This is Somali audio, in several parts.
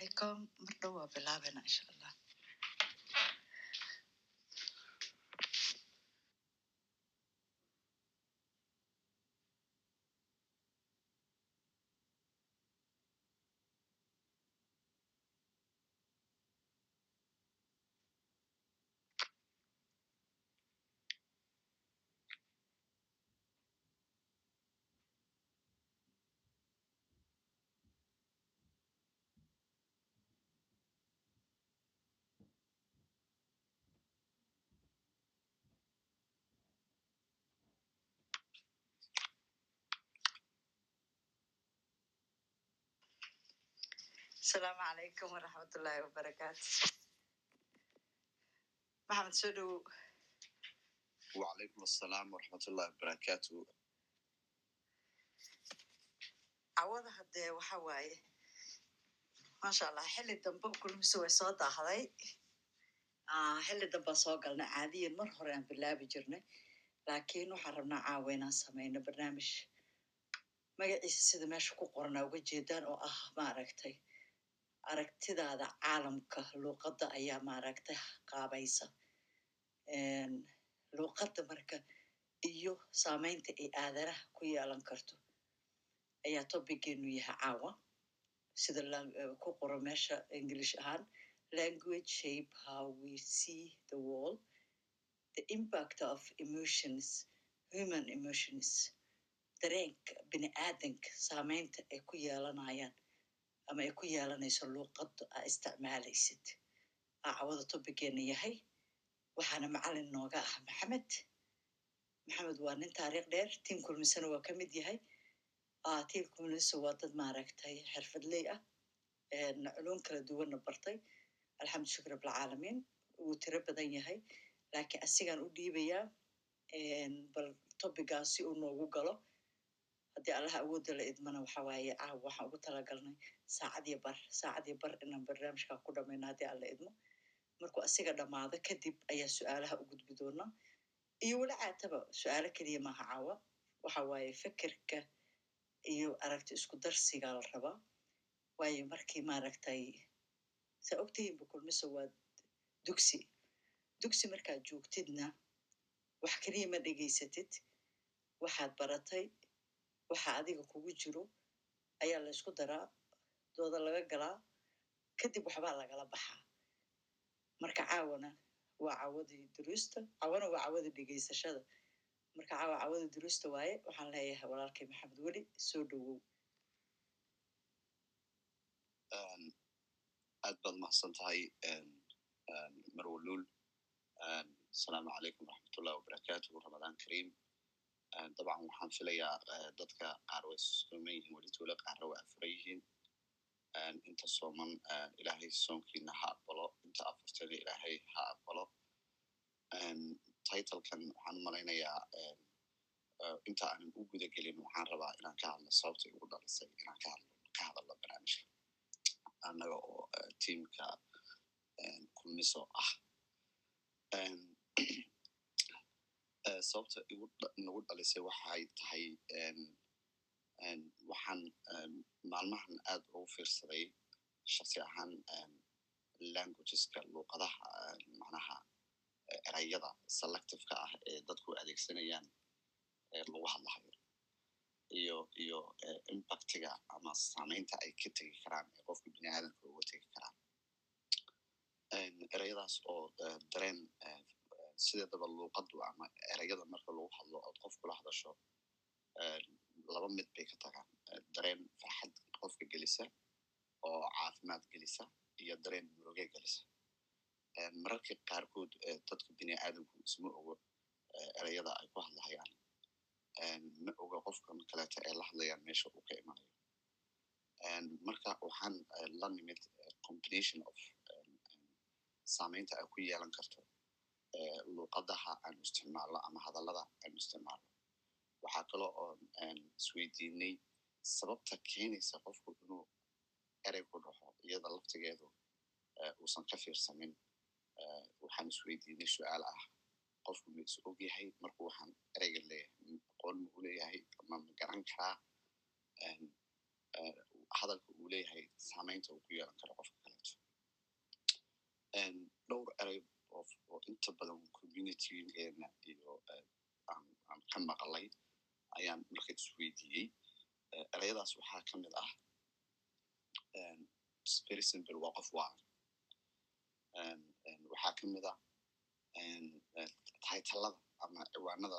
calaykum mar dhow waa bilaabena insha allah asalaamu calaykum waraxmatullaahi wabarakaatu maxamed soo dhowo wacalaykum assalaam waraxmatullahi wabarakaatu cawada haddee waxa waaye maasha allah xilli dambe kulmise way soo daahday. Xilli dambaa soo galnay caadiyan mar hore aan bilaabi jirnay laakiin waxaan rabnaa caawa inaan samayno barnaamij. Magaciisa sida meesha ku qoranaa uga jeedaan oo ah maaragtay aragtidaada caalamka luuqadda ayaa maaragtay qaabaysa. Luuqadda marka iyo saamaynta ay aadanaha ku yeelan karto ayaa topigeenu yahay caawa. Sida ku qoro meesha english ahaan language shape how we see the world the impact of emotions human emotions dareenka bini aadanka saamaynta ay ku yeelanayaan ama ay ku yeelanayso luuqadda aa isticmaalaysid. Aa cawada topigeena yahay. Waxaana macalin nooga ah maxamed. Maxamed waa nin taariikh dheer tiim kulmisana waa ka mid yahay. Tiim kulmisa waa dad maaragtay xirfadley ah culum kala duwanna bartay. Alxamdu shukr rabbilcaalamiin wuu tiro badan yahay. Laakiin asigaan u dhiibayaa bal topigaas si uu noogu galo haddii allaha awoodda la idmana waxa waaye caawa waxaan ugu talagalnay saacad iyo bar saacad iyo bar inaan barnaamijkaa ku dhamayno haddii alla idmo. Markuu asiga dhammaado kadib ayaa su'aalaha u gudbi doonaa iyo weli caataba su'aalo keliya maaha caawa. Waxa waaye fekerka iyo aragti isku darsigaa la rabaa waayo markii maaragtay saa ogtihiinba kulmiso waa dugsi. Dugsi markaad joogtidna wax keliya ma dhegaysatid. Waxaad baratay waxa adiga kugu jiro ayaa la ysku daraa dooda laga galaa kadib waxbaa lagala baxaa marka caawana waa cawadii duruusta cawana waa cawadii dhegaysashada marka caawa cawada duruusta waaye waxaan leeyahay walaalkay maxamed weli soo dhowow. Aad baad mahadsan tahay marwalul. Asalaamu calaykum waraxmatullahi wabarakaatu ramadaan kariim dabcan waxaan filayaa dadka qaar way yihiin weli tuula qaarna way afuran yihiin inta sooman ilaahay soonkiina ha aqbalo inta afurtana ilaahay ha aqbalo titlekan waxaan u malaynayaa inta aanan u guda gelin waxaan rabaa inaan ka hadlo sababtay ugu dhalisay inaan ka hadalno barnaamijka annaga oo tiamka kulmiso ah sababta nagu dhalisay waxay tahay waxaan maalmahan aad ugu fiirsaday shaksi ahaan languageska luuqadaha macnaha erayada selectifeka ah ee dadku adeegsanayaan lagu hadlahayo. Iyo iyo impactiga ama saamaynta ay ka tegi karaan ee qofka bini aadamka uga tegi karaan. Erayadaas oo dareen sideedaba luuqaddu ama erayada marka lagu hadlo ood qof kula hadasho laba mid bay ka tagaan. Dareen farxad qofka gelisa oo caafimaad gelisa iyo dareen muruge gelisa. Mararka qaarkood dadka bini aadamku isma ogo erayada ay ku hadlahayaan ma oga qofkan kaleeto ee la hadlayaan meesha uu ka imanayo. Marka waxaan la nimid combination of saamaynta ay ku yeelan karto luuqadaha aanu isticmaalno ama hadallada aanu isticmaalno. Waxaa kaloo um, oon isweydiinay sababta keenaysa qofku inuu erey ku dhaxo iyada laftigeedu uusan ka fiirsamin. Waxaan isweydiinay su'aal ah. Qofku ma is og yahay markuu waxaan ereyga leeyahay aqoon ma u leeyahay ama ma garan karaa? Hadalka uu leeyahay saamaynta uu ku yeelan karo qofka kaleeto. Dhowr erey kale inta badan communitygeena iyo aan ka maqalay ayaan marka isweydiiyey. Ereyadaas waxaa ka mid ah very simple waa qof waalan waxaa ka mid ah taytalada ama ciwaanada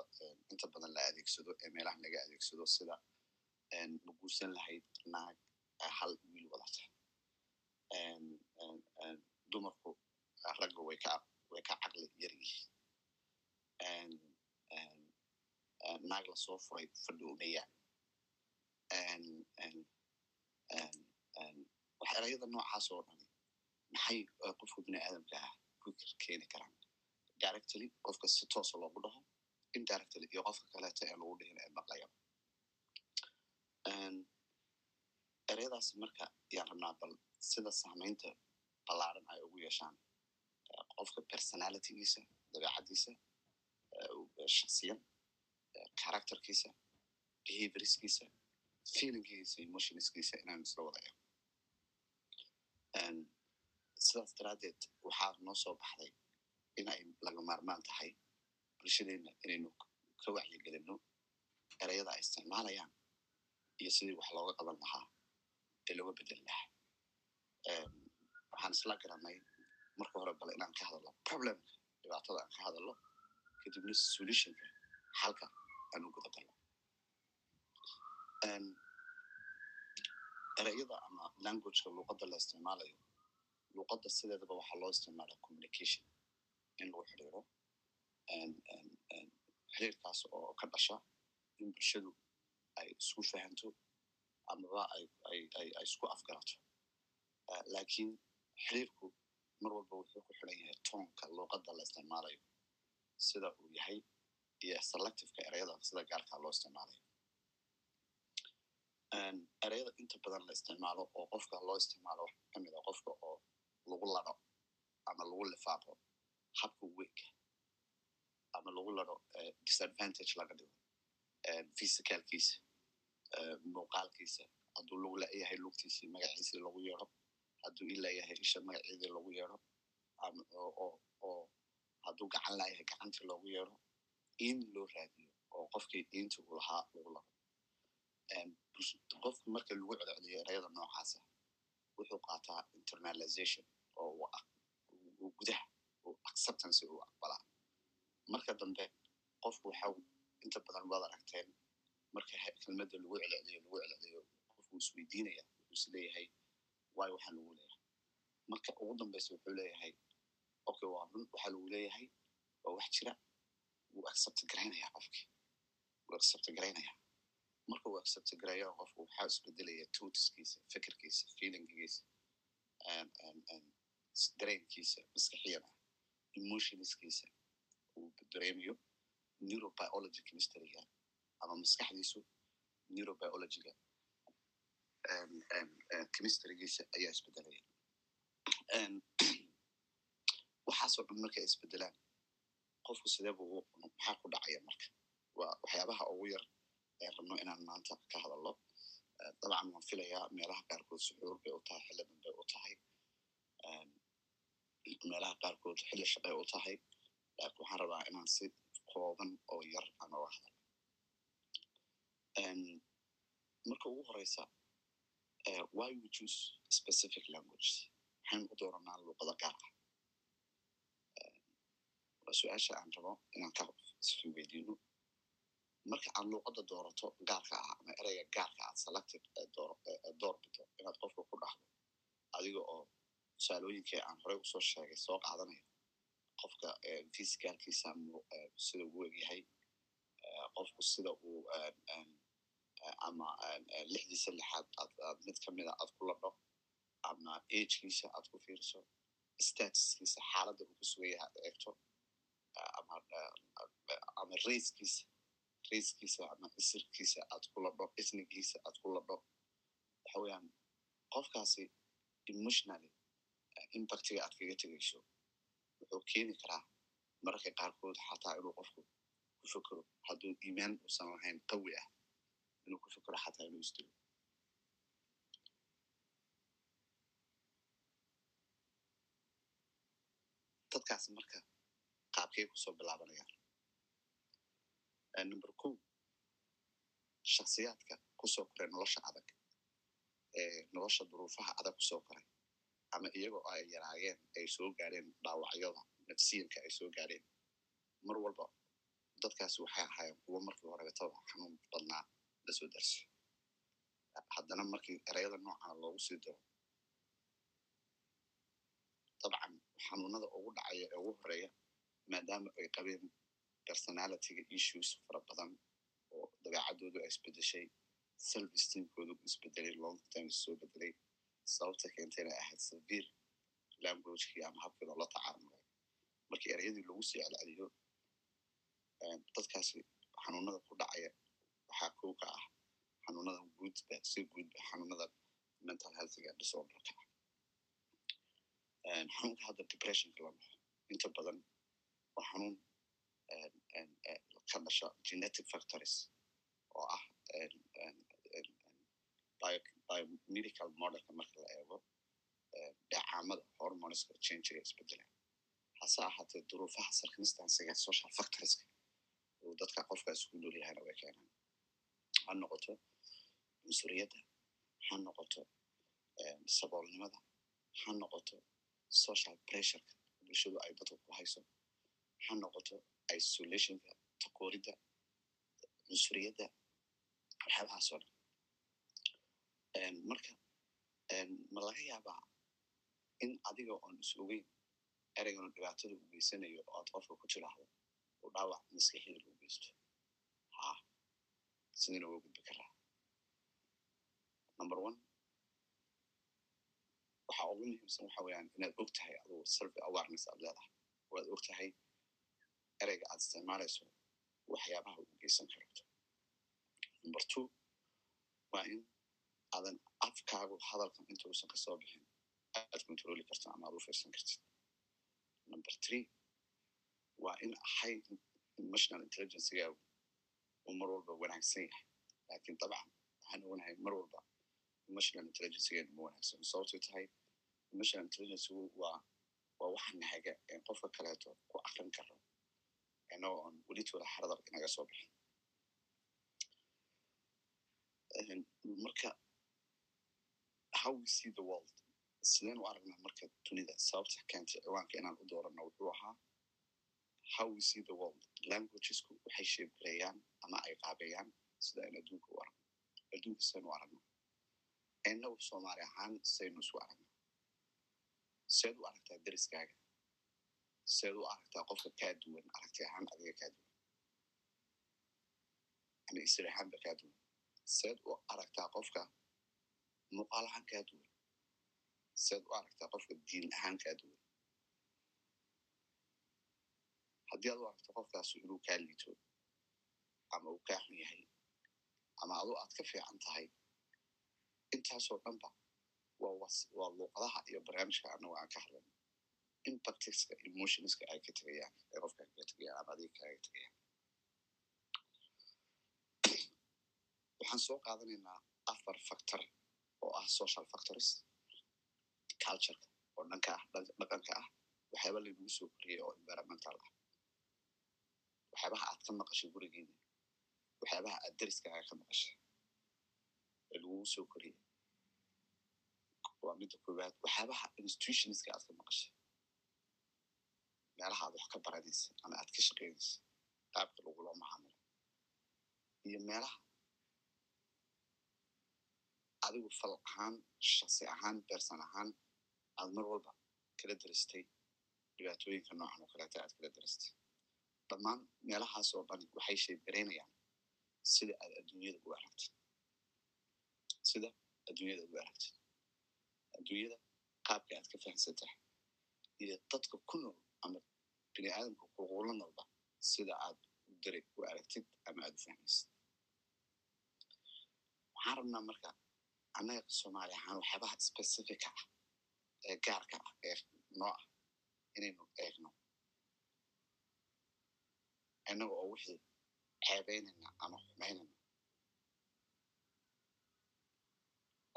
inta badan la adeegsado ee meelaha laga adeegsado sida ma guursan lahayd naag hal wiil wadata. Dumarku ragga way ka way ka caqli yar yihiin naag la soo furay fadhoomayaan wax erayada noocaas oo dhani maxay qofka bini aadamka ah ku keeni karaan directly qofka si toosa loogu dhaho indirectly iyo qofka kaleeto ee lagu dhihin ee maqlaya ereyadaas marka yaan rabnaa bal sida saamaynta ballaaran ay ugu yeeshaan qofka personalitygiisa dabeecaddiisa shaksiyan characterkiisa behaviorskiisa feelingkiisa emotionskiisa inaan isla wada ego sidaas daraaddeed waxaa noo soo baxday in ay laga maarmaan tahay bulshadeenna inaynu ka wacyigelinno ereyada ay isticmaalayaan iyo sidii wax looga qaban lahaa ee looga bedeli lahaa waxaan isla garanay marka hore bale inaan ka hadalno problemka dhibaatada aan ka hadalno kadibna solutionka xalka aan u guda galno ereyada ama languageka luuqadda la isticmaalayo luuqadda sideedaba waxaa loo isticmaala communication in lagu xiriiro xiriirkaas oo ka dhasha in bulshadu ay isku fahanto amaba ay isku afgarato. Lakiin xiriirku mar walba wuxuu ku xiran yahay toonka luuqadda la isticmaalayo sida uu yahay iyo selectiveka ereyada sida gaarkaa loo isticmaalayo. Ereyada inta badan la isticmaalo oo qofka loo isticmaalo waxa ka mid a qofka oo lagu lado ama lagu lifaaqo habka weynka ama lagu lado disadvantage laga dhigo physicalkiisa muuqaalkiisa hadduu lagu leeyahay lugtiisii magaciisii lagu yeero hadduu i isha magaceedii lagu yeero oo hadduu gacan leeyahay gacantii loogu yeero in loo raadiyo oo qofkii diinta uu lahaa lagu lado qofku marka lagu celceliyo ereyada noocaasa wuxuu qaataa internalization oo gudaha uu acceptance uu aqbalaa. Marka dambe qofku waxau inta badan waad aragteen marka kelmadda lagu celceliyo lagu celceliyo qofku isweydiinaya wuxuu is leeyahay waayo waxaa lagu leeyahay. Marka ugu dambeysa wuxuu leeyahay okay waa run waxaa lagu leeyahay waa wax jira wuu accept garaynaya qofkii. Wuu accept garaynaya marka uu accept garayo qofku waxaa isbedelaya totiskiisa fikirkiisa feelinggiisa dareenkiisa maskaxiyan ah emotionskiisa uu dareemayo neurobiology chemistryga ama maskaxdiisu neurobiologyga chemistrygiisa ayaa isbedelaya waxaasoo dhan markay isbedelaan qofku sideebu maxaa ku dhacaya marka? Waa waxyaabaha ugu yar ee rabno inaan maanta ka hadalno. Dabcan waan filayaa meelaha qaarkood suxuur bay u tahay xilli danbay u tahay. Meelaha qaarkood xilli shaqay u tahay. Waxaan rabaa inaan si kooban oo yar aan oga hadalno marka ugu horeysa why we choose specific language maxaynu u dooranaa luuqada gaar ah waa su'aasha aan rabo inaan ka isweydiino marka aad luuqadda doorato gaarka ah ama ereyga gaarka aad selected door bito inaad qofka ku dhaxdo adiga oo tusaalooyinkii aan horey u soo sheegay soo qaadanayo qofka physicalkiisa sida uu egyahay qofku sida uu ama lixdiisa lixaad aad mid kamida aad ku ladho ama agekiisa aad ku fiiriso statuskiisa xaaladda uu ku sugan yahay aad eegto ama raiskiisa raiskiisa ama isirkiisa aad ku ladho isnigiisa aad ku ladho waxa weeyaan qofkaasi emotionally impactiga aad kaga tegayso wuxuu keeni karaa mararka qaarkood xataa inuu qofku ku fekero hadduu iimaan uusan lahayn qawi ah inuu ku fekero xataa inuu isdilo dadkaas marka qaabkay ku soo bilaabanayaan number ko shaksiyaadka ku soo koray nolosha adag nolosha duruufaha adag ku soo koray ama iyagoo ay yaraayeen ay soo gaareen dhaawacyada nafsiyanka ay soo gaareen mar walba dadkaasi waxay ahaayeen kuwo markii horeetaba xanuun badnaa la soo darso. Haddana markii ereyada noocana loogu sii daro dabcan xanuunada ugu dhacaya ee ugu horreeya maadaama ay qabeen personalityga issues fara badan oo dabeecadoodu ay isbedeshay self esteemkoodu isbedelay long time soo bedelay sababta keentayna ahayd severe languagekii ama habkii loola tacaamulay markii ereyadii lagu sii celceliyo dadkaasi xanuunada ku dhacaya waxaa kow ka ah xanuunada guudba si guudba xanuunada mental healthiga disorderka xanuunka hadda depressionka la dhaho inta badan waa xanuun ka dhasha genetic factories oo ah biomedical modelka marka la eego dheecaamada hormoneska changiga isbedela hase ahaatee duruufaha circumstancega social factorieska uu dadka qofkaas ku nool yahayna way keenaan ha noqoto cunsuriyadda ha noqoto saboolnimada ha noqoto social pressureka bulshadu ay dadka ku hayso ha noqoto isolationka takooridda cunsuriyadda waxyaabahaasoo dhan. Marka ma laga yaabaa in adiga oon is ogeyn dhibaatada u geysanayo oo aad qofka ku tiraahdo uu dhaawac maskaxida loo geysto sidina waa gudbi karaa number one. Waxa ugu muhiimsan waxa weeyaan inaad og tahay adugu self awareness aad leedahay. Oo aad og tahay ereyga aad isticmaalayso waxyaabaha u geysan karto. Number two waa in aadan afkaagu hadalkan intuusan ka soo bixin aad controli karto ama aad u fiirsan kartid number three waa in high emotional intelligencegaagu uu mar walba wanaagsan yahay laakiin dabcan waxaan ognahay mar walba emotional intelligencegeenu ma wanaagsan sababtay tahay emotional intelligencegu waa waa waxa nahaga en qofka kaleeto ku akrin karo inagoo on welitooda xaradar inaga soo bixin marka how we see the world. sideen u aragnaa marka dunida sababta keentay ciwaanka inaan u doorano wuxuu ahaa how we see the world. Languagesku waxay sheebgareeyaan ama ay qaabeeyaan sida aynu adduunka u aragno. Adduunka saynu u aragno inagu soomaali ahaan saynu isu aragno. Seed u aragtaa deriskaaga. Seed u aragtaa qofka kaa duwan aragti ahaan adiga kaa duwan. Ama isir ahaanba kaa duwan. Seed u aragtaa qofka muuqaal ahaan kaa duwan. Seed u aragtaa qofka diin ahaan kaa duwan haddii aad u aragto qofkaasu inuu kaa liito ama uu kaa xun yahay ama adu aad ka fiican tahay intaasoo dhanba waa luuqadaha iyo barnaamijka anagu aan ka hadlayno impactiska emotionska ay ka tegayaan ay qofka kaga tegayaan ama adiga kaaga tegayaan waxaan soo qaadanaynaa afar factor oo ah social factors. cultureka oo dhanka ah dhaqanka ah waxyaaba laynagu soo koriyay oo environmental. ah waxyaabaha aad ka maqashay gurigeeda waxyaabaha aad deriskaaga ka maqashay ee lagugu soo koriyay waa midda koowaad waxyaabaha institutionska aad ka maqashay? Meelaha aad wax ka baranaysa ama aad ka shaqeynaysa qaabka lagula macaamilo. Iyo meelaha adigu fal ahaan shaksi ahaan beersan ahaan aad mar walba kala darastay dhibaatooyinka noocan oo kaleeta aad kala darastay dhammaan meelahaas oo dhan waxay sheebgaraynayaan sida aad adduunyada u aragtid sida adduunyada u aragtid adduunyada qaabka aad ka fahamsan tahay iyo dadka ku nool ama bini aadamka kuqula noolba sida aad u dare u aragtid ama aad u fahmaysid waxaan rabnaa marka annaga soomaali ahaan waxyaabaha specifica ah ee gaarka ah ee noo ah inaynu eegno innaga oo wixii ceebaynayna ama xumaynayna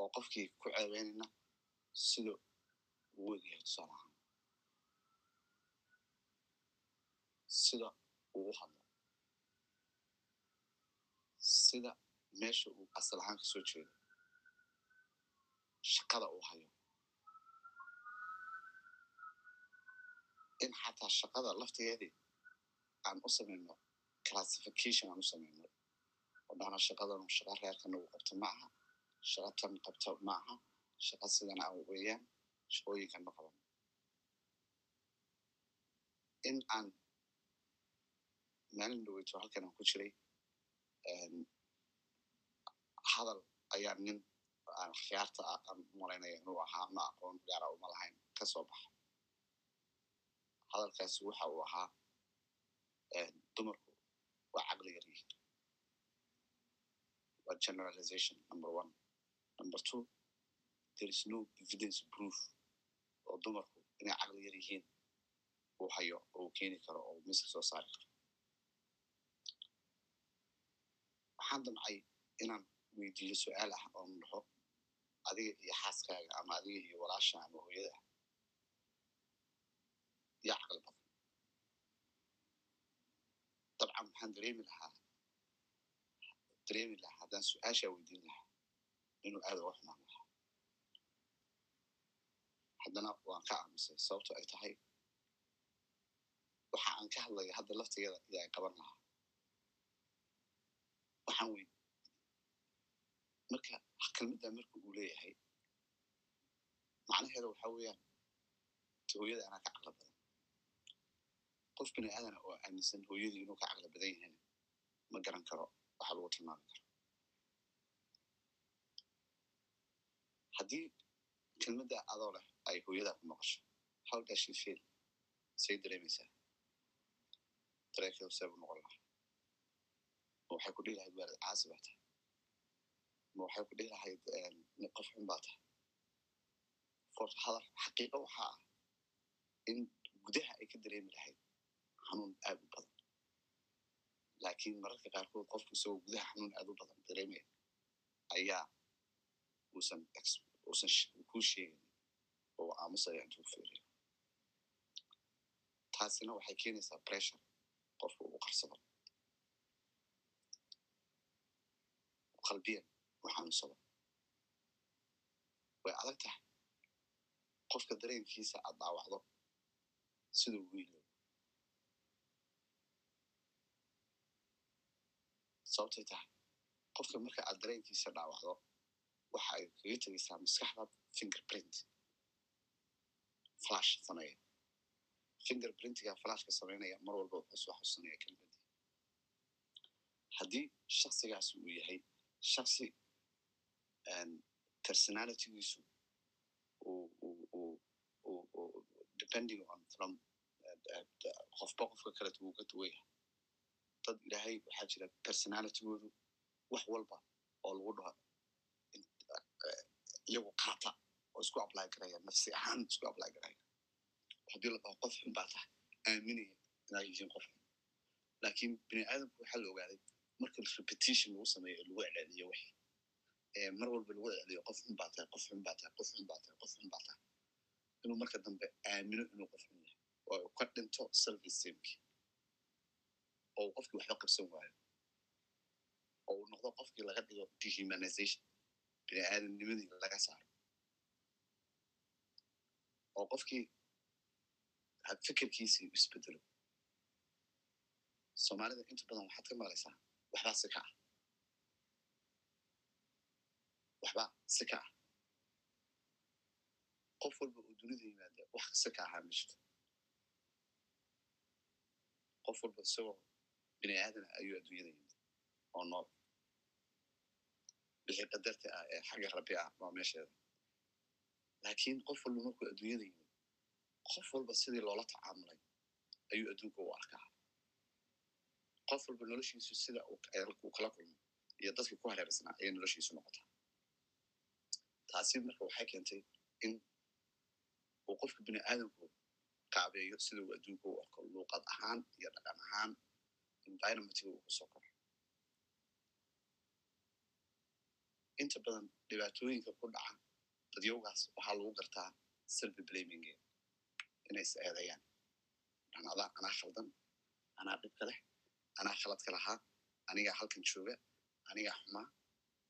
oo qofkii ku ceebaynayna sida uu wegyahay tusaale ahaan sida uu u hadlo sida meesha uu asal ahaan ka soo jeedo shaqada uu hayo in xataa shaqada laftigeedii aan u samayno classification aan u samayno. Oo dhahna shaqadanu shaqa reerkan ugu qabto ma aha. Shaqa tan qabto ma aha. Shaqa sidan a weeyaan shaqooyinkan ma qaban. In aan maalin dhaweyto halkan aan ku jiray hadal ayaa nin aan khiyaarta ah aan malaynaya inuu ahaa ma aqoon gaara uma lahayn ka soo baxa hadalkaasi waxa uu ahaa dumarku waa caqli yar yihiin. Waa generalization number one. Number two there is no evidence proof oo dumarku inay caqli yar yihiin uu hayo oo uu keeni karo oo miska soo saari karo. Waxaan damcay inaan weydiiyo su'aal ah oo dhaho adiga iyo xaaskaaga ama adiga iyo walaasha ama hooyada yaa caqli badan dabcan waxaan dareemi lahaa dareemi lahaa haddaan su'aashaa weydiin lahaa inuu aada uga xumaan lahaa haddana waan ka aamusay sababto ay tahay waxa aan ka hadlaya hadda laftigeeda yaa qaban lahaa waxaan wey marka kelmadda marka uu leeyahay macnaheeda waxa weeyaan ta hooyada anaa ka caqli badan qof bini aadana oo aaminsan hooyadii inuu ka caqli badan yahayna ma garan karo. Waxa lagu tilmaami karo. Haddii kelmadda adoo leh ay hooyadaa ku maqasho she feel say dareemaysaa. Dareenkeedu see buu noqon lahaa. Ma waxay ku dhihi lahayd waalid caasi baa tahay. Ma waxay ku dhihi lahayd qof xun baa tahay. For hadal xaqiiqo waxaa ah in gudaha ay ka dareemi lahayd xanuun aad u badan. Laakiin mararka qaarkood qofku isagoo gudaha xanuun aad u badan dareemaya ayaa uusan uusan kuu sheegin oo aamusaya intuu fiiriyo. Taasina waxay keenaysaa pressure qofku uu qarsado. Qalbiyan u xanuunsado. Way adag tahay. Qofka dareenkiisa aad dhaawacdo siduu wiilo sababtay tahay qofka marka aad dareenkiisa dhaawacdo waxa ay kaga tegaysaa maskaxda fingerprint. Flash sameeya. Fingerprintiga flashka samaynaya mar walba wuxuu soo xusanaya kelmadii haddii shaksigaasi uu yahay shaksi personalitygiisu depending on from qofba qofka kaleto wuu ka duwan yahay dad ilaahay waxaa jira personalitygoodu wax walba oo lagu dhaho iyagu qaata oo isku apply garaya nafsi ahaan isku apply garaya haddii la dhaho qof xun baa tahay aaminaya inaa yihiin qof xun. Laakiin bini aadamku waxaa la ogaaday marka repetition lagu sameeyo lagu celceliyo wixi mar walba lagu celceliyo qof xun baa tahay qof xun baa tahay qof xun baa tahay qof xun baa tahay. Inuu marka dambe aamino inuu qof xun yahay. Oo ka dhinto self esteemkii oo qofkii waxba qabsan waayo oo uu noqdo qofkii laga dhigo dehumanization. bini aadamnimadii laga saaro oo qofkii fikirkiisii u isbedelo soomaalida inta badan waxaad ka maqlaysaa waxbaa si ka ah waxbaa si ka ah qof walba oo dunida yimaada wax si ka ahaa ma qof walba isagoo bini aadana ayuu adduunyada yimid oo nool bixi qadarta ah ee xagga rabbi ah waa meesheeda laakiin qof walba markuu adduunyada yimid qof walba sidii loola tacaamulay ayuu adduunka u arkaa qof walba noloshiisu sida uu kala kulmo iyo dadkii ku hareersanaa ayay noloshiisu noqotaa taasi marka waxay keentay in uu qofka bini aadamku qaabeeyo sida uu adduunka u arko luuqad ahaan iyo dhaqan ahaan environmentiga uu ku soo koro inta badan dhibaatooyinka ku dhaca dadyowgaas waxaa lagu gartaa self blaming inay is eedayaan anada anaa khaldan anaa dhibka leh anaa khaladka lahaa anigaa halkan jooga anigaa xumaa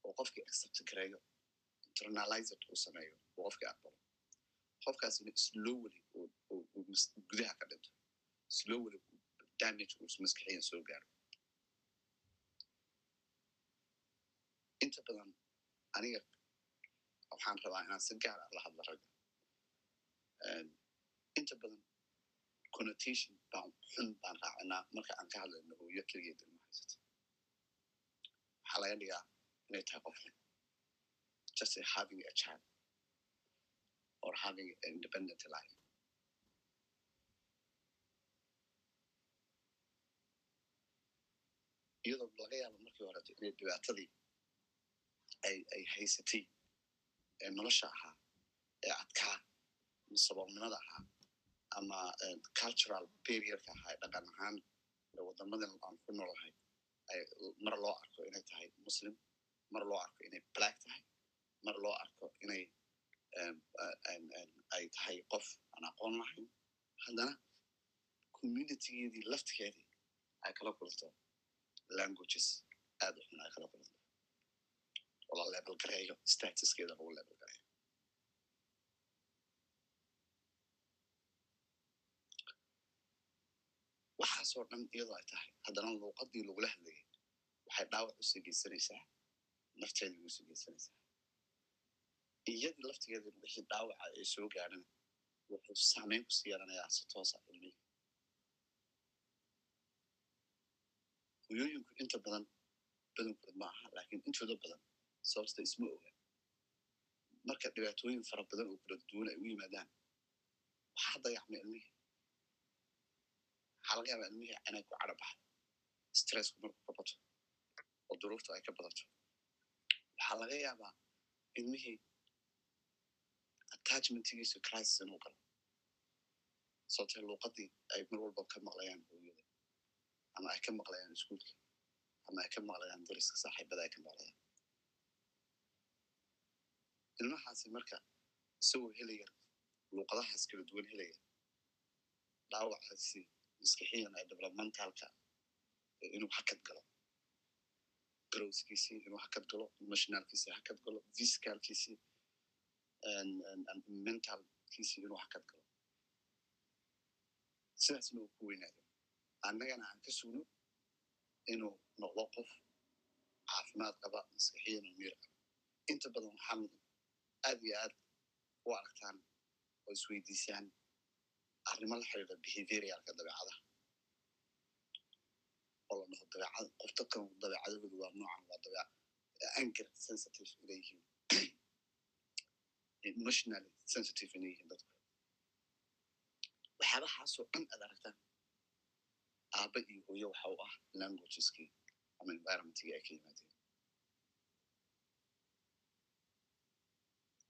oo qofkii accept gareeyo internalized uu sameeyo uu qofkii aqbalo qofkaasina uu gudaha ka dhinto slowly damage uu maskaxiyan soo gaaro inta badan aniga waxaan rabaa inaan si gaar ah la hadla ragga inta badan connotation baan xun baan raacinaa marka aan ka hadlayno hooyo keligeed ilma haysata waxaa laga dhigaa inay tahay qof xun just having a child or having an independent life iyadoo laga yaabo markii horeto inay dhibaatadii ay ay haysatay ee nolosha ahaa ee adkaa saboolnimada ahaa ama cultural barrierka ahaa ee dhaqan ahaan wadamadan aan ku noolahay mar loo arko inay tahay muslim mar loo arko inay black tahay mar loo arko inay ay tahay qof aan aqoon lahayn haddana communitygeedii laftigeedii ay kala kulanto languages aad u xun ay kala kulanto oo la level gareeyo statuskeeda lagu level gareeyo waxaasoo dhan iyadoo ay tahay haddana luuqadii lagula hadlayay waxay dhaawac u sii geysanaysaa nafteedii u sii geysanaysaa iyadii laftigeeda wixii dhaawaca ay soo gaarana wuxuu saameyn ku sii yeelanayaa si toosa ilmihii hoyooyinku inta badan badankood ma aha laakiin intooda badan sababta isma oga marka dhibaatooyin fara badan oo kala duwan ay u yimaadaan waxaa dayacmay ilmihii waxaa laga yaabaa ilmihii inay ku cadho baxdo stressku marku ka bato oo duruuftu ay ka badato waxaa laga yaabaa ilmihii attachmentigiisu crisis inuu galo sababtee luuqadii ay mar walba ka maqlayaan hooyada ama ay ka maqlayaan iskuulka ama ay ka maqlayaan dariska saaxiibada ay ka maqlayaan ilmahaasi marka isagoo helaya luuqadahaas kala duwan helaya dhaawacaasi maskixiyan ee developmentalka inuu hakad galo growthkiisii inuu hakad galo emotionalkiisii hakad galo physicalkiisii mentalkiisii inuu hakad galo sidaasna uu ku weynaado annagana aan ka sugno inuu noqdo qof caafimaad qaba maskixiyan oo miir qaba inta badan waxaan aad iyo aad u aragtaan oo isweydiisaan arrimo la xiriira behaviorialka dabeecadaha oo la dhaho dabeecada qof dadkan dabeecadahoodu waa noocan waa dabeec anger sensitive inay yihiin emotionally sensitive inay yihiin dadku waxyaabahaasoo dhan aad aragtaan aaba iyo hooyo waxa u ah languageskii ama environmentkii ay ka yimaadeen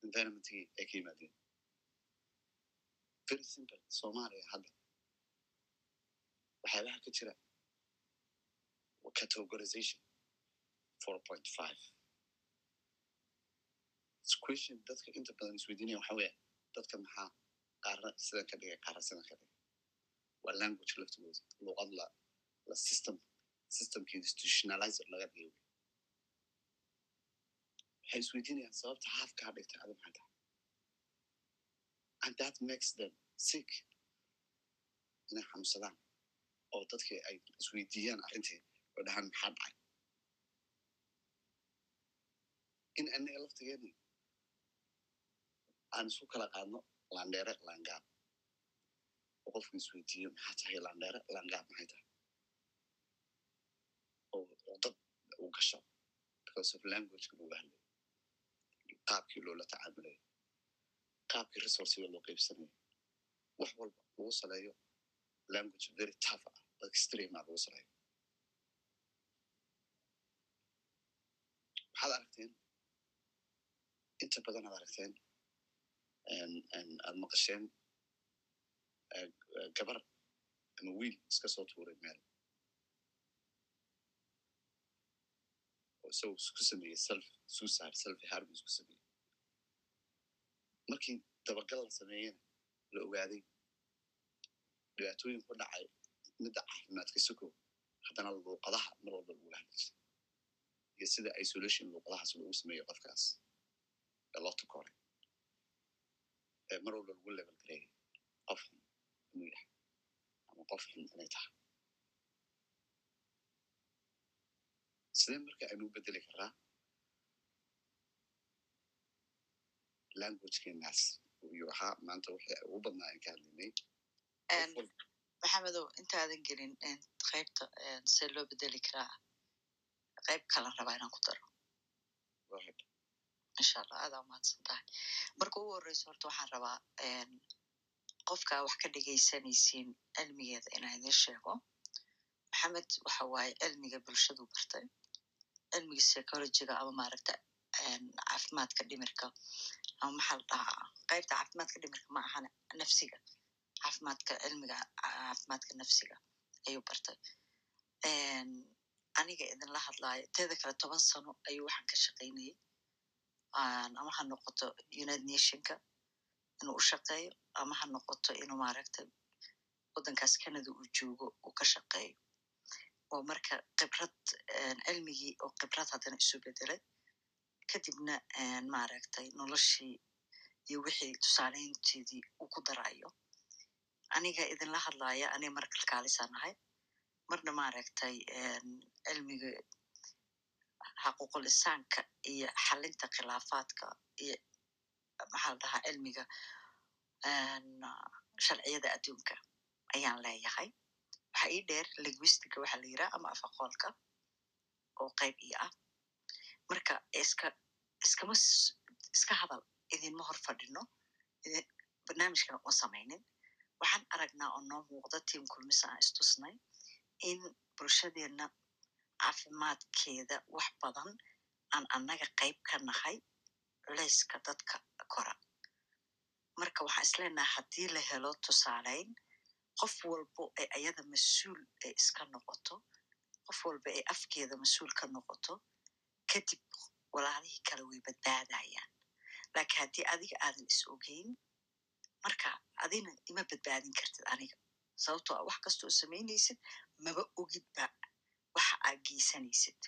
environmentkii ay ka yimaadeen very simple soomaaliya hadda waxyaabaha ka jira categorization four point five. Question dadka inta badan isweydiinaya waxa weya dadka maxaa qaarna sidan ka dhigay qaarna sidan ka dhigay waa language laftigooda luqad la system systemkii institutionalizer laga dhigay waxay isweydiinayaan sababta halfkaa dhigtay adi maxay tahay and that makes them sick. Inay xanuunsadaan oo dadkii ay isweydiiyaan arrintii oo dhahaan maxaa dhacay in anaga laftigeedni aan isu kala qaadno landheere langaab qofku isweydiiyo maxaa tahay landheere langaab maxay tahay oo dad uu gasho because of languageka lagu hadlayo qaabkii loola tacaamulayo qaabkii resourciga loo qaybsanayo wax walba lagu saleeyo language very tough ah extreme ah lagu saleeyo waxaad aragteen inta badan aad aragteen aad maqasheen gabar ama wiil iska soo tuuray meel oo isagoo isku sameeyey self suicide self harm isku sameeyey markii dabagal la sameeyena la ogaaday dhibaatooyin ku dhacay midda caafimaadka sukow haddana luuqadaha mar walba lagula hadli jiray iyo sida isolation luuqadahaas loogu sameeyo qofkaas ee loo ee mar walba lagu level gareeyay qof xun inuu yahay ama qof xun inay tahay sidee marka aynu u bedeli karaa languagekeenaas iyuu ahaa maanta wixii ugu badnaa aan ka hadlaynay maxamedow intaadan gelin qaybta see loo bedeli karaa qayb kalan rabaa inaan ku daro insha allah aadaa umahadsan tahay marka ugu horreyso horta waxaan rabaa qofkaa wax ka dhegaysanaysiin cilmigeeda inaan idin sheego. Maxamed waxa waaye cilmiga bulshadu bartay. Cilmiga psychologiga ama maaragta caafimaadka dhimirka ama maxaa la dhahaa qaybta caafimaadka dhimirka ma ahana nafsiga. Caafimaadka cilmiga caafimaadka nafsiga ayuu bartay. Aniga idinla hadlaayo teeda kale toban sano ayuu waxaan ka shaqaynayay. Ama ha noqoto united nationka inuu u shaqeeyo ama ha noqoto inuu maaragtay waddankaas canada uu joogo uu ka shaqeeyo. Oo marka khibrad cilmigii oo khibrad haddana isu bedelay kadibna maaragtay noloshii iyo wixii tusaaleynteedii uu ku darayo aniga idinla hadlaaya aniga mar kalkaalisaan ahay. Marna maaragtay cilmiga xaquuqul insaanka iyo xalinta khilaafaadka iyo maxaa la dhahaa cilmiga sharciyada adduunka ayaan leeyahay waxa ii dheer linguistica waxa la yiraa ama afaqoolka oo qayb io ah marka iska iskama iska hadal idinma hor fadhino barnaamijkana uma samaynin waxaan aragnaa oo noo muuqda tiam kulmisa aan istusnay in bulshadeenna caafimaadkeeda wax badan aan annaga qayb ka nahay culayska dadka kora marka waxaan isleenaha haddii la helo tusaaleyn qof walbo ee ayada mas'uul ay iska noqoto qof walba ee afkeeda mas'uul ka noqoto kadib walaalihii kale way badbaadayaan laakiin haddii adiga aadan is ogeyn marka adina ima badbaadin kartid aniga sababtoo a wax kastoo samaynaysid maba ogidba waxa aad geysanaysid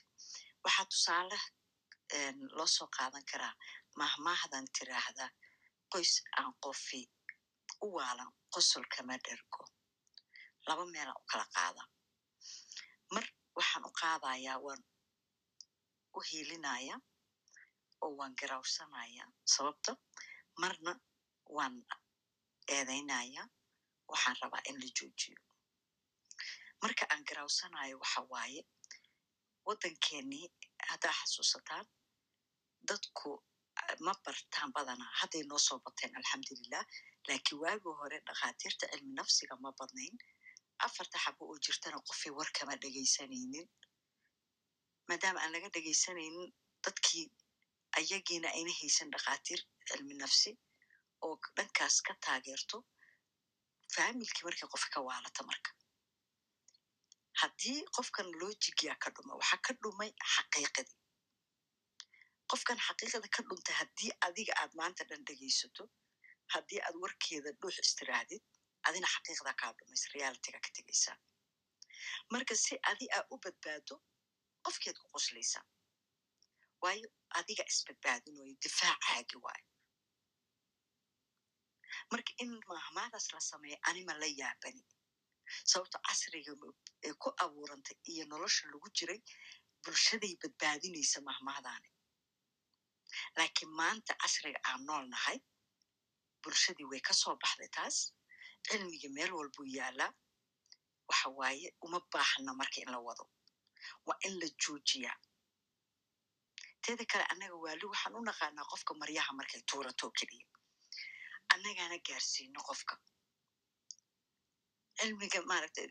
waxaa tusaale loo soo qaadan karaa mahmaahdan tiraahda qoys aan qofi u waalan qosol kama dhergo laba meelaan u kala qaada mar waxaan u qaadayaa waan u hiilinaya oo waan garawsanaya sababta marna waan eedaynaya waxaan rabaa in la joojiyo. Marka aan garawsanayo waxa waaye waddankeenii haddaa xasuusataan dadku ma bartaan badanaa hadday noo soo bateen alxamdulilah laakiin waagii hore dhakhaatiirta cilmi nafsiga ma badnayn afarta xabo oo jirtana qofay war kama dhegaysanaynin maadaama aan laga dhegaysanaynin dadkii ayagiina ayna haysan dhakhaatiir cilmi nafsi oo dhankaas ka taageerto faamilkii markii qof ka waalata marka haddii qofkan lojigia ka dhuma waxaa ka dhumay xaqiiqadii qofkan xaqiiqada ka dhuntay haddii adiga aad maanta dhan dhegaysato haddii aad warkeeda dhuux istiraahdid adina xaqiiqda kaa dhumays realityga ka tegaysaa marka si adi aa u badbaado qofkeed ku qoslaysaa waayo adiga isbadbaadinoyo difaacaagi waayo marka in mahmaadaas la sameeya anima la yaabani. Sababto casriga ee ku abuurantay iyo nolosha lagu jiray bulshaday badbaadinaysa mahmaadaani laakiin maanta casriga aan nool nahay bulshadii way ka soo baxday taas cilmiga meel walbuu yaalaa waxa waaye uma baahna marka in la wado waa in la joojiyaa teeda kale annaga waali waxaan u naqaanaa qofka maryaha markay tuurato keliya annagaana gaarsiino qofka cilmiga maaragtay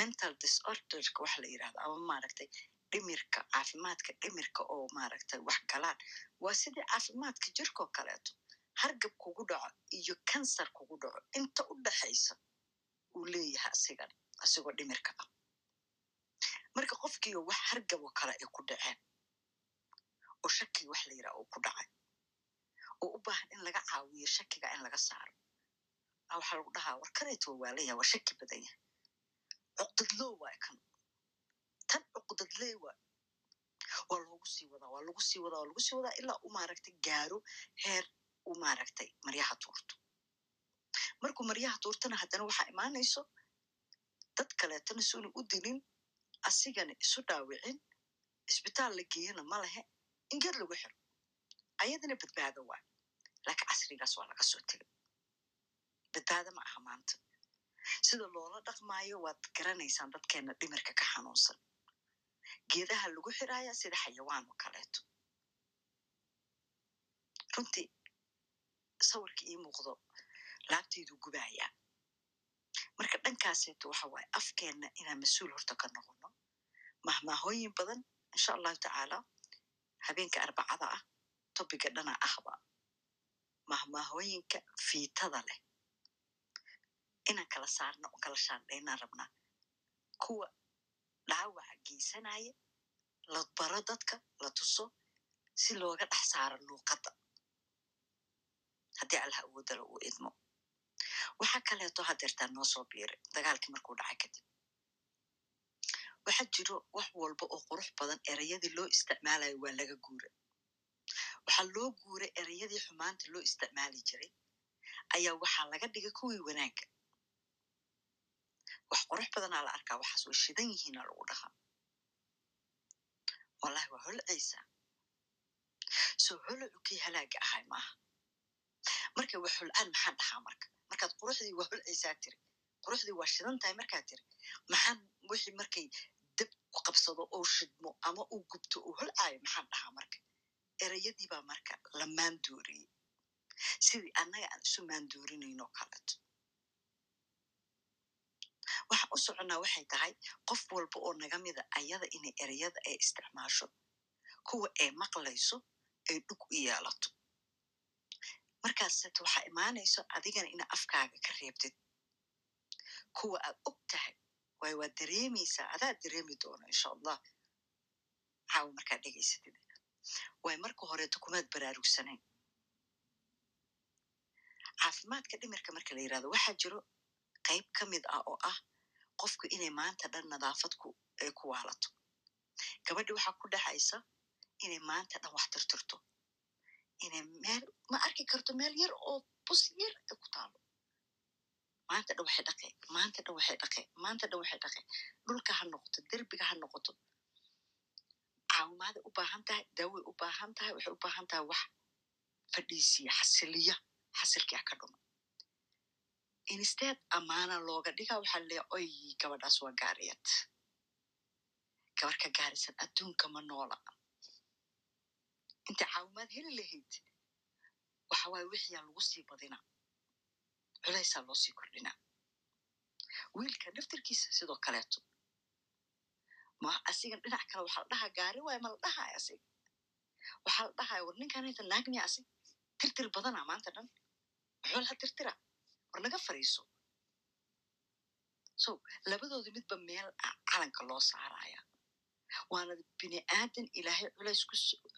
mental disorderka waxa la yiraahdo ama maaragtay dhimirka caafimaadka dhimirka oo maaragtay wax galaan waa sidii caafimaadka jirkoo kaleeto hargab kugu dhaco iyo kansar kugu dhaco inta u dhaxaysa uu leeyahay asigan asigoo dhimirka ah. Marka qofkiio wax hargaboo kale ay ku dhaceen oo shakigi wax la yiraha uu ku dhacay oo u baahan in laga caawiyo shakiga in laga saaro. Waxaa lagu dhahaa warkareeto waa waalayaha waa shaki badan yahay. Cuqdadloo waay kan tan cuqdadlee waay waa loogu sii wadaa waa lagu sii wadaa waa lagu sii wadaa ilaa u maaragtay gaaro heer u maaragtay maryaha tuurto markuu maryaha tuurtana haddana waxaa imaanayso dad kaleetana suuna u dilin asigana isu dhaawicin isbitaal la geeyana ma lehe in geed lagu xiro. Ayadana badbaado waa laakiin casrigaas waa laga soo tegay. Badbaado ma aha maanta. Sida loola dhaqmaayo waad garanaysaan dadkeena dhimirka ka xanuunsan geedaha lagu xiraaya sida xayawaan oo kaleeto runtii sawirka ii muuqdo laabtaydu gubaaya marka dhankaaseeto waxa waaye afkeenna inaan mas'uul horta ka noqono mahmaahooyin badan insha allahu tacaala habeenka arbacada ah tobiga dhana ahba mahmaahooyinka fiitada leh inaan kala saarno oo kala shaandhaynaan rabnaa kuwa dhaawaca geysanaya la baro dadka la tuso si looga dhex saaro luuqadda haddii allaha awoodala uu idmo waxaa kaleeto hadeertaa noo soo biiray dagaalkii markuu dhacay kadib waxaa jiro wax walba oo qurux badan ereyadii loo isticmaalayo waa laga guura waxaa loo guuray ereyadii xumaanta loo isticmaali jiray ayaa waxaa laga dhigay kuwii wanaagga wax qurux badanaa la arkaa waxaas way shidan yihiina lagu dhahaa wallahi waa holcaysaa soo holocukii halaaga ahay maaha markay wax holcaan maxaan dhahaa marka markaad quruxdii waa holcaysaa tiri quruxdii waa shidan tahay markaad tiri maxaan wixii markay dab ku qabsado oo shidmo ama uu gubto uu holcaayo maxaan dhahaa marka ereyadii baa marka la maandooriyey sidii annaga aan isu maandoorinayno kaleeto waxaan u soconnaa waxay tahay qof walba oo naga mida ayada inay ereyada ay isticmaasho. Kuwa ay maqlayso ay dhug u yeelato. Markaaseeto waxaa imaanayso adigana ina afkaaga ka reebtid. Kuwa aad og tahay waayo waad dareemaysaa adaad dareemi doono insha allah caawa markaad dhegaysatid. Waay marka horeeto kumaad baraarugsanayn. Caafimaadka dhimirka marka la yiraahdo waxaa jiro qayb ka mid ah oo ah qofku inay maanta dhan nadaafadku ay ku waalato. Gabadhi waxaa ku dhexaysa inay maanta dhan wax tirtirto. Inay meel ma arki karto meel yar oo bus yar ay ku taalo. Maanta dhan waxay dhaqe maanta dhan waxay dhaqe maanta dhan waxay dhaqe dhulka ha noqoto derbiga ha noqoto. Caawimaaday u baahan tahay daaway u baahan tahay waxay u baahan tahay wax fadhiisiya xasiliya xasilkii ha ka dhumo instead amaana looga dhiga waxaa leeya oy gabadhaas waa gaariyad gabar ka gaarisan adduunka ma noola. Inta caawimaad heli lahayd waxa waaye wixiyaa lagu sii badina. Culaysaa loo sii kordhinaa wiilka naftarkiisa sidoo kaleeto. Ma asigan dhinac kale waxaa la dhahaa gaari waayo ma la dhahaayo asig. Waxaa la dhahaya war ninkan inta naagmiya asig. Tirtir badana maanta dhan. Muxuu laha tirtira war naga fariiso so labadooda midba meel calanka loo saaraya. Waana bini aadan ilaahay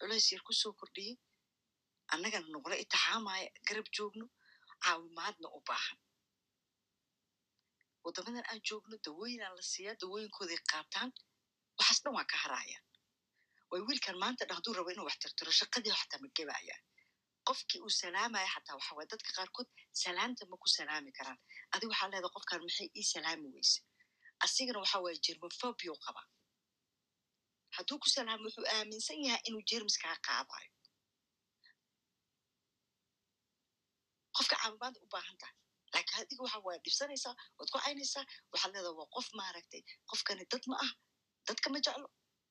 culays yar ku soo kordhiyey annagana nogula itixaamaya garab joogno caawimaadna u baahan. Waddamadan aan joogno dawooyinaa la siiyaa dawooyinkooday qaataan waxaas dhan waa ka harayaan way wiilkan maanta dhan hadduu rabo inuu wax tirtiro shaqadii xataa ma gebaayaan qofkii uu salaamaya xataa waxa waye dadka qaarkood salaamta ma ku salaami karaan. Adi waxaa leedahay qofkan maxay ii salaami weyse. Asigana waxa waye jermofobia u qabaa. Hadduu ku salaamo wuxuu aaminsan yahay inuu jermis kaa qaadayo. Qofka caawimaada u baahan tahay. Laakiin adiga waxa waye dhibsanaysaa waad ku caynaysaa. Waxaad leedahay waa qof maaragtay qofkani dad ma ah dadka ma jeclo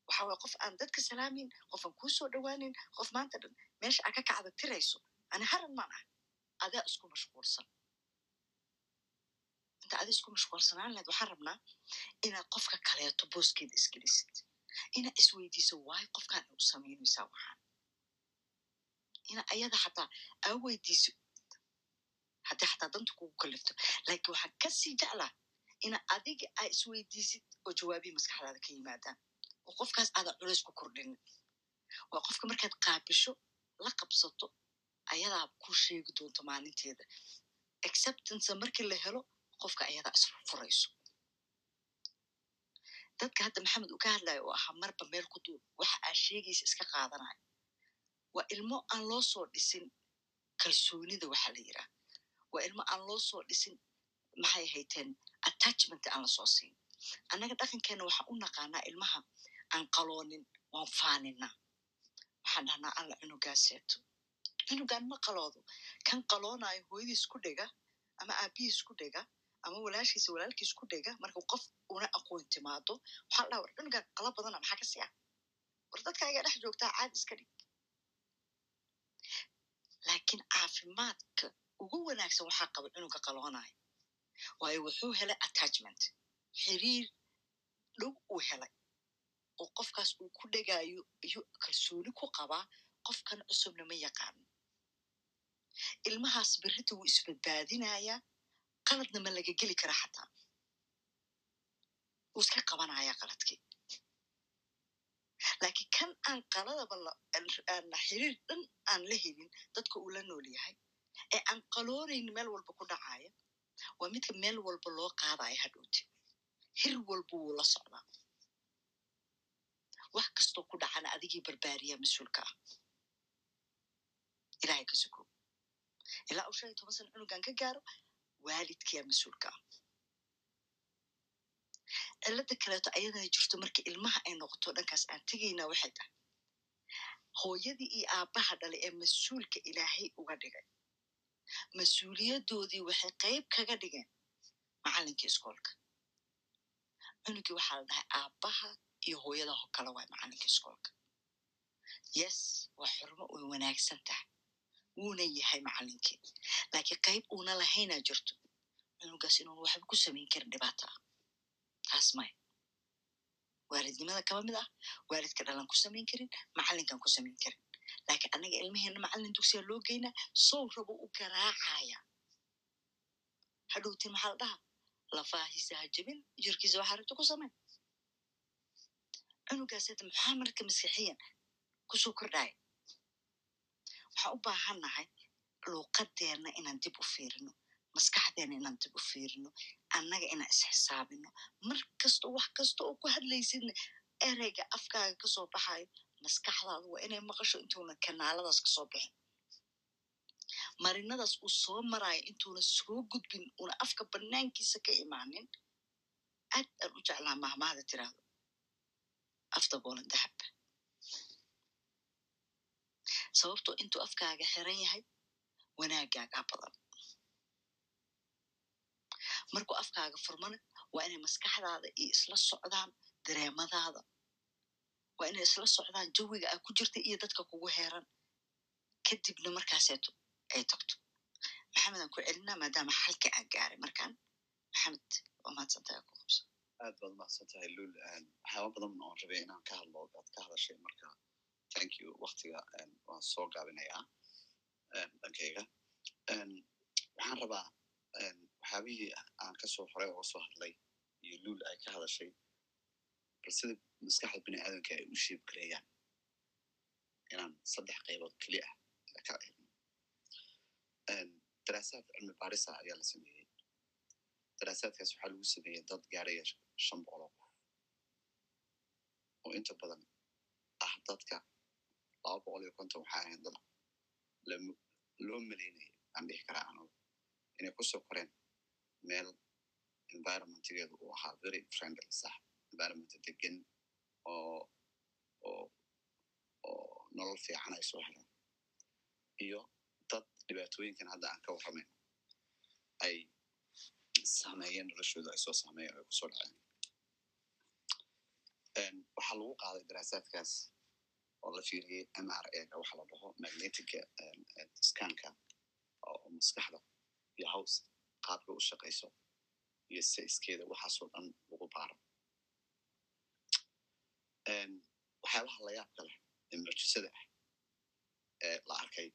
waxa waye qof aan dadka salaamin qof aan kuu soo dhowaanin qof maanta dhan meesha aa ka kacda tirayso ani haran maan ah adaa isku mashquulsan inta adaa isku mashquulsanaan lahayd waxaan rabnaa inaad qofka kaleeto booskeeda isgelisid inaad isweydiiso waayo qofkaan u samaynaysaa waxaan ina ayada xataa aa weydiiso haddii xataa danta kugu kalifto laakiin waxaan ka sii jeclaa ina adiga aa isweydiisid oo jawaabihi maskaxdaada ka yimaadaan oo qofkaas aadan culays ku kordhinin waa qofka markaad qaabisho la qabsato ayadaa ku sheegi doonto maalinteeda acceptance markii la helo qofka ayadaa isfurayso dadka hadda maxamed uu ka hadlayo oo ahaa marba meel ku duul waxa aa sheegaysa iska qaadanayo waa ilmo aan loo soo dhisin kalsoonida waxa la yiraa waa ilmo aan loo soo dhisin maxay hayteen attachment aan la soo siin annaga dhaqankeena waxaan u naqaanaa ilmaha aan qaloonin waan faaninaa waxaan dhahnaa alla cunugaaseeto cunugaan ma qaloodo kan qaloonayo hooyadiis ku dhega ama aabihiis ku dhega ama walaashiisa walaalkiis ku dhega marka qof una aqoon timaado waxaa dhaha war cunugaan qala badana maxaa ka siya war dadkaaga dhex joogtaa caadi iska dhig. Laakiin caafimaadka ugu wanaagsan waxaa qaba cunuga qaloonayo waayo wuxuu helay attachment. Xiriir dhow uu helay oo qofkaas uu ku dhegaayo iyo kalsooni ku qabaa qofkan cusubna ma yaqaano ilmahaas berrita wuu isbadbaadinayaa qaladna ma laga geli karaa xataa. Wuu iska qabanayaa qaladkii. Laakiin kan aan qaladaba aana xiriir dhan aan la helin dadka uu la nool yahay. Ee aan qaloonayn meel walba ku dhacaya waa midka meel walba loo qaadayo hadhowti hir walba wuu la socdaa wax kastoo ku dhacana adigii barbaariya mas'uulka ah ilahay ka sugo ilaa uu shan iyo toban sana cunugan ka gaaro waalidkiyaa mas'uulka ah cilada kaleeto ayadana jirto marka ilmaha ay noqoto dhankaas aan tegaynaa waxay tahay hooyadii iyo aabbaha dhalay ee mas'uulka ilaahay uga dhigay mas'uuliyadoodii waxay qayb kaga dhigeen macallinkii iskoolka cunugii waxaa la dhahay aabbaha iyo hooyada ho kale waay macallinkii iskoolka yes waa xurmo uy wanaagsan tahay wuuna yahay macallinkii laakiin qayb uuna lahaynaa jirto cunugaas inuun waxba ku samayn karin dhibaata ah taas maya waalidnimada kaba mid ah waalidka dhalan ku samayn karin macallinkan ku samayn karin laakiin annaga ilmaheena macallin dugsiya loo geynaa sow rabo u garaacaya hadhowtiin maxaa la dhaha lafaahisa ha jebin jirkiisa waxaa rabta ku samayn cunugaas hada maxaa marka masiixiyan ku soo kordhaya waxaan u baahannahay luuqadeenna inaan dib u fiirino maskaxdeena inaan dib u fiirino annaga inaan isxisaabino. Mar kasta wax kasta oo ku hadlaysidna ereyga afkaaga ka soo baxayo maskaxdaadu waa inay maqasho intuuna kanaaladaas ka soo bixin. Marinadaas uu soo maraayo intuuna soo gudbin una afka banaankiisa ka imaanin aad aan u jeclaa mahmaada tiraahdo afdaboolan dahab sababtoo intuu afkaaga xiran yahay wanaagaagaa badan markuu afkaaga furmana waa inay maskaxdaada iyo isla socdaan dareemadaada waa inay isla socdaan jawiga aa ku jirta iyo dadka kugu heeran kadibna markaaseeto ay tagto maxamedaan ku celinaa maadaama xalka aan gaaray markaan maxamed waa mahadsantahay ku qabso aad baad mahadsan tahay lul waxyaaba badan oon rabay inaan ka hadlo aad ka hadashay marka thank you. waktiga waan soo gaabinayaa dhankayga waxaan rabaa waxyaabihii aan ka soo horay oga soo hadlay iyo lul ay ka hadashay bal sida maskaxda bini aadamka ay u sheeb gareeyaan inaan saddex qaybood keli ah ka eegno daraasaad cilmi baarisa ayaa la sameeyey daraasaadkaas waxaa lagu sameeyey dad gaaraya shan boqoloo oo inta badan ah dadka laba boqol iyo konton waxaa ahayn dad loo maleynaya aan dhihi karaa anugu inay ku soo koreen meel environmentgeedu uu ahaa very friendly sax environment degan oo oo nolol fiican ay soo heleen iyo dad dhibaatooyinkan hadda aan ka warramayn ay saameeyeen noloshooda ay soo saameeyeen ay ku soo dhaceen waxaa lagu qaaday daraasaadkaas oo la fiiriyey m r ega waxa la dhaho magnetica scanka oo maskaxda iyo haws qaabka u shaqayso iyo saiskeeda waxaasoo dhan lagu baaro waxyaabaha layaabka leh ee mucjisada ah ee la arkay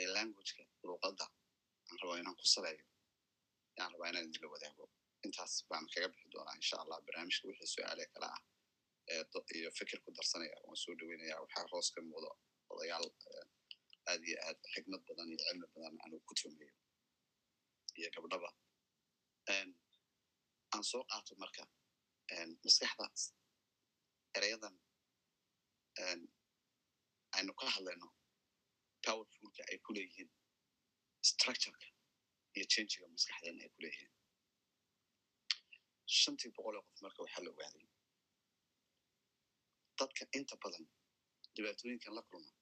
ee languageka luuqadda aan rabaa inaan ku saleeyo yaan rabaa inaan idinla wadaago intaas baan kaga bixi doonaa insha allah barnaamijka wixii su'aale kale ah iyo fikir ku darsanaya waan soo dhaweynaya waxaa hoos ka muuqda odayaal aad iyo aad xikmad badan iyo cilmi badan aan ku tuumayo iyo gabdhaba aan soo qaato marka maskaxda erayadan aynu ka hadlayno powerfulka ay ku leeyihiin structureka iyo changiga maskaxdeena ay ku leeyihiin shantii boqol ee qof marka waxaa la ogaaday dadka inta badan dhibaatooyinkan la kulma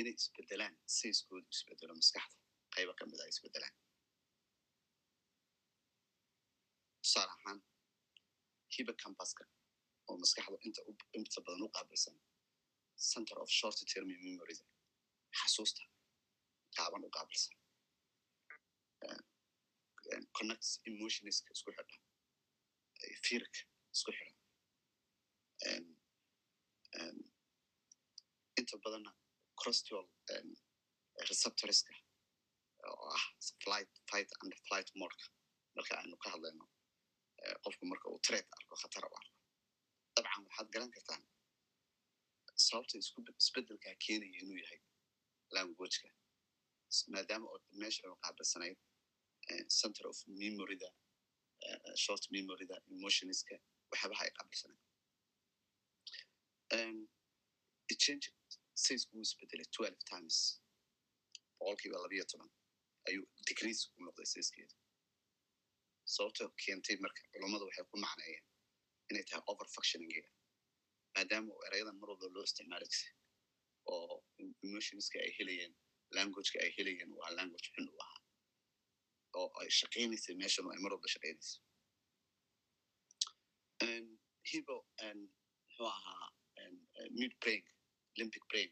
inay isbedelaan sayskoodu isbedelo maskaxda qayba ka mid a isbedelaan tusaale ahaan hiba oo maskaxda inta badan u qaabilsan center of short term memories. xasuusta qaaban u qaabilsan connects emotionska isku xidha firka isku xidha inta badanna crostol receptorska oo ah flight fight and flight modka marka aynu ka hadlayno qofku marka uu tred arko khatar u arko dabcan waxaad garan kartaan sababta isbedelkaa keenaya inuu yahay languageka maadaama meesha u qaabilsanayd center of memoryda short memoryda emotionska waxyaabaha ay qaabilsanayd change saysku uu isbedelay twelve times boqolkiiba labiyo toban ayuu decrease ku noqday sayskeeda sababta keentay marka culummadu waxay ku macneeyeen inay tahay over functioningiga maadaama uu erayadan mar walba loo isticmaali jiray oo emotionska ay helayeen languageka ay helayeen waa language xun u ahaa oo ay shaqaynaysay meeshan ay mar walba shaqaynaysay hibo muxuu ahaa mid brain olympic brain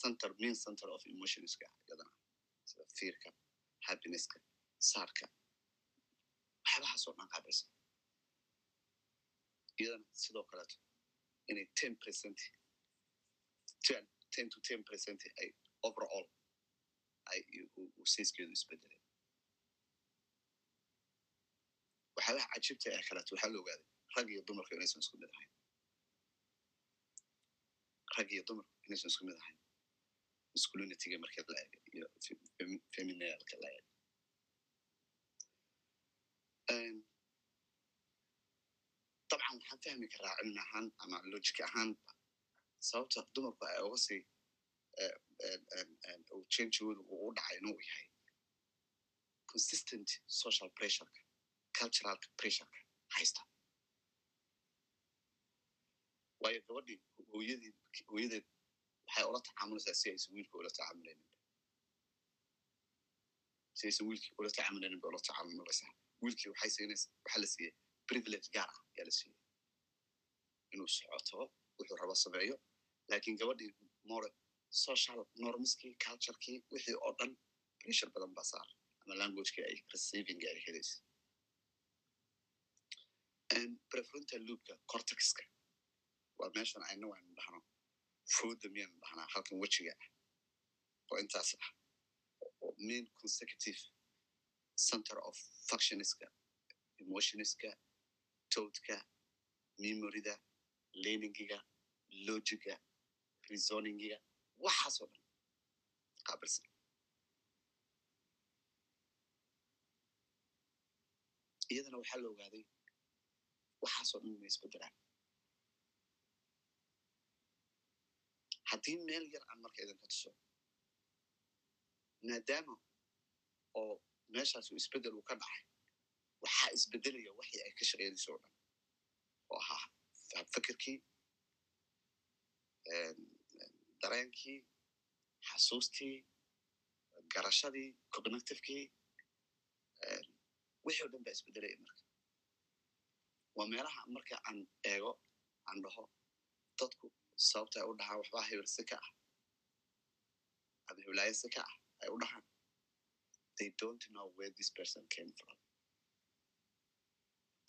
center main center of emotionska iyadana sida fearka happinesska saarka waxyaabahaasoo dhan qaabilsan iyadana sidoo kaleeto inay ten percent ten to ten percent ay overall uu sayskeedu isbedelay waxyaabaha cajibta ee kaleeto waxaa la ogaaday rag iyo dumarku inaysan isku mid ahayn rag iyo dumarku inaysan isku mid ahayn masculinityga markeed la eega iyo feminalka la eega dabcan waxaan fahmi karaa cilmi ahaan ama logic ahaanba sababta dumarku ay uga sii changigoodu uu u dhacay inuu yahay consistent social pressureka culturalka pressureka haysta waayo gabadhii hooyadeed waxay ula tacaamulaysaa si aysan wiilka ula tacaamulaynin si aysan wiilkii ula tacaamulaynin bay ula tacaamulaysaa wiilkii waxay siinaysa waxaa la siiyey privilege gaar ah ayaa la siiyey inuu socoto wuxuu rabo sameeyo laakiin gabadhii more social normskii culturekii wixii oo dhan pressure badan baa saar. Ama languagekii ay receiving ay helaysa prefrontal loopka cortexka waa meeshan ayna waynu dhahno. Fooda miyaynu dhahnaa halkan wejiga ah oo intaas ah. Main consecutive center of functionska emotionska toadka memoryda learningiga logiga reasoningiga waxaasoo dhan qaabilsan iyadana waxaa la ogaaday waxaasoo dhan inay isbedelaan haddii meel yar aan marka idinka tuso maadaama oo meeshaasu isbeddel uu ka dhacay waxaa isbedelaya waxii ay ka shaqeynayso o dhan oo ahaa fakerkii dareenkii xasuustii garashadii cognitivekii wixii o dhan baa isbedelaya marka waa meelaha marka aan eego aan dhaho dadku sababta ay u dhahaan waxbaa hebel si ka ah ama heblaayo si ka ah ay u dhahaan they don't know where this person came from.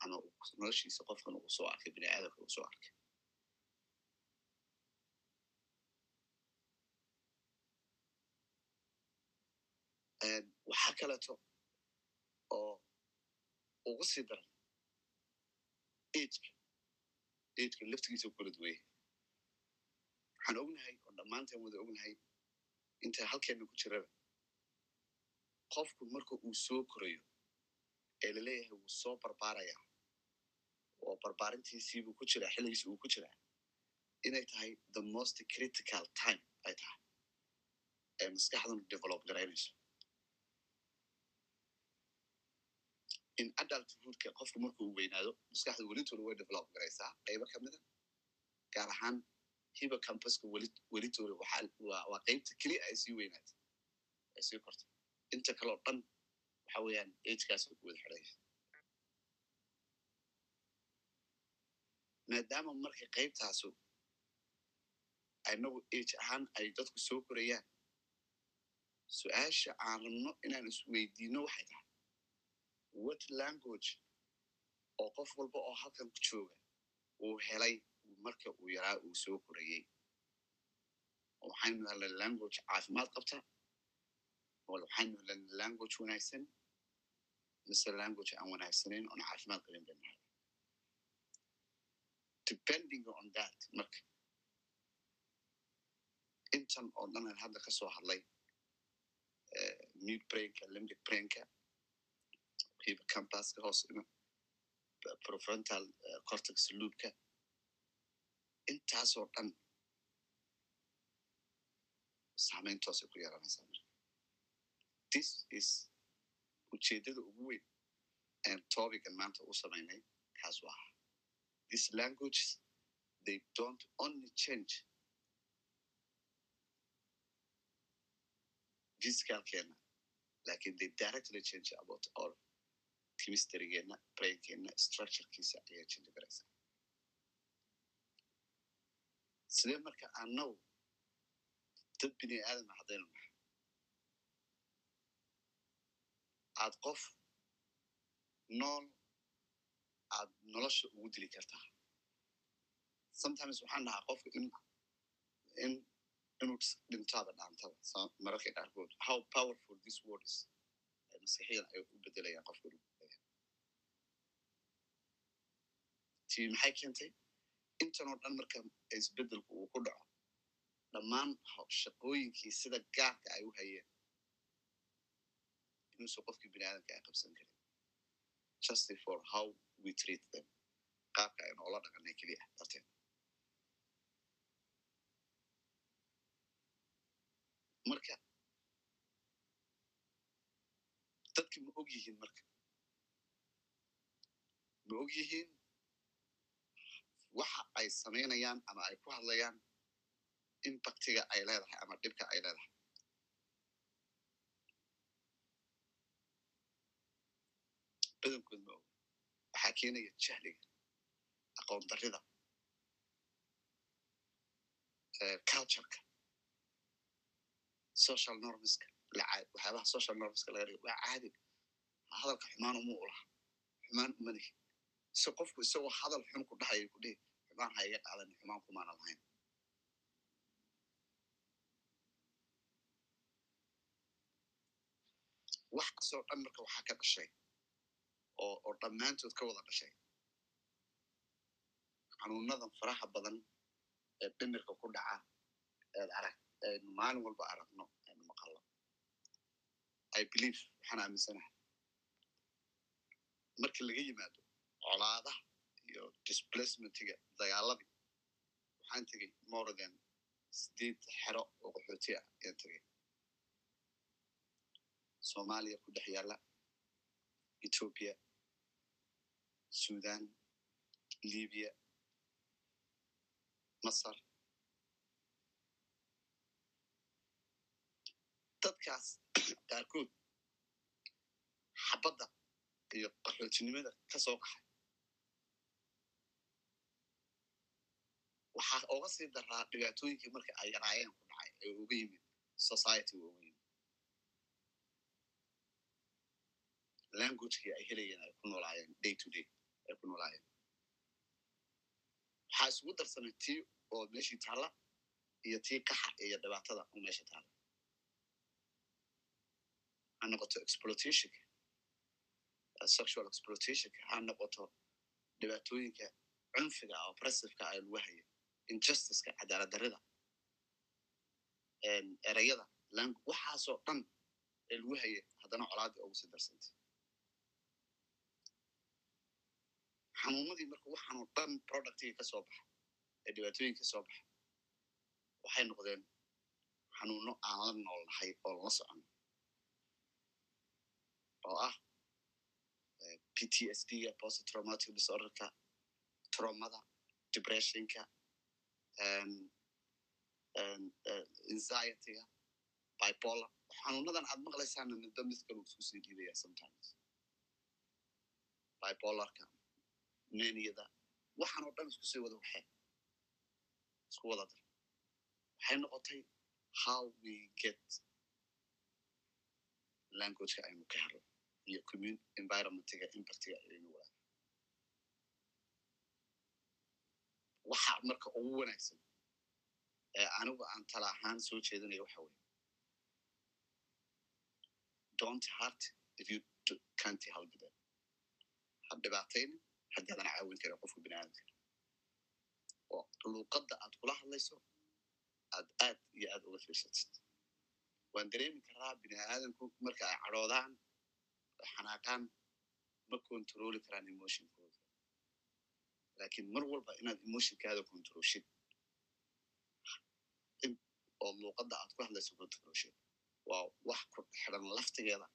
ama noloshiisa qofkan uu soo arkay bini aadamka uu soo arkay waxaa kaleeto oo ugu sii daran ageka ageka laftigiisa u kala duwaya waxaan ognahay oo dhammaanteen wada ognahay inta halkeena ku jiraba. Qofku marka uu soo korayo ee la leeyahay wuu soo barbaaraya. Oo barbaarintiisiibuu ku jiraa xilligiisi uu ku jiraa inay tahay the most critical time ay tahay. Ee maskaxduna develop garaynayso in adulthoodka qofku markuu weynaado maskaxda welitooda way develop garaysaa qaybo kamida gaar ahaan hiba campuska welitooda waa qaybta keliya ay sii weynaatay ay sii kortay. Inta kaleo dhan waxa weeyaan agekaas ku wada xidhaya maadaama marka qaybtaasu inagu age ahaan ay dadku soo korayaan su'aasha aan rabno inaan isweydiino waxay tahay what language? Oo qof walba oo halkan ku jooga uu helay marka uu yaraa uu soo korayey waxaynu helnay language caafimaad qabta waxaynu helnay language wanaagsan mise language aan wanaagsanayn oon caafimaad qabin baynu helnay depending on that marka intan oo dhan hadda ka soo hadlay mid brainka limbic brainka hiba campaska hoos ima profrontal cortex loopka intaasoo dhan saameyntoosay ku yeelanaysaa marka this is ujeeddada ugu weyn aan topican maanta u samaynay kaas waa aha these languages they don't only change. Physicalkeena laakiin they directly change about all chemistrygeena brainkeena structurekiisa ayaa change garaysaa sidee marka annagu dad bini aadama haddaynu nahay aad qof nool aad nolosha ugu dili kartaa sometimes waxaan dhahaa qofka in in inuu dhintaada dhaantaba mararka qaarkood how powerful this word is. maskixiyan ay u bedelayaan qofka ti maxay keentay intanoo dhan marka isbedelku uu ku dhaco dhammaan shaqooyinkii sida gaarka ay u hayeen. Inuusan qofkii bini aadamka ay qabsan karin. Justy for how we treat them. Qaabka aynu ola dhaqanay keliya darteed. Marka dadki ma og yihiin marka? Ma og yihiin waxa ay samaynayaan ama ay ku hadlayaan impactiga ay leedahay ama dhibka ay leedahay. Badankood ma og waxaa keenaya jahliga aqoon darrida cultureka social normska waxyaabaha social normska laga dhigo. Waa caadi. Hadalka xumaan uma u xumaan umanihi se qofku isagoo hadal xun ku dhahayo ku dhihi xumaan ha iga qaadan xumaan kumaana lahayn. Waxaasoo dhan marka waxaa ka dhashay oo oo dhammaantood ka wada dhashay xanuunadan faraha badan ee dhimirka ku dhaca eed arag aynu maalin walba aragno aynu maqalno. I believe waxaan aaminsanahay. Markii laga yimaado colaadaha iyo displacementiga dagaaladii waxaan tegey more than sideed xero oo qaxooti ah ayaan tegey. Soomaaliya ku dhex yaalla ethoopia sudan libiya masar. Dadkaas qaarkood xabadda iyo qaxootinimada ka soo qaxay waxaa oga sii daraa dhibaatooyinkii marka ay yaraayeen ku dhacay ee uga yimid society uga yimid. Languagekii ay helayeen ay ku noolaayeen day to day ay ku noolaayeen. Waxaa isugu darsamay tii oo meeshii taalla iyo tii kaxa iyo dhibaatada oo meesha taalla. Ha noqoto exploitationka sexual exploitationka ha noqoto dhibaatooyinka cunfiga oppressiveka ay lagu hayo injusticeka cadaalad darrida ereyada waxaasoo dhan ee lagu hayay haddana colaadii ugu sii darsantay. Xanuunadii marka waxaan oo dhan productiga ka soo baxa ee dhibaatooyin ka soo baxa waxay noqdeen xanuuno aan la nool nahay oo la socono oo ah p t s d ga post traumatic disorderka traumada depressionka anxietyga bipolar. Xanuunadan aad maqlaysaana midba mid kalu isku sii dhiibaya sometimes. Bipolarka neniyada waxaan oo dhan isku sii wada waxee isku wada dar. Waxay noqotay how we get languageka aynu ka helo iyo commun environmentiga impactiga aynu wada waxa marka ugu wanaagsan ee anigu aan tala ahaan soo jeedinayo waxa weye don't hurt if you can't help them. Ha dhibaataynin haddii adan caawin karin qofka bini aadamka oo luuqadda aad kula hadlayso aad aad iyo aad uga fiirsatid. Waan dareemi karaa bini aadamku marka ay cadhoodaan ay xanaaqaan ma controli karaan emotionkooda laakiin mar walba inaad emotionkaada controlshid oo luuqadda aad ku hadlayso controlshid waa wax ku xiran laftigeeda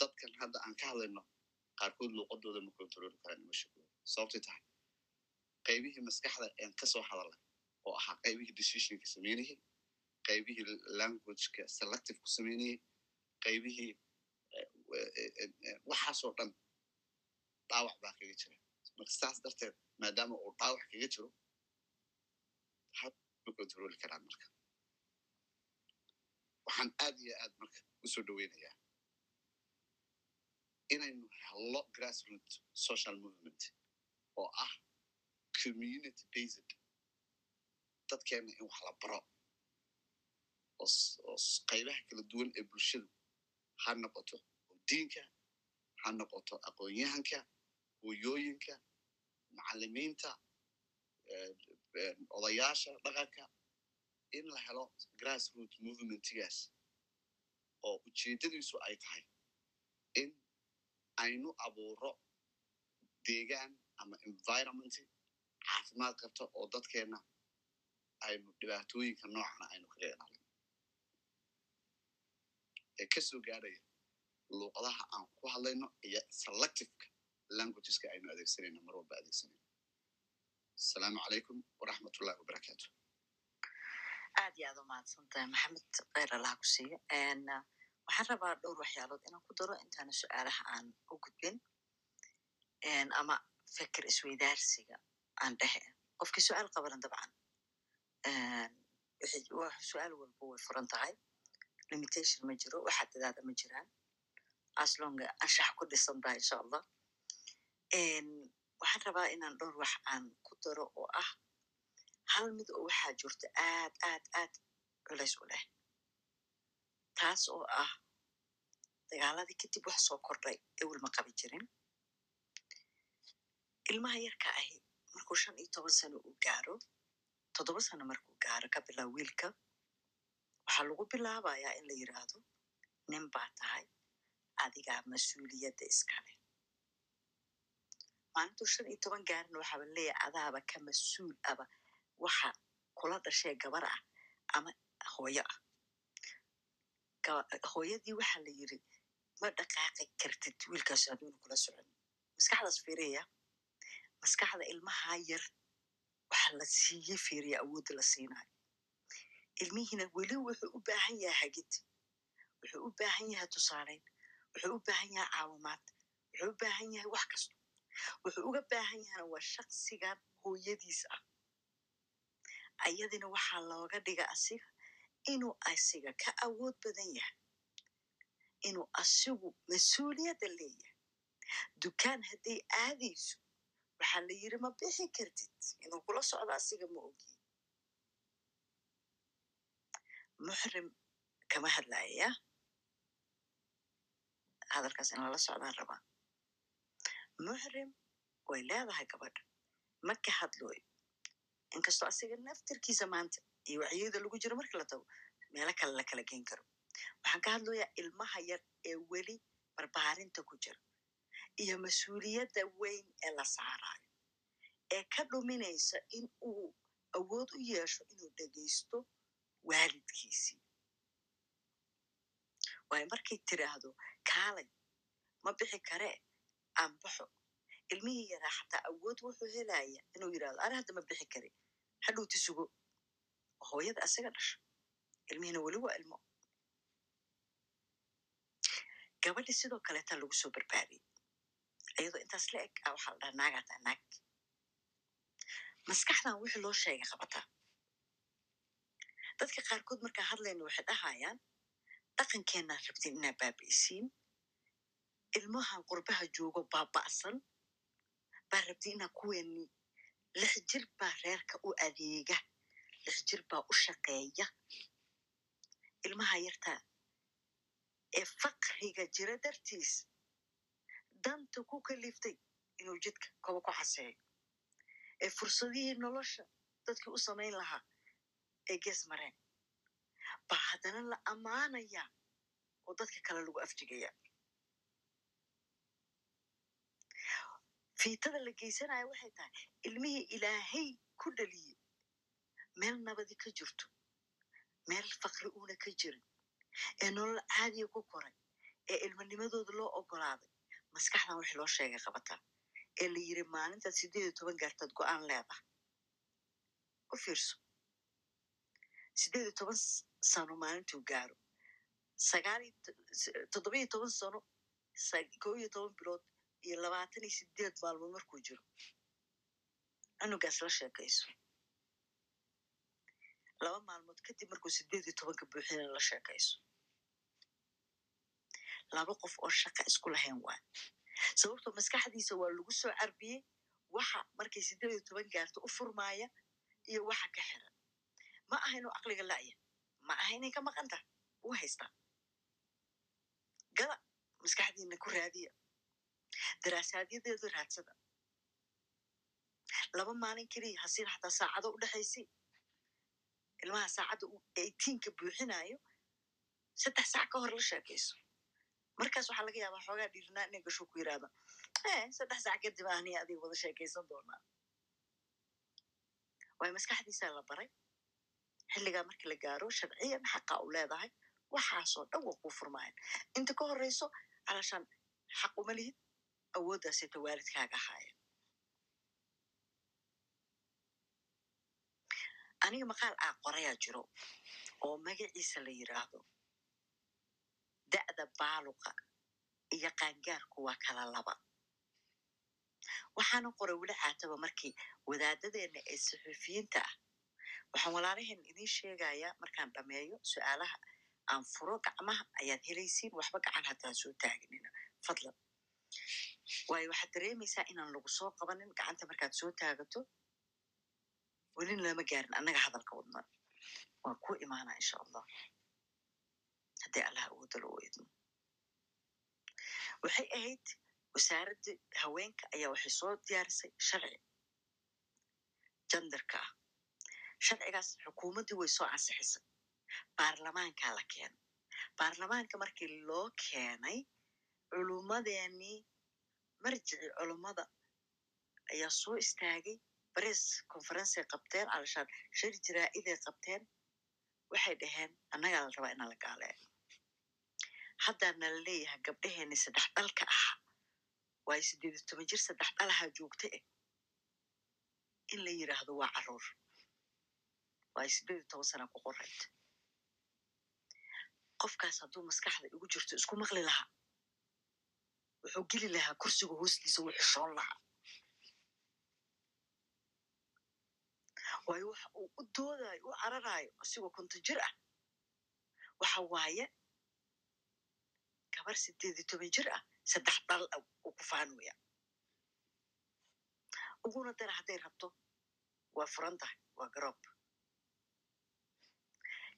dadkan hadda aan ka hadlayno qaarkood luuqadooda ma controli karaan emotionkooda sababtay tahay qaybihii maskaxda een ka soo hadalay oo ahaa qaybihii decisionka samaynayay qaybihii languageka selective ku samaynayay qaybihii waxaasoo dhan dhaawac baa kaga jira marka saas darteed maadaama uu dhaawac kaga jiro ma controli karaan marka waxaan aad iyo aad marka u soo dhoweynayaa inaynu hello grassroot social movement. oo ah community based. dadkeena in wax la baro oo qaybaha kala duwan ee bulshadu ha noqoto diinka ha noqoto aqoon-yahanka hooyooyinka macalimiinta odayaasha dhaqanka in la helo grassroot movementgaas oo ujeeddadiisu ay tahay in aynu abuuro deegaan ama environment caafimaad qabto oo dadkeenna aynu dhibaatooyinka noocana aynu kaga ilaalin. Ee ka soo gaadhaya luuqadaha aan ku hadlayno iyo selectiveka languageska aynu adeegsanayno mar walba adeegsanayno asalaamu calaykum waraxmatullahi wabarakaatu aad iyo aad u mahadsantahay maxamed kheyr allaha ku siiyo waxaan rabaa dhowr waxyaalood inaan ku daro intaana su'aalaha aan u gudbin. Ama feker isweydaarsiga aan dhehe qofkii su'aal qabanan dabcan su'aal walba way furan tahay. Limitation ma jiro waxaa dadaada ma jiraan. Aslonga anshax ku dhisan tahay insha allah waxaan rabaa inaan dhowr wax aan ku daro oo ah hal mid oo waxaa jirta aad aad aad culays u leh. Taas oo ah dagaaladii kadib wax soo kordhay ewel ma qabi jirin. Ilmaha yarka ahi markuu shan iyo toban sano uu gaaro toddoba sano markuu gaaro ka bilaa wiilka waxaa lagu bilaabayaa in la yidhaahdo nin baa tahay adigaa mas'uuliyadda iskale maalintuu shan iyo toban gaarina waxaaba leeyahay adaaba ka mas'uul aba waxa kula dhashee gabar ah ama hooyo ah. Hooyadii waxaa la yiri ma dhaqaaqi kartid wiilkaas aduuna kula socon. Maskaxdaas fiiraya maskaxda ilmaha yar waxaa la siiye fiiriya awoodda la siinayo. Ilmihiina weli wuxuu u baahan yahay hagid wuxuu u baahan yahay tusaaleyn wuxuu u baahan yahay caawimaad wuxuu u baahan yahay wax kasto wuxuu uga baahan yahana waa shaksigan hooyadiis ah ayadina waxaa looga dhiga asiga inuu asiga ka awood badan yahay inuu asigu mas'uuliyadda leeyahay. Dukaan hadday aadayso waxaa la yiri ma bixi kartid inuu kula socdo asiga ma ogi muxrim kama hadlayaya hadalkaas in lala socdaan rabaa muxrim way leedahay gabadha ma ka hadlooyo inkastoo asiga naftarkiisa maanta iyo wacyiyada lagu jiro marka la tago meelo kale la kala geen karo waxaan ka hadlayaa ilmaha yar ee weli barbaarinta ku jira iyo mas'uuliyadda weyn ee la saarayo ee ka dhuminaysa in uu awood u yeesho inuu dhegaysto waalidkiisii waayo markay tiraahdo kaalay ma bixi karee aan baxo ilmihii yaraa xataa awood wuxuu helaya inuu yidhahdo ana hadda ma bixi kari hadhowti sugo oo hooyada asaga dhasho ilmihiina weli waa ilmo gabadhi sidoo kaleeta lagu soo barbaariyey iyadoo intaas la eg a waxaa la dhaha naagataa naag maskaxdan wixii loo sheegay qabataa dadka qaarkood markaa hadlayna waxay dhahayaan dhaqankeenaan rabtin inaa baabi'isiin ilmahan qurbaha joogo baaba'san baa rabtin inaa kuweeni lix jir baa reerka u adeega lix jir baa u shaqeeya. Ilmaha yartaa ee fakriga jira dartiis danta ku kaliftay inuu jidka koba ku xaseeyo ee fursadihii nolosha dadkii u samayn lahaa ee gees mareen. Baa haddana la ammaanayaa oo dadka kale lagu afjigaya fiitada la geysanayo waxay tahay ilmihii ilaahay ku dhaliyey meel nabadi ka jirto meel fakri uuna ka jirin ee nolol caadiya ku koray ee ilmanimadooda loo ogolaaday. Maskaxdan wixii loo sheegay qabataa ee la yiri maalintaad siddeed iyo toban gaartaad go'aan leedahay. U fiirso. Siddeed iyo toban sano maalintuu gaaro. Sagaal toddoba iyo toban sano koo iyo toban bilood iyo labaatan iyo sideed maalmood markuu jiro cunugaas la sheekayso laba maalmood kadib markuu sideed iyo tobanka buuxina la sheekayso laba qof oo shaqa isku lahayn waa sababtoo maskaxdiisa waa lagu soo carbiyey waxa markay sideed iyo toban gaarto u furmaaya iyo waxa ka xiran ma aha inuu aqliga la'ya ma aha inay ka maqan tahay wuu haystaa gada maskaxdiina ku raadiya daraasaaadyadeedu raadsada laba maalin keliya hasiin xataa saacado u dhexaysay ilmaha saacadda eighteenka buuxinayo saddex saac ka hor la sheekayso markaas waxaa laga yaabaa xoogaa dhiirnaa inay gasho ku yirahda saddex saac kadib ahniya adiga wada sheekaysan doonaa waayo maskaxdiisaa la baray xilligaa markii la gaaro sharciyan xaqa u leedahay waxaasoo dhan waa kuu furmaayan inta ka horreyso calashaan xaq uma lihid awooddaasita waalidkaaga ahaaya aniga maqaal aa qorayaa jiro oo magaciisa la yiraahdo da'da baaluqa iyo qaangaarku waa kala laba waxaana qoray weli caataba markii wadaadadeenna ee saxuufiyiinta ah waxaan walaalaheen idiin sheegayaa markaan dhameeyo su'aalaha aan furo gacmaha ayaad helaysiin waxba gacan haddaan soo taaginina fadlan waayo waxaad dareemaysaa inaan lagu soo qabanin gacanta markaad soo taagato welina lama gaarin annaga hadalka wadna waan ku imaanaa insha allah haddii allah awooda loo idmo waxay ahayd wasaaradda haweenka ayaa waxay soo diyaarisay sharci jandarka ah sharcigaas xukuumaddii way soo ansixisay baarlamaankaa la keenay baarlamaanka markii loo keenay culummadeenii marjici culummada ayaa soo istaagay bares conferencey qabteen alashaan shir jiraa'iday qabteen. Waxay dhaheen annagaa la rabaa inaan la gaaleeyo haddaana la leeyahay gabdhaheeni saddex dhalka ahaa waayo siddeed iyo toban jir saddex dhalahaa joogta eh. In la yidhaahdo waa carruur. Waayo siddeed toban sana ku qorayd qofkaas hadduu maskaxda igu jirto isku maqli lahaa wuxuu geli lahaa kursiga hoostiisa wuu xishoon lahaa waayo waxa uu u doodayo u cararayo asigoo konton jir ah waxa waaye gabar siddeed iyo toban jir ah saddex dhal uu ku faanaya uguna dara hadday rabto waa furan tahay waa garoob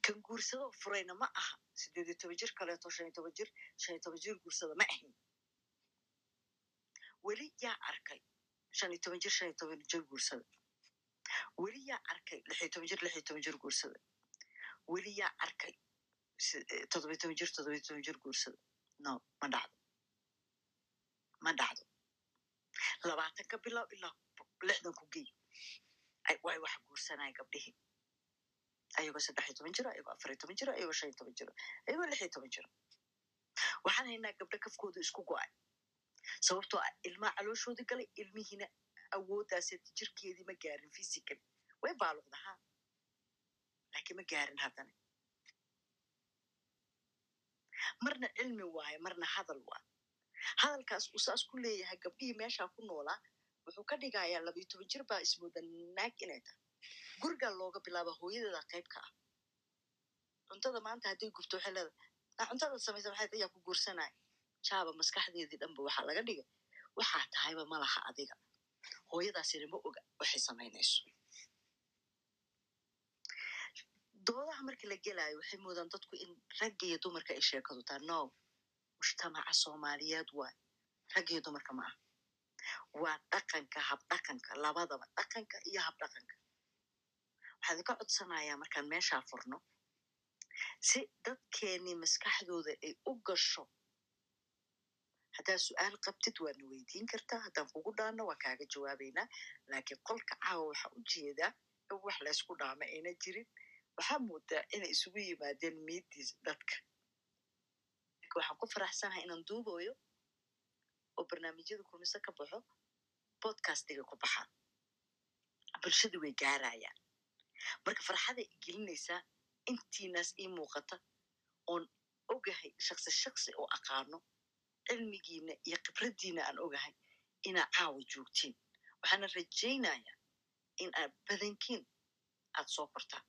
kan guursadoo furayna ma aha siddeed iyo toban jir kaleeto shan iyo toban jir shan iyo toban jir guursada ma ahayn weli yaa arkay shan iyo toban jir shan iyo toban jir guursada. Weli yaa arkay lix toban jir lix iyo toban jir guursada. Weli yaa arkay toddoba iyo toban jir toddoba iyo toban jir guursada. No ma dhacdo. Ma dhacdo. Labaatan ka bilow ilaa lixdan ku gey. Way wax guursanaya gabdhihii ayagoo saddex iyo toban jiro ayagoo afar iyo toban jiro ayagoo shan iyo toban jiro ayagoo lix iyo toban jiro waxaan haynaa gabdho kafkooda isku go'ay sababtoo ah ilmaa calooshoodii galay ilmihiina awooddaase jirkeedii ma gaarin physical way baaluqdahaa laakiin ma gaarin haddana. Marna cilmi waaye marna hadal waa hadalkaas uu saas ku leeyahay gabdhihii meeshaa ku noolaa wuxuu ka dhigayaa labayo toban jir baa ismooda naag inay tahay. Gurigaa looga bilaaba hooyadeeda qayb ka ah. Cuntada maanta hadday gubto waxay leedahay. Cuntada samaysa maxay ayaa ku guursanaya jaaba maskaxdeedii dhanba waxaa laga dhigay. Waxaa tahayba malaha adiga. Hooyadaasina ma oga waxay samaynayso. Doodaha markii la gelaayo waxay moodaan dadku in ragga iyo dumarka ay sheekadu taa no mujtamaca soomaaliyeed waay. Ragga iyo dumarka ma ah waa dhaqanka habdhaqanka labadaba dhaqanka iyo habdhaqanka waxaan idinka codsanayaa markaan meeshaa furno si dadkeenii maskaxdooda ay u gasho haddaad su'aal qabtid waadna weydiin kartaa haddaan kugu dhaanno waa kaaga jawaabaynaa laakiin qolka caawa waxaa u jeedaa in wax laysku dhaama ayna jirin waxaa moodaa inay isugu yimaadeen miidiis dadka waxaan ku faraxsanahay inaan duubayo oo barnaamijyada kulmise ka baxo bodcastiga ku baxaan bulshadu way gaarayaan marka farxaday gelinaysaa intiinaas ii muuqata oon ogahay shaksi shaksi oo aqaano cilmigiina iyo khibraddiina aan ogahay inaa caawa joogtiin. Waxaana rajaynayaa in aad badankiin aad soo kortaan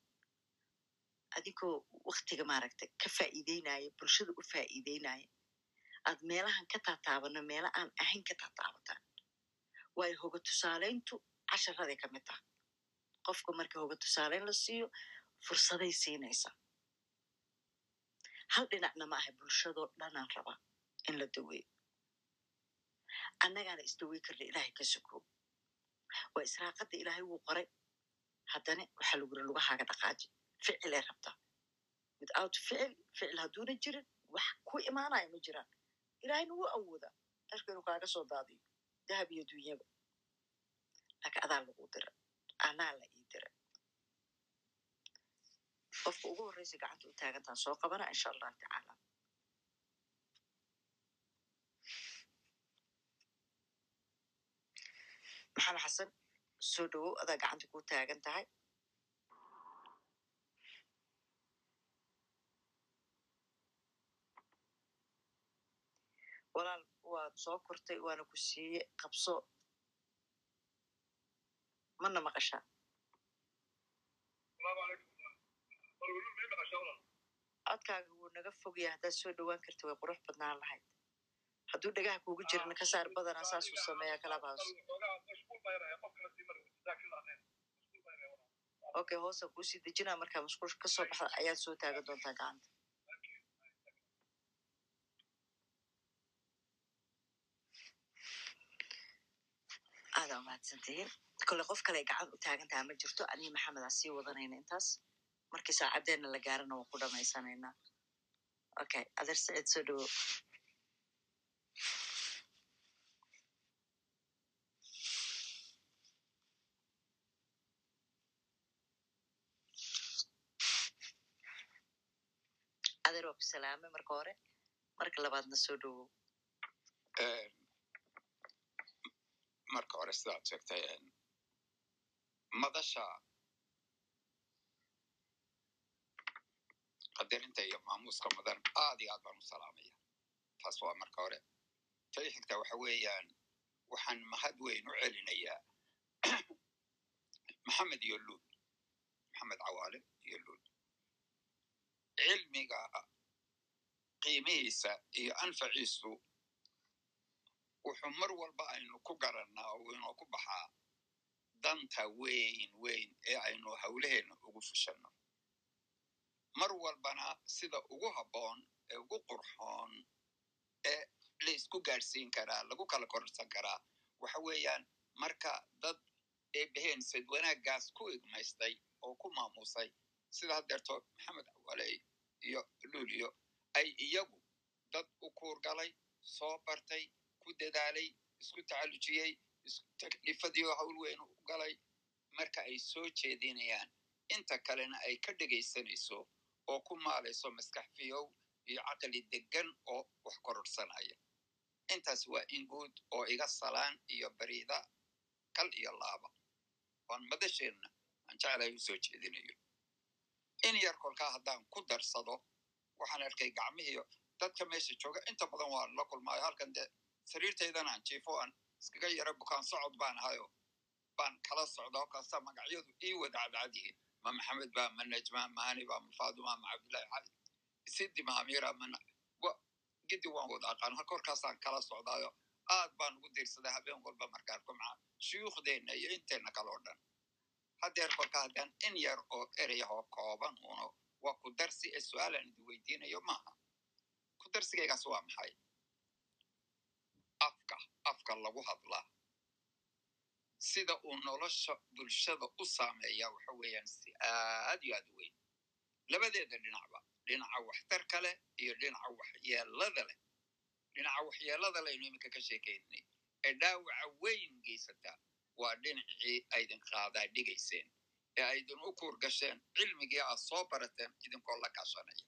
adigoo waktiga maaragtay ka faa'iideynaya bulshada u faa'iideynaya aad meelahan ka taataabano meela aan ahayn ka taataabataan. Waayo hoga tusaalayntu casharaday ka mid taha qofka marka hoga tusaalayn la siiyo fursaday siinaysaa. Hal dhinacna ma aha bulshadoo dhanaan rabaa in la daweeyo annagaana isdawey karna ilaahay ka sukoo waa israaqadda ilaahay wuu qoray haddana waxaa laguri lugahaaga dhaqaaji. Ficilay rabtaa without ficil ficil hadduuna jirin wax ku imaanaya ma jiraan. Ilaahayna wuu awoodaa dharka inuu kaaga soo daadiyo. Dahab iyo dunyaba laakiin adaa lagu dira. Anaa la ii dira. Qofka ugu horreysa gacanta u taagantaan soo qabana insha allahu tacaala maxamed xasan soo dhowow adaa gacanta ku taagan tahay walaal waad soo kortay waana ku siiye qabso mana maqashaa codkaaga wuu naga fogaya haddaad soo dhowaan karta way qurux badnaan lahayd hadduu dhagaha kuugu jirna ka saar badanaa saasuu sameeyaa kalabaas okay hoosan kuusii dejinaa markaa masquulsha ka soo baxda ayaad soo taagan doontaa gacanta aadaa umahadsantihiin kole qof kale gacan u taagantaha ma jirto anii maxamedaa sii wadanayna intaas markii saacaddeena la gaarana waan ku dhamaysanaynaa okay adeer sacid soo dhowo adeer waa ku salaamay marka hore marka labaadna soo dhowow marka hore sidaad sheegtay madasha qadarinta iyo maamuuska mudan aad iyo aad baan u salaamaya taas waa marka hore tay xigta waxa weeyaan waxaan mahad weyn u celinayaa maxamed iyo luul maxamed cawaale iyo luul cilmiga qiimihiisa iyo anfaciisu wuxuu mar walba aynu ku garannaa oo inuu ku baxaa danta weyn weyn ee aynu hawlaheenna ugu fushanno mar walbana sida ugu habboon ee ugu qurxoon ee la isku gaadhsiin karaa lagu kala korsan karaa waxa weeyaan marka dad eebaheen sad wanaaggaas ku igmaystay oo ku maamuusay sida haddeerto maxamed cawaley iyo luuliyo ay iyagu dad u kuurgalay soo bartay ku dadaalay isku tacallujiyey taklifadii oo hawl weyn u galay marka ay soo jeedinayaan. Inta kalena ay ka dhegaysanayso oo ku maalayso maskax fiyow iyo caqli degan oo wax kororsanaya. Intaas waa in guud oo iga salaan iyo bariida kal iyo laaba. Waan madasheenna aan jeclahay u soo jeedinayo in yar kolkaa haddaan ku darsado waxaan arkay gacmihii dadka meesha jooga. Inta badan waan la kulmaayo halkan dee sariirtaydan aan jiifo aan iskaga yara bukaan socod baan ahayo baan kala socda oo kasta magacyadu ii wada cadcadyihiin ma maxamed ba ma najma ma hani ba ma faaduma ma cabdillahi cali sidi ma amira mana gidi waan wada aqaan halka horkaasaan kala socdaayo aad baan ugu diirsaday habeen walba markaan kumca shuyuukhdeenna iyo inteenna kale o dhan haddeer kolka haddaan in yar oo ereyahoo kooban uno waa ku darsi ee su'aalaan idi weydiinayo maaha ku darsigaygaas waa maxay afka afka lagu hadlaa sida uu nolosha bulshada u saameeya waxa weeyaan si aad iyo aad u weyn labadeeda dhinacba dhinaca waxtarka leh iyo dhinaca waxyeelada leh dhinaca waxyeelada leynu iminka ka sheekaynay ee dhaawaca weyn geysataa waa dhinacii aydin qaadaa dhigayseen ee aydin u kuur gasheen cilmigii aad soo barateen idinkoo la kaashanaya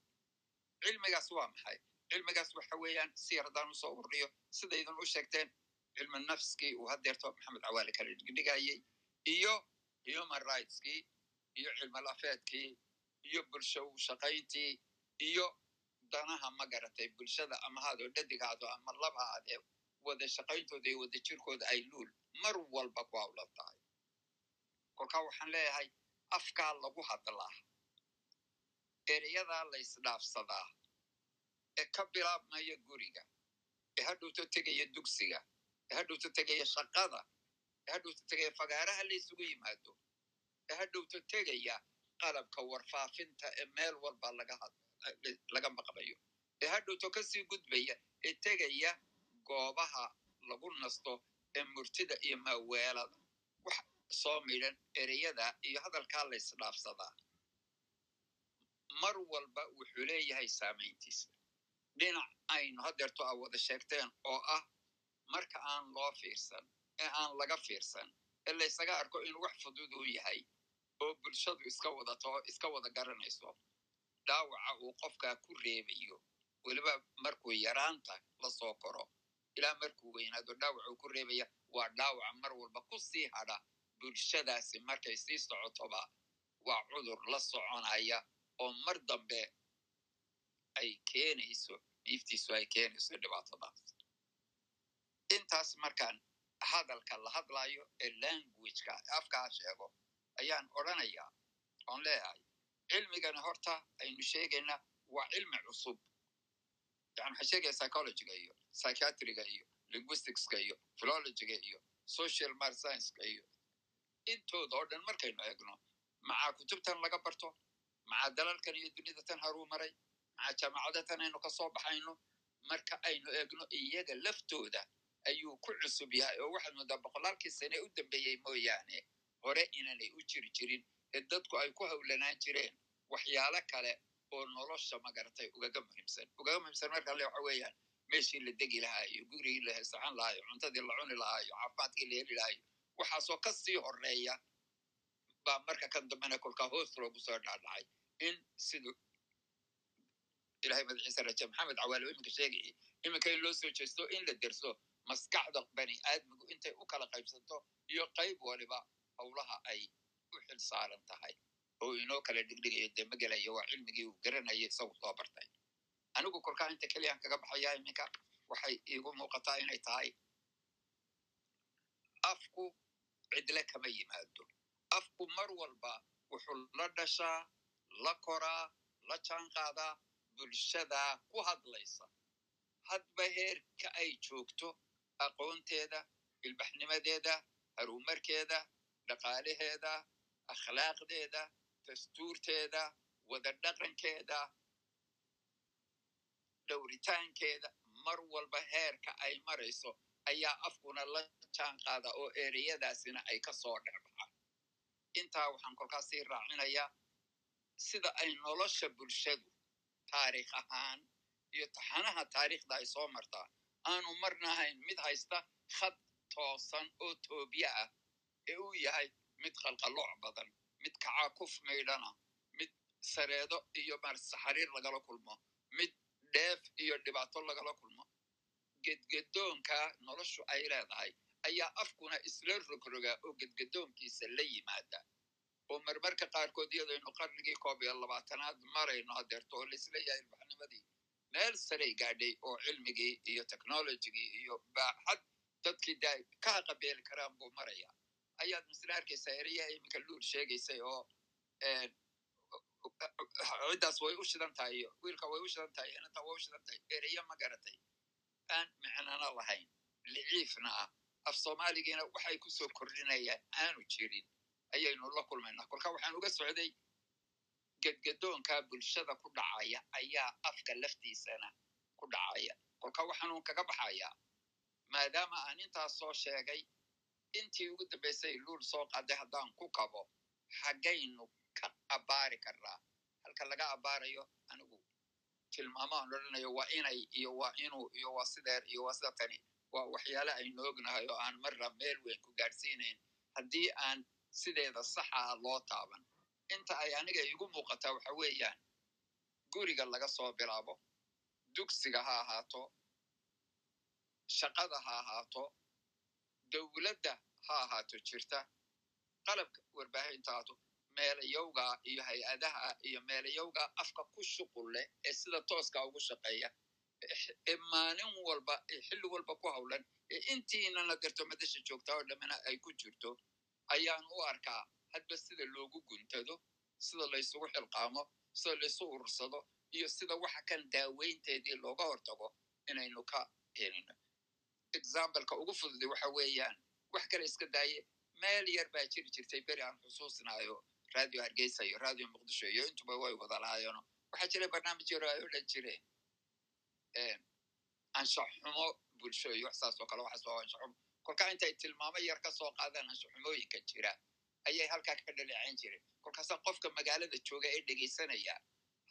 cilmigaas waa maxay? Cilmigaas waxa weeyaan si yardaan u soo urriyo sidaydin u sheegteen cilmi nafskii uu haddeerto maxamed cawaali kala dhigdhigayey iyo human rightskii iyo cilmilafeedkii iyo bulsho shaqayntii iyo danaha ma garatay bulshada ama haadoo dhadigaado ama laba haadee wada shaqayntooda iyo wada jirkooda ay luul mar walba ku hawlan tahay kolkaa waxaan leeyahay afkaa lagu hadlaa ereyadaa laysdhaafsadaa ee ka bilaabmaya guriga ee hadhowto tegaya dugsiga ee hadhowto tegaya shaqada ee hadhowto tegaya fagaaraha laysugu yimaado ee hadhowto tegaya qalabka warfaafinta ee meel walba laga maqlayo ee hadhowto ka sii gudbaya ee tegaya goobaha lagu nasto ee murtida iyo maaweelada. Wax soo midhan ereyada iyo hadalkaa laysdhaafsadaa mar walba wuxuu leeyahay saamayntiisa dhinac aynu haddeerto a wada sheegteen oo ah marka aan loo fiirsan ee aan laga fiirsan ee laysaga arko inuu wax fudud uu yahay oo bulshadu iska wadato iska wada garanayso dhaawaca uu qofkaa ku reebayo weliba markuu yaraanta la soo koro ilaa markuu weynaado dhaawaca uu ku reebaya waa dhaawaca mar walba ku sii hadha bulshadaasi markay sii socotoba waa cudur la soconaya oo mar dambe ay keenayso niiftiisu ay keenayso dhibaatadaas. Intaas markaan hadalka la hadlayo ee languageka afkaa sheego ayaan odrhanayaa oon leeyahay cilmigana horta aynu sheegaynaa waa cilmi cusub yani waxaa sheegaya psychologyga iyo psychiatriga iyo linguisticska iyo philologyga iyo social mar scienceka iyo intooda oo dhan markaynu eegno macaa kutubtan laga barto macaa dalalkan iyo dunida tan haruu maray macaa jaamacada tan aynu ka soo baxayno marka aynu eegno iyaga laftooda ayuu ku cusub yahay oo waxaad moodaa boqolaalkii sane u dambeeyey mooyaane hore inaanay u jiri jirin ee dadku ay ku hawlanaan jireen waxyaalo kale oo nolosha magaratay ugaga muhiimsan ugaga muhiimsan markaan le waxa weeyaan meeshii la degi lahaayo gurigii la hesaxan lahaayo cuntadii la cuni lahaayo caafimaadkii la heli lahaayo waxaasoo ka sii horreeya baa marka kan dambena kolkaa hoos loogu soo dhaadhacay in siduu ilahay madaxiisa raje maxamed cawaalo iminka sheegayay iminka in loo soo jeesto in la derso maskaxda bani aadmigu intay u kala qaybsanto iyo qayb waliba howlaha ay u xil saaran tahay oo inoo kala dhigdhigayo dee magelayo waa cilmigii uu garanaya isagu soo bartay. Anigu kolkaa inta keliyaan kaga baxaya iminka waxay iigu muuqataa inay tahay afku cidle kama yimaado. Afku mar walba wuxuu la dhashaa la koraa la jaan qaadaa bulshada ku hadlaysa. Hadba heerka ay joogto aqoonteeda ilbaxnimadeeda haruumarkeeda dhaqaalaheeda akhlaaqdeeda dastuurteeda wada dhaqankeeda dhowritaankeeda mar walba heerka ay marayso ayaa afkuna la jaan qaada oo ereyadaasina ay ka soo dhex baxaan intaa waxaan kolkaas sii raacinayaa sida ay nolosha bulshadu taariikh ahaan iyo taxanaha taariikhda ay soo martaa aanu marna ahayn mid haysta khad toosan oo toobiya ah ee uu yahay mid qalqalooc badan mid kacaakuf maydhana mid sareedo iyo marsaxariir lagala kulmo. Mid dheef iyo dhibaato lagala kulmo. Gedgedoonka noloshu ay leedahay ayaa afkuna isla rogrogaa oo gedgedoonkiisa la yimaada. Oo marmarka qaarkood iyadaynu qarnigii koob iyo labaatanaad marayno hadeerto oo laisleeyahay ilbaxnimadii meel saray gaadhay oo cilmigii iyo technologigii iyo baaxad dadkii da ka haqabeeli karaan buu maraya ayaad misle arkaysaa ereyaha iminka luul sheegaysay oo ciddaas way u shidan tahay iyo wiilka way u shidan tahay inanta way u shidan tahay ereya ma garatay aan micnana lahayn liciifna ah af soomaaligiina waxay ku soo kordhinayaan aanu jirin ayaynu la kulmaynaa kolka waxaan uga socday gedgedoonka bulshada ku dhacaya ayaa afka laftiisana ku dhacaya kolka waxaanuun kaga baxayaa maadaama aan intaas soo sheegay intii ugu dambaysay luul soo qaaday haddaan ku kabo xaggaynu ka abbaari karnaa halka laga abbaarayo anigu tilmaamaan odhanayo waa inay iyo waa inuu iyo waa sideer iyo waa sida tani. Waa waxyaale aynu ognahay oo aan marna meel weyn ku gaadhsiinayn haddii aan sideeda saxaa loo taaban inta ay aniga igu muuqataa waxa weeyaan guriga laga soo bilaabo dugsiga ha ahaato shaqada ha ahaato dowladda ha ahaato jirta. Qalabka warbaahinta ahaato meelayowga iyo hay'adaha iyo meelayowga afka ku shuqul leh ee sida tooska ugu shaqeeya. Ee maalin walba ee xilli walba ku howlan ee intiina la garto madasha joogtaa oo dhammina ay ku jirto ayaan u arkaa hadba sida loogu guntado sida laysugu xilqaamo sida laysu urursado iyo sida waxa kan daaweynteedii looga hortago inaynu ka helino exampleka ugu fududi waxa weeyaan. Wax kale iska daaye meel yar baa jiri jirtay beri aan xusuusnaayo radio hargeysa iyo radio muqdisho iyo intuba way wada lahaayeeno waxaa jiray barnaamij yaro ay odhan jireen. Anshax xumo bulsho iyo wax saas oo kale waxaas waa anshax xumo. Kolkaa intay tilmaamo yar ka soo qaadaan anshax xumooyinka jira ayay halkaa ka dhaleecayn jireen. Kolkaasa qofka magaalada jooga ee dhegaysanaya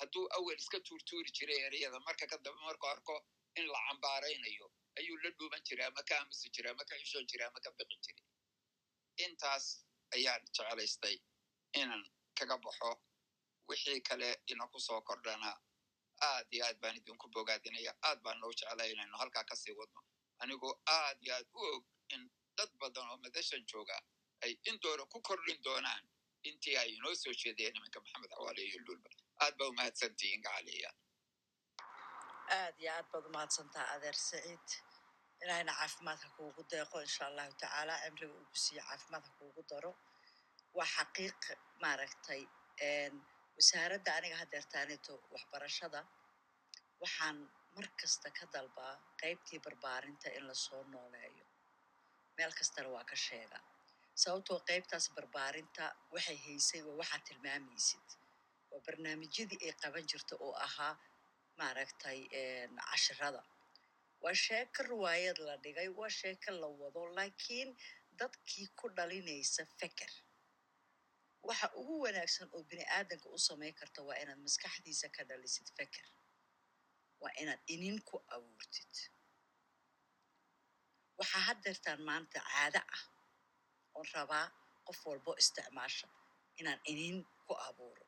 hadduu awel iska tuurtuuri jiray ereyada marka ka dambe markuu arko in la cambaaraynayo ayuu la dhuuban jiray ama ka aamusi jiray ama ka xishoon jiray ama ka biqi jiray intaas ayaan jeclaystay inaan kaga baxo wixii kale ina ku soo kordhana aad iyo aad baan idinku bogaadinaya aad baan noo jeclay inaynu halkaa ka sii wadno anigoo aad iyo aad u og in dad badan oo madashan jooga ay indoora ku kordhin doonaan intii ay inoo soo jeedeen iminka maxamed xawaale iyo luulba aad ba umahadsantihiin gacaliya aad iyo aad baad umahadsantaa adeer saciid ilaahayna caafimaadka kuugu deeqo insha allahu tacaala cimriga uu ku siiyo caafimaadka kuugu daro waa xaqiiq maaragtay wasaaradda aniga hadeertaanito waxbarashada waxaan mar kasta ka dalbaa qaybtii barbaarinta in la soo nooleeyo meel kastana waa ka sheega sababtoo qaybtaas barbaarinta waxay haysay waa waxaad tilmaamaysid waa barnaamijyadii ay qaban jirta oo ahaa maaragtay cashirada waa sheeko riwaayad la dhigay waa sheeko la wado laakiin dadkii ku dhalinaysa feker. Waxa ugu wanaagsan oo bini aadanka u samayn karta waa inaad maskaxdiisa ka dhalisid feker. Waa inaad inin ku abuurtid waxaa haddeertaan maanta caado ah oon rabaa qof walbo isticmaasha inaan inin ku abuuro.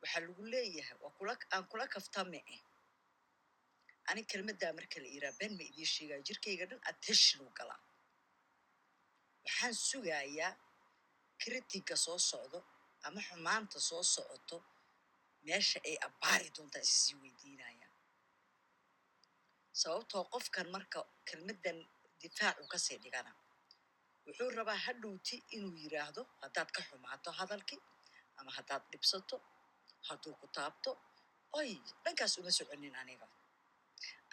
Waxaa lagu leeyahay waa aan kula kaftame eh ani kelmaddaa marka la iraa ben ma idiin sheegaya jirkayga dhan attentionu galaa. Waxaan sugayaa kritiga soo socdo ama xumaanta soo socoto meesha ay abbaari doontaa issii weydiinayaan. Sababtoo qofkan marka kelmaddan difaacu ka sii dhigana wuxuu rabaa hadhowti inuu yiraahdo haddaad ka xumaato hadalkii ama haddaad dhibsato hadduu ku taabto oy dhankaas uma soconin aniga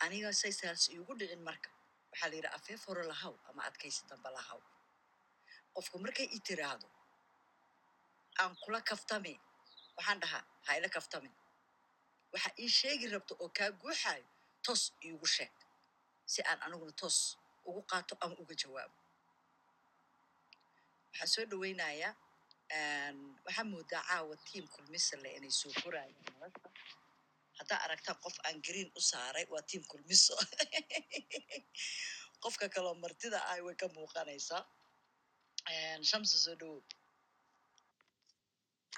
aniga saysaas iigu dhicin marka. Waxaa la yidhi afeef hore lahaw ama adkaysi damba lahaw qofku markay i tiraahdo aan kula kaftame waxaan dhahaa ha ila kaftamin waxa ii sheegi rabto oo kaa guuxaayo toos iigu sheeg si aan aniguna toos ugu qaato ama uga jawaabo. Waxaan soo dhaweynayaa waxaa moodaa caawa tiam kulmisale inay soo korayaan. nolosha haddaa aragtaa qof aan green u saaray waa tiam kulmiso qofka kaloo martida ah way ka muuqanaysaa shamsi soo dhowow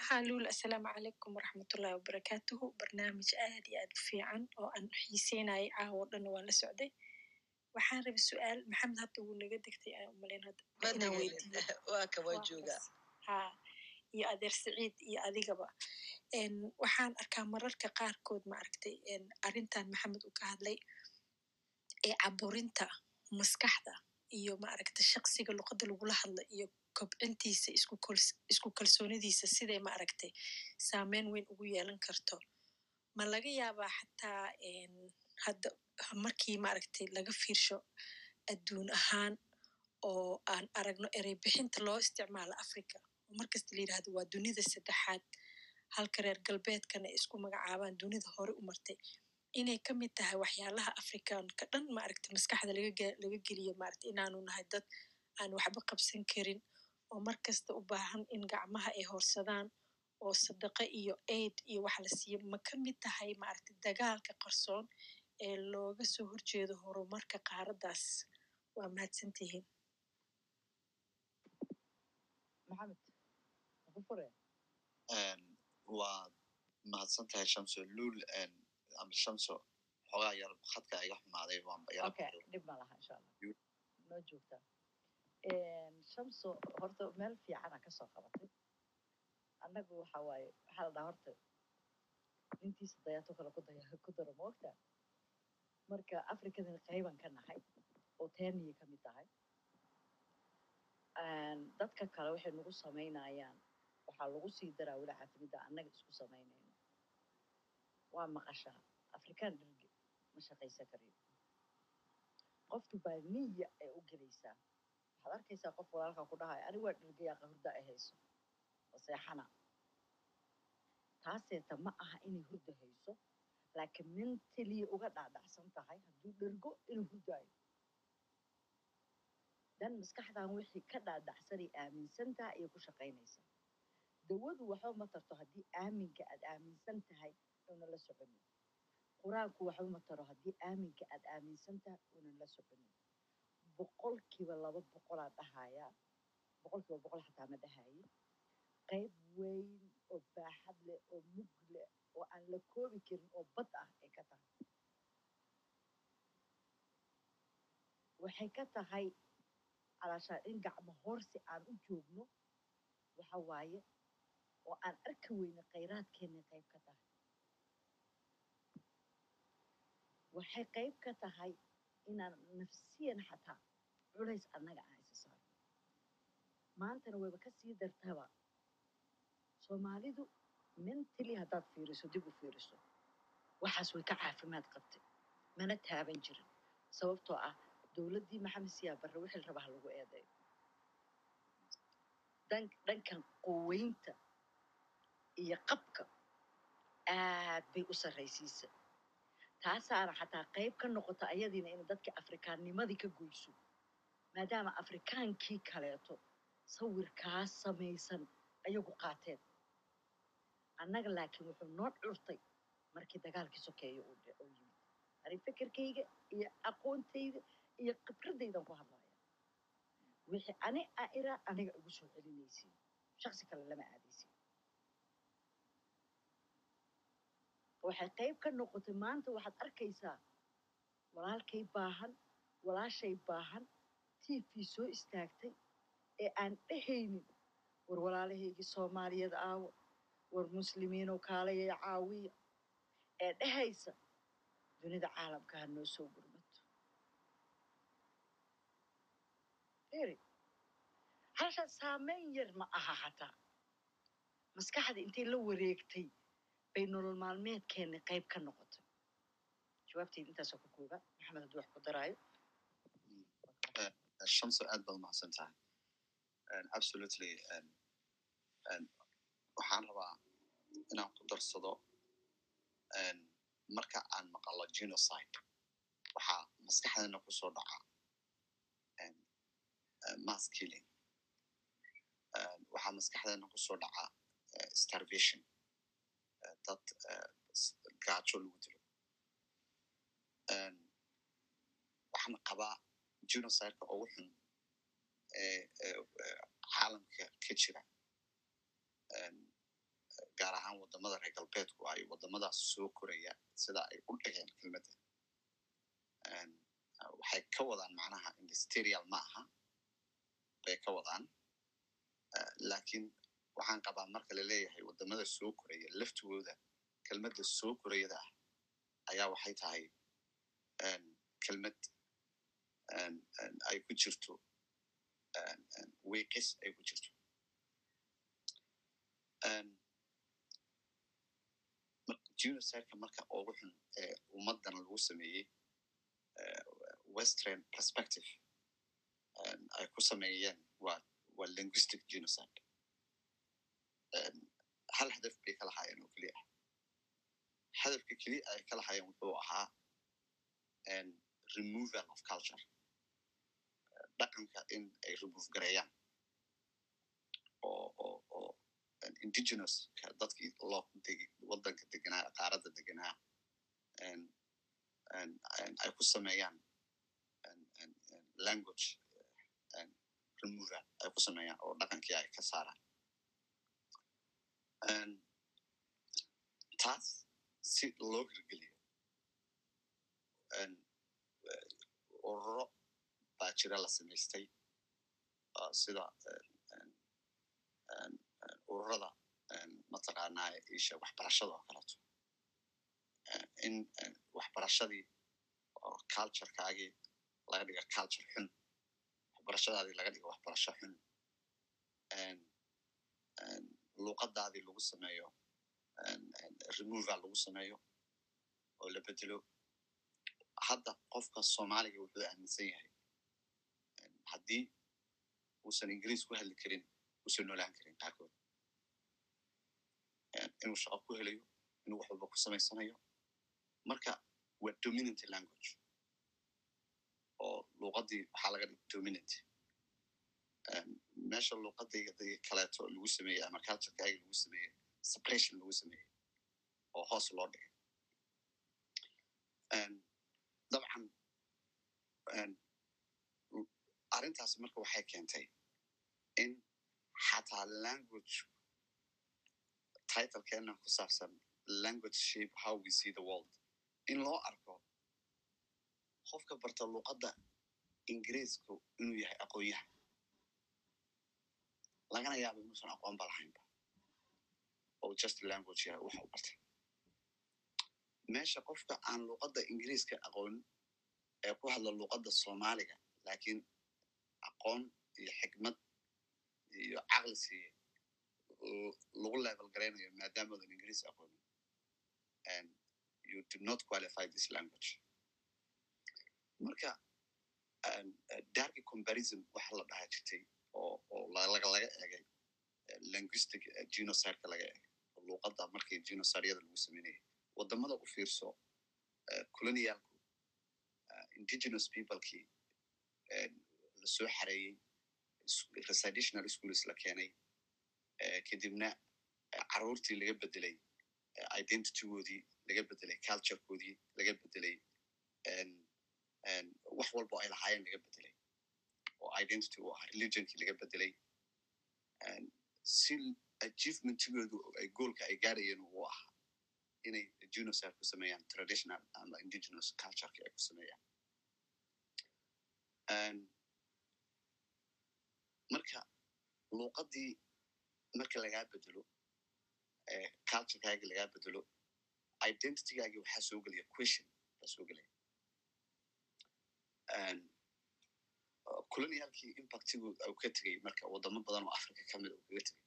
haluul assalaamu calaykum waraxmatullahi wabarakaatuhu. Barnaamij aad iyo aad u fiican oo aan xiiseynayay caawo dhan waan la socday. Waxaan rabay su'aal maxamed hadda wuu naga degtay aan umalayn hadda. Waa ka waa joogaa iyo adeer siciid iyo adigaba. Waxaan arkaa mararka qaarkood ma aragtay en, arrintan maxamed uu ka hadlay ee caburinta maskaxda iyo ma aragtay shaqsiga luqadda lagula hadla iyo kobcintiisa isku kalsoonidiisa siday ma aragtay saameyn weyn ugu yeelan karto. Ma laga yaabaa xataa hadda markii ma aragtay laga fiirsho adduun ahaan oo aan aragno erey bixinta loo isticmaalo africa markasta la yidhahdo waa dunida saddexaad. Halka reer galbeedkana ay isku magacaabaan dunida hore u martay. Inay ka mid tahay waxyaalaha afrikaanka dhan maaragta maskaxda laga ge- laga geliyo maaragta inaanu nahay dad aan waxba qabsan karin oo markasta u baahan in gacmaha ay horsadaan oo sadaqa iyo aid iyo wax la siiyo. Ma ka mid tahay maaragta dagaalka qarsoon ee looga soo horjeedo horumarka qaaraddaas? Waa mahadsantihiin. Maxamed waa mahadsan tahay shamso luul ama shamso xoogaa yar khadka iga xumaaday shamso horta meel fiicana ka soo qabatay annagu waxa waaye waxaa la dhaha horta intiisa dayaato kale ku daro moogta marka afrikadan qayban ka nahay oo teeniyay ka mid tahay dadka kale waxay nagu samaynayaan waxaa lagu sii daraa weli caatimida annaga isku samaynayno waa maqashaa afrikaan dherge ma shaqaysan karayo qoftu baa niya ay u gelaysaa waxaad arkaysaa qof walaalkaa ku dhahaya ani waa dhergayaa qahurda ay hayso. Oo seexana. Taaseeta ma aha inay hurda hayso laakiin mentaliya uga dhaadhacsan tahay hadduu dhergo inuu hurdaayo dan maskaxdan wixii ka dhaadhacsanay aaminsan tahay ayay ku shaqaynaysaa dawadu waxba ma tarto haddii aaminka aad aaminsan tahay uunan la soconin qur'aanku waxba ma taro haddii aaminka aad aaminsan tahay uunan la soconin boqolkiiba laba boqolaa dhahayaa boqolkiiba boqol xataa ma dhahaye. Qayb weyn oo baaxad leh oo mug leh oo aan la koobi karin oo bad ah ay ka tahay. Waxay ka tahay calaashaan in gacmo hoorsi aan u joogno. Waxa waaye oo aan arki weyne khayraadkeennay qayb ka tahay. Waxay qayb ka tahay inaan nafsiyan xataa culays annaga aan isa saarno maantana wayba ka sii dartaba. Soomaalidu mentally haddaad fiiriso dib u fiiriso waxaas way ka caafimaad qabtay. Mana taaban jirin sababtoo ah dowladdii maxamed siyaa barre wixii rabaa lagu eedeeyo dhankan quweynta iyo qabka aad bay u sarraysiisa. Taasaana xataa qayb ka noqota ayadiina inay dadka afrikaannimadii ka goyso. Maadaama afrikaankii kaleeto sawirkaas samaysan ayagu qaateen. Annaga laakiin wuxuu noo curtay markii dagaalkii sokeeya uu yimid. Ani fikirkayga iyo aqoontayda iyo khibradaydan ku hadlaya wixii ani a iraa aniga igu soo celinaysiin shaksi kale lama aadaysin waxay qayb ka noqotay maanta waxaad arkaysaa walaalkay baahan walaashay baahan tv soo istaagtay ee aan dhehaynin war walaalahaygii soomaaliyeed aawo war muslimiinoo kaalaya caawiya ee dhehaysa dunida caalamka ha noo soo gurmato. Eri halshaan saameyn yar ma aha xataa maskaxda intay la wareegtay bay nolol maalmeedkeenna qayb ka noqotay jawaabtayda intaasoo ka kooba maxamed hadduu wax ku daraayo shamso aad baad umahadsan tahay absolutely waxaan rabaa inaan ku darsado marka aan maqalo genocide. waxaa maskaxdeena ku soo dhaca mass killing. waxaa maskaxdeena ku soo dhaca starvation dad gaajo lagu dilo waxaan qabaa genocideka ugu xun caalamka ka jira gaar ahaan waddamada reer galbeedku ay wadamadaas soo koraya sida ay u dhigeen kelmadda waxay ka wadaan macnaha industrial ma aha bay ka wadaan laakiin waxaan qabaa marka la leeyahay waddamada soo koraya laftigooda kelmadda soo korayada ah ayaa waxay tahay kelmad ay ku jirto wiiqis ay ku jirto genocideka marka ugu xun ee ummadan lagu sameeyey western perspective. ay ku sameeyeen waa waa linguistic genocide hal hadaf bay ka lahaayeen oo keliya ah hadafka keliya ay ka lahaayeen wuxuu ahaa removal of culture. dhaqanka in ay remove gareeyaan oo oo oo indigenous dadkii loo waddanka deganaa qaaradda deganaa ay ku sameeyaan language. Removal ay ku sameeyaan oo dhaqankii ay ka saaraan taas si loo hirgeliyo ururo baa jira la samaystay sida ururada mataqaanaa isha waxbarashada oo kaleeto in waxbarashadii oo culturekaagii laga dhiga culture xun waxbarashadaadii laga dhiga waxbarasho xun luuqadaadii lagu sameeyo removal lagu sameeyo oo la bedelo hadda qofka soomaaliga wuxuu aaminsan yahay haddii uusan ingiriis ku hadli karin uusan noolaan karin qaarkood inuu shaqo ku helayo inuu wax walba ku samaysanayo marka waa dominant language. oo luuqadii waxaa laga dhig dominant meesha luuqadii kaleeto lagu sameeyey ama culturekaaga lagu sameeyey suppression lagu sameeyey oo hoos loo dhigay dabcan arrintaas marka waxay keentay in xataa language titlekeenan ku saabsan language shape how we see the world. In loo arko qofka barta luuqadda ingiriisku inuu yahay aqoonyaha lagana yaaba inuusan aqoon ba. Lahaynba oo just language yahay waxa u bartay. Meesha qofka aan luuqadda ingiriiska aqoon ee ku hadla luuqadda soomaaliga lakiin aqoon iyo xikmad iyo caqli siiye lagu level garaynayo maadaamoodan ingiriis aqoonin you do not qualify this language. Marka darky comparison waxa la dhaha jirtay oo oo laga egay linguistic genocideka laga egay luuqadda markii genocideyada lagu sameynayay. Wadamada u fiirso colonialku indigenous peoplekii la soo xareeyey residtional schools la keenay kadibna caruurtii laga bedelay identitygoodii laga bedelay culturekoodii laga bedelay wax walbo ay lahaayeen laga bedelay oo identity u ahaa religionkii laga bedelay si achievementigoodu ay goolka ay gaarayeen uu ahaa inay genocide ku sameeyaan traditional ama indigenous cultureki ay ku sameeyaan marka luuqadii marka lagaa bedelo culturekaagii lagaa bedelo identitygaagii waxaa soo gelaya question baa soo gelaya colonialkii impactigood u ka tegay marka wadamo badan oo africa ka mida uu kaga tegay.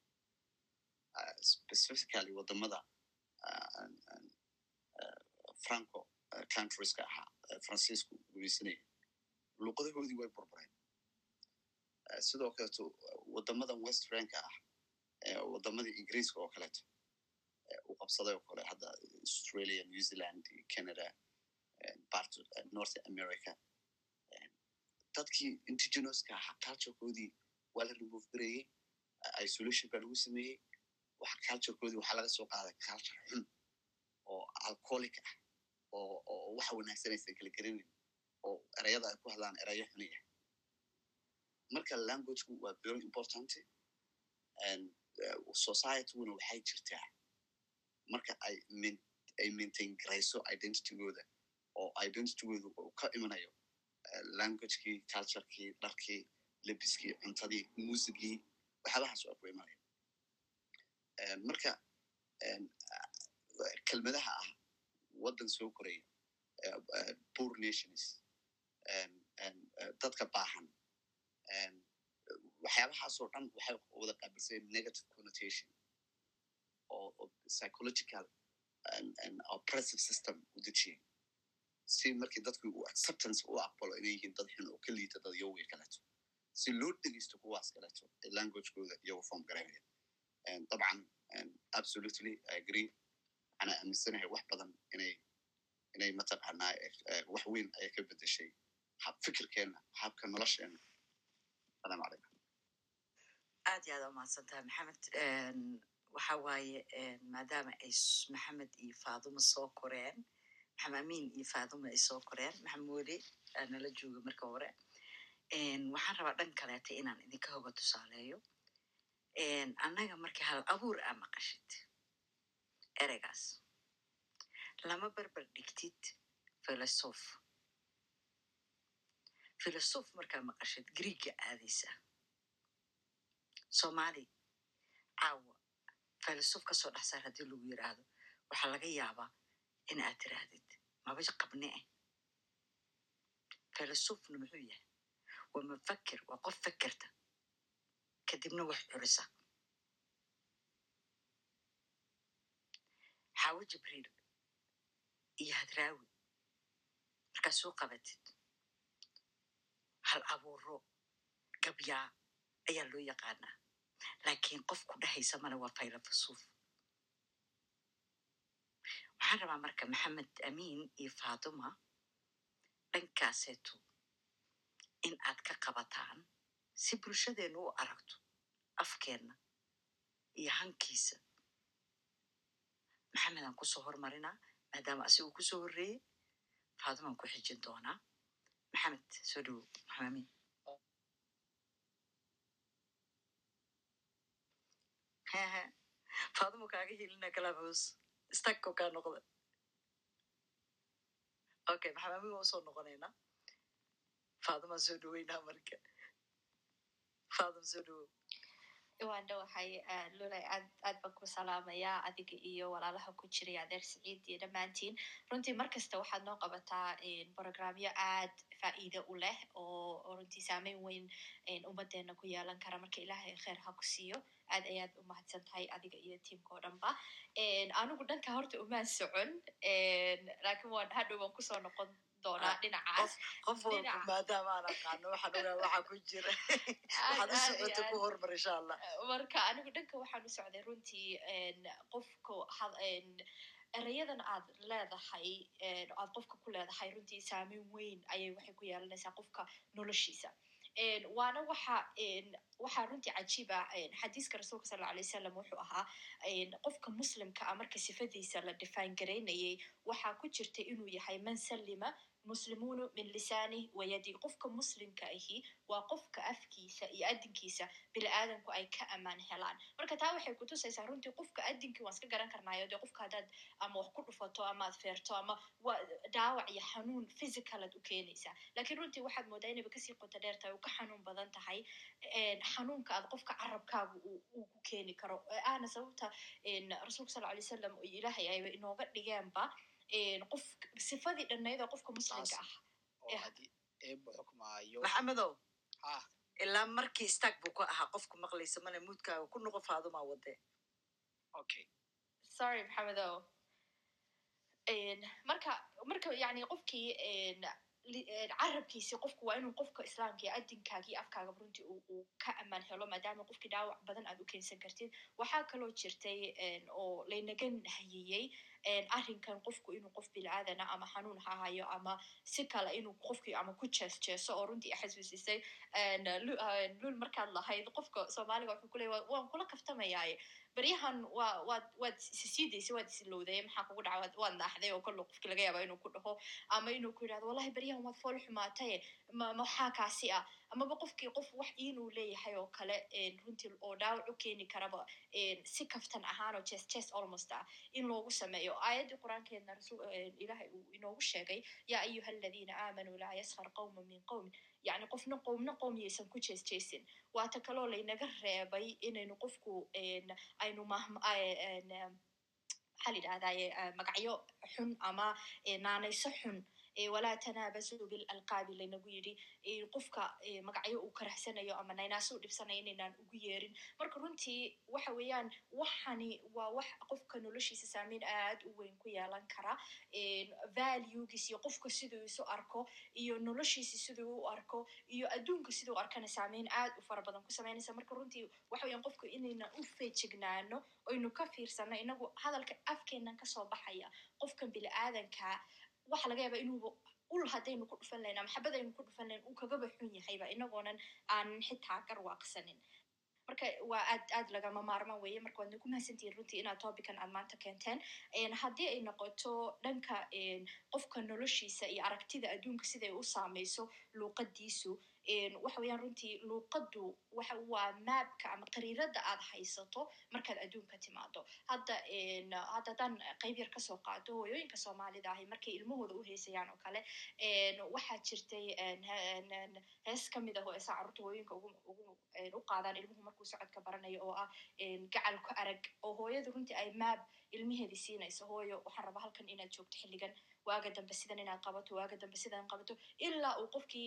Specifically waddamada franco countrieska ahaa francisco gumaysanaya luuqadahoodii way burbureen. Sidoo kaleeto wadamadan west franka ah wadamadii ingiriiska oo kaleeto u qabsaday oo kale hadda australia new zealand canada part north america dadkii indigenouska ahaa culturekoodii waa la remove gareeyey isolation baa lagu sameeyey culturekoodii waxaa laga soo qaaday culture xun oo alcoholic ah oo waxa wanaagsanaysan kala gerinin oo ereyada ay ku hadlaan erayo xuniya marka languagegu waa very important uh, societyguna waxay jirtaa marka ay maintain garayso identitygooda oo identitygooda ka imanayo languagekii culturekii dharkii lebiskii cuntadii muusigii waxyaabahaas waa ku marka kelmadaha ah waddan soo koraya poor nations dadka baahan waxyaabahaasoo dhan waxay wada qaabilsay negative connotation oo oo psychological oppressive system u dejiyay si markii dadku uu acceptance u aqbalo inay yihiin dad xun oo ka liita dad yowga kaleeto si loo dhegeysto kuwaas kaleeto ee languagekooda iyagoo form garaynaya And dabcan and absolutely agree. Waxaana aaminsanahay wax badan inay inay mataqaanaa eh, wax weyn ayay ka bedeshay hab fikirkeena habka nolosheena salaamu calaykum. Aad iyo aad umahadsan tahay maxamed. Waxa waaye maadaama ay maxamed iyo faaduma soo koreen maxamed amiin iyo faaduma ay soo koreen aa nala jooga marka hore waxaan rabaa dhan kaleeta inaan idinka hoga tusaaleeyo annaga markii hal abuur aa maqashid ereygaas lama barbar dhigtid filosof filosof markaa maqashid griiga aadaysa soomaali caawa filosof ka soo dhex saar haddii lagu yiraahdo waxaa laga yaabaa in aad tiraahdid maba qabne eh filosofna muxuu yahay waa mafakir waa qof fakerta kadibna wax curisa xaawo jibriil iyo hadraawi markaa soo qabatid hal abuuro gabyaa ayaa loo yaqaanaa laakiin qof ku dhehaysa male waa filosof waxaan rabaa marka maxamed amiin iyo faatuma dhankaaseeto in aad ka qabataan si bulshadeenu u aragto afkeenna iyo hankiisa maxamedaan ku soo hormarinaa maadaama asigu ku soo horreeyey faatumaan ku xijin doonaa maxamed soo dhowo maxamed amiin faatuma kaaga helina kalabos stagko kaa noqda okay maxamed amiin waa u soo noqonaynaa faatumaan soo dhoweynaa marka faatuma soo dhowo waan dhowahay lulay aad baan ku salaamayaa adiga iyo walaalaha ku jiray adeer siciid iyo dhammaantiin runtii mar kasta waxaad noo qabataa programyo aad faa'iide u leh oo runtii saameyn weyn ummadeena ku yeelan kara marka ilaahay kheer ha ku siiyo. Aad ayaad u mahadsan tahay adiga iyo tiimka oo dhanba anigu dhanka horta umaan socon. Laakiin waan hadhow waan ku soo noqon doonaa dhinacaas. qof walba Dhinaca. maadaama aan aqaano waxaan ogaa waxaa ku jira. Waxaad u aad socota iyo ku aad. hormar insha allah. Marka anigu dhanka waxaan u socday runtii qofka erayadan aad leedahay en, aad qofka ku leedahay runtii saameyn weyn ayay waxay ku yeelanaysaa qofka noloshiisa. En, waana waxa en, waxaa runtii cajiib ah xadiiska rasuulka sal alay wasalam wuxuu ahaa qofka muslimka ah marka sifadiisa la define garaynayay waxaa ku jirta inuu yahay man sallima muslimuunu min lisanih wayadi qofka muslimka ahi waa qofka afkiisa iyo adinkiisa bini aadamku ay ka amaan helaan. Marka taa waxay kutusaysaa runtii qofka adinkii waan iska garan karnaayo dee qofka haddaad ama wax ku dhufato ama aad feerto ama dhaawac iyo xanuun physical aad u keenaysaa laakiin runtii waxaad moodaa inayba ka sii qoto dheer tahay uu ka xanuun badan tahay xanuunka aad qofka carabkaagu uu ku keeni karo. Ee ahna sababta rasuulka sal alay wasalam iyo ilaahay ayba inooga dhigeenba en, qof sifadii dhannayd oo qofka muslimka ah oo Eh. haddii eeba xukmaayo maxamedow ah ilaa markii stag buu ka ahaa qofku maqlaysa male muudkaaga ku noqo faadumaa wade okay sorry maxamedow marka marka yani qofkii en, li- en, carabkiisi qofku waa inuu qofka islaamka iyo adinkaagi afkaaga runtii uu ka amaan helo maadaama qofkii dhaawac badan aad u keensan kartid waxaa kaloo jirtay oo laynaga nahiyey arrinkan qofku inuu qof bilcaadana ama xanuun ha hayo ama si kale inuu qofkii ama ku jees jeeso oo runtii xasuusisay lul markaad lahayd qofka soomaaliga wuxuu ku leeya waan kula kaftamayaaye baryahan waa waad waad isisiidaysa waad isilowday maxaa kugu dhaca waad naaxday oo kollo qofki laga yaaba inuu ku dhaho ama inuu ku yidhahdo wallahi baryahan waad fool xumaataye ma maxaa kaasi ah amaba qofkii qof wax inuu leeyahay oo kale runtii oo dhaawac u keeni karaba si kaftan ahaan oo jes jes almost ah in loogu sameeyo aayaddii qur'aankeedna rasul ilahay uu inoogu sheegay yaa ayuha aladiina aamanuu laa yaskhar qawma min qowmin yacni qofna qowmna qowm yaysan ku jees waata kaloo laynaga reebay inaynu qofku aynu maxaa la yidhahdaye magacyo xun ama naanayso xun walaa tanaabasuu bilalqaabi laynagu yidhi qofka magacyo uu karahsanayo ama naynaaso u dhibsanayo inaynaan ugu yeerin marka runtii waxa weeyaan waxani waa wax qofka noloshiisa saameyn aad u weyn ku yeelan kara valuegiis iyo qofka siduu isu arko iyo noloshiisa siduu u arko iyo adduunka siduu arkana saameyn aad u fara badan ku samaynaysa marka runtii waxa weeyaan qofka inaynan u feejignaano oynu ka fiirsano inagu hadalka afkeenan ka soo baxaya qofkan bini aadanka waxa laga yaaba inuuba ul haddaynu ku dhufan lahayn ama xabad aynu ku dhufan lahayn uu kagaba xun yahayba inagoonan aanan xitaa garwaaqsanin marka waa aad aad lagama maarmaan weeye. Marka waadna ku mahadsantihiin runtii inaad topican aad maanta keenteen. Haddii ay noqoto dhanka qofka noloshiisa iyo aragtida adduunka siday u saameyso luuqadiisu waxa weeyaan runtii luuqaddu waxa waa maabka ama qariirada aad haysato markaad adduunka timaado hadda hadda haddaan qayb yar ka soo qaado hooyooyinka soomaalida ahi markay ilmahooda u heysayaan oo kale waxaa jirtay hees ka mid ah oo esa carruurta hooyooyinka ugu u qaadaan ilmuhu markuu socodka baranayo oo ah gacal ku arag. Oo hooyadu runtii ay maab ilmaheedii siinayso. Hooyo waxaan rabaa halkan inaad joogto xilligan waaga dambe sidan inaad qabato waaga dambe sidan qabato ilaa uu qofkii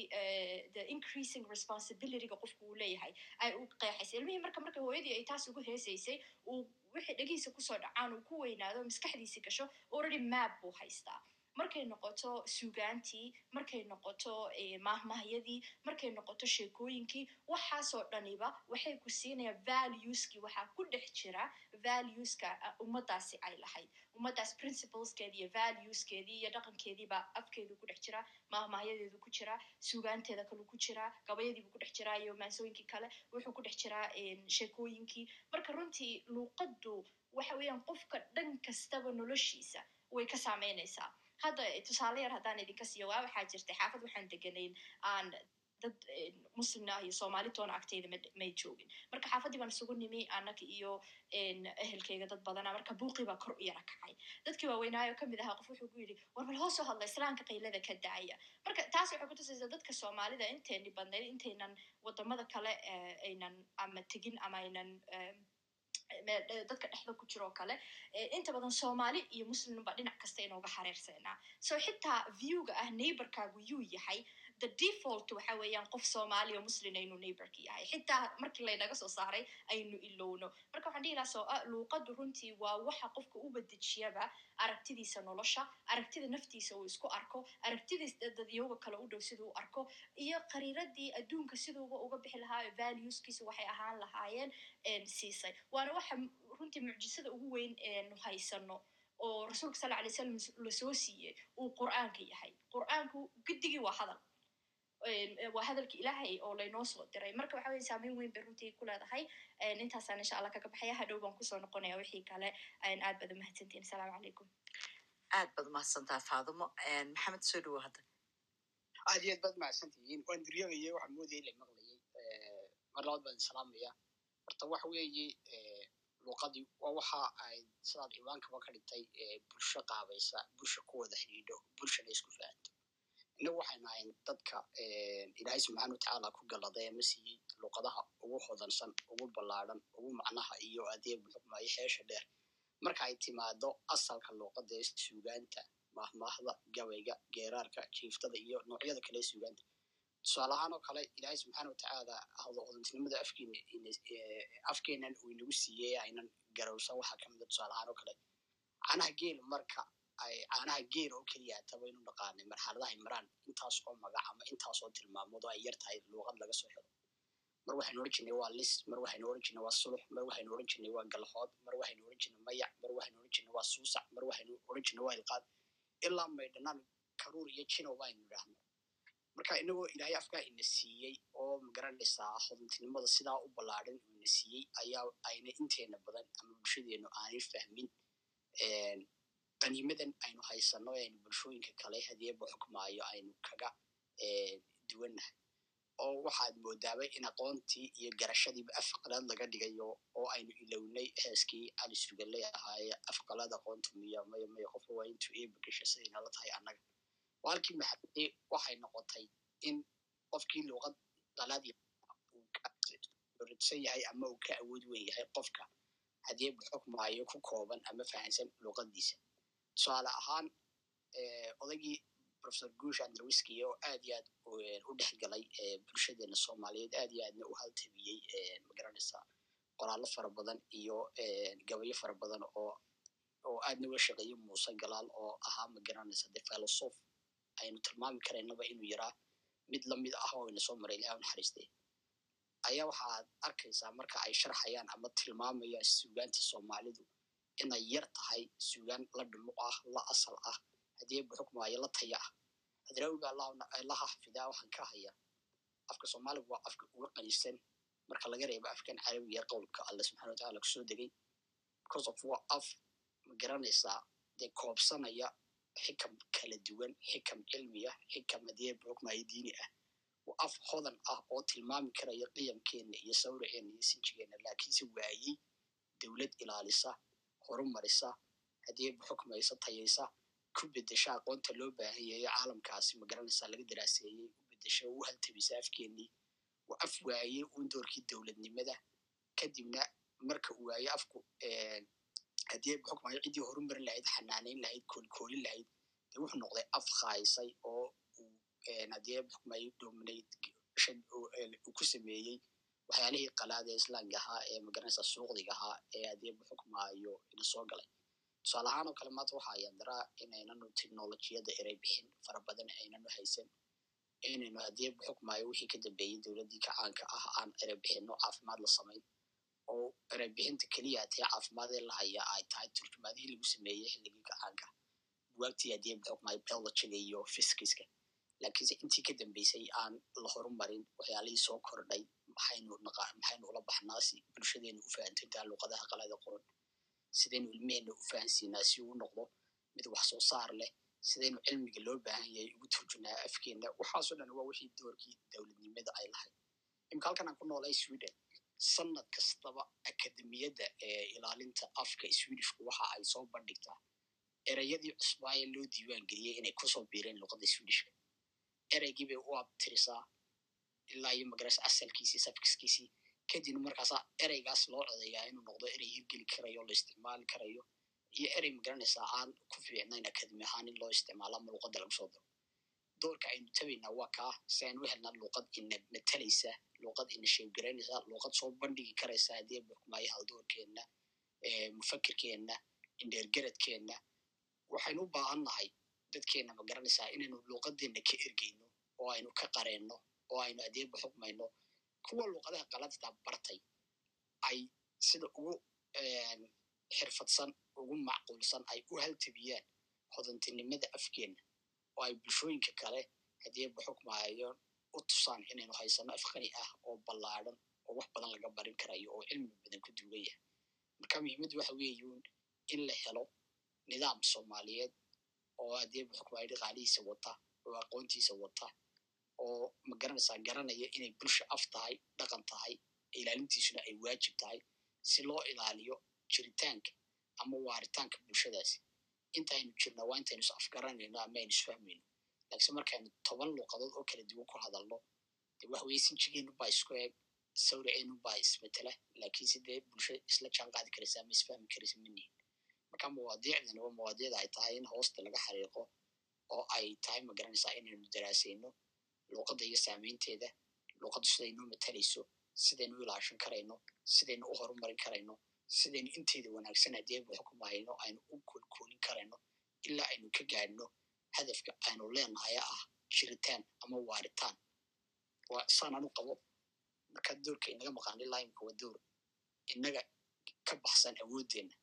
the increasing responsibilityga qofku uu leeyahay ay u qeexaysa ilmihii marka marka hooyadii ay taas ugu heesaysay uu wixii dhegihiisa ku soo dhacaan uu ku weynaado maskaxdiisii gasho already map buu haystaa markay noqoto sugaantii markay noqoto mahmahyadii markay noqoto sheekooyinkii waxaasoo dhaniba waxay ku siinayaan valueskii waxaa ku dhex jira valueska ummadaasi ay lahayd. Ummadaas principleskeedii iyo valueskeedii iyo dhaqankeediiba afkeedu ku dhex jira mahmahyadeedu ku jira sugaanteeda kalu ku jira gabayadiibu ku dhex jiraa iyo maansooyinkii kale wuxuu ku dhex jiraa sheekooyinkii. Marka runtii luuqaddu waxa weeyaan qofka dhan kastaba noloshiisa way ka saameynaysaa hadda tusaale yar haddaan idinka siiyo waa waxaa jirtay xaafad waxaan deganayn aan dad muslimna iyo soomaali toona agteyda may joogin marka xaafaddii baan isugu nimi annaga iyo ehelkeyga dad badana marka buuqii baa kor u yara kacay dadkii waaweynaayo ka mid ahaa qof wuxuu ku yidhi war bal hoosoo hadla islaamka qaylada ka daaya marka taas waxay kutusaysaa dadka soomaalida intayni badnayd intaynan waddamada kale aynan ama tegin ama aynan dadka dhexda ku jiro oo kale inta badan soomaali iyo muslimba dhinac kasta inooga xareersanaa so xitaa viewga ah neighborkaagu yuu yahay the default waxa weeyaan qof soomaali o muslim aynu neighborka yahay. Xitaa markii laynaga soo saaray aynu ilowno. Marka waxaan dhihi lahaa soo luuqaddu runtii waa waxa qofka u badejiyaba aragtidiisa nolosha aragtida naftiisa uu isku arko aragtidiis dadyooga kale u dhow siduu arko iyo qariiradii adduunka siduuba uga bixi lahaa valueskiisa waxay ahaan lahaayeen siisay. Waana waxa runtii mucjisada ugu weyn eenu haysano oo rasuulka sal alay slam la soo siiyey uu qur'aanka yahay. Qur'aanku giddigii waa hadal waa hadalka ilaahay oo laynoo soo diray. Marka waxa weye saameyn weyn bay runtii ku leedahay. Intaasaan insha allah kaga baxaya hadhow baan ku soo noqonaya wixii kale. Aad baad umahadsantihin asalaamu calaykum. Aad baad umahadsantaha faadumo maxamed soo dhawo hadda. Aad iyo aad baad mahadsantihiin. Waan diryagaya waxaan moodaya la maqlayay. Mar labaad baan salaamaya. Horta waxa weeye luuqadii waa waxa ay sidaad ciwaankaba ka dhigtay bulsho qaabaysa bulsha ku wada xidhiidho bulshana isku fahanto innagu waxaynu ahayn dadka ilaahay subxaana watacaala ku galladay ama siiyey luuqadaha ugu hodansan ugu ballaadhan ugu macnaha iyo adeeg muxukmayo xeesha dheer. Marka ay timaado asalka luuqada ee suugaanta mahmaahda gabayga geeraarka jiiftada iyo noocyada kale suugaanta. Tusaale ahaan oo kale ilaahay subxaana watacaala hodantinimada afkeena afkeenan uu inagu siiyey aynan garowsan waxaa kamida tusaale ahaan oo kale. Canaha geel marka ay caanaha geel oo keliya ataba inu dhaqaanay. Marxaladahay maraan intaas oo magac ama intaas oo tilmaamood oo ay yar tahay luuqad laga soo xiro. Mar waxaynu odhan jirnay waa lis mar waxaynu odhan jirnay waa sulux mar waxaynu odhan jirnay waa galhood mar waxaynu odhan jirnay mayac mar waxaynu odhan jirnay waa suusac mar waxaynu odhan jirnay waa ilqaad. Ilaa maydhanaan karuur iyo jinow baynu idhaahno marka inagoo ilaahay afkaa ina siiyey oo ma garanaysaa hodintinimada sidaa u ballaadhan uu ina siiyey ayaa ayna inteena badan ama bulshadeenu aanay fahmin qaniimadan aynu haysano ee aynu bulshooyinka kale hadieba xukmaayo aynu kaga duwannahay oo waxaad moodaaba in aqoontii iyo garashadiiba afqalaad laga dhigayo oo aynu ilownay heeskii cali sugale ahaaye afqalaad aqoontu miya maya maya qofka waa intuu eeba gasha siday nala tahay annaga. Waalkii maxamede waxay noqotay in qofkii luuqad qalaad uu ka oridsan yahay ama uu ka awood weyn yahay qofka hadieba xukmaayo ku kooban ama fahansan luuqadiisa tusaale ahaan odaygii professor guush andrewiski oo aad iyo aad u dhex galay bulshadeena soomaaliyeed aad iyo aadna u haltabiyey ma garanaysaa qoraallo fara badan iyo gabayo fara badan oo oo aadna uga shaqeeyey muuse galaal oo ahaa magaranaysa de philosoph aynu tilmaami karaynaba inuu yaraa mid la mid ah oo soo maray ilaha u ayaa waxaad arkaysaa marka ay sharxayaan ama tilmaamayaan suugaanta soomaalidu inay yar tahay suugaan la dhumuq ah la asal ah haddii buxukmaayo la taya ah. Hadraawiga allaha xafidaa waxaan ka haya afka soomaaliga waa afka uga qanisan marka laga reebo afkan carabiga qowlka alle subxana wataala ku soo degay because waa af ma garanaysaa dee koobsanaya xikam kala duwan xikam cilmiya xikam haddii buxukmaayo diini ah. Waa af hodan ah oo tilmaami karaya qiyamkeenna iyo sawraceenna iyo sinjigeenna laakiinse waayey dowlad ilaalisa horumarisa haddii buxukmaysa tayaysa ku bedesha aqoonta loo baahan yahay caalamkaasi ma garanaysaa laga daraaseeyey u bedesha u haltabisa afkeenii waa af waaye uun doorkii dowladnimada. Kadibna marka uu waaye afku haddii buxukmayo ciddii horumarin lahayd xanaanayn lahayd koolkoolin lahayd dee wuxuu noqday af khaysay oo uu haddii buxukmayo dominate ku sameeyey waxyaalihii qalaada islaamka ahaa ee ma garanaysaa suuqdiga ahaa ee haddii buxukmaayo ina soo galay. Tusaale ahaan oo kale maanta waxa ayaan daraa inaynanu technolojiyadda erey bixin fara badan aynanu haysan inaynu haddii buxukmaayo wixii ka dambeeyey dowladdii kacaanka ah aan erey bixino caafimaad la samayn. Oo erey bixinta keliya tee caafimaadee la haya ay tahay turjumaadihii lagu sameeyey xilligii kacaanka buwaagtii haddii buxukmaayo biologiga iyo fiskiska laakiinse intii ka dambeysay aan la horumarin waxyaalihii soo kordhay maxaynu maxaynu ula baxnaasi bulshadeenu u fahantantaa luuqadaha qalada qoran sidaynu ilmeheenna u fahansiinaa si uu noqdo mid wax soo saar leh? Sidaynu cilmiga loo baahan yahay ugu turjunaa afkeenna? Waxaasoo dhan waa wixii doorkii dowladnimada ay lahayd. Imika halkan aan ku noolay sweden. Sanad kastaba akademiyadda ee ilaalinta afka swedishku waxa ay soo bandhigtaa. Ereyadii cusbaaye loo diiwaan geliyey inay ku soo biireen luuqadda swedishka. Ereygii bay u abtirisaa ilaa iyo magarasa asalkiisii safkiskiisii kadibna markaasaa ereygaas loo codeeyaa inuu noqdo erey hirgeli karayo la isticmaali karayo iyo erey ma garanaysaa aan ku fiicnayn akademi ahaan in loo isticmaalo ama luuqadda lagu soo daro. Doorka aynu tabaynaa waa kaa si aynu u luuqad ina matalaysa luuqad ina sheebgaraynaysa luuqad soo bandhigi karaysa haddii buxkumaayo haldoorkeenna mufakirkeenna indheergaradkeenna. Waxaynu u baahan nahay dadkeenna ma garanaysaa inaynu luuqadeenna ka ergeyno oo aynu ka qareenno oo aynu haddii buxukmayno kuwa luuqadaha qaladtaa bartay ay sida ugu xirfadsan ugu macquulsan ay u haltabiyaan hodantinimada afkeenna oo ay bulshooyinka kale haddii buxukmaayo u tusaan inaynu haysano afqani ah oo ballaadhan oo wax badan laga barin karayo oo cilmi badan ku duugan yahay. Marka muhiimaddu waxa weeyuun in la helo nidaam soomaaliyeed oo haddii buxukmaayo dhaqaalihiisa wata oo aqoontiisa wata oo ma garanaysaa garanaya inay bulsha af tahay dhaqan tahay ilaalintiisuna ay waajib tahay si loo ilaaliyo jiritaanka ama waaritaanka bulshadaasi. Intaynu jirna waa intaynu is afgaranayno ama aynu isfahmayno laakiinse markaynu toban luuqadood oo kala duwan ku hadalno de wax weye sinjigeenu baa isku eeg sawraceenu baa ismatela laakiinse dee bulsha isla jaan qaadi karaysa ama isfahmi karaysa manihin marka mawaadiicdani waa mawaadiicda ay tahay in hoosta laga xariiqo oo ay tahay ma garanaysaa inaynu daraasayno luuqadda iyo saameynteeda luuqaddu sidaynuu matalayso sidaynu u ilaashan karayno sidaynu u horumarin karayno sidaynu inteeda wanaagsan haddii buxukmayno aynu u koolkoolin karayno ilaa aynu ka gaadhno hadafka aynu leenahay ah jiritaan ama waaritaan waa saanaan u qabo marka doorka inaga maqaan ilaa imka waa door inaga ka baxsan awoodeenna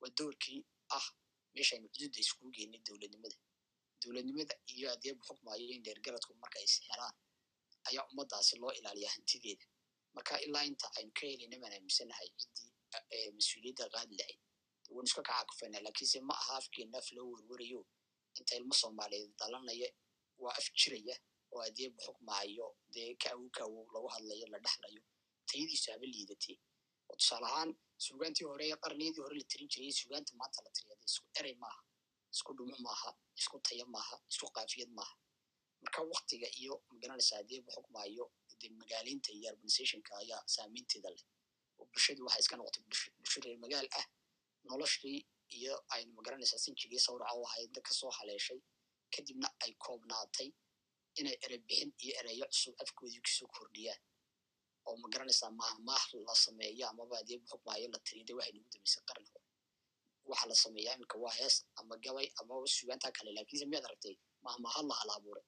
waa doorkii ah meeshaynu xuduudda iskugu geynay dowladnimada dowladnimada iyo adeebu xukmaayo in dheergaradku marka is helaan ayaa ummaddaasi loo ilaaliyaa hantideeda. Marka ilaa inta aynu ka helayna aaminsanahay ciddii mas'uuliyadda qaadi lahayd waan iska kacaakufayna lakiinse ma aha afkeenna af loo werwarayo inta ilmo soomaaliyeed dhalanaya waa af jiraya oo adeebu xukmaayo dee ka awow ka awow lagu hadlayo la dhexlayo tayadiisu haba liidatee. Oo tusaale ahaan suugaantii hore ee qarniyadii hore la tirin jiray suugaanta maanta la tiriya isku erey maaha isku dhumuc maaha isku taya maaha isku kaafiyad maaha. Marka waktiga iyo magaranaysa adeebu xukmaayo de magaaleynta iyo urbanizationka ayaa saameynteeda leh oo bulshadu waxay iska noqotay bulsho reer magaal ah noloshii iyo aynu ma garanaysaa sinjigii sawraca u ahayd ka soo haleeshay kadibna ay koobnaatay inay erey bixin iyo ereyo cusub afkoodii ku soo kordhiyaan. Oo ma garanaysaa maahmaah la sameeyo amaba adeebu xukmaayo la tiriya de waxay nagu dambeysay qarni waxa la sameeyaa iminka waa hees ama gabay ama sugaantaa kale lakiinse miyaad aragtay mahmaahad la hal abuuray.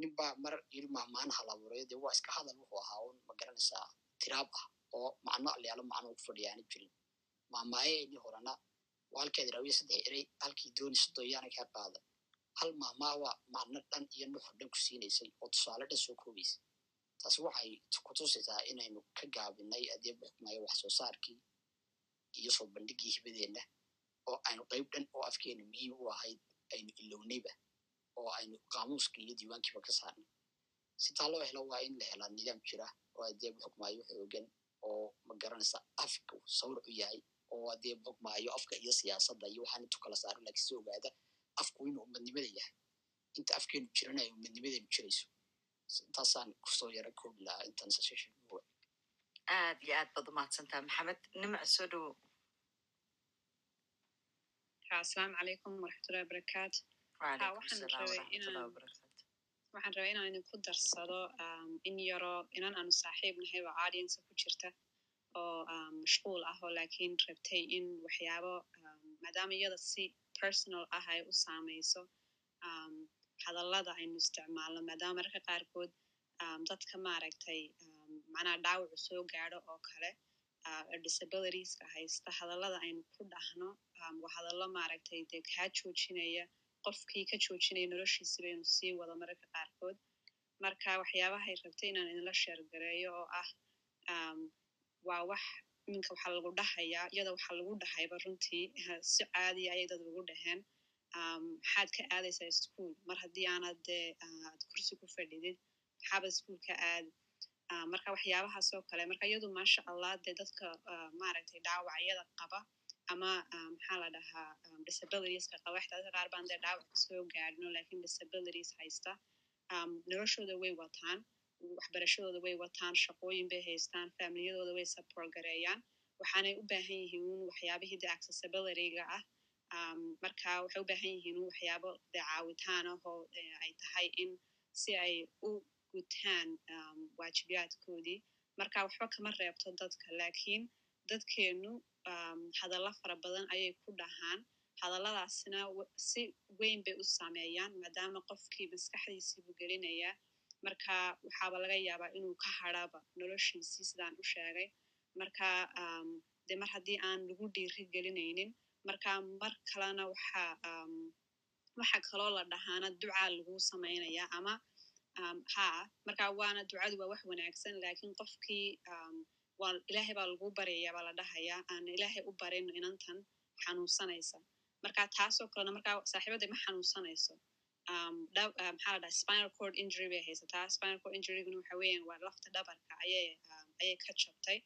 Nin baa mar yiri mahmahan hal abuuray de waa iska hadal wuxuu ahaa un ma garanaysaa tiraab ah oo macno lealo macno ku fadhiyaani jirin. Mahmaayaheedii horena waa halkeed saddex erey halkii dooni sodoyaana kaa qaada hal mahmaa waa macno dhan iyo nuxur dhan ku siinaysay oo tusaale dhan soo koobaysay. Taasi waxay kutusaysaa inaynu ka gaabinay adeebu xukmaayo wax soo saarkii iyo soo bandhigii hibadeenna oo aynu qayb dhan oo afkeena muhiim u ahayd aynu ilownayba oo aynu qaamuuskii iyo diiwaankiiba ka saarnay. Si taa loo helo waa in la helaa nidaam jira oo adeebu xukmaayo xoogan oo magaranaysa afku sawrcu yahay oo adeebu xukmaayo afka iyo siyaasadda iyo waxaan intu kala saaran lakiin si ogaada afku inuu umadnimada yahay. Inta afkeenu jirana ay umadnimadeenu jirayso. Intaasaan ku soo yara koobi lahaa intaan saseshin aad iyo aad baad umahadsantaha maxamed nimac soo dhowo asalaamu calaykum waraxmatullahi wabarakaatu waxaan rabaa inaan idinku darsado in yaro inan aanu saaxiib nahay oo audience ku jirta oo mashquul ah oo laakiin rabtay in waxyaabo maadaama iyada si personal ah ay u saameyso um, hadallada aynu isticmaalno maadaama mararka qaarkood dadka maaragtay macnaha dhaawacu soo gaadho oo kale disabilitieska haysta hadallada aynu ku dhahno. Waa hadallo maaragtay dee kaa joojinaya qofkii ka joojinaya noloshiisiba inuu sii wado mararka qaarkood. Marka waxyaabahay rabtay inaan idinla sheergareeyo oo ah waa wax iminka waxaa lagu dhahayaa iyada waxaa lagu dhahayba runtii si caadiya ayay dad ugu dhaheen. Maxaad ka aadaysaa ischool mar haddii aanad dee aad kursi ku fadhidid maxaaba ischool ka aadi marka waxyaabahaas oo kale marka iyadu maasha allah dee dadka maaragtay dhaawacyada qaba ama maxaa la dhahaa disabilitieska qaba. Xitaa dadka qaar baan dee dhaawac ka soo gaadhino laakiin disabilities haysta. Noloshooda way wataan waxbarashadooda way wataan shaqooyin bay haystaan familiyadooda way support gareeyaan. Waxaanay u baahan yihiin un waxyaabihii de accessibilityga ah marka waxay u baahan yihiin un waxyaabo de caawitaan ah oo eh, ay tahay in si ay u gutaan waajibaadkoodii marka waxba kama reebto dadka lakiin dadkeenu hadallo fara badan ayay ku dhahaan hadalladaasina si weyn bay u saameeyaan maadaama qofkii maskaxdiisiibu gelinayaa marka waxaaba laga yaabaa inuu ka hadrhaba noloshiisii sidaan u sheegay marka de mar haddii aan lagu dhiiri gelinaynin marka mar kalena waxa um, waxa kaloo la dhahaana ducaa lagu samaynaya ama ha marka waana ducadu waa wax wanaagsan laakiin qofkii ilaahay baa lagu baryaya baa la dhahayaa aan ilaahay u barin inantan xanuunsanaysa. Marka taasoo kalena marka saaxiibada ma xanuunsanayso. Maxaa la dhaha spinal cord injury bay haysataa. Spinal cord injuryguna waxa waa lafta dhabarka ayay ayay ka jabtay.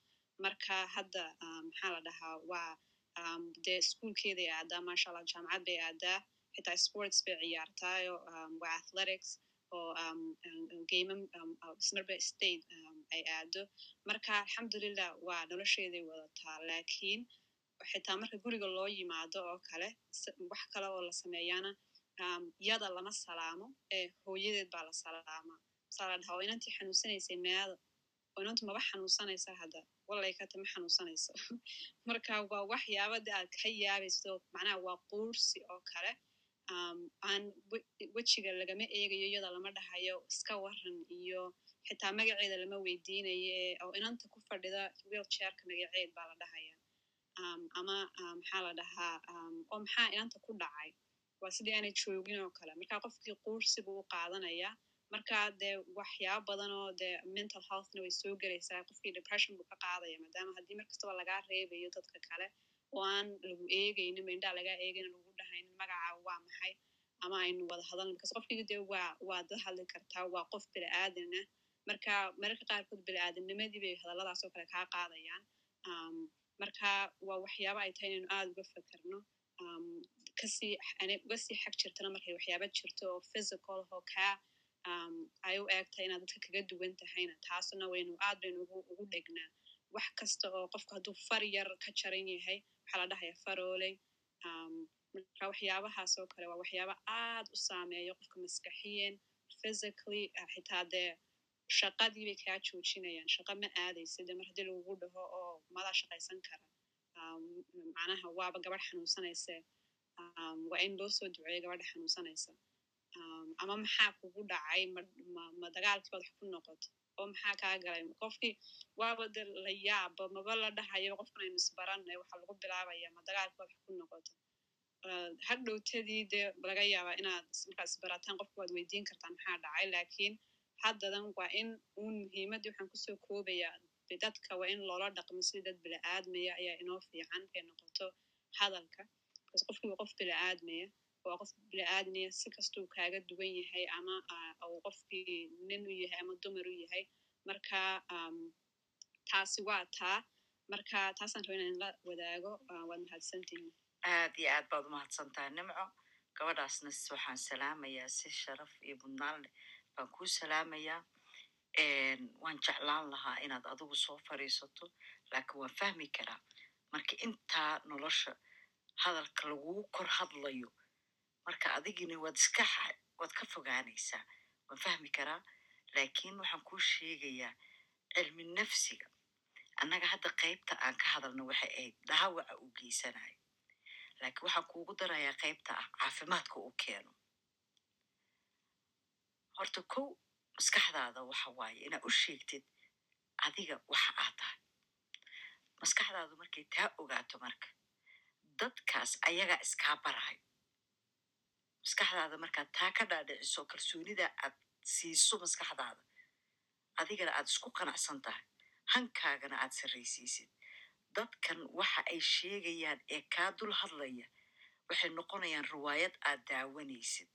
Marka hadda maxaa la dhahaa waa dee iskuolkeeday aadaa maasha allah jaamacad bay aadaa xitaa sports bay ciyaartaayo waa athletics oo uh, ismarba state um, ay aado marka alxamdulilah waa nolosheeday wadataa lakiin xitaa marka guriga loo yimaado oo kale wax kale oo la sameeyaana um, yada lama salaamo ee hooyadeed baa la salaamaa saa la dhahaa oo inantii xanuunsanaysay meada oo inantu maba xanuunsanaysa hadda walay kata ma xanuunsanayso marka waa waxyaaba de aad ka yaabayso macnaha waa quursi oo kale aan we- wejiga lagama eegayo iyada lama dhahayo iska waran iyo xitaa magaceeda lama weydiinayo ee oo inanta ku fadhida wheelchairka magaceed baa la dhahaya ama maxaa la dhahaa oo maxaa inanta ku dhacay? Waa sidii aanay joogin oo kale. Marka qofkii quursi buu u qaadanaya marka dee waxyaaba badan oo dee mental healthna way soo gelaysaa qofkii depression buu ka qaadaya maadaama haddii mar kastaba lagaa reebayo dadka kale oo aan lagu eegaynin mindhaa lagaa eegaynin lagu dhahaynin magaca waa maxay? Ama aynu wada hadalno because qofkii dee waa waad la hadli kartaa waa qof bili-aadan ah marka mararka qaarkood bili-aadamnimadii bay hadalladaas oo kale kaa qaadayaan. Marka waa waxyaaba ay tahay inaynu aada uga fekerno um, ka sii uga sii xag jirtana markay waxyaaba jirto oo physical oo kaa ay u eegtahay inaad dadka kaga duwan tahayna. Taasna waynu aad baynu ugu dhegnaa wax kasta oo qofka hadduu far yar ka jaran yahay waxaa la dhahaya farooley marka waxyaabahaas oo kale waa waxyaaba aad u saameeya qofka maskaxiyan physically uh, xitaa dee shaqadii bay kaa joojinayaan shaqa ma aadaysa de mar haddii lagugu dhaho oo madaa shaqaysan kara. Macnaha waaba gabadh xanuunsanayse waa in loo soo duceeyo gabadha xanuunsanaysa. Ama maxaa kugu dhacay? Ma, dagaalkii baad wax ku noqoto oo maxaa kaa galay? Qofkii waaba de la yaaba maba la dhahayo qofkan aynu isbaranay waxaa lagu bilaabaya ma dagaalkii baad wax ku noqoto? Hadhowtadii dee laga yaabaa inaad markaad isbarataan qofka waad weydiin kartaan maxaa dhacay? Lakiin haddadan waa in uun muhiimaddii waxaan ku soo koobayaa de dadka waa in loola dhaqmo sidii dad bili-aadmaya ayaa inoo fiican markay noqoto hadalka. Bcause waa qof bili-aadmaya waa qof bili-aadmaya si kastuu kaaga duwan yahay ama uu qofkii nin u yahay ama dumar u yahay marka taasi waa taa. Marka taasaan raba inaan la wadaago uh, waad mahadsantihin aad iyo aad baad umahadsantaha nimco. Gabadhaasna waxaan salaamayaa si sharaf iyo mudnaan baan kuu salaamayaa waan jeclaan lahaa inaad adigu soo fadhiisato laakiin waan fahmi karaa. Marka intaa nolosha hadalka lagugu kor hadlayo marka adigina waad iska waad ka fogaanaysaa waan fahmi karaa laakiin waxaan kuu sheegayaa cilmi nafsiga. Annaga hadda qaybta aan ka hadalno waxay ahayd dhaawaca uu geysanayo laakiin waxaan kuugu darayaa qaybta ah caafimaadka uu keeno. Horta kow maskaxdaada waxa waaye inaad u sheegtid adiga waxa aad tahay. Maskaxdaadu markay taa ogaato marka dadkaas ayagaa iskaa barayo maskaxdaada markaad taa ka dhaadhiciso kalsoonida aad siiso maskaxdaada adigana aad isku qanacsan tahay hankaagana aad sarraysiisid dadkan waxa ay sheegayaan ee kaa dul hadlaya waxay noqonayaan riwaayad aad daawanaysid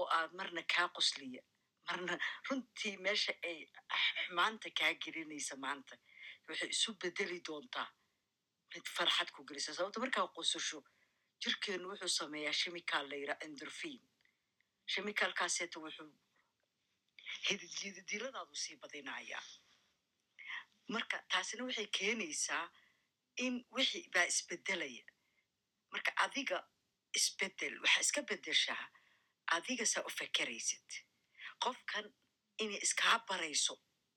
oo aad marna kaa qosliya marna runtii meesha ay xumaanta kaa gelinaysa maanta waxay isu bedeli doontaa mid farxad ku gelisa sababto markaa qosasho jirkeenu wuxuu sameeyaa shimikaal la yidhaa endorphin. Shimikaalkaaseeta wuxuu hididiladaadu sii badinayaa marka taasina waxay keenaysaa in wixii baa isbedelaya. Marka adiga isbeddel waxaa iska bedeshaa adiga saa u fekeraysid. Qofkan inay iskaa barayso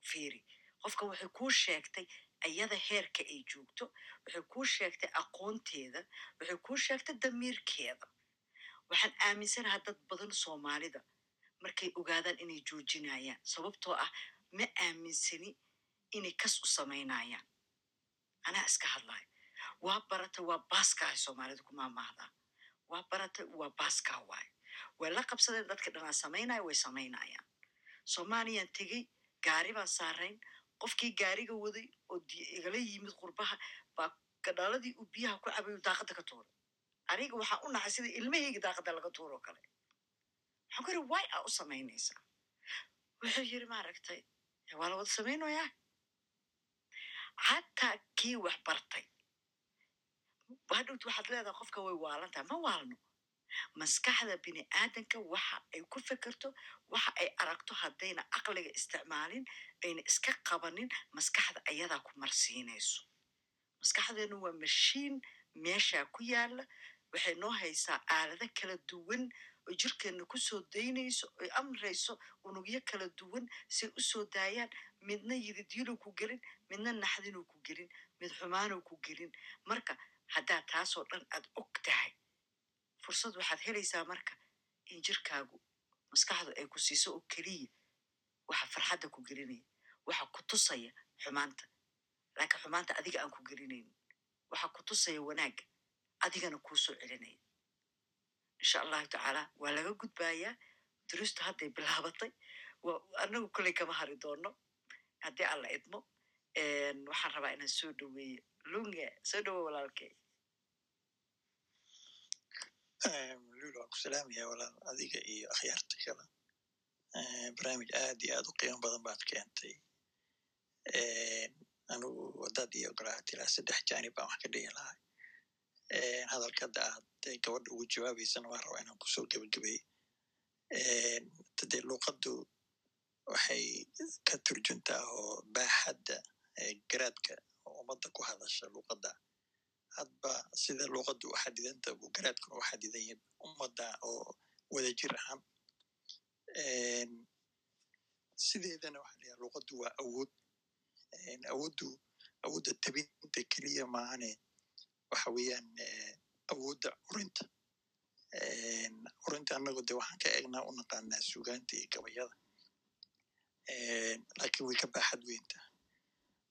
fiiri qofkan waxay kuu sheegtay iyada heerka ay joogto waxay kuu sheegtay aqoonteeda waxay kuu sheegtay damiirkeeda waxaan aaminsanahaa dad badan soomaalida markay ogaadaan inay joojinayaan sababtoo ah ma aaminsani inay kas u samaynayaan anaa iska hadlayo waa barata waa baaskaha soomaalida kumaamaahdaa waa barata waa baaskaa waayo way la qabsadeen dadka dhanaa samaynaya way samaynayaan soomaaliyaan tegey gaari baan saarayn qofkii gaariga waday oo igala yimid qurbaha baa gadhaaladii uu biyaha ku cabayo daaqada ka tuuray aniga waxaa u nacay sida ilmahayga daaqada laga tuuro kale. Waxaan ku yiri way aa u samaynaysaa wuxuu yiri maaragtay waa la wada samaynayaa? Xataa kii wax bartay. Hadhowt waxaad leedahay qofka way waalantahay ma waalno. Maskaxda bini aadanka waxa ay ku fekerto waxa ay aragto haddayna aqliga isticmaalin ayna iska qabanin maskaxda ayadaa ku marsiinayso. Maskaxdeenu waa mashiin meeshaa ku yaalla waxay noo haysaa aalado kala duwan oo jirkeenna ku soo daynayso oy amrayso unugyo kala duwan say u soo daayaan. Midna yididiinuu ku gelin midna naxdinuu ku gelin mid xumaanuu ku gelin. Marka haddaad taasoo dhan aad og tahay fursad waxaad helaysaa marka in jirkaagu maskaxdu ay ku siiso oo keliya waxa farxadda ku gelinaya waxa ku tusaya xumaanta. Laakiin xumaanta adiga aan ku gelinaynin waxa ku tusaya wanaagga adigana kuu soo celinaya insha allahu tacaala waa laga gudbayaa duruustu hadday bilaabatay waa anagu koley kama hari doono. Haddii alla idmo waxaan rabaa inaan soo dhaweeyo. Lunga soo dhawo walaalkey lul waan ku salaamaya walaal adiga iyo akhyaarta kale barnaamij aad iyo aad u qiimo badan baad keentay. Anigu wadad iyo ogolaat ilaa saddex janib baan wax ka dhigi lahay hadalkada aad gabadha ugu jawaabaysana waan rabaa inaan ku soo gebagabay. Dee luuqaddu waxay ka turjuntaa oo baaxadda garaadka oo ummadda ku hadasha luuqadda. Hadba sida luuqaddu u xadidanta buu garaadkuna u xadidan yahay ummadda oo wada jir ahaan sideedana waxa layaha luuqaddu waa awood. Awooddu awoodda tabinta keliya maahane waxa weeyaan awoodda curinta curinta annagu de waxaan ka egnaa u naqaanaa sugaanta iyo gabayada. Lakin way ka baaxad weynta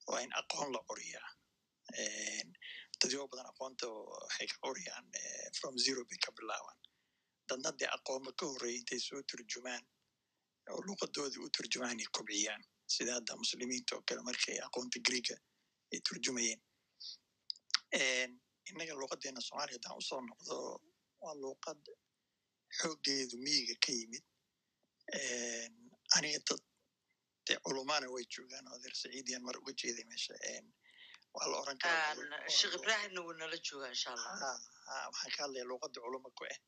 waa in aqoon la curiyaa. Dadyo badan aqoonta waxay ka curiyaan from zero bay ka bilaaban dadna dee aqooma ka horreeya intay soo turjumaan oo luuqadoodii u turjumaan ay kobciyaan sida hadda muslimiinta oo kale markay aqoonta greega ay turjumayeen innaga luuqadeena somaaliya haddaan u soo noqdo waa luuqad xooggeedu miyiga ka yimid aniga dad de culumana way joogaan oo adeer saciidiyan mar uga jeeday meesha waa la oran karaa sheekh ibrahimna wuu nala joogaa insha allah waxaan ka hadlaya luuqadda culuma ku ah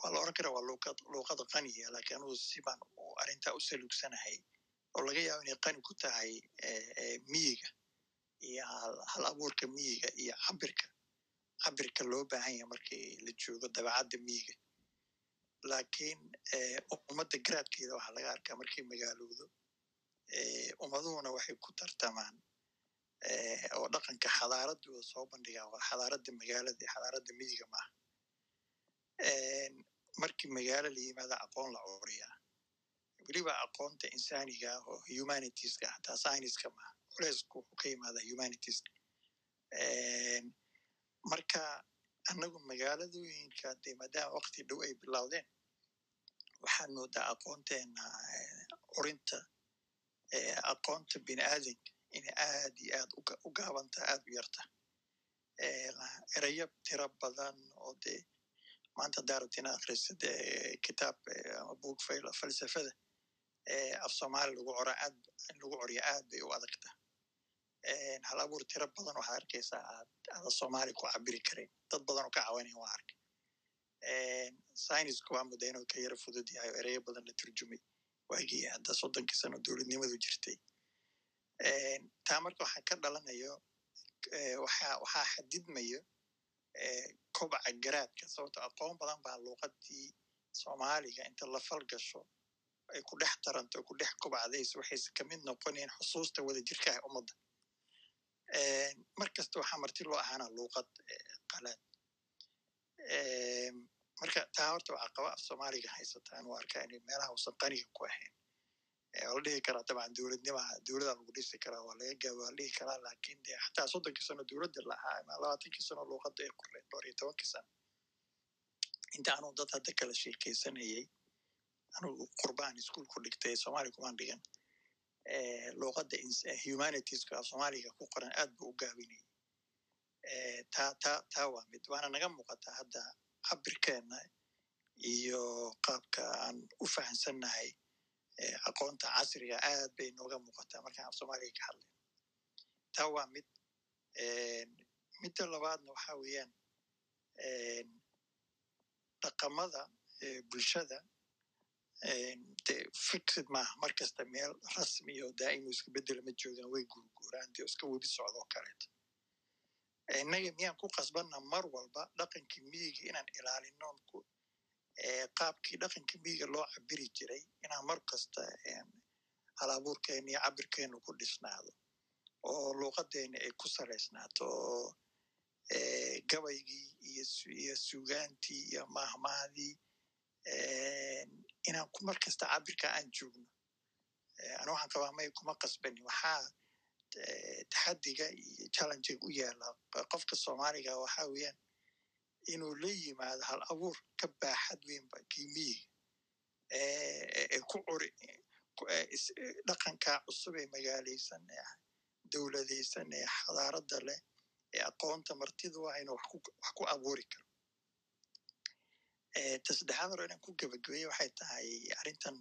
waa la oran karaa waa luuqad luuqada qaniya laakiin anugu si baan arrintaa u saluugsanahay oo laga yaabo inay qani ku tahay miyiga iyo hal abuurka miyiga iyo cabirka cabirka loo baahan yahay markii la joogo dabacadda miyiga laakiin ummadda garaadkeeda waxaa laga arkaa markay magaalowdo ummaduhuna waxay ku tartamaan oo dhaqanka xadaaradooda soo bandhigaa waa xadaaradda magaalada iyo xadaaradda miyiga maaha markii magaalo la yimaada aqoon la curiyaa weliba aqoonta insaaniga ah oo humanitieska hataa scienceska maaha culeysku wuxuu ka yimaada humanitieska marka annagu magaaladooyinka de maadaama wakti dhow ay bilowdeen waxaad moodaa aqoonteena curinta aqoonta bini aadanka inay aad iyo aad u gaabanta aad u yarta. Erayo tiro badan oo de maanta daarabta inaad akrisad kitaab book falsafada af soomaali lagu cora aad lagu coriya aad bay u adagta hal abuur tiro badan waxaad arkaysaa aad ada soomaali ku cabiri karayn dad badan oo ka cawanaya waa arkay synisku waa mudda inuu ka yaro fudud yahay oo ereyo badan la turjumay waagii hadda soddonkii sano dowladnimadu jirtay taa marka waxaa ka dhalanayo waxaa xadidmayo kobaca garaadka sababto aqoon badan baa luuqadii soomaaliga inta la fal gasho ay ku dhex taranto ku dhex kobacdays waxayse ka mid noqonayn xusuusta wada jirkaha ummadda mar kasta waxaa marti loo ahaana luuqad qalaad marka taa horta waxaa qaba af soomaaliga haysataan u arkaa inay meelaha usan qaniga ku ahayn waa la dhihi karaa dabcan dowladnimaha dowladda lagu dhisi karaa waa laga gaaba waa la dhihi karaa laakiin de xataa soddonkii sano dowladda lahaa ama labaatankii sano luuqadda ay qoreen dhowr iyo tobankii sano inta anuu dad hadda kala sheekaysanayay anugu qurbaan ischool ku dhigtay soomaaliya kumaan dhigan luuqadda humanitieska soomaaliga ku qoran aad buu u gaabinayay taa taa taa waa mid waana naga muuqataa hadda cabirkeena iyo qaabka aan u fahansannahay aqoonta casriga aad bay nooga muuqataa markaan af soomaaliga ka hadlayn taa waa mid midda labaadna waxa weeyaan dhaqamada bulshada de fixid maaha mar kasta meel rasmi oo daa'imo iska bedela ma joogaan way guurguuraan dee iska webi socdo oo kaleeto innaga miyaan ku qasbanna mar walba dhaqankii miyiga inaan ilaalino qaabkii dhaqanka miyiga loo cabiri jiray inaan mar kasta halabuurkeena iyo cabirkeenu ku dhisnaado oo luuqadeena ay ku salaysnaato oo gabaygii iyo su- iyo sugaantii iyo mahmahdii inaan ku mar kasta cabirka aan joogno. Ana waxaan qabaa may kuma qasbani waxaa taxadiga iyo challengega u yaalla qofka soomaaliga waxa weeyaan inuu la yimaado hal abuur ka baaxad weynba eh, ku curi ku- eh, is- eh, dhaqanka cusub ee magaalaysan ee dowladaysan ee xadaarada leh ee aqoonta martidu waa inuu wax ku- abuuri karo. Ta saddexaad hore inaan ku gebagabeeye waxay tahay arrintan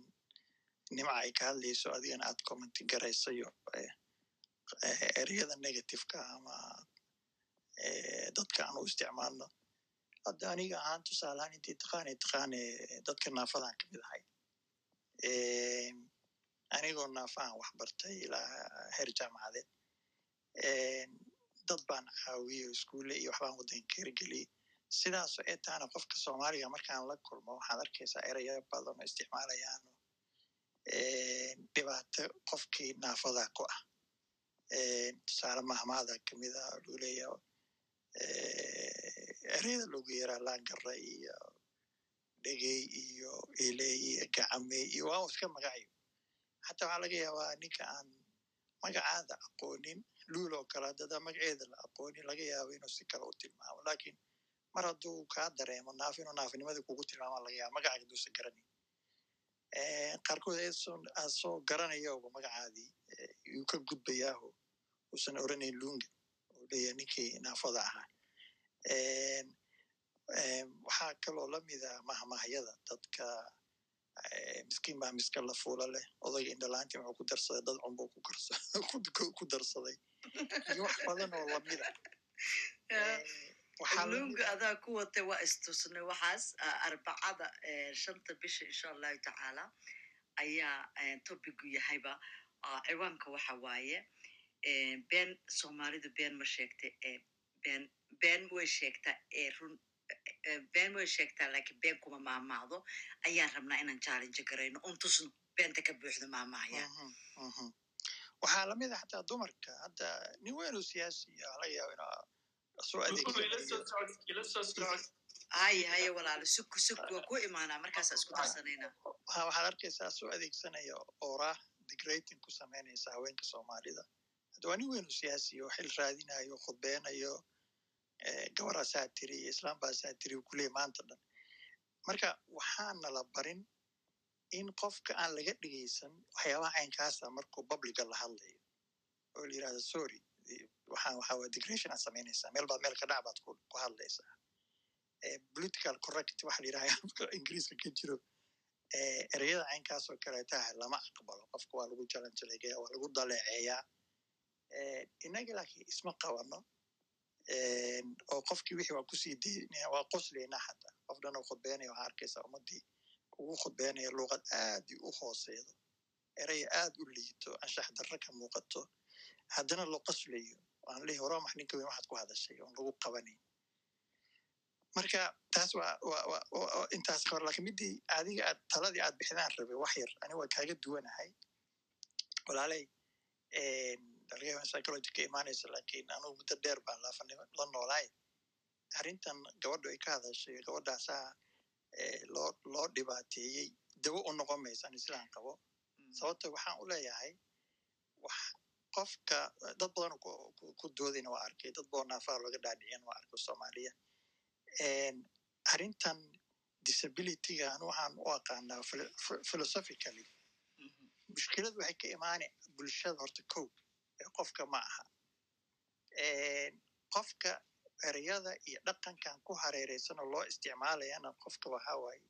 nimca ay ka hadlayso adigana aad commenti garaysayo ereyada negativeka ama dadka aan u isticmaalno hadda aniga ahaan tusaale ahaan intii taqaane taqaane dadka naafadan ka mid ahay anigoo naafahan wax bartay ilaa heer jaamacadeed dad baan caawiye iskuulle iyo waxbaan waddanka ka hirgeliyey sidaasoo ee taana qofka soomaaliga markaan la kulmo waxaad arkaysaa ereyo badan oo isticmaalayaan eh, dhibaato qofkii naafada ku ah tusaale mahmaada ka mid a lagu leeyaha ereyada loogu yeeraa laangara iyo dhegey iyo eley iyo gacame iyo waa uu iska magacayo. Xataa waxaa laga yaabaa ninka aan magacaada aqoonin luul oo kale haddada magaceeda la aqoonin laga yaabo inuu si kale u tilmaamo. Lakin mar hadduu kaa dareemo naaf inuu naafnimadii kugu tilmaama laga yaaba magacaaga duusa garanay qaarkood aad soo garanayoba magacaadii yuu ka gudbayaaho uusan oranayn lunga oo leeyahay ninkii naafada ahaa waxaa kaloo lamida mahmahyada dadka eh, miskiin baa miska la fuula leh odayga indhalaantii wuxuu ku darsaday dad cunbuu ku darsaday. Iyo wax badan oo lamida Eh, waxaa la mid lunga ah- adaa ku watay waa istusnay waxaas ah, arbacada eh, shanta bisha insha allahu tacaala ayaa eh, topigu yahayba. Ah, ciwaanka waxa waaye eh, been soomaalidu been ma sheegta eh, been been way sheegtaa ee run been way sheegtaa laakiin been kuma maahmaahdo ayaan rabnaa inaan challenge garayno un tusno beenta ka Mhm, mhm. waxaa la mid a xataa dumarka hadda nin weynoo siyaasi laga yaabo inaa soo adeegsanayo haye haye walaalo suku suku waa ku imaanaa markaasa isku darsanaynaa waxa- waxaad arkaysaa soo adeegsanaya oraah degrating ku samaynaysa haweenka soomaalida hadda waa nin weynoo siyaasi oo xil raadinayo khudbeynayo eh, gabaraasaa tiri iyo islaambaasaa tiri uu kuleeyay maanta dhan marka waxaana la barin in qofka aan laga dhegeysan waxyaabaha caynkaasa markuu publica la hadlayo oo la yiraahdo sorry waxaan waxaa waa degration aad samaynaysaa meel baad meel ka dhac baad ku hadlaysaa political correct waxa la yiraha ingiriiska ka jiro ereyada caynkaas kaleetaha lama aqbalo qofka waa lagu jalanjaleegaya waa lagu daleeceeyaa innaga laakiin isma qabano oo qofkii wixii waa ku sii daynaya waa qoslaynaa xataa qof dhan oo khudbeynaya waxaa arkaysaa ummadii ugu khudbeynaya luuqad aad u hooseydo erey aad u liito anshax darro ka muuqato haddana loo qoslayo waan leeyahay hore max ninka weyn waxaad ku hadashay oon lagu qabanayn. Marka taas waa intaas hore laakiin midii adiga aad taladii aad bixidaan rabay wax yar aniga waa kaaga duwanahay. Walaaley dalgayban psychology ka imaanaysa laakiin anugu muddo dheer baan laafanimo la noolaay arrintan gabadhu ay ka hadashay gabadhaasaa loo loo dhibaateeyey dawo u noqon maysa ani sidaan qabo sababta waxaan u leeyahay wax qofka dad badan ku- doodayna waa arkay dad badan naafaa looga dhaadhicin waa arkay soomaaliya arrintan disabilityga waxaan u aqaanaa philo- ph- philosophically mushkiladu waxay ka imaanay bulshada horta kow qofka ma aha. Qofka ereyada iyo dhaqankan ku hareereysan oo loo isticmaalayana qofka waxaa waaye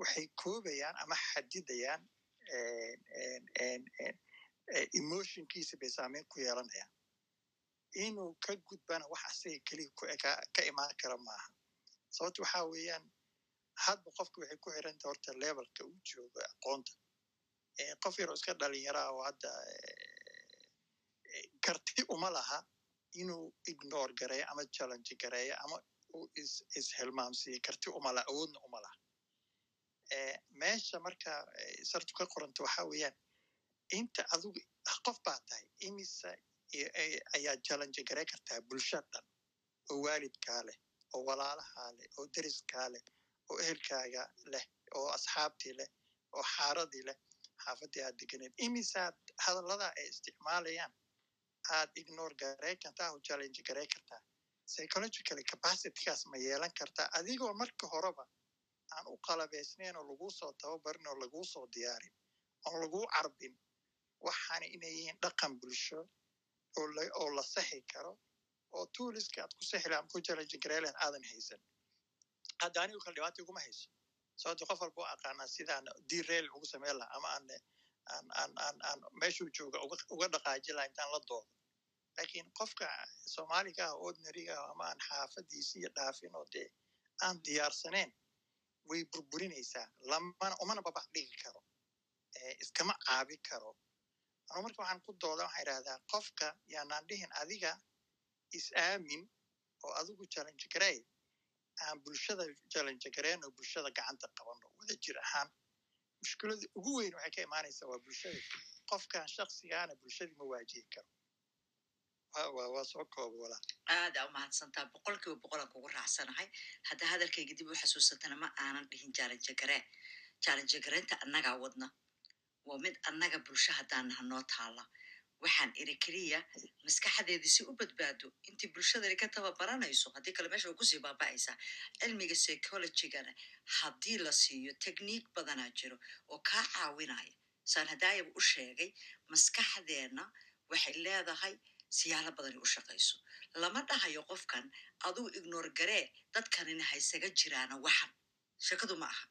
waxay koobayaan ama xadidayaan emotionkiisa bay saameyn ku yeelanayaan. Inuu ka gudbana wax asaga keliya ku eka- ka imaan kara maaha sababta waxaa weeyaan hadba qofka waxay ku xiranta horta levelka uu joogo aqoonta. Qof yaroo iska dhalinyaraa oo hadda karti uma laha inuu ignore gareeyo ama challenge gareeyo ama uu is ishelmaamsiiyo karti uma laha awoodna uma laha Eh, meesha marka eh, sartu ka qoranta waxaa weeyaan inta adigu qof baa tahay imisa ay- ayaa challenge garay kartaa bulsho dhan oo waalidkaa leh oo walaalahaa leh oo deriskaa leh oo ehelkaaga leh oo asxaabtii leh oo xaaradii leh xaafadii aad deganeed imisaad hadallada ay isticmaalayaan aad ignore garay kartaa oo challenge garay kartaa psychologically capacitygaas ma yeelan kartaa adigoo marka horeba aan u qalabaysnayn oo laguu soo tababarin oo laguu soo diyaarin oon laguu carbin waxaana inay yihiin dhaqan bulsho oo la saxi karo oo tuuliska aad ku sixi ama ku challenge lahayd aadan haysan hadda anigu kale dhibaata iguma hayso sababto qof walba u aqaanaa sidaan derail ugu sameyn lahaa ama aan meeshuu jooga uga dhaqaaji lahaa intaan la doodo laakiin qofka soomaaliga ah ordinaryga ah ama aan xaafadiisi iyo dhaafin oo dee aan diyaarsaneyn way burburinaysaa lamana umana babac dhigi karo iskama caabi karo anu marka waxaan ku dooda waxaan idhahdaa qofka yaanaan dhihin adiga is aamin oo adigu challenge garay aan bulshada garayn oo bulshada gacanta qabano wada jir ahaan mushkilada ugu weyn waxay ka imaanaysaa waa bulshada qofkan shaksigaana bulshadii ma waajihi karo waa soo kooba walaa aada umahadsantaa boqol kiiba boqolan kugu raacsanahay hadda hadalkayga dib u xasuusatana ma aanan dhihin jaalanjagaree jaalanjagareynta annagaa wadna waa mid annaga bulsho haddaan naha noo taala waxaan iri keliya maskaxdeedii si u badbaado intii bulshadani ka tababaranayso haddii kale meesha way ku sii baaba'aysaa cilmiga psychologigana haddii la siiyo technique badanaa jiro oo kaa caawinaya saan hadaayaba u sheegay maskaxdeenna waxay leedahay siyaalo badani u shaqayso lama dhahayo qofkan aduu ignore garee dadkanina haysaga jiraana waxan sheekadu ma aha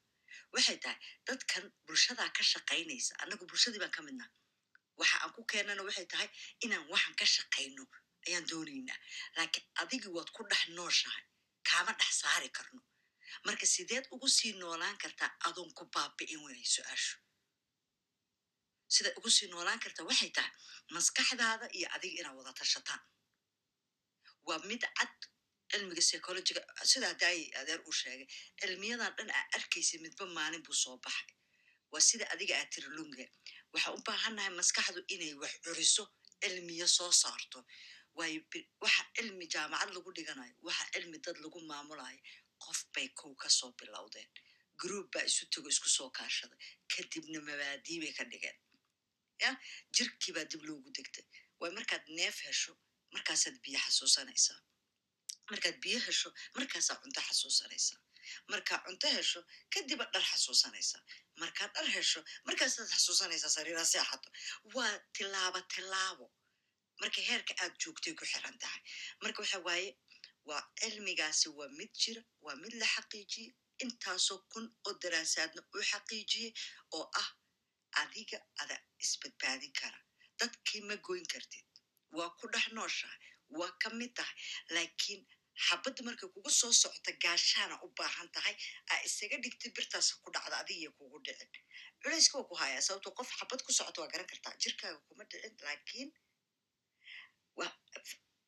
waxay tahay dadkan bulshadaa ka shaqaynaysa annagu bulshadii baan ka midnaa waxa aan ku keenana waxay tahay inaan waxan ka shaqayno ayaan doonaynaa. Laakiin adigii waad ku dhex nooshahay kaama dhex saari karno. Marka sideed ugu sii noolaan kartaa adoon ku baabi'in wayay su'aashu. Sidaad ugu sii noolaan kartaa waxay tahay maskaxdaada iyo adiga inaad wada tashataan. Waa mid cad cilmiga psychologiga sidaa daayi adeer uu sheegay cilmiyadan dhan aa arkaysa midba maalin buu soo baxay. Waa sida adiga aad tiri lunge waxaan u baahannahay maskaxdu inay wax curiso cilmiyo soo saarto. Waayo waxa cilmi jaamacad lagu dhiganayo waxa cilmi dad lagu maamulayo qof bay kow ka soo bilowdeen. Group baa isu tego isku soo kaashaday kadibna mabaadii bay ka dhigeen. Ya jirkii baa dib loogu degtay. Waayo markaad neef hesho markaasaad biyo xasuusanaysaa. Markaad biyo hesho markaasaa cunto xasuusanaysaa markaa cunto hesho kadiba dhar xasuusanaysaa markaad dhar hesho markaasaad xasuusanaysaa sariiraa seexato waa tilaabo tilaabo. Marka heerka aad joogtay ku xiran tahay. Marka waxa waaye waa cilmigaasi waa mid jira waa mid la xaqiijiyey. Intaasoo kun oo daraasaadna uu xaqiijiyey oo ah adiga ada isbadbaadin kara. Dadkii ma goyn kartid. Waa ku dhex nooshahay. Waa ka mid tahay. Laakiin xabadda markay kugu soo socota gaashaana u baahan tahay aa isaga dhigtid birtaas ku dhacda adigiyo kugu dhicin. Culayska waa ku hayaa sababto qof xabad ku socota waa garan kartaa jirkaaga kuma dhicin laakiin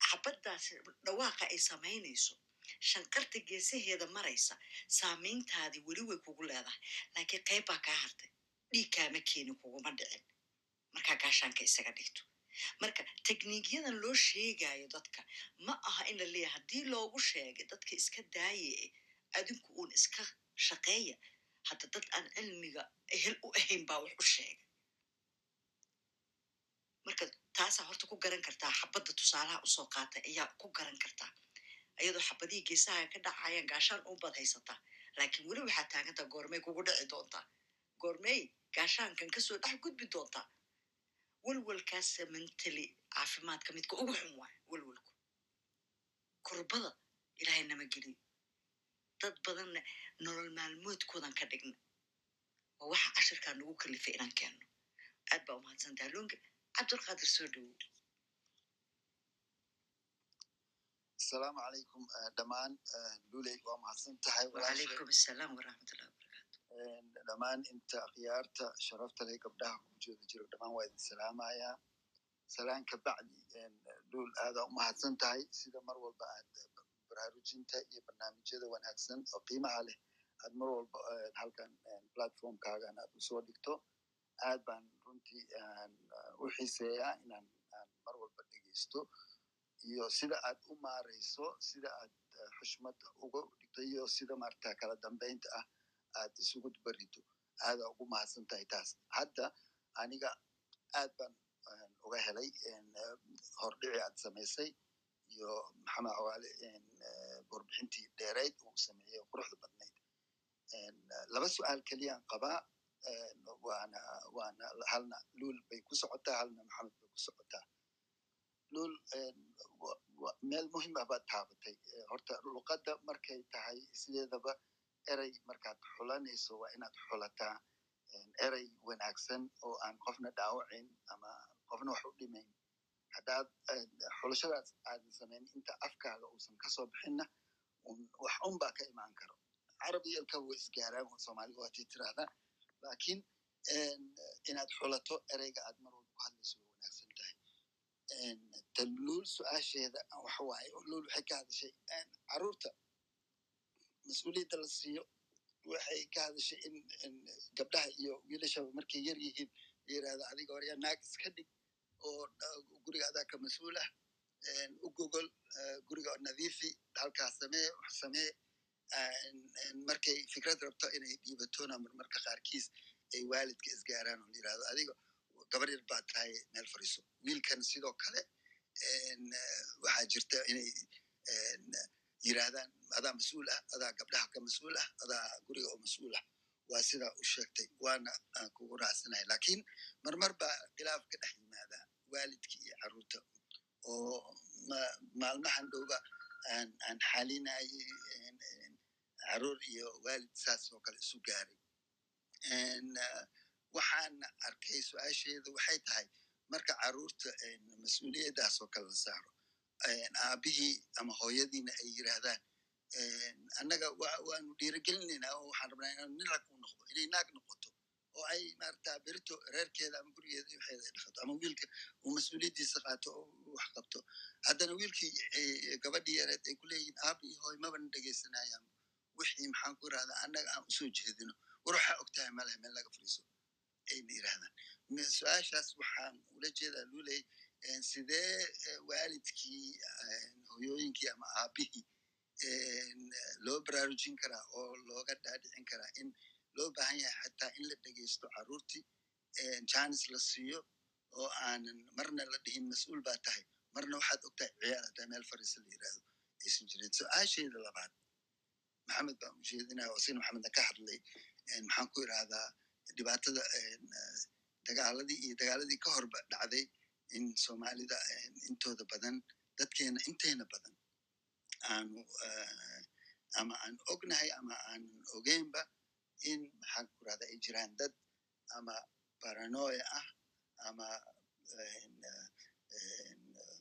xabaddaas dhawaaqa ay samaynayso. Shanqarta geesaheeda maraysa saamayntaadii weli way kugu leedahay laakiin qayb baa kaa hartay dhiig kaama keeni kuguma dhicin. Markaa gaashaanka isaga dhigto marka tekniikyadan loo sheegayo dadka ma aha in la haddii loogu sheegay dadka iska daaye adinku uun iska shaqeeya hadda dad aan cilmiga ehel u ahayn baa wax u sheegay. Marka taasaa horta ku garan kartaa xabadda tusaalaha u soo qaatay ayaa ku garan kartaa. Iyadoo xabadihii geesaha ka dhacayaan gaashaan u bad haysataa laakiin weli waxaa taagantaa goormey kugu dhici doontaa. Goormey gaashaankan ka soo dhex gudbi doontaa walwalkaas mentally caafimaadka midka ugu xun waayo walwalku kurbada ilaahay nama geliyo dad badanna nolol maalmoodkoodan ka dhigna oo waxa cashirkaa nagu kalifay inaan keenno aad baa umahadsantaha lunga cabdulqaadir soo dhowow asalaamu calaykum dhammaan eh, luley waa mahadsan tahay walaashay. wacalaykum assalaam waraxmatullahi dhammaan inta akhyaarta sharafta leh gabdhaha ku jeeda jiro dhammaan waa idin salaamayaa salaan ka bacdi dhul aada u mahadsan tahay. Sida mar walba aad baraarujinta iyo barnaamijyada wanaagsan oo qiimaha leh aad mar walba eh, halkan eh, platformkaagan aad u soo dhigto aad baan runtii u xiiseeyaa inaan aan mar walba dhegeysto iyo sida aad u maarayso sida aad eh, xushmada uga dhigto iyo sida maarata kala dambeynta ah aad isugu barido aadaa ugu mahadsan tahay taas. Hadda aniga aad baan uga helay hordhici aad samaysay iyo maxamed eh, warbixintii dheerayd uu sameeyey quruxda badnayd. Laba su'aal keliyaan qabaa waana waana halna luul bay ku socotaa halna maxamed bay ku socotaa. Luul meel muhiim ah baad taabatay. Horta luqadda markay tahay sideedaba erey markaad xulanayso waa inaad xulataa erey wanaagsan oo aan qofna dhaawacin ama qofna wax u dhimayn. Haddaad xulashadaas aadan samayn inta afkaaga uusan ka soo bixinna wax un baa ka imaan karo. Carabi yalka way isgaaraan oo soomaaliga waatay tiraahdaa laakiin inaad xulato ereyga aad mar walba ku hadlayso way wanaagsan tahay. En, tan luul su'aasheeda waxa waaye luul waxay ka hadashay carruurta mas'uuliyadda la siiyo waxay ka hadashay in gabdhaha iyo wiilashaba markay yar yihiin la yiraahdo adiga horya naag iska dhig oo guriga adaa ka mas'uul ah u gogol guriga oo nadiifi halkaas samee wax samee markay fikrad rabto inay dhiibatona marmarka qaarkiis ay waalidka isgaaraan oo la yiraahdo adiga gabar yar baa tahay meel fariiso wiilkan sidoo kale waxaa jirta inay yiraahdaan adaa mas'uul ah adaa gabdhaha ka mas'uul ah adaa guriga oo mas'uul ah. Waa sidaa u sheegtay waana aan kugu raacsanahay lakiin marmar baa khilaaf ka dhex yimaada waalidka iyo carruurta. Oo ma- maalmahan dhowba aan xalinayay carruur iyo waalid saas oo kale isu gaaray. Waxaan arkay su'aasheedu waxay tahay marka carruurta mas'uuliyaddaas oo kale la saaro aabihii ama hooyadiina ay yiraahdaan. Annaga wa- waanu dhiirigelinaynaa oo waxaan rabnaa inaan nin rag u noqdo inay naag noqoto oo ay maarata berito reerkeeda ama gurigeeda waxeeda ay dhaqato ama wiilka uu mas'uuliyaddiisa qaato oo wax qabto. Haddana wiilkii gabadhii yareed ay ku leeyihiin aaba iyo hooy mabana dhegaysanayaan wixii maxaan ku irahdaa annaga aan u soo jeedino war waxaa ogtahay malaha meel laga fariiso ayna yirahdaan Me- su'aashaas waxaan ula jeedaa luley en, sidee eh, waalidkii en, hooyooyinkii ama aabihii eh, loo baraarujin karaa oo looga dhaadhicin karaa in loo baahan yahay xataa in la dhegeysto caruurtii en, janis la siiyo oo aanan marna la dhihin mas'uul baa tahay marna waxaad ogtahay ciyaal haddaa meel fariisa la yiraahdo aysan jirin su'aasheeda labaad maxamed baan ujeedinaya sina maxamedna ka hadlay maxaan ku irahdaa dhibaatada eh, dagaaladii iyo dagaaladii ka horba dhacday in soomaalida intooda badan dadkeena inteena badan aanu ama aan ognahay ama aanan ogeynba in maxaan ku irahdaa ay jiraan dad ama paranoia ah ama en, eh, en, eh,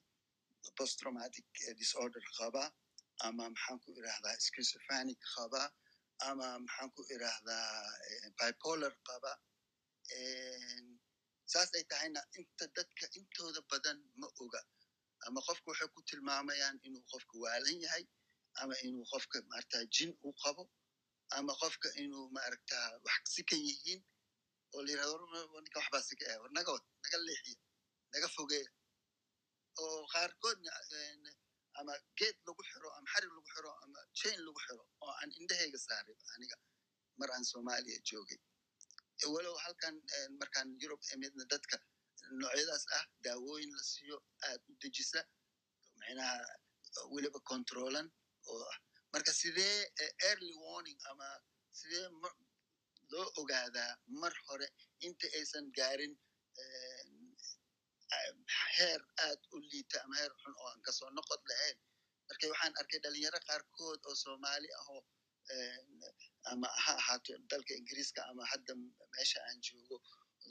post traumatic disorder qaba ama maxaan ku irahdaa schizophrenic qaba ama maxaan ku irahdaa bipolar qaba saas ay tahayna inta dadka intooda badan ma oga. Ama qofka waxay ku tilmaamayaan inuu qofka waalan yahay ama inuu qofka maarata jin u qabo ama qofka inuu maaragta wax si ka yihiin oo la yiraahdo "War, ninka waxbaa si ka ah war naga leexiya naga fogeeya. Oo qaarkoodna ama geed lagu xiro ama xarig lagu xiro ama chain lagu xiro oo aan indhahayga saaray aniga mar aan soomaaliya joogay walow halkan en, markaan yurub imidna dadka noocyadaas ah daawooyin la siiyo aad u dejisa macnaha weliba controlan oo ah. Marka sidee eh, early warning ama sidee loo ogaadaa mar hore inta aysan gaarin heer aad u liita ama heer xun oo aan ka soo noqod lahayn? Marka waxaan arkay dhalinyaro qaarkood oo soomaali ah oo en, ama ha ahaato dalka ingiriiska ama hadda meesha aan joogo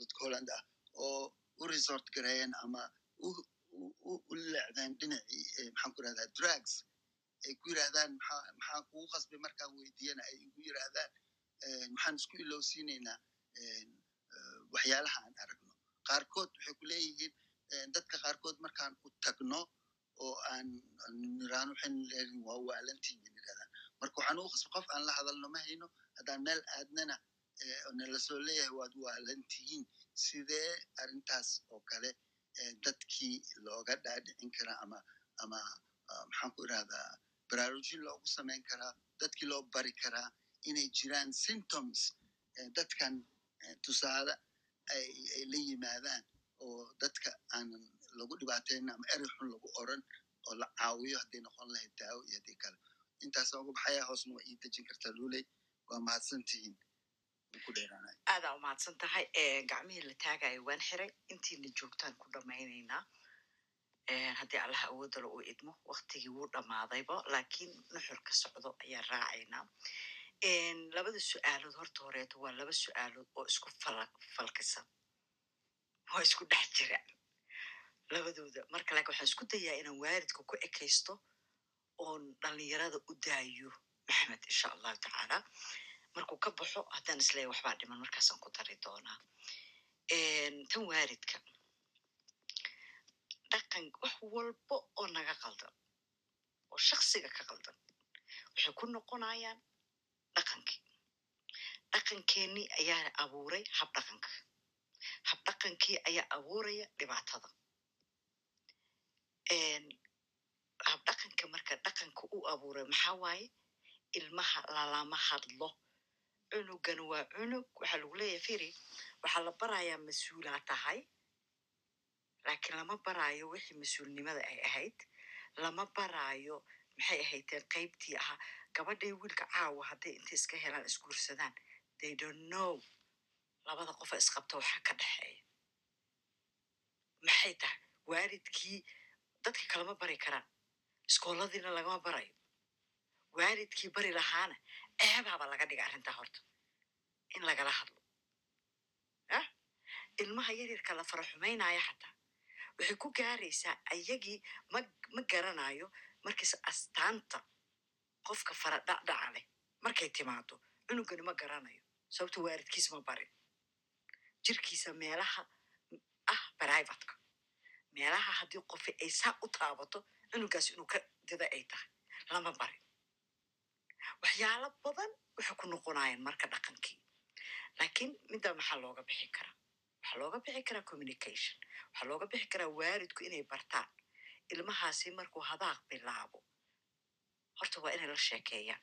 dadka holland ah oo u resort gareeyeen ama u leecdeen dhinacii eh, maxaan ku irahdaa drugs. Ay ku yirahdaan maxaa maxaan kugu qasbay markaan weydiiyana ay igu yirahdaan en, waxaan isku ilowsiinaynaa eh, waxyaalaha aan aragno. Qaarkood waxay ku leeyihiin dadka qaarkood markaan u tagno oo aan aan niraan waxaan leeyihiin waa yirahdaan marka waxaan ugu qasbay qof aan la hadalno ma hayno haddaan meel aadnana eh, oo nala soo leeyahay waad waalantihiin sidee arrintaas oo kale dadkii looga dhaadhicin karaa ama ama ah, maxaan ku irahdaa baraarujin loogu samayn karaa dadkii loo bari karaa inay jiraan symptoms dadkan tusaale ay la yimaadaan oo dadka aanan lagu dhibaateyn ama eri xun lagu oran oo la caawiyo hadday noqon lahayd daawo iyo haddii kale intaasaan uga baxaya hoosna waa ii dejin kartaa luley waa mahadsantihiin aadaa umahadsan tahay gacmihii la taagayo waan xiray. Intiina joogtaan ku dhamaynaynaa haddii allaha awoodalo uu idmo waktigii wuu dhammaadayba laakiin nuxur ka socdo ayaan raacaynaa. Labada su'aalood horta horeeto waa laba su'aalood oo isku falkisan. Waa isku dhex jira. Labadooda marka laakiin waxaan isku dayaa inaan waalidka ku ekaysto oon dhalinyarada u daayo maxamed insha allahu tacaala. Markuu ka baxo haddaan isleeya waxbaa dhiman markaasaan ku dari doonaa. Tan waalidka. Dhaqan wax walba oo naga qaldan oo shaksiga ka qaldan waxay ku noqonayaan dhaqankii. Dhaqankeenii ayaa abuuray habdhaqanka habdhaqankii ayaa abuuraya dhibaatada habdhaqanka marka dhaqanka u abuuray maxaa waaye ilmaha lalama hadlo cunugana waa cunug waxaa lagu leeyahay firi waxaa la barayaa mas'uulaa tahay laakiin lama baraayo wixii mas'uulnimada ay ahayd lama baraayo maxay ahaydeen qaybtii ahaa gabadhay wiilka caawa hadday intay iska helaan isguursadaan they don't know. labada qofa isqabta waxaa ka dhexeeya maxay tahay waalidkii dadka kalama bari karaan iskooladiina lagama barayo waalidkii bari lahaana? Ceebaaba laga dhiga arrintaa horta. In lagala hadlo. Ah ilmaha yaryarka la fara xumaynaya xataa. Waxay ku gaaraysaa ayagii ma ma garanayo markiis astaanta qofka fara dhacdhaca leh. Markay timaado cunugani ma garanayo. Sababto waalidkiis ma barin. Jirkiisa meelaha ah brivatka meelaha haddii qofi ay saa u taabato cunugaas inuu ka dida ay tahay lama barin waxyaalo badan waxay ku noqonayaan marka dhaqankii. Laakiin middaa maxaa looga bixi karaa waxaa looga bixi karaa communication. Waxaa looga bixi karaa waalidku inay bartaan. Ilmahaasi markuu hadaaq bilaabo horta waa inay la sheekeeyaan.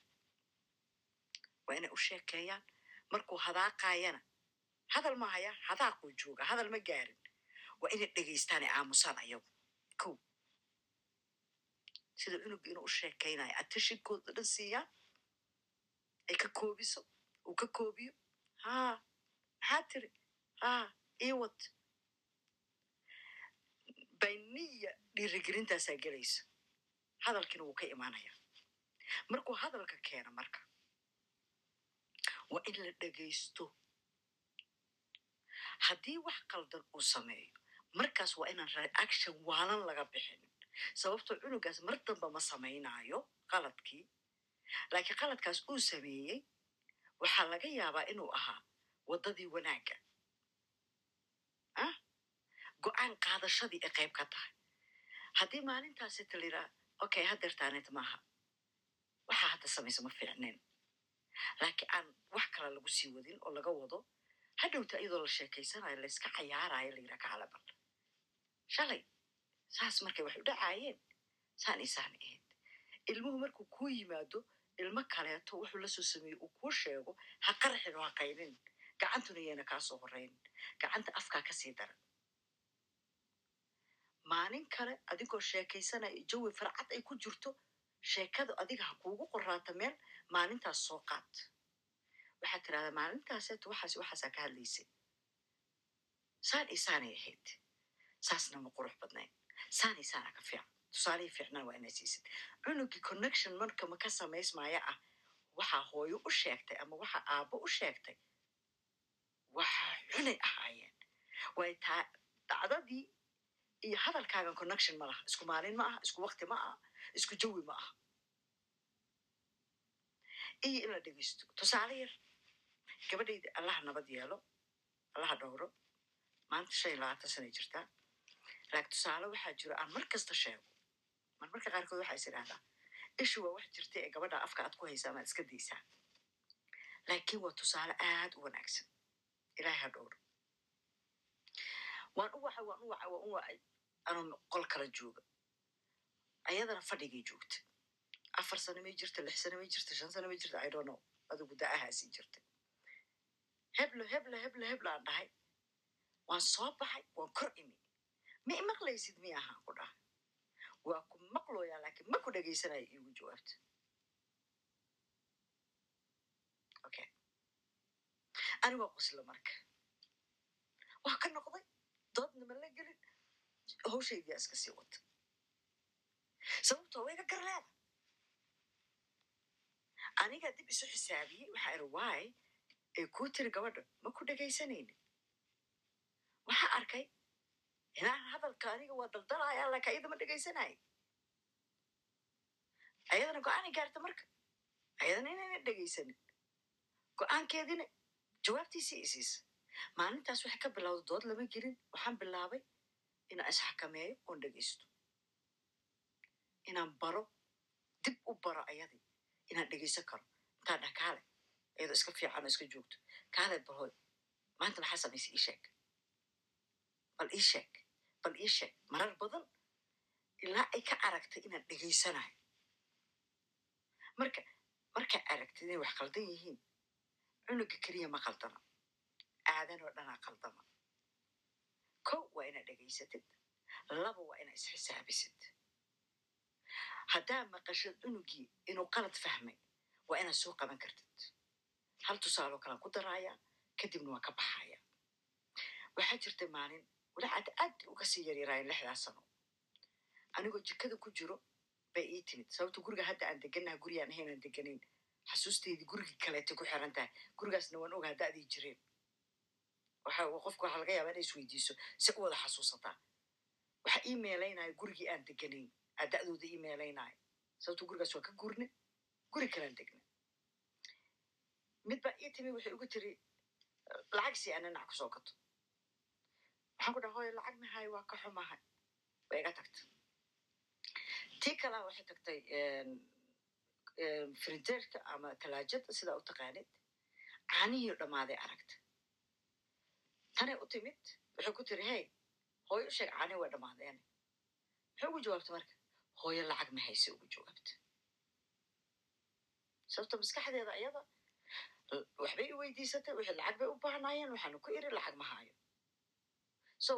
Waa inay u sheekeeyaan. Markuu hadaaqayana hadal ma haya hadaaquu jooga hadal ma gaarin. Waa inay dhegaystaan ay aamusaan ayagu. Kow sida cunugga inuu u sheekaynayo atashidkooda dhan siiyaan ay ka koobiso uu ka koobiyo haa maxaa tiri haa iwad bayniya dhiirigelintaasaa gelaysa hadalkiina wuu ka imaanaya markuu hadalka keeno marka waa in la dhegaysto haddii wax qaldan uu sameeyo markaas waa inaan reaction waalan laga bixin sababtoo cunugaas mar damba ma samaynayo qaladkii. Laakiin qaladkaas uu sameeyey waxaa laga yaabaa inuu ahaa waddadii wanaagga. Ah go'aan qaadashadii ay qayb ka tahay. Haddii maalintaasi taliraa okay hadeertaaneed maaha. Waxaa hadda samaysa ma fiicneen laakiin aan wax kale lagu sii wadin oo laga wado hadhowta iyadoo la sheekaysanayo layska cayaarayo layidhaa kacalabal shalay saas markay wax u dhacaayeen saan isaan ahayd ilmuhu markuu kuu yimaado ilmo kaleeto wuxuu la soo sameeyey uu kuu sheego ha qarxin oo ha qaynin gacantuna yayna kaa soo gacanta afkaa ka sii daran maalin kale adigoo sheekaysanaya jawi farcad ay ku jirto sheekada adiga ha kuugu qoraata meel maalintaas soo qaad waxaad tirahdaa maalintaaseeto waxaas waxaasaa ka hadlaysay saan iyo saanay ahayd saasna ma qurux badnayn saanay saana ka fiican tusaalihii fiicnaan waa inaa siisid. Cunugii connection marka ma ka samaysmaya ah waxaa hooyo u sheegtay ama waxaa aabbo u sheegtay waxa cunay ahaayeen. Way taa dhacdadii iyo hadalkaagan connection ma laha. Isku maalin ma aha isku wakti ma aha isku jawi ma aha. Iyo in la dhegeysto. Tusaale yar gabadhayda allaha nabad yeelo allaha dhowro maanta shan iyo labaatan sanay jirtaa laakiin tusaale waxaa jiro aan mar kasta sheego marmarka qaarkood waxaa is idhahdaa ishu waa wax jirta ee gabadha afka aad ku haysaa maad iska daysaa laakiin waa tusaale aad u wanaagsan. Ilaahay ha dhowro waan u wacay waan u wacay waan u wacay anoo qol kala jooga. Ayadana fadhigay joogta afar sano may jirta lix sano may jirta shan sano may jirta i don't know. Adigu da'ahaasii jirta. Heblo heblo heblo heblo aan dhahay. Waan soo baxay waan kor imi ma imaqlaysid mi ahaan ku dhahay waa ku maqlooyaa laakiin ma ku dhegaysanaya iigu jawaabta okay anigoo qosla marka waa ka noqday doodna ma la gelin hawshaydiyaa iska sii wata sababtoo wayga garleeda anigaa dib isu xisaabiyey waxaa iri waay ee kuu tiri gabadha ma ku dhegaysanaynin waxaa arkay inaan hadalka aniga waa daldalaya laka ayada ma dhegaysanaya ayadana go'aanay gaarta marka. Ayadana inayna dhegaysanin go'aankeediina jawaabtiisii isiisa maalintaas waxay ka bilowda dood lama gelin. Waxaan bilaabay inaan isxakameeyo oon dhegaysto inaan baro dib u baro ayadii inaan dhegaysan karo. Intaan dhah kaale iyadoo iska fiican oo iska joogto. Kaale barhoy maanta maxaa samaysa ii sheeg? Bal ii sheeg bal ii sheeg marar badan ilaa ay ka aragtay inaan dhegaysanayo marka markaa aragtid inay wax qaldan yihiin cunuga keliya ma qaldana aadan oo dhanaa qaldama kow waa inaad dhegaysatid laba waa inaad isxisaabisid haddaa maqashad cunugii inuu qalad fahmay waa inaad soo qaban kartid hal tusaaloo kalaan ku daraaya kadibna waa ka baxaya waxaa jirta maalin walacaad aad uga sii yaryaraayeen lixdaas sano anigoo jikada ku jiro bay ii timid. Sababto guriga hadda aan deganaha gurigaan ahayn aan deganayn xasuusteydii gurigii kaleetay ku xiran tahay gurigaasna waan ogaa da'dii jireen. Qofku waxaa laga yaabaa inay isweydiiso si u wada xasuusataa. Waxaa ii meelaynaya gurigii aan deganayn aa da'dooda ii meelaynaya sababto gurigaas waa ka gurne guri kalaan degna mid baa ii timi waxay ugu tiri lacag si aan dhinac ku soo gato waxaan ku dhaha hooyo lacag mahay waa ka xumahay way iga tagta tii kalaa waxay tagtay friderka ama talaajada sidaa u taqaanid caanihii dhammaaday aragta tanay u timid waxay ku tiri hey hooyo u sheeg caanihi way dhammaadeen maxay ugu jawaabta marka hooyo lacag ma hayse ugu jawaabta sababto maskaxdeeda iyada waxbay i weydiisatay wixii lacag bay u baahnaayeen waxaanu ku iri lacag ma haayo so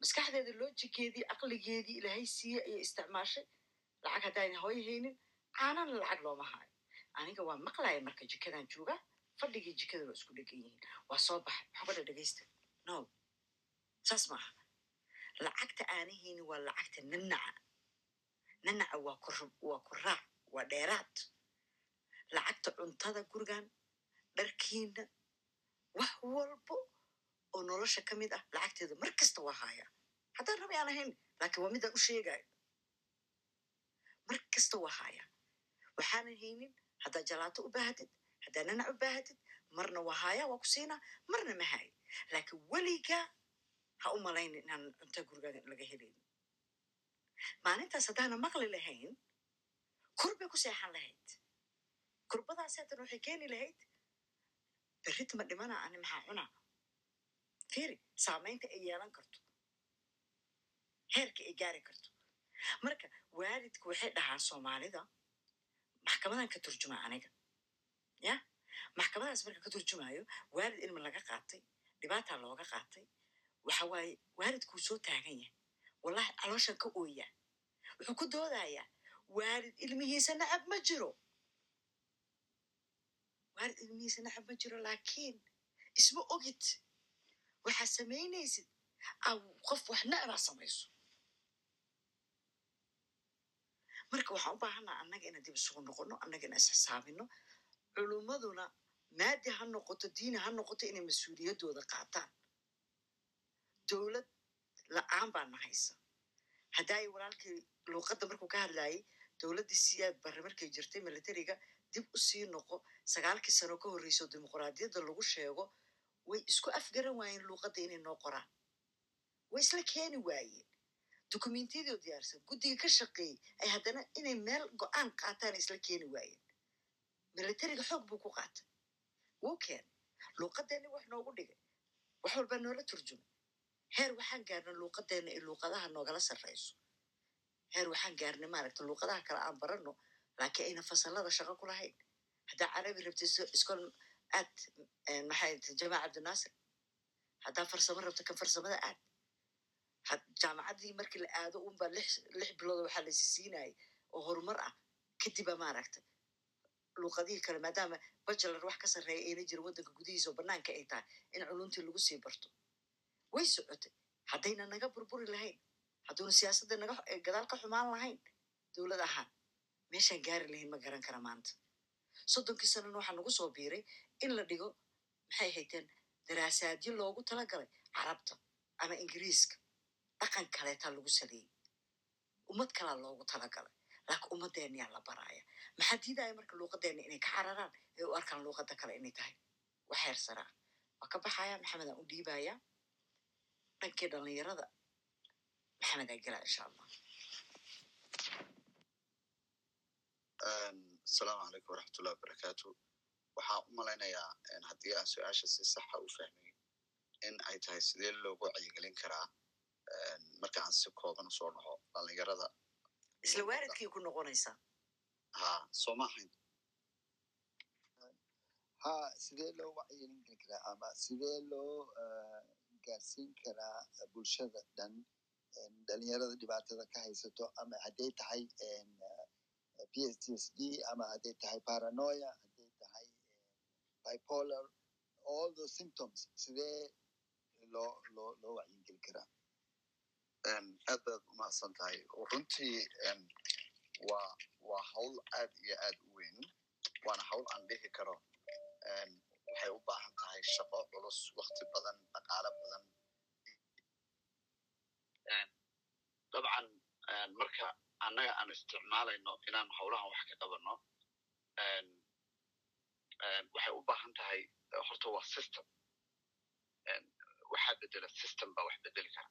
maskaxdeeda loojigeedii aqligeedii ilaahay siiye ayay isticmaashay. Lacag haddayna hooyo haynin caanana lacag looma haayo aniga waa maqlaya marka jikadan jooga fadhigii jikada waa isku dhegan yihiin. Waa soo baxay. Maxaa kudha dhegaysta no. Saas maaha. Lacagta aanahayni waa lacagta nanaca nanaca waa waa ku raac waa dheeraad. Lacagta cuntada gurigan dharkiina wax walbo oo nolosha ka mid ah lacagteeda mar kasta waa haaya. Haddaan rabi aan ahayn laakiin waa midaan u sheegayo mar kasta waa haaya. Waxaanan haynin haddaad jalaato u baahatid haddaad nanac u baahatid marna waa haaya waa ku siinaa marna ma haayo laakiin weligaa ha u malaynin inaan cunta gurigaaga laga helayn maalintaas haddaana maqli lahayn kur bay ku seexan lahayd. Kurbadaas haatan waxay keeni lahayd berrit ma dhimana ani maxaa cunaa fiiri saamaynta ay yeelan karto heerka ay gaari karto marka waalidku waxay dhahaan soomaalida maxkamadan ka turjuma aniga ya maxkamadaas marka ka turjumayo waalid ilmi laga qaatay dhibaataa looga qaatay waxa waaye waalidkuu soo taagan yahay wallahi calooshan ka ooyaa wuxuu ku doodayaa waalid ilmihiisa nacab ma jiro waalid ilmihiisa nacab ma jiro laakiin isma ogid waxaa samaynaysid qof wax nacbaa samayso. Marka waxaan u baahanaa annaga inaan dib isugu noqono annaga inaan isxisaabino. Culummaduna maadi ha noqoto diini ha noqoto inay mas'uuliyaddooda qaataan. Dowlad la'aan baa na haysa haddaay walaalkii luuqadda markuu ka hadlayay dowladdii siyaad barre markay jirtay militariga dib u sii noqo. Sagaalkii sano ka horreyso dimuquraadiyadda lagu sheego way isku afgaran waayeen luuqadda inay noo qoraan. Way isla keeni waayeen dukumentiyadoo diyaarsan guddiga ka shaqeeyey ay haddana inay meel go'aan qaataan isla keeni waayeen militariga xoog buu ku qaatay. Wuu keenay luuqaddeeni wax noogu dhigay. Wax walbaa noola turjumay. Heer waxaan gaarnay luuqadeena in luuqadaha noogala sarreyso. Heer waxaan gaarnay maaragta luuqadaha kale aan barano laakiin ayna fasalada shaqo ku lahayn. Haddaa carabi rabta iskol aad maxay jamac cabdinaasir haddaa farsamo rabta kan farsamada aad jaamacaddii markii la aado unba lix bilood waxaa laysi siinayay oo horumar ah kadiba maaragta luuqadihii kale maadaama bachelar wax ka sarreeya ayna jirin waddanka gudihiisa oo banaanka ay tahay in culuntii lagu sii barto way socotay haddayna naga burburi lahayn hadduuna siyaasadda naga gadaal ka xumaan lahayn dowlad ahaan meeshaan gaari lahayn ma garan kara maanta soddonkii sanana waxaa nagu soo biiray in la dhigo maxay hayteen daraasaadyo loogu talagalay carabta ama ingiriiska. Dhaqan kaleetaa lagu saleeyey ummad kalaa loogu talagalay. Laakiin ummadeenniyaa la baraaya maxaa diidaya marka luuqadeena inay ka cararaan? Ee u arkaan luuqada kale inay tahay. Wax heer saraa. Waa ka baxaya maxamed aan u dhiibaya dhankii dhallinyarada. Maxamed aa gelaa insha allah. Asalaamu calaykum waraxmatullahi wabarakaatu waxaan u malaynayaa haddii aan su'aasha si saxa u fahmay in ay tahay sidee loogu wacyigelin karaa marka aan si kooban u soo dhaho dhallinyarada isla waaridkii ku noqonaysaa ha soo ma ahayn. Ha sidee loo wacyigelin karaa ama sidee loo gaarsiin karaa bulshada dhan dhalinyarada dhibaatada ka haysato ama hadday tahay p s t s d ama hadday tahay paranoia tahay bipolar all those symptoms sidee loo loo loo wacyigelin karaa? Aad baad umahadsan tahay runtii waa waa hawl aad iyo aad u weyn waana hawl aan dhihi karo. Waxay u baahan tahay shaqo culus wakti badan dhaqaale badan. Dabcan marka annaga aan isticmaalayno inaan howlahan wax ka qabanno waxay u baahan tahay horta waa system. Waxaa bedela system baa wax bedeli kara.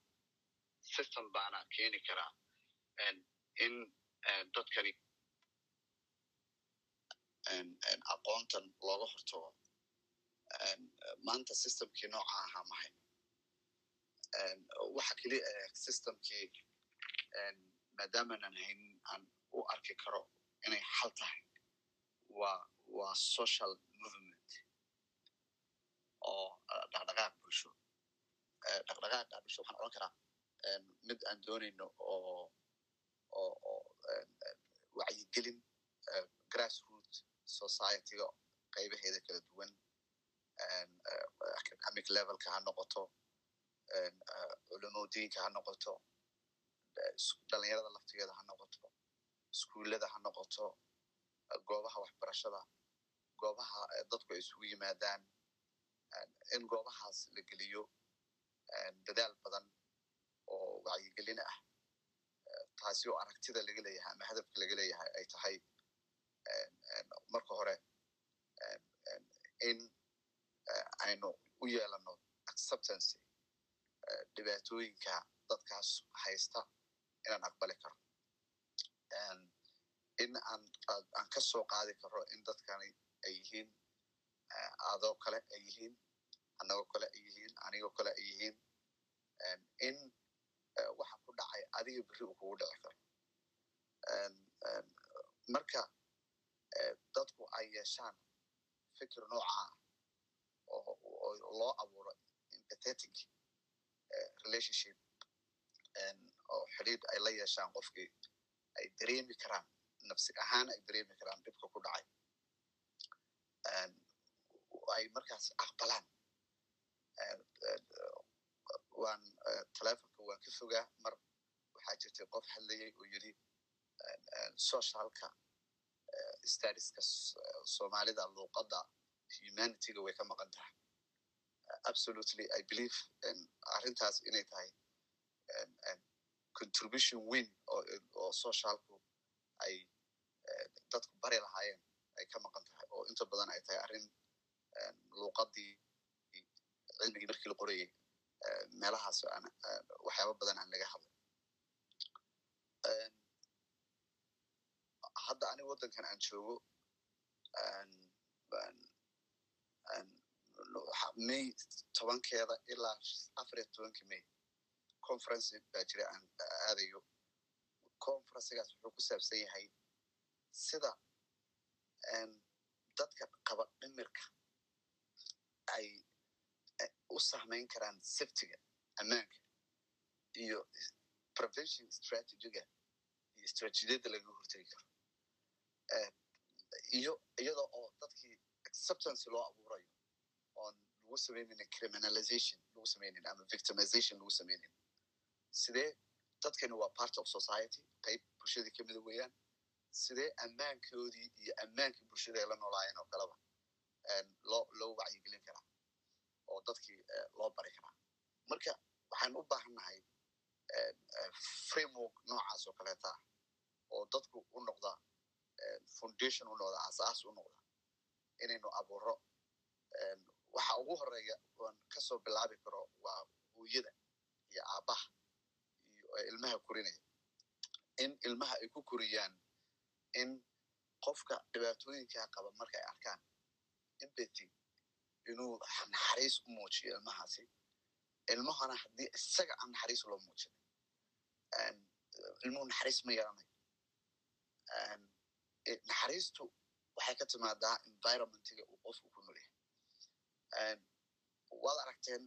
System baana keeni karaa in dadkani aqoontan looga hortago. Maanta systemkii nooca ahaa mahay waxa keliya systemkii maadaamanan haynin aan u arki karo inay xal tahay waa waa social movement. Oo dhaqdhaqaaq bulsho. Dhaqdhaqaaqa bulsho waxaan odhan karaa mid aan doonayno oo oo oo wacyigelin grassroot societyga qaybaheeda kala duwan academic levelka ha noqoto culimodiinka ha noqoto dhalinyarada laftigeeda ha noqoto iskuullada ha noqoto goobaha waxbarashada goobaha dadku ay isugu yimaadaan in goobahaas la geliyo dadaal badan oo wacyigelin ah taasi oo aragtida laga leeyahay ama hadafka laga leeyahay ay tahay marka hore in aynu u yeelano acceptancy dhibaatooyinka dadkaas haysta inaan aqbali karo. In aan aan ka soo qaadi karo in dadkani ay yihiin adoo kale ay yihiin annagoo kale ay yihiin anigoo kale ay yihiin in waxa ku dhacay adiga berri uu kugu dhici karo. Marka dadku ay yeeshaan fikir noocaa oo loo abuuro empathetic relationship oo xidhiid ay la yeeshaan qofkii ay dareemi karaan nafsi ahaan ay dareemi karaan dhibka ku dhacay ay markaas aqbalaan. Waan telefonka waan ka fogaa. Mar waxaa jirtay qof hadlayay oo yiri socialka stadiska soomaalida luuqadda humanityga way ka maqan tahay. Absolutely i believe arrintaas inay tahay contribution weyn oo socialku ay dadku bari lahaayeen ay ka maqan tahay oo inta badan ay tahay arrin luuqaddii cilmigii markii la qorayay meelahaas aan waxyaaba badan aan laga hadlay. Hadda aniga waddankan aan joogo may tobankeeda ilaa afar iyo tobanka may conference baa jira aan aadayo. Conferencegaas wuxuu ku saabsan yahay sida dadka qaba dhimirka ay u sahmayn karaan safetiga ammaanka iyo prevention strategiga iyo strategiyada laga hortegi karo. Iyo iyada oo dadkii acceptance loo abuurayo oon lagu samaynin criminalization lagu samaynin ama victimization lagu samaynin. Sidee? Dadkani waa part of society. Qayb bulshadii kamida weeyaan sidee ammaankoodii iyo ammaankii bulshada ay la noolaayeen oo kaleba loo wacyigelin karaa oo dadkii loo bari karaa marka waxaan u baahannahay framework noocaas oo kaleeta ah oo dadku u noqda foundation u noqda asaas u noqda inaynu abuuro waxa ugu horreeya oan ka soo bilaabi karo waa hooyada iyo aabbaha iyo ilmaha korinaya in ilmaha ay ku koriyaan in qofka dhibaatooyinkaa qaba marka arkaan empathy inuu naxariis u muujiyo ilmahaasi. Ilmahana haddii isaga aan naxariis loo muujin ilmuhu naxariis ma yaranayo naxariistu waxay ka timaadaa environmentiga uu qofku ku nool yahay. Waad aragteen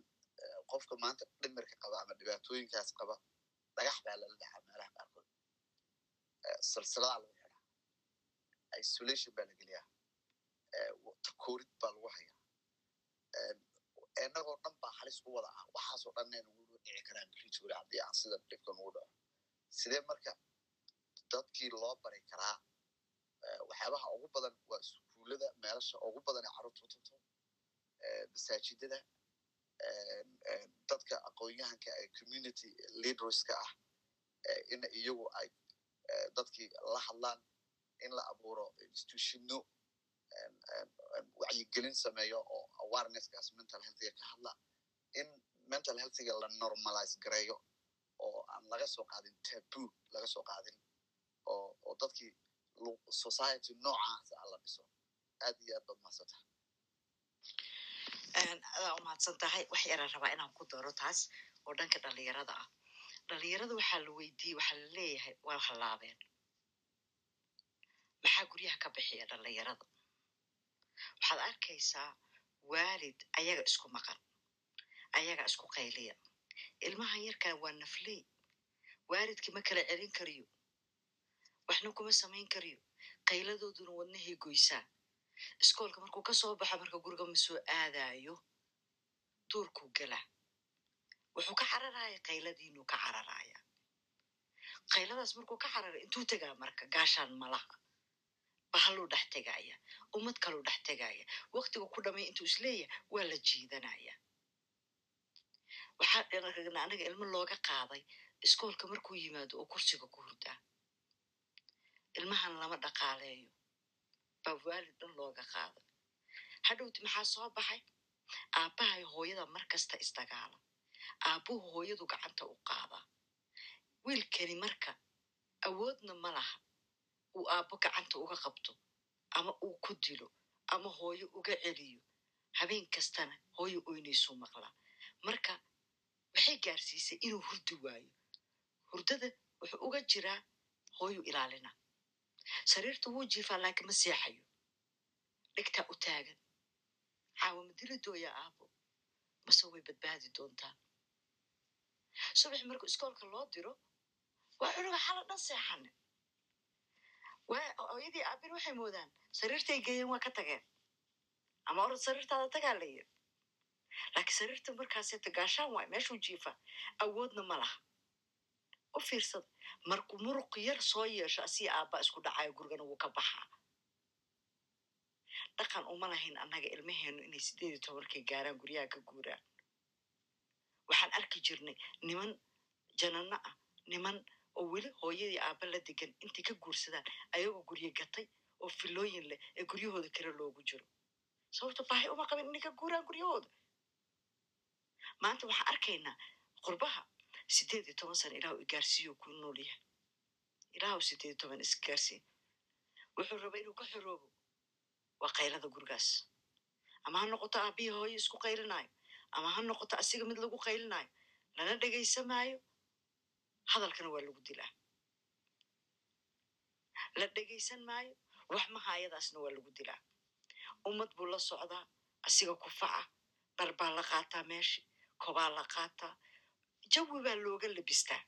qofka maanta dhimirka qaba ama dhibaatooyinkaas qaba dhagax baa lala dhaxaa meelaha qaarkood. Silsiladaa lagu xidhaa isolation baa la geliyaa. Takoorid baa lagu hayaa. Inagoo dhan baa halis u wada ah waxaasoo dhan nagu dhici karaan brituri haddii aan sida dhibka nugu dhaco. Sidee marka dadkii loo bari karaa waxyaabaha ugu badan waa iskuulada meelasha ugu badan ee carruurtu tagto masaajidada dadka aqoon-yahanka ee community leaderska ah in iyagu ay dadkii la hadlaan in la abuuro institutionno wacyigelin sameeyo oo awarenessgaas mental healthiga ka hadla. In mental healthiga la normalize gareeyo oo aan laga soo qaadin taboo laga soo qaadin oo dadkii society noocaas a la dhiso aad iyo aad baad mahadsantaha adaa u mahadsan tahay wax yaraan rabaa inaan ku daro taas oo dhanka dhalinyarada ah. Dhalinyarada waxaa la weydiiyey waxaa la leeyahay waa hallaabeen maxaa guryaha ka bixiya dhalinyarada waxaad arkaysaa waalid ayaga isku maqan ayaga isku qayliya. Ilmahan yarkaa waa nafley waalidkii ma kala celin kariyo. Waxna kuma samayn kariyo. Qayladooduna wadnahay goysaa. Iskoolka markuu ka soo baxo marka guriga ma soo aadayo duurkuu gala. Wuxuu ka cararaya qayladiinuu ka cararaya qayladaas markuu ka carara intuu tegaa marka gaashaan malaha bahaluu dhex tegaya ummad kaluu dhex tegaya waktiga ku dhamay intuu is leeyahay waa la jiidanaya waxaa ragna anaga ilmo looga qaaday iskoolka markuu yimaado oo kursiga ku hurdaa ilmahan lama dhaqaaleeyo baa waalid dhan looga qaaday hadhowti maxaa soo baxay aabbahay hooyada mar kasta isdagaala aabbuhu hooyadu gacanta u qaadaa wiilkani marka awoodna ma laha uu aabbo gacanta uga qabto ama uu ku dilo ama hooyo uga celiyo. Habeen kastana hooyo oynaysuu maqlaa marka waxay gaarsiisay inuu hurdi waayo. Hurdada wuxuu uga jiraa hooyu ilaalina. Sariirta wuu jiifaa laakiin ma seexayo. Dhigtaa u taagan. Caawa ma dili dooya aabo mase way badbaadi doontaa. Subax markuu iskoolka loo diro waa cunuga xala dhan seexane hooyadii aabin waxay moodaan. Sariirtay geeyeen waa ka tageen. Ama orad sariirtaada tagaa la laakiin sariirta markaaseeta gaashaan waay meeshuu jiifa. Awoodna ma laha. U fiirsada markuu muruq yar soo yeesho asii aabba isku dhacayo gurigana wuu ka baxaa. Dhaqan uma lahayn annaga ilmaheenu inay sideed iyo tobankii gaaraan guryaha ka guuraan. Waxaan arki jirnay niman janano ah niman oo weli hooyadii aabba la degan intay ka guursadaan ayagoo guryo gatay oo filooyin leh ee guryahooda kale loogu jiro. Sababto baahi uma qabin inay ka guuraan guryahooda. Maanta waxaan arkaynaa qurbaha sideed iyo toban sana ilaahu igaarsiiyo ku nool yahay. Ilaahu sideed iyo toban isgaarsiin wuxuu raba inuu ka xoroobo. Waa qaylada gurigaas. Ama ha noqoto aabbihi hooyo isku qaylinayo? Ama ha noqoto asiga mid lagu qaylinayo? Lana dhegaysamaayo hadalkana waa lagu dilaa la dhegaysan maayo wax mahaayadaasna waa lagu dilaa ummad buu la socdaa asiga kufaca dhar baa la qaataa meeshi kobaa la qaataa jawi baa looga labistaa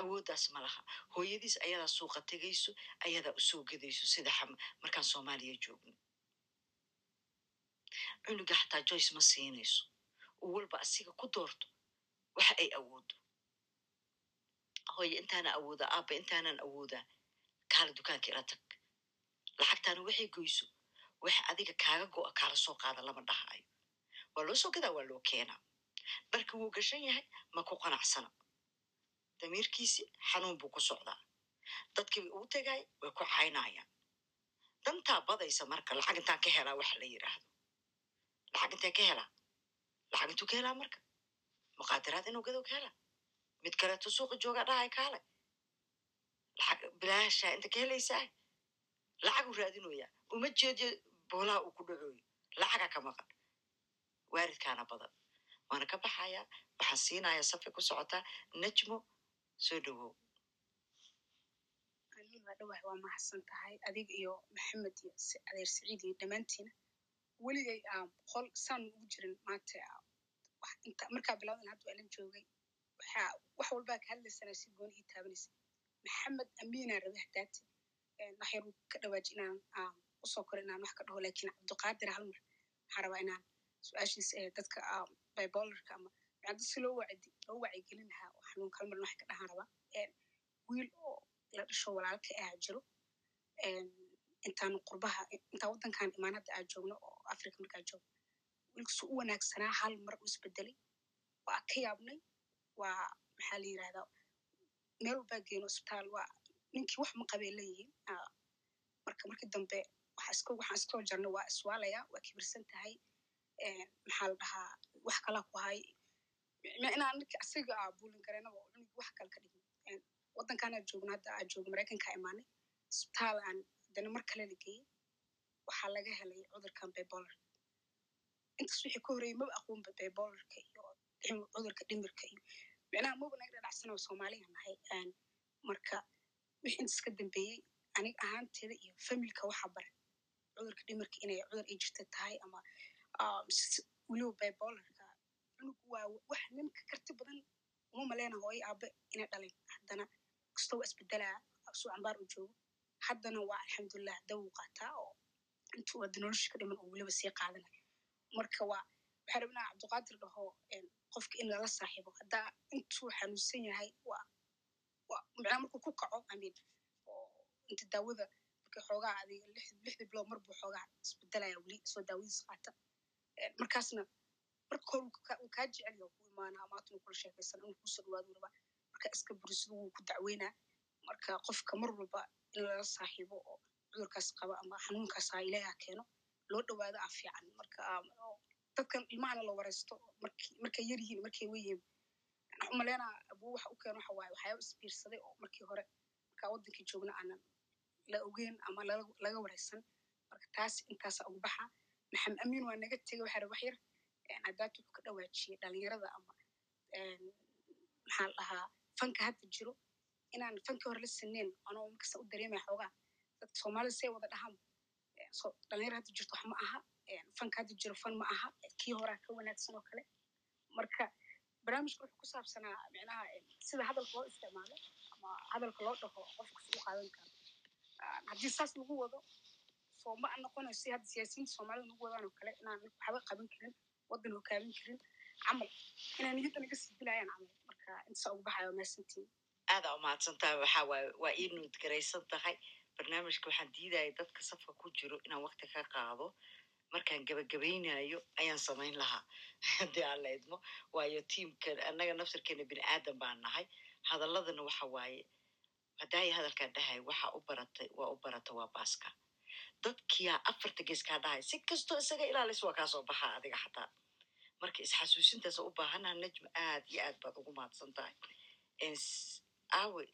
awooddaas ma laha hooyadiis ayadaa suuqa tegayso ayadaa u soo gedayso sida xam markaan soomaaliya joogno cunuga xataa joyce ma siinayso uu walba asiga ku doorto waxa ay awoodo hooye intaana awoodaa aabba intaanan awoodaa kaala dukaanka ila tag lacagtaana waxay goyso wax adiga kaaga go'a kaala soo qaada lama dhahaayo waa loo soo gadaa waa loo keenaa dharka wuu gashan yahay ma ku qanacsana damiirkiisi xanuun buu ku socdaa dadkii uu tegay way ku caynayaan dantaa badaysa marka lacag intaan ka helaa waxa la yidhaahdo lacag intee ka helaa lacag intuu ka helaa marka muqaadaraad inuu gadow ka helaa mid kaleeto suuqa joogaa dhahay kaale lacag bilaashaa inta ka helaysaa lacaguu raadinoyaa uma jeediyo boolaha uu ku dhacooyo lacaga ka maqan waaridkaana badan waana ka baxayaa waxaan siinayaa safi ku socotaa najmo soo dhawow aniin waa mahadsan tahay adiga iyo maxamed iyo adeer saciid iyo dhammaantiina weligay boqol saan ugu jirin maanta markaa bilowdan hadda waa joogay wax walbaa ka hadlaysanaa si gooni ii taabanaysa maxamed amiinaa rabe hadaati wax ka dhawaaji inaan aan u soo koro inaan wax ka dhaho laakiin cabdiqaadir hal mar waxaan rabaa inaan su'aashiisa dadka ah, bibolarka ama macda si loo wacdi loo wacyigelin lahaa oo xanuunka hal mar wax ka dhahaan rabaa. Wiil oo la dhasho walaalka ah jiro Een, intaan qurbaha intaan waddankan imaan aan joogno oo africa markaan joogno wiilkasu u wanaagsanaa hal mar u isbedelay waa ka yaabnay waa maxaa la yirahdaa meel walbaa geeno isbitaal waa ninkii wax ma Ah, marka markii dambe waxaan iska soo jarnay waa iswaalaya waa kibirsan tahay. Maxaa la dhahaa? Wax kalaa ku hay. Inaan ninka asiga aa buulin oo cunug wax kale ka dhigin. Waddankan aan joogno hadda aan joogno maraykanka imaanay. Isbitaal aan haddana mar kale la geeyey waxaa laga helay cudurkan bipolar. Intaas wixii ka horreeyay maba aqoonba dhim- cudurka dhimirka iyo micnaha maba naga dhadhacsanoo soomaaliya nahay marka wixii intaas ka dambeeyey aniga ahaanteeda iyo familka waxa baray cudurka dhimirka inay cudur ay jirta tahay ama s- weliba bipolarka cunug waa wax ninka karti badan. Uma maleyna hooyo aabe inay dhalin. Haddana kastoo waa isbedelaa suu cambaar u joogo. Haddana waa alxamdulilah dawu qaataa oo intuu hadda nolosha ka dhiman oo weliba sii qaadanaya marka waa waxaa rabinaa cabdiqaadir dhaho qofka in lala saaxiibo. Haddaa intuu xanuunsan yahay macnaa markuu ku kaco amin inta daawada marka xoogaa adiga lix- lixdii bilood mar buu xoogaa isbedelaya weli soo daawadiisa qaata. Een, markaasna marka hore wuu ka- wuu kaa jecel yahay ku imaanaa maatuna kula sheekaysan inuu kuusoo dhawaadu rabaa marka iska burisadu wuu ku dacweynaa. Marka qofka mar walba in lala saaxiibo oo cudurkaas qaba ama xanuunkaas ha ilaaha keeno loo dhawaado aa fiican. Marka ah, dadkan ilmahana la wareysto markii markay yar yihiin markay weyihiin waxaan umaleynaa abuu waxa u keeno waxa waaye waxyaaba isbiirsaday oo markii hore markaa waddankii joogna aanan la ogeyn ama laga wareysan. Marka taas intaasa ugu baxa. Maxamed amiin waa naga tegay waxaa raba wax yar. Haddaad wuxuu ka dhawaajiyey dhalinyarada ama maxaa la dhahaa fanka hadda jiro. Inaan fanka hore la sineen anoo markasta u dareemaya xoogaa. Dadka soomaalida say wada dhahaan. Dhalinyaro hadda jirto wax ma aha fanka jiro fan ma aha kii horaa ka wanaagsan oo kale. Marka barnaamijka wuxuu ku saabsanaa micnaha sida hadalka loo isticmaalo ama hadalka loo dhaho qofka si u qaadan karo. Haddii saas lagu wado soo ma noqonayo si hadda siyaasiyiinta soomaalida lagu wadaan oo kale inaan waxba qaban karin waddan hogaamin karin camal inaan niyadda naga sii dilayaan camal. Marka intasaa ugu baxayo maasantiin. Aadaa umahadsan waxaa waaye waa ii nuudgaraysan tahay. Barnaamijka waxaan diidaya dadka safka ku jiro inaan wakti ka qaado markaan gabagabaynayo ayaan samayn lahaa. Haddii aan la idmo waayo tiimkan annaga nafsirkeena bini aadan baan nahay. Hadaladana waxa waaye haddaaya hadalkaan dhahay waxa u baratay waa u barata waa baaska. Dadkiyaa afarta gees kaa dhahay si kastoo isaga ilaalis waa kaa soo baxaa adiga xataa marka isxasuusintaas u baahanaha najma aad iyo aad baad ugu mahadsan tahay aawe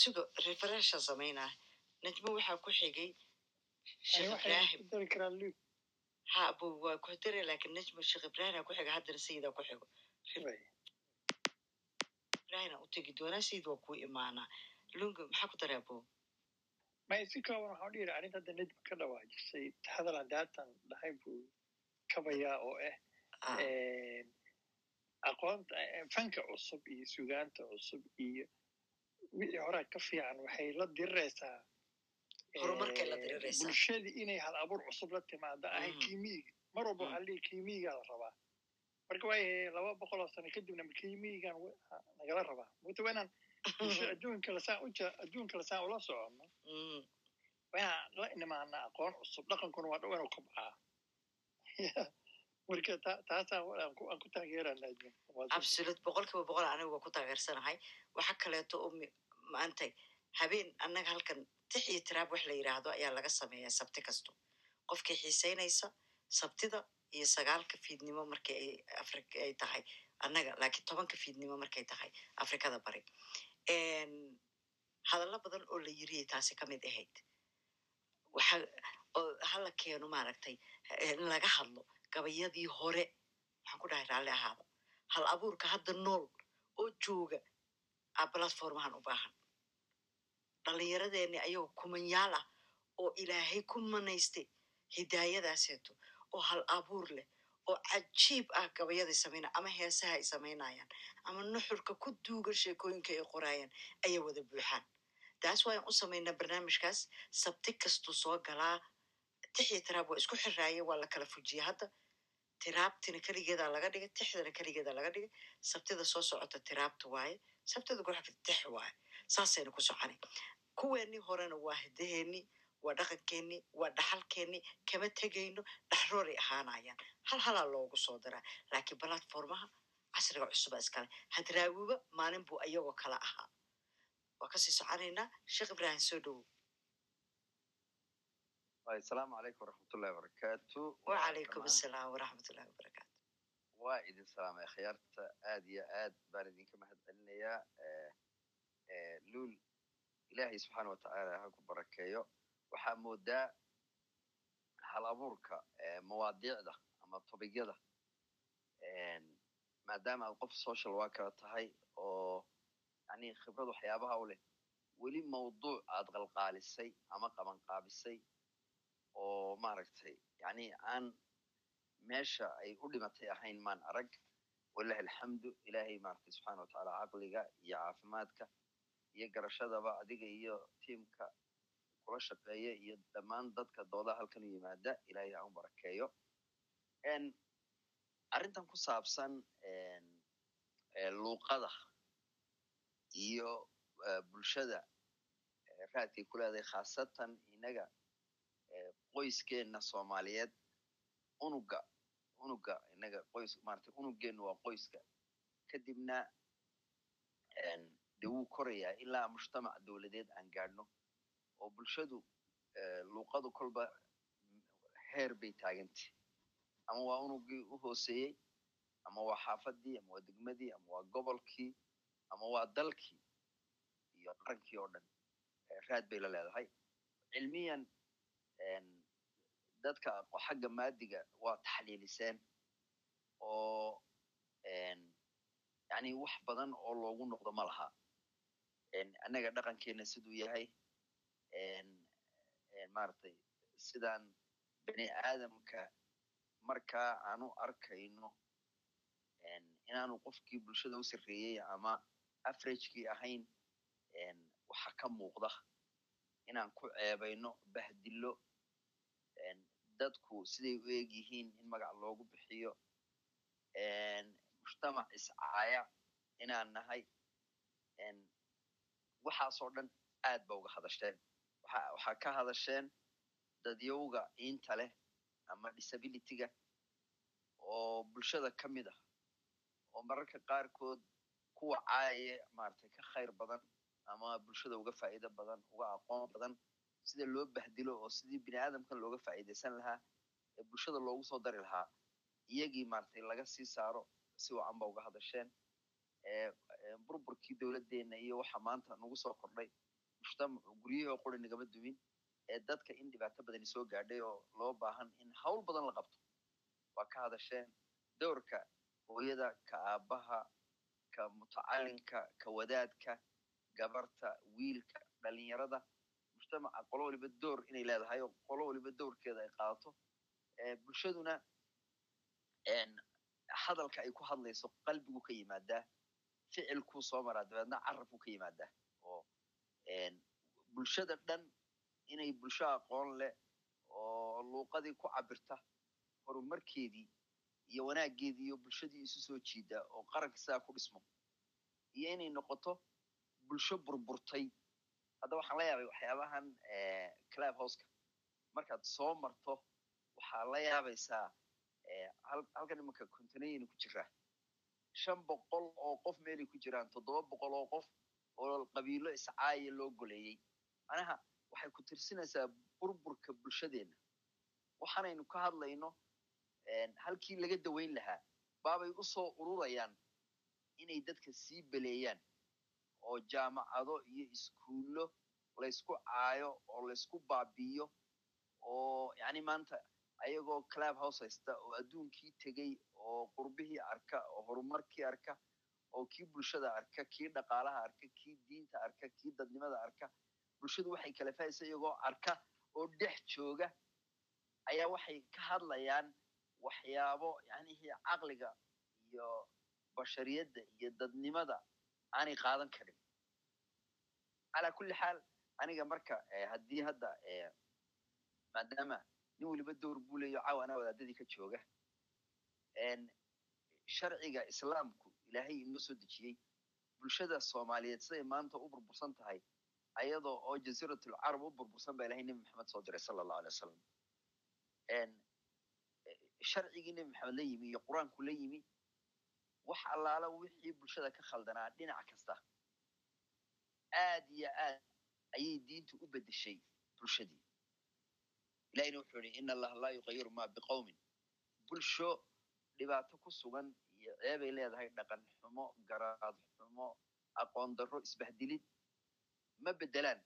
sugo referenshan samaynaa najmo waxaa ku xigay sheekh ibraahim ha bu waa ku dare laakiin najmo sheekh ku xiga haddana sayidaa ku xigo ibrahina u tegi doonaa sayid waa kuu imaanaa lunga maxaa ku daraa bo may si kooban waxaan dhihi arrinta hadda nejma ka dhawaajisay hadal hadaatan dhahay buu kabayaa oo ah aqoonta fanka cusub iyo sugaanta cusub iyo wixii horaa ka fiican waxay la diriraysaa bulshadii inay hal abuur cusub la timaado ahay kiimiyiga mar walba waxaa lihi kiimiyigaa la rabaa. Marka waayahay laba boqol oo sano kadibna kiimiyigan nagala rabaa. Mugta waa inaan adduunka lasaan ula soconno waa inaan la nimaana aqoon cusub dhaqankuna waa inuu kobcaa. Marka taasaa aan ku taageerana absolute boqol kiiba boqol aniga waa ku taageersanahay waxa kaleeto oo maantay habeen annaga halkan tix iyo tiraab wax la yidhaahdo ayaa laga sameeyaa sabti kasto qofkii xiisaynaysa sabtida iyo sagaalka fiidnimo markii ay afrika ay tahay annaga laakiin tobanka fiidnimo markay tahay afrikada bari hadallo badan oo la yiriyay taasi ka mid ahayd waxa oo hala keeno maaragtay in laga hadlo gabayadii hore waxaan ku dhahay raalli ahaada hal abuurka hadda nool oo jooga a platformahan u baahan dhallinyaradeeni ayagoo kumanyaal ah oo ilaahay ku manaystay hidaayadaaseeto oo hal abuur leh oo cajiib ah gabayaday samaynaya ama heesaha ay samaynayaan ama nuxurka ku duuga sheekooyinka ay qoraayaan ayay wada buuxaan taas waayaan u samaynaa barnaamijkaas sabti kastuu soo galaa tixii tiraab waa isku xiraaye waa la kala fujiye hadda tiraabtina keligeedaa laga dhigay tixdana keligeedaa laga dhigay sabtida soo socota tiraabta waaye sabtida guxigta tix waaye saasayna ku soconay kuweenii horena waa hidaheennii waa dhaqankeenii waa dhaxalkeenii kama tegayno dhaxrooray ahaanayaan hal halaa loogu soo daraa laakiin platformaha casriga cusuba iskale. Hadraawiba maalin buu ayagoo kala ahaa waa ka sii soconaynaa sheekh ibrahim soo dhowow asalaamu calaykum waraxmatullahi wabarakaatu wacalaykum asalaam waraxmatullahi wabarakaatu waa idin salaamay khiyaarta aad iyo aad baan idinka mahad celinayaa luul ilaahay subxaana watacaala ha ku barakeeyo. Waxaa moodaa hal abuurka mawaadiicda ama tobigyada maadaama aad qof social workera tahay oo yani khibrad waxyaabaha u leh weli mawduuc aad qalqaalisay ama qabanqaabisay oo maaragtay yani aan meesha ay u dhimatay ahayn maan arag walahi alxamdu ilaahay maaragtay subxaana watacaala caqliga iyo caafimaadka iyo garashadaba adiga iyo tiimka kula shaqeeya iyo dhammaan dadka doodaha halkan yimaada ilahay ha barakeeyo. Arrintan ku saabsan luuqada iyo bulshada raadkay ku leedahay khaasatan inaga qoyskeena soomaaliyeed unuga unuga inaga qoys maratay unugeennu waa qoyska. Kadibna de wuu korayaa ilaa mujtamac dowladeed aan gaadhno oo bulshadu luuqadu kolba heer bay taagantay ama waa unugii u hooseeyey ama waa xaafadii ama waa degmadii ama waa gobolkii ama waa dalkii iyo qarankii oo dhan raad bay la leedahay cilmiyan dadka xagga maadiga waa taxliiliseen oo yani wax badan oo loogu noqdo ma laha annaga dhaqankeena siduu yahay. Maaragtay sidaan bani aadamka markaa aanu arkayno inaanu qofkii bulshada u sarreeyey ama averagekii ahayn waxa ka muuqda. Inaan ku ceebayno bahdilo dadku siday u eg yihiin in magac loogu bixiyo. Mujtamac iscaaya inaan nahay waxaasoo dhan aad ba uga hadasheen waxaa ka hadasheen dadyowga iinta leh ama disabilityga oo bulshada ka mid ah oo mararka qaarkood kuwa caaye maaragtay ka khayr badan ama bulshada uga faa'iido badan uga aqoon badan sida loo bahdilo oo sidii bini aadamkan looga faa'iidaysan lahaa ee bulshada loogu soo dari lahaa. Iyagii maaragtay laga sii saaro si wacan ba uga hadasheen burburkii dowladdeena iyo waxa maanta nagu soo kordhay. Mujtamacu guryahii oo quri nagama dumin ee dadka in dhibaato badani soo gaadhay oo loo baahan in hawl badan la qabto. Waa ka hadasheen dowrka hooyada ka aabaha ka mutacalinka ka wadaadka gabarta wiilka dhalinyarada. Mujtamaca qolo waliba door inay leedahay oo qolo waliba doorkeeda ay qaadato. Bulshaduna hadalka ay ku hadlayso qalbigu ka yimaadaa ficilkuu soo maraa dabeedna carabku ka yimaadaa oo bulshada dhan inay bulsho aqoon leh oo luuqadii ku cabirta horumarkeedii iyo wanaaggeedii iyo bulshadii isu soo jiida oo qaranka sidaa ku dhismo iyo inay noqoto bulsho burburtay hadda waxaan la yaabay waxyaabahan club houseka markaad soo marto waxaa la yaabaysaa halkan imanka containayna ku jiraa shan boqol oo qof meelay ku jiraan toddoba boqol oo qof oo qabiilo iscaaya loo goleeyey manaha waxay ku tirsinaysaa burburka bulshadeenna waxaanaynu ka hadlayno halkii laga dawayn lahaa baabay u soo ururayaan inay dadka sii beleeyaan oo jaamacado iyo iskuullo laysku caayo oo laysku baabi'iyo oo yani maanta ayagoo club house haysta oo adduunkii tegey oo qurbihii arka oo horumarkii arka oo kii bulshada arka kii dhaqaalaha arka kii diinta arka kii dadnimada arka. Bulshadu waxay kala fahaysa iyagoo arka oo dhex jooga. Ayaa waxay ka hadlayaan waxyaabo yanihii caqliga iyo bashariyadda iyo dadnimada aanay qaadan karin. Calaa kulli xaal aniga marka haddii hadda maadaama nin weliba dowr buu leeyo caawa anaa wadaadadii ka jooga sharciga islaamku ilaahay inoo soo dejiyey bulshada soomaaliyeed siday maanta u burbursan tahay ayadoo oo jasiiratul carab u burbursan baa ilahay nebi maxamed soo diray sala allahu alay wasalam sharcigii nebi maxamed la yimi iyo qur'aanku la yimi wax allaala wixii bulshada ka khaldanaa dhinac kasta aad iyo aad ayay diintu u bedeshay bulshadii ilahina wuxuu yihi in allaha laa yuqayiru ma biqowmin bulsho dhibaato ku sugan iyo ceebay leedahay dhaqan xumo garaad xumo aqoon darro isbahdilid. Ma bedelaan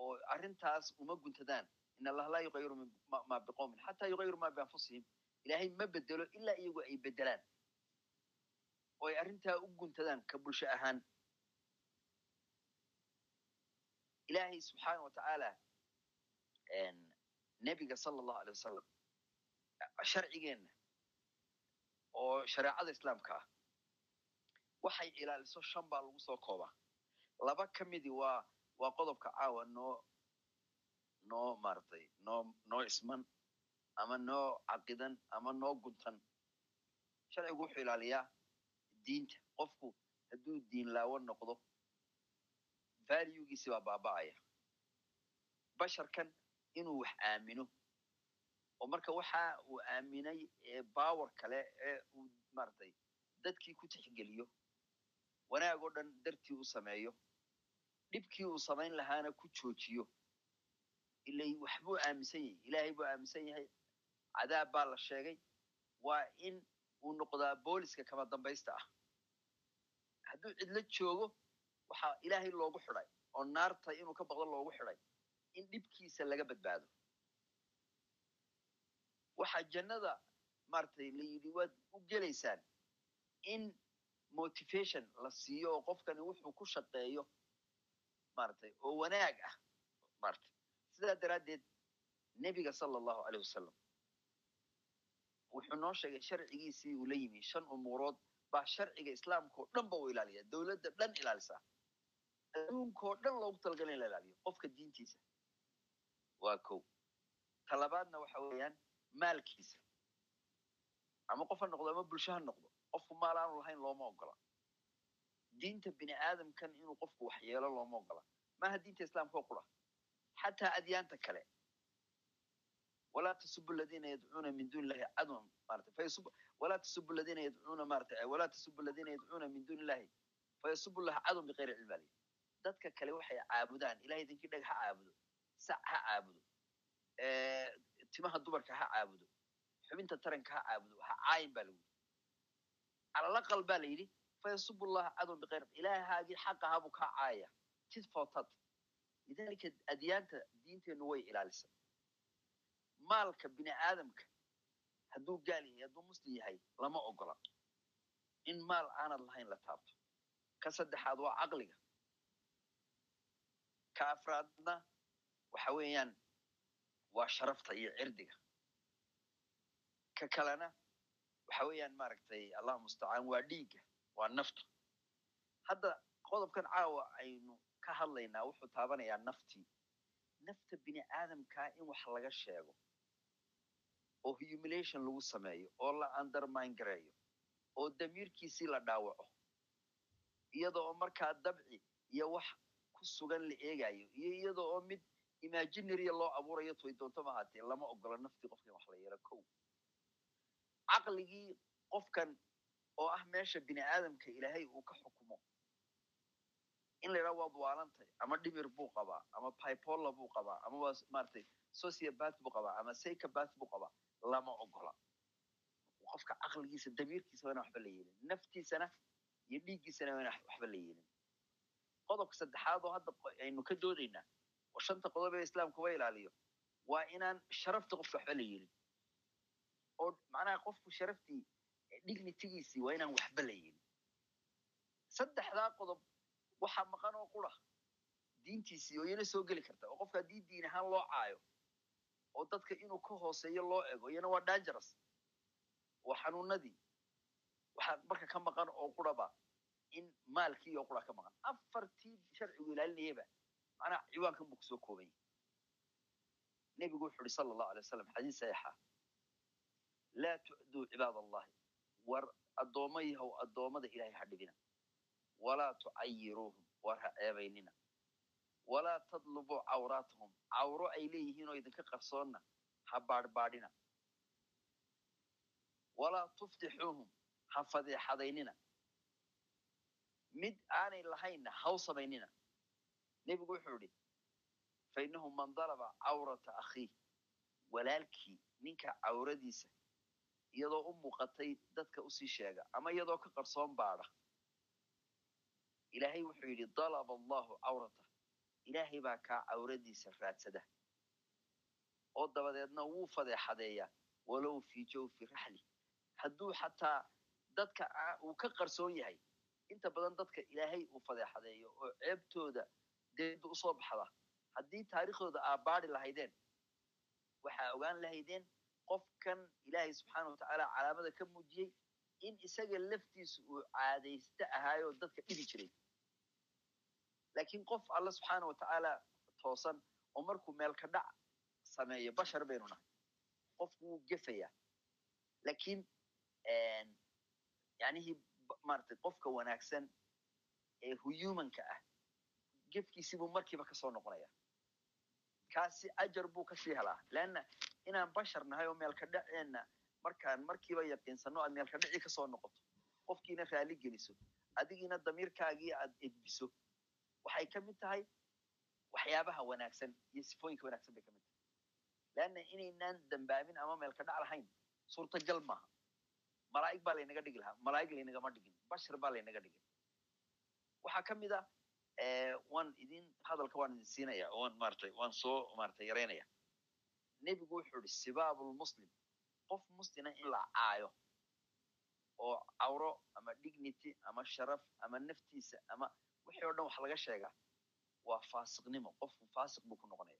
oo arrintaas uma guntadaan. In allaha laa yuqayiru ma biqowmin xataa yuqayiru ma bianfusihim. Ilaahay ma bedelo ilaa iyagu ay bedelaan oo ay arrintaa u guntadaan ka bulsho ahaan. Ilaahay subxaana wa tacaala nebiga sala allahu alay wasalam sharcigeenna oo shareecada islaamka ah waxay ilaaliso shan baa lagu soo koobaa laba ka midii waa waa qodobka caawa noo noo maaragtay noo noo isman ama noo caqidan ama noo guntan sharcigu wuxuu ilaaliyaa diinta qofku hadduu diin laawo noqdo valuegiisi baa baaba'aya basharkan inuu wax aamino. Oo marka waxa uu aaminay power kale ee uu maaragtay dadkii ku tixgeliyo wanaag oo dhan dartii u sameeyo dhibkii uu samayn lahaana ku joojiyo ilay waxbuu aaminsan yahay ilaahay buu aaminsan yahay cadaab baa la sheegay waa in uu noqdaa booliska kama dambaysta ah. Hadduu cidlo joogo waxaa ilaahay loogu xidhay oo naarta inuu ka baqdo loogu xidhay in dhibkiisa laga badbaado. Waxaa jannada maaragtay la yidhi waad u gelaysaan in motivation la siiyo oo qofkani wuxuu ku shaqeeyo maaragtay oo wanaag ah maaragtay sidaa daraaddeed nebiga sala allahu aleyh wasalam wuxuu noo sheegay sharcigiisii uu la yimi shan umuurood baa sharciga islaamka oo dhan ba u ilaaliya dowladda dhan ilaalisaa adduunkao dhan loogu talagala in la ilaaliyo qofka diintiisa waa kow. Talabaadna waxa weeyaan maalkiisa. Ama qof ha noqdo ama bulsho ha noqdo qofku maal aanu lahayn looma ogola. Diinta bini aadamkan inuu qofku wax yeelo looma ogola. Maaha diinta islaamka oo qura xataa adyaanta kale. Walaa tasubu aladiina yadcuuna min duni illahi cadwan marata fayasub walaa tasubu aladiina yadcuuna marata walaa tasubu aladiina yadcuuna min duni illahi fayasubu llaha cadwan bikayri cilmi alihi dadka kale waxay caabudaan. Ilahay idinkii dhag ha caabudo sac ha caabudo timaha dumarka ha caabudo xubinta taranka ha caabudo ha caayin ba lagu yidhi. Calalaqal baa la yidhi fayasubu llaha cadwan bikayri ilaahaagii xaqa habuu kaa caaya. Tid footad lidalika adyaanta diinteennu way ilaalisay maalka bini aadamka hadduu gaal yahay hadduu muslim yahay lama ogola. In maal aanad lahayn la taabto. Ka saddexaad waa caqliga. Ka afraadna waxa weeyaan waa sharafta iyo cirdiga. Ka kalena waxa weeyaan maaragtay allah mustacaan waa dhiigga waa nafta hadda qodobkan caawa aynu ka hadlaynaa wuxuu taabanayaa naftii nafta bini aadamkaa in wax laga sheego oo humilation lagu sameeyo oo la undermine gareeyo oo damiirkiisii la dhaawaco iyada oo markaa dabci iyo wax ku sugan la eegayo iyo iyada oo mid imaginarya loo abuurayo toy doonto ma lama ogola naftii qofka in wax la yeelo kow. Caqligii qofkan oo ah meesha bini aadamka ilaahay uu ka xukumo. In la yidhaha waad waalantay ama dhimir buu qabaa ama bipola buu qabaa ama waa maratay sociobath buu qabaa ama psychobath buu qabaa lama ogola. Qofka caqligiisa damiirkiisa waa inaan waxba la yeelin naftiisana iyo dhiiggiisana waa inaan waxba la yeelin. Qodobka saddexaad oo hadda aynu ka doodaynaa oo shanta qodob ee islaamkuba ilaaliyo waa inaan sharafta qofka waxba la yeelin oo macnaha qofku sharaftii dignitigiisii waa inaan waxba la yeelin saddexdaa qodob waxaa maqan oo qura diintiisii oo iyana soo geli karta oo qofka haddii diin ahaan loo caayo oo dadka inuu ka hooseeyo loo ego iyana waa dangerous waa xanuunadii waxaa marka ka maqan oo quraba in maalkii oo qura ka maqan afartii sharcigu ilaalinayaba macnaha ciwaankan buu ku soo kooban yahay nebigu wuxu uhi sala allahu alay wasalam xadiis saxiixa laa tu'duu cibaad allahi war addoommo yahow addoommada ilaahay ha dhibina walaa tucayiruuhum war ha ceebaynina walaa tadlubuu cawraatahum cawro ay leeyihiin oo idinka qarsoonna ha baadhbaadhina walaa tuftixuuhum ha fadeexadaynina mid aanay lahaynna haw samaynina nebigu wuxuu idhi fa innahu man dalaba cawrata akhiih walaalkii ninka cawradiisa iyadoo u muuqatay dadka u sii sheega ama iyadoo ka qarsoon baadha. Ilaahay wuxuu yidhi dalaba allahu cawratah ilaahay baa kaa cawradiisa raadsada oo dabadeedna wuu fadeexadeeyaa walow fii jawfi raxli. Hadduu xataa dadka uu ka qarsoon yahay inta badan dadka ilaahay uu fadeexadeeyo oo ceebtooda deedda u soo baxda. Haddii taariikhdooda aa baadi lahaydeen waxaa ogaan lahaydeen qofkan ilaahay subxaana watacaala calaamada ka muujiyey in isaga laftiisa uu caadaysta ahaayoo dadka dhibi jiray. Laakiin qof alla subxaana watacaala toosan oo markuu meelka dhac sameeyo bashar baynu nahay. Qofku wuu gefayaa. Laakiin yanihii maratay qofka wanaagsan ee humanka ah gefkiisibuu markiiba ka soo noqonaya. Kaasi ajar buu ka sii helaa. Leanna inaan bashar nahay oo meelka dhaceenna markaan markiiba yaqiinsano aad meelka dhacii ka soo noqoto. Qofkiina raali geliso. Adigiina damiirkaagii aad edbiso waxay ka mid tahay waxyaabaha wanaagsan iyo sifooyinka wanaagsan bay ka mid tahay. Leanna inaynaan dambaabin ama meelka dhac lahayn suurtagal maaha. Malaa'ig baa laynaga dhigi lahaa. Malaa'ig laynagama dhigin. Bashar baa laynaga dhigin. Waxaa ka mid a waan idin hadalka waan idin siinaya waan maratay waan soo maratay yaraynaya nebigu wuxuu ihi sibaabulmuslim qof muslina in la caayo oo cawro ama dignity ama sharaf ama naftiisa ama wixii o dhan wax laga sheegaa waa faasiqnimo. Qofku faasiq buu ku noqonaya.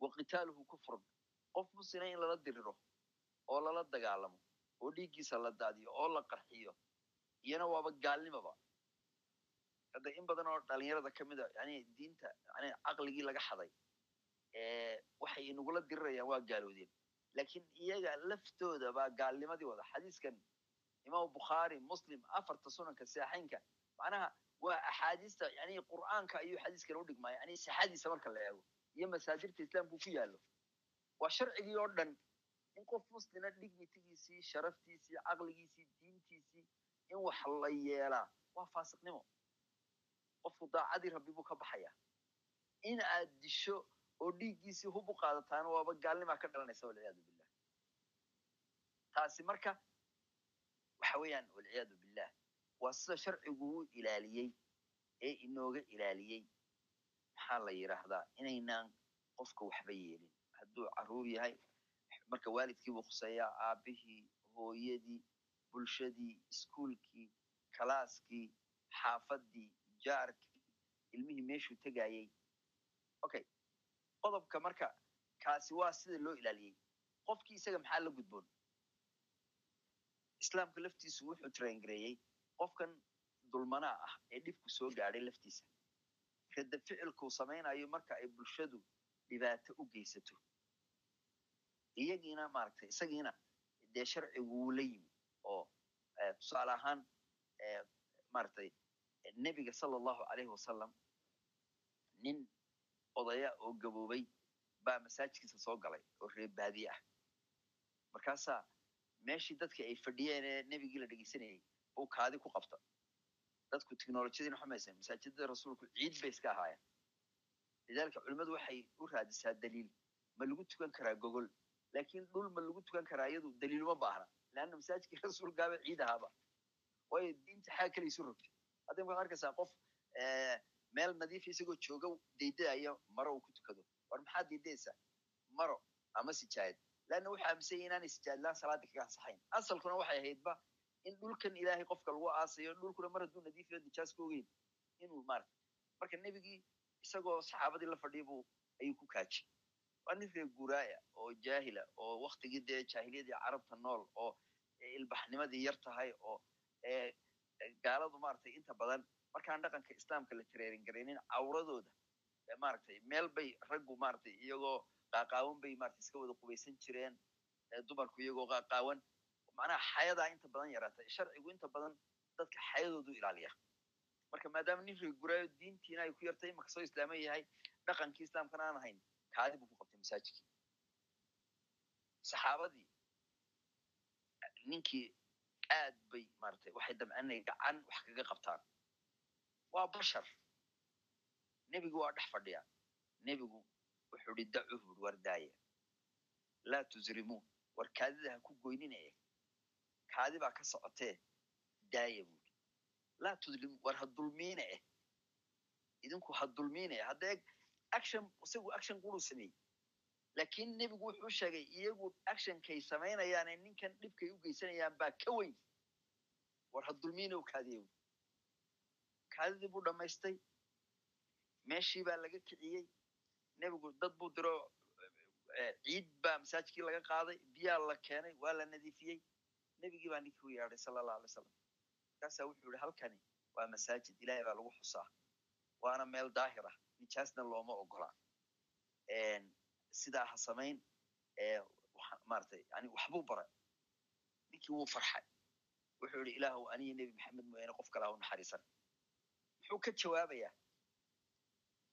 Wa qitaaluhu kufrun. Qof muslina in lala diriro oo lala dagaalamo oo dhiiggiisa la daadiyo oo la qarxiyo iyana waaba gaalnimaba hadda in badan oo dhalinyarada ka mid a yani diinta yani caqligii laga xaday waxay inagula dirirayaan waa gaaloodeen. Laakiin iyaga laftooda baa gaalnimadii wada. Xadiiskan imaam bukhaari muslim afarta sunanka saaxaynka macnaha waa axaadiista yani qur'aanka ayuu xadiiskan u dhigmaa yani sixadiisa marka la eego iyo masaajirta islaamku ku yaallo. Waa sharcigii oo dhan in qof muslina dignitigiisii sharaftiisii caqligiisii diintiisii in wax la yeelaa waa faasiqnimo qofku daacadii rabbi buu ka baxaya. In aad disho oo dhiiggiisii hub u qaadataana waaba gaalnimaa ka dhalanaysa walciyaadu billah. Taasi marka waxa weeyaan walciyaadu billah. Waa sida sharcigu u ilaaliyey ee inooga ilaaliyey. Maxaa la yidhaahdaa inaynaan qofka waxba yeelin. Hadduu carruur yahay marka waalidkii buu aabihii hooyadii bulshadii iskuulkii kalaaskii xaafadii jaarkii ilmihii meeshuu tegayey okay qodobka marka kaasi waa sida loo ilaaliyey qofkii isaga maxaa la gudboon? Islaamka laftiisu wuxuu traingareeyey qofkan dulmanaa ah ee dhibku soo gaadhay laftiisa. Rada ficilkuu samaynayo marka ay bulshadu dhibaato u geysato. Iyagiina maaragtay isagiina dee sharcigu wuu la yimi oo tusaale ahaan maaragtay nebiga sala allahu alayhi wasalam nin odaya oo gaboobay baa masaajidkiisa soo galay oo reer baadiye ah markaasaa meeshii dadkii ay fadhiyeen ee nebigii la dhegeysanayay buu kaadi ku qabta dadku technolojiyadiina xumaysan masaajidada rasuulku ciid bay iska ahaayeen lidaalika culimmadu waxay u raadisaa daliil ma lagu tukan karaa gogol laakiin dhul ma lagu tukan karaa iyadu daliiluma baahna leanna masaajidkii rasuulkaaba ciid ahaaba waayo diinta xaa kale isu hadda waxaad arkaysaa qof meel nadiifa isagoo jooga daydaayo maro uu ku tukado. War maxaad daydaysaa maro ama sijaayad? Leanna waxaa aaminsan yahay inaanay sijaadlaan salaada kaga ansaxayn. Asalkuna waxay ahaydba in dhulkan ilaahay qofka lagu aasayo dhulkuna mar hadduu nadiifiyo nijaas ka ogeyn inuu maarata marka nebigii isagoo saxaabadii la fadhiya buu ayuu ku kaaji waa nin reer guuraaya oo jaahila oo waktigii dee jaahiliyadii carabta nool oo ilbaxnimadii yar tahay oo gaaladu maaragtay inta badan markaan dhaqanka islaamka la tareerin garaynin cawradooda maaragtay meel bay raggu maaragtay iyagoo qaaqaawan bay maarata iska wada qubaysan jireen dumarku iyagoo qaaqaawan. Macnaha xayadaa inta badan yaraatay sharcigu inta badan dadka xayadoodu ilaaliya. Marka maadaama nin reer guraayo diintiina ay ku yartay imaka soo islaaman yahay dhaqankii islaamkana aan ahayn kaadi buu ku qabtay masaajidkii. Saxaabadii ninkii aad bay maratay waxay damcanay gacan wax kaga qabtaan. Waa bashar. Nebigu waa dhex fadhiya. Nebigu wuxuu ihi dacuh buri war daaya laa tuzrimuu war kaadida ha ku goyninaye kaadi baa ka socotee? Daaya buri laa tuzrimuu war ha dulmiina eh? Idinku ha dulmiinaya haddee action isagu action quruu laakiin nebigu wuxuu sheegay iyagu actionkay samaynayaane ninkan dhibkay u geysanayaan baa ka weyn. War ha kaadiya buri kaadidii buu dhammaystay. Meeshii baa laga kiciyey. Nebigu dad buu diro ciid baa masaajidkii laga qaaday. Biyaa la keenay waa la nadiifiyey. Nebigii baa ninkii u yeedhay sala allahu alay wasalam markaasaa wuxuu yihi halkani waa masaajid ilaahay baa lagu xusaa. Waana meel daahir ah. Nijaasna looma ogola sidaa ha samayn maratay yani waxbuu baray. Ninkii wuu farxay. Wuxuu yihi ilaahu aniyo nebi maxamed mooyaane qof kale ha u naxariisan. Muxuu ka jawaabayaa.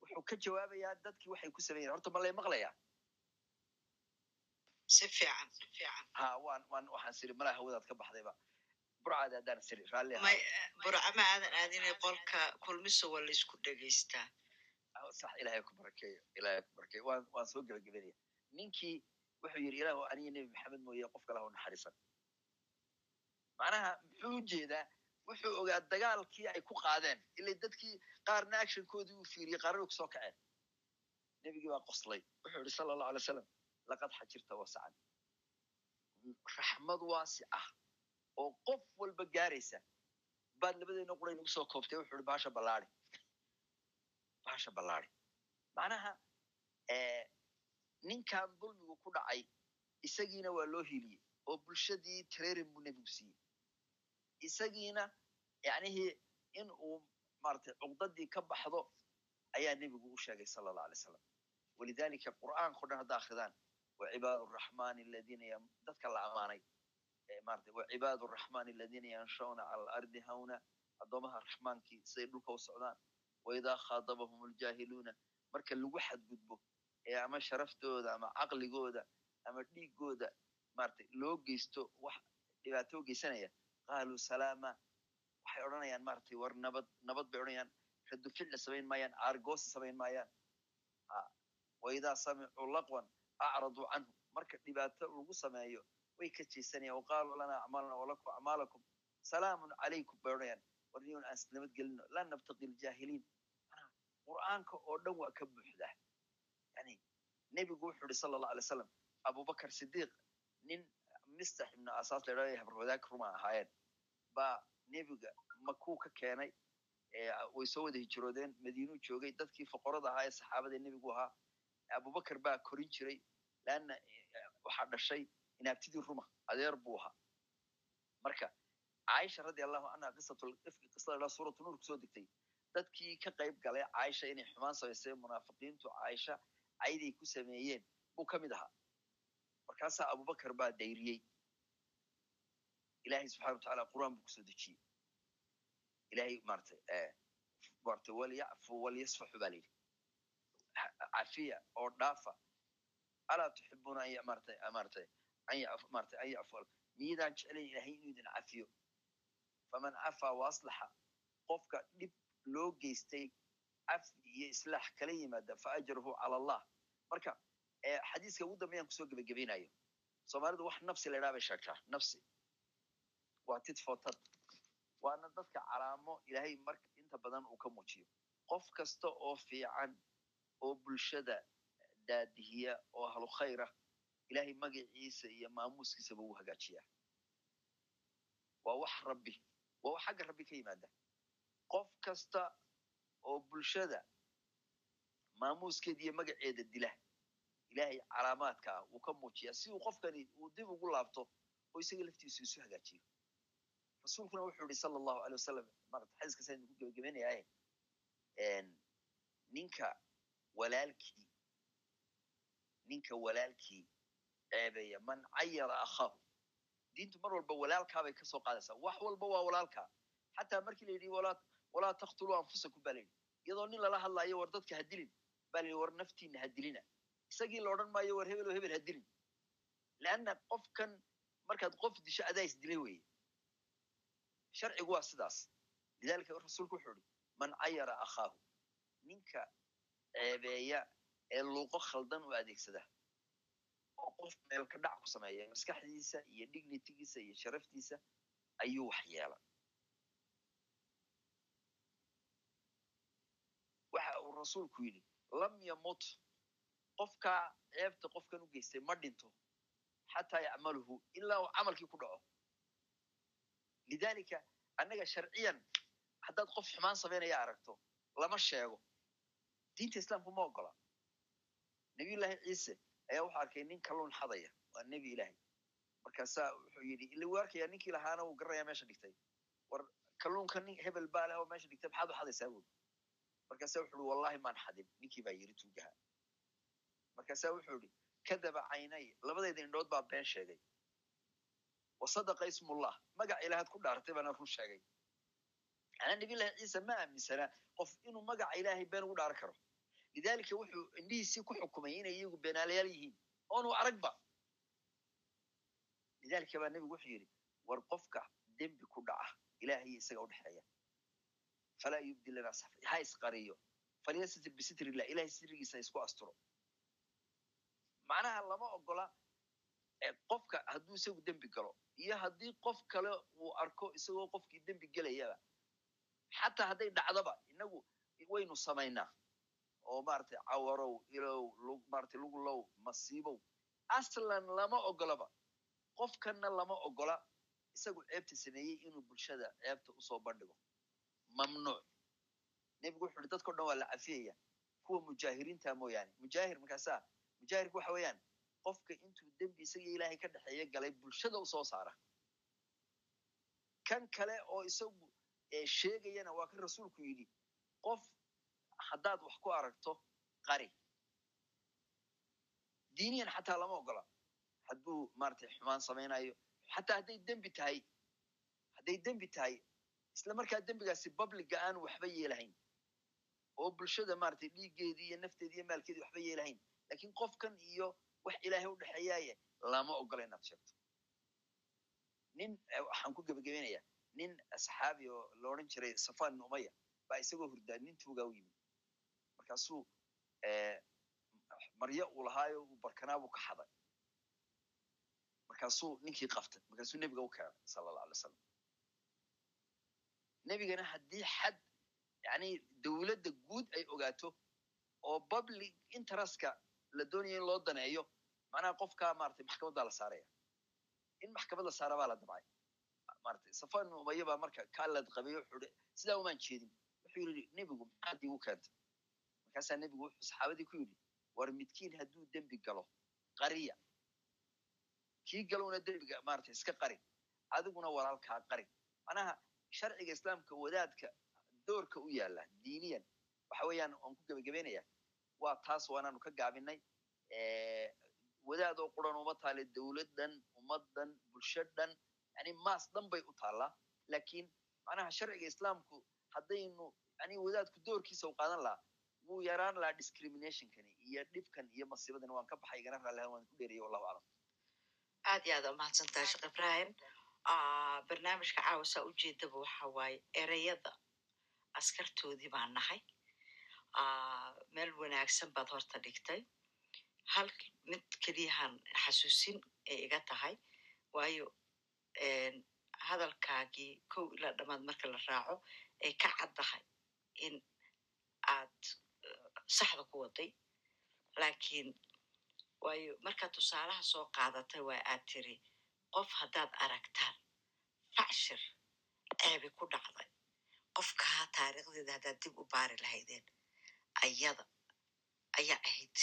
Wuxuu ka jawaabayaa dadkii waxay ku sameeyen horta ma lay maqlayaa? Si fiican si fiican. Ha waan waan waxaan siri malaa hawadaad ka baxdayba. Burcaada haddaan siri raalli may burcama aadan aadinay qolka kulmiso waa laysku dhegaystaa sax ilaahay ku barakeeyo ilaahay ku barakeeyo waan waan soo gebagabenaya ninkii wuxuu yidhi ilaahu aniyo nebi maxamed mooye qof kale ha u naxariisan macnaha muxuu u jeedaa wuxuu ogaa dagaalkii ay ku qaadeen. Ilay dadkii qaarna actionkoodii uu fiiriyey qaarna ku soo kaceen. Nebigii baa qoslay. Wuxuu yihi sala allahu alay salam laqad xajirta wasacan raxmad waasi ah oo qof walba gaaraysa. Baad labadeena qura inagu soo koobtay wuxuu ihi baasha ballaadi baasha ballaadi macnaha ninkan dulmigu ku dhacay isagiina waa loo hiiliyey oo bulshadii tareerin buu nebigu siiyey. Isagiina yacnihii in uu maratay cuqdadii ka baxdo ayaa nebigu u sheegay sala allah alay salam walidalika qur'aanka o dhan hadda akridaan wacibaad raxmani aladiina dadka la amaanay maratay wacibaad raxmani aladiina yanshawna cala alardi hawna addoomaha raxmaankii siday dhulka u socdaan waidaa khaadabahum aljaahiluuna marka lagu xadgudbo ee ama sharaftooda ama caqligooda ama dhiigooda maratay loo geysto wax dhibaato geysanaya qaaluu salaama waxay odhanayaan maratay war nabad nabad bay odhanayaan radu ficli samayn maayaan aargoosi samayn maayaan waidaa samicuu laqwan acraduu canhu marka dhibaato lagu sameeyo way ka jeesanayaan waqaaluu lana acmaalna walakum acmaalakum salaamun calaykum bay odhanayaan warniyon aan nabad gelino laa nabtaqi ljaahiliin qur'aanka oo dhan waa ka buuxdaa yani nebigu wuxuu ihi sala allah alay salam abubakar sidiiq nin mistax ibnu asaas la idhahdo habarwadaag ruma ahaayeen. Baa nebiga makuu ka keenay way soo wada hijiroodeen madiinuu joogay dadkii foqorada ahaa ee saxaabada nebigu ahaa. Abubakar baa korin jiray leanna waxaa dhashay inaabtidii ruma adeer buu ahaa. Marka caaisha radi allahu canha qisatulifki qisada suuratu nuur ku soo degtay. Dadkii ka qayb galay caaisha inay xumaan samaysay munaafiqiintu caaisha cayday ku sameeyeen. Buu ka mid ahaa. Markaasaa abubakar baa dayriyey. Ilahay subxana watacaala qur'aan buu ku soo dejiyey. Ilahay maratay maratay walyacfu walyasfaxu baa layidhi cafiya oo dhaafa. Alaa tuxibuuna an maratay maratay maratay an yacfu miyadaan jeclayn ilahay inuu idin cafiyo faman cafaa wa aslaxa qofka dhib loo geystay cafi iyo islaax kala yimaada fa ajruhu cala allah marka xadiiska ugu dambeeyaan ku soo gebagabaynayo soomaalidu wax nafsi la idhaha bay sheegtaa nafsi waa tit for tat waana dadka calaamo ilaahay marka inta badan uu ka muujiyo qof kasta oo fiican oo bulshada daadihiya oo ahlu khayra ilahay magaciisa iyo maamuuskiisaba uu hagaajiyaa waa wax rabbi waa wax xagga rabbi ka yimaada qof kasta oo bulshada maamuuskeeda iyo magaceeda dila ilahay calaamaadka ah wuu ka muujiyaa si uu qofkani uu dib ugu laabto oo isaga laftiisu isu hagaajiyo rasuulkuna wuxuu yihi sala allahu alay wasalam marata xadiiska saynu ku gebagabeynayaaye ninka walaalkii ninka walaalkii ceebeeya man cayara akhaahu diintu mar walba walaalkaabay ka soo qaadaysaa wax walba waa walaalkaa xataa markii la yidhi walaa taktuluu anfusakum ba la yidhi iyadoo nin lala hadlaayo war dadka ha dilin ba la yidhi war naftiina ha dilina isagii la odhan maayo war hebel oo hebel ha dilin leanna qofkan markaad qof disho adaa is dilay weye sharcigu waa sidaas lidalika rasuulku wuxuu ihi man cayara akhaahu ninka ceebeeya ee luuqo khaldan u adeegsada oo qof meelka dhac ku sameeya maskaxdiisa iyo dignitigiisa iyo sharaftiisa ayuu wax yeela waxa uu rasuulku yidhi lam yamut. Qofkaa ceebta qofkan u geystay ma dhinto xataa yacmaluhu ilaa uu camalkii ku dhaco. Lidalika annaga sharciyan haddaad qof xumaan samaynaya aragto lama sheego. Diinta islaamku ma ogola. Nabiyullaahi ciise ayaa wuxuu arkay nin kalluun xadaya waa nebi ilaahay. Markaasaa wuxuu yidhi ila wuu arkaya ninkii lahaana wuu garanaya meesha dhigtay. War kalluunka nin hebel baa leh oo meesha dhigtay maxaad u xadaysaa buuri markaasaa wuxu uhi wallahi maan xadin. Ninkii baa yiri tuugaha markaasaa wuxuu idhi kadaba caynay labadayda indhood baa been sheegay. Wasadaqa ismullah. Magac ilahaad ku dhaartay baana run sheegay. Anaa nabilahi ciise ma aaminsanaa qof inuu magaca ilaahay been ugu dhaaran karo lidalika wuxuu indhihiisii ku xukumay inay iyagu beenaalayaal yihiin. Oonu aragba lidalika baa nebigu wuxuu yidhi war qofka dembi ku dhaca ilahay isaga udhexeeya falaa yubdi lana ha isqariyo. Falyastatir bisitrillah ilahay sirigiisa isku asturo. Macnaha lama ogola qofka hadduu isagu dembi galo iyo haddii qof kale uu arko isagoo qofkii dembi gelayaba. Xataa hadday dhacdaba inagu waynu samaynaa oo maratay cawarow ilow maratay lugulow masiibow aslan lama ogolaba qofkanna lama ogola. Isagu ceebta sameeyey inuu bulshada ceebta u soo bandhigo. Mamnuuc. Nebigu wuxu uhi dadkao dhan waa la cafiyaya. Kuwa mujaahiriinta mooyaane. Mujaahir markaasaa mujaahirku waxa weeyaan qofka intuu dembi isaga ilaahay ka dhexeeya galay bulshada u soo saara. Kan kale oo isagu sheegayana waa kan rasuulku yidhi qof haddaad wax ku aragto qari. Diiniyan xataa lama ogola. Hadduu maratay xumaan samaynayo xataa hadday dembi tahay hadday dembi tahay isla markaa dembigaasi publica aanu waxba yeelahayn. Oo bulshada maratay dhiiggeedii iyo nafteedii iyo maalkeedii waxba yeelahayn. Lakin qofkan iyo wax ilaahay u dhexeeyaaye lama ogola inaad sheegto. Nin waxaan ku gebagabeynaya. Nin asxaabi oo la jiray safan ibn umaya baa isagoo hurdaa nin tuugaa u yimid markaasuu maryo uu lahaayo uu barkanaabuu ka xaday. Markaasuu ninkii qaftay markaasuu nebiga u keenay sala allah alay wasalam nebigana haddii xad yani dowladda guud ay ogaato oo public interestka la doonaya in loo daneeyo macnaha qofkaa maratay maxkamaddaa la saaraya. In maxkamad la saara baa la dabcay maratay safan umaya baa marka kaalad qabay wuxuu sidaa umaan jeedin. Wuxuu yidhi nebigu maxaad iigu keentay markaasaa nebigu wuxuu saxaabadii ku yidhi war midkiin hadduu dembi galo qariya kii galowna dembiga maratay iska qari adiguna walaalkaa qari manaha sharciga islaamka wadaadka doorka u yaalla diiniyan waxa weeyaan waan ku gebagabeynaya waa taas waanaanu ka gaabinay wadaad oo quran uma taale dowladdan ummaddan bulsho dhan yani maas dhan bay u taallaa laakiin manaha sharciga islaamku haddaynu yani wadaadku doorkiisa u qaadan lahaa wuu yaraan lahaa discriminationkani iyo dhibkan iyo masiibadani waan ka baxay igana raallihan waan ku dheeriyay wallahu aclam aad iyo aad aa umahadsantahay sheekh ibrahim barnaamijka caawasaa ujeedaba waxa waaye ereyada askartoodii baan nahay. Meel wanaagsan baad horta dhigtay. Hal mid keliyahan xasuusin ay iga tahay waayo hadalkaagii kow ilaa dhammaad marka la raaco ay ka caddahay in aad saxda ku waday lakiin waayo markaad tusaalaha soo qaadatay waa aad tiri qof haddaad aragtaan facshir ceebi ku dhacday qofkaa taariikhdeeda haddaad dib u baari lahaydeen ayada ayaa ahayd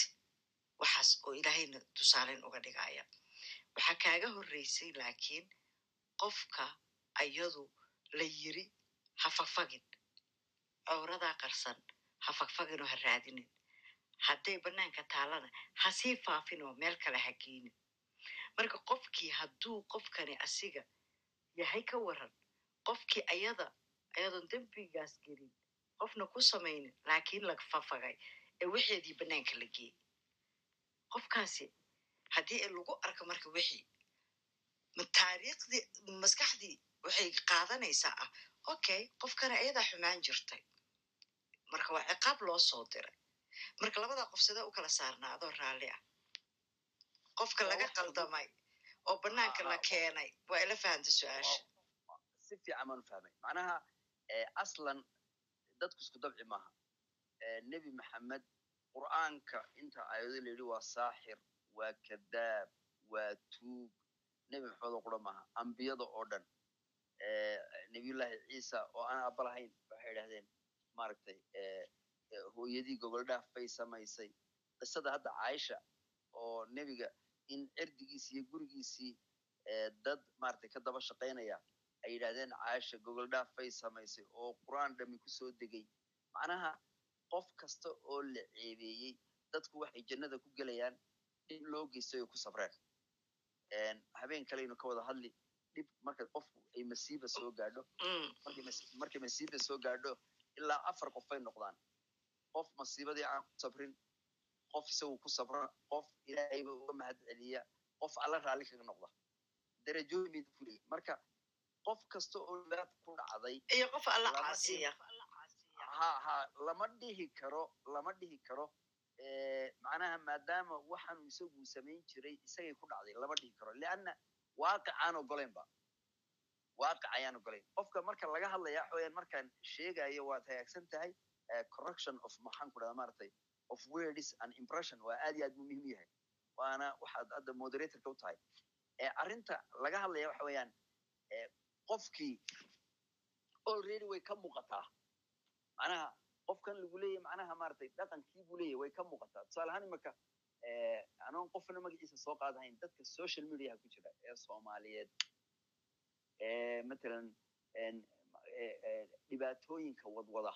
waxaas oo ilaahayna tusaaleyn uga dhigaya. Waxaa kaaga horreysay laakiin qofka ayadu la yiri ha fagfagin cowradaa qarsan ha fagfagin oo ha raadinin hadday bannaanka taalana ha sii faafin oo meel kale ha geynin. Marka qofkii hadduu qofkani asiga yahay ka waran qofkii ayada ayadoon dembigaas gelin qofna ku samaynin laakiin la fafagay ee wixeedii bannaanka la geeyey qofkaasi haddii lagu arko marka wixii taariikhdii maskaxdii waxay qaadanaysaa ah okay qofkana ayadaa xumaan jirtay marka waa ciqaab loo soo diray. Marka labadaa qof sidee u kala saarnaa adoo raalli ah? Qofka laga qaldamay oo bannaanka la keenay waa ila fahanta su'aasha. si fiican baan u fahmay. Macnaha aslan dadku isku dabci maaha. Nebi maxamed qur'aanka inta aayado la yidhi waa saaxir waa kadaab waa tuug nebi maxamed oo qura maaha ambiyada oo dhan. Nebiyullahi ciisa oo aan aaba lahayn waxay idhahdeen maaragtay hooyadii gogoldhaaf bay samaysay. Qisada hadda caaisha oo nebiga in cirdigiisi iyo gurigiisii dad maratay ka daba shaqaynaya ay yidhahdeen caaisha gogoldhaaf bay samaysay oo qur'aan dhami ku soo degay. Macnaha qof kasta oo la ceebeeyey dadku waxay jannada ku gelayaan dhib loo geystay oo ku sabreen habeen kalaynu ka wada hadli dhib marka qofku ay masiiba soo gaadho markay masiiba soo gaadho ilaa afar qof bay noqdaan qof masiibadii aan ku sabrin qof isagu ku sabra qof ilaahayba uga mahad celiya qof alla raalli kaga noqda darajooyin bay ku leeyihiin marka qof kasta oo dhibaata ku dhacday iyo qof alla caasiya ha ha lama dhihi karo lama dhihi karo macnaha maadaama waxaanu isagu samayn jiray isagay ku dhacday lama dhihi karo leanna waaqic aan ogolaynba waaqic ayaan ogolayn qofka marka laga hadlaya waxa weyaan markaan sheegayo waad hagaagsan tahay correction of maxaan ku dhahda maratay of words and impression waa aad iyo aad muhiim yahay. Waana waxaad hadda moderatorka u tahay. Arrinta laga hadlaya waxa weeyaan qofkii already way ka muuqataa. Macnaha qofkan lagu leeyahy macnaha maratay dhaqankii buu leeyahy way ka muuqataa. Tusaale ahaan imaka anoon qofna magaciisa soo qaadahayn dadka social mediaha ku jira ee soomaaliyeed matalan dhibaatooyinka wadwada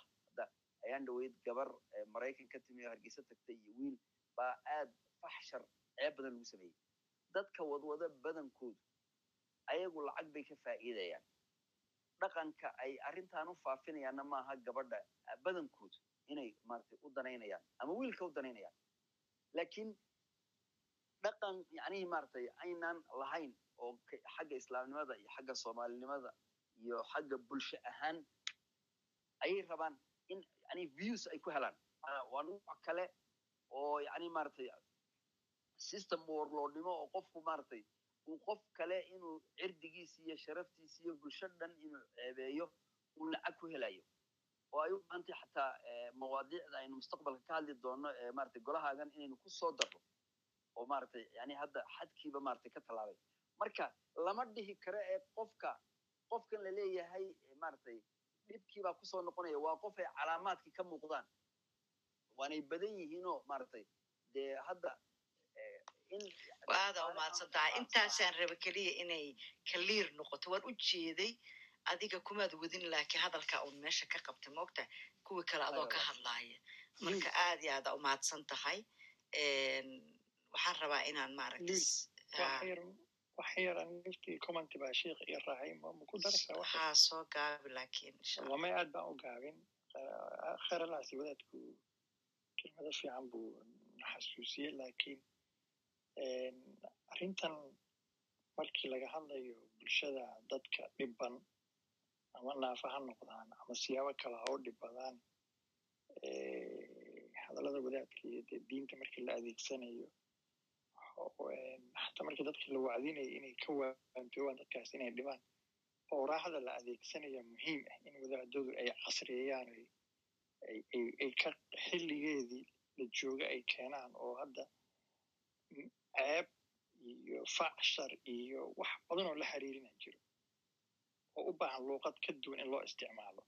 ayaan dhaweyd gabar maraykan ka timi oo hargeysa tagtay iyo wiil baa aad faxshar ceeb badan lagu sameeyey dadka wadwada badankoodu ayagu lacag bay ka faa'iidayaan dhaqanka ay arrintan u faafinayaanna maaha gabadha badankoodu inay maratay u danaynayaan ama wiilka u danaynayaan lakiin dhaqan yacnihii maratay aynaan lahayn oo xagga islaamnimada iyo xagga soomaalinimada iyo xagga bulsho ahaan ayay rabaan in yani views ay ku helaan. Waa nooc kale oo yani maratay system warloodnimo oo qofku maratay uu qof kale inuu cirdigiisi iyo sharaftiisi iyo bulsho dhan inuu ceebeeyo uu lacag ku helayo. Oo ay u baahantay xataa mawaadiicda aynu mustaqbalka ka hadli doono ee maratay golahaagan inaynu ku soo darro oo maratay yani hadda xadkiiba maratay ka tallaabay marka lama dhihi karo ee qofka qofkan la leeyahay maaragtay dhibkiibaa ku soo noqonaya waa qof ay calaamaadkii ka muuqdaan. Waanay badan yihiinoo maaragtay dee hadda in waadaa umahadsan tahay intaasaan raba keliya inay kaliir noqoto. Waan u jeeday adiga kumaad wadin laakiin hadalkaa uun meesha ka qabtay moogta kuwii kale adoo ka hadlaaya. Marka aad iyo aada umahadsan tahay. Waxaan rabaa inaan maaragta wax yaran niftii commenti baa sheikha iyo raacay ma ku daraysaa wax haa soo gaabi laakiin wamay aad baan u gaabin kheralaasi wadaadku kelmado fiican buu xasuusiyey laakiin arrintan markii laga hadlayo bulshada dadka dhiban ama naafa ha noqdaan ama siyaabo kale ha u dhibadaan hadallada wadaadka iyo dee diinta markii la adeegsanayo xataa markii dadka la wacdinayo inay ka waantoobaan dadkaas inay dhibaan owraaxda la adeegsanaya muhiim ah in wadaadadu ay casriyeeyaan ay ka xilligeedii la jooga ay keenaan oo hadda ceeb iyo facshar iyo wax badan oo la xiriirina jiro oo u baahan luuqad ka duwan in loo isticmaalo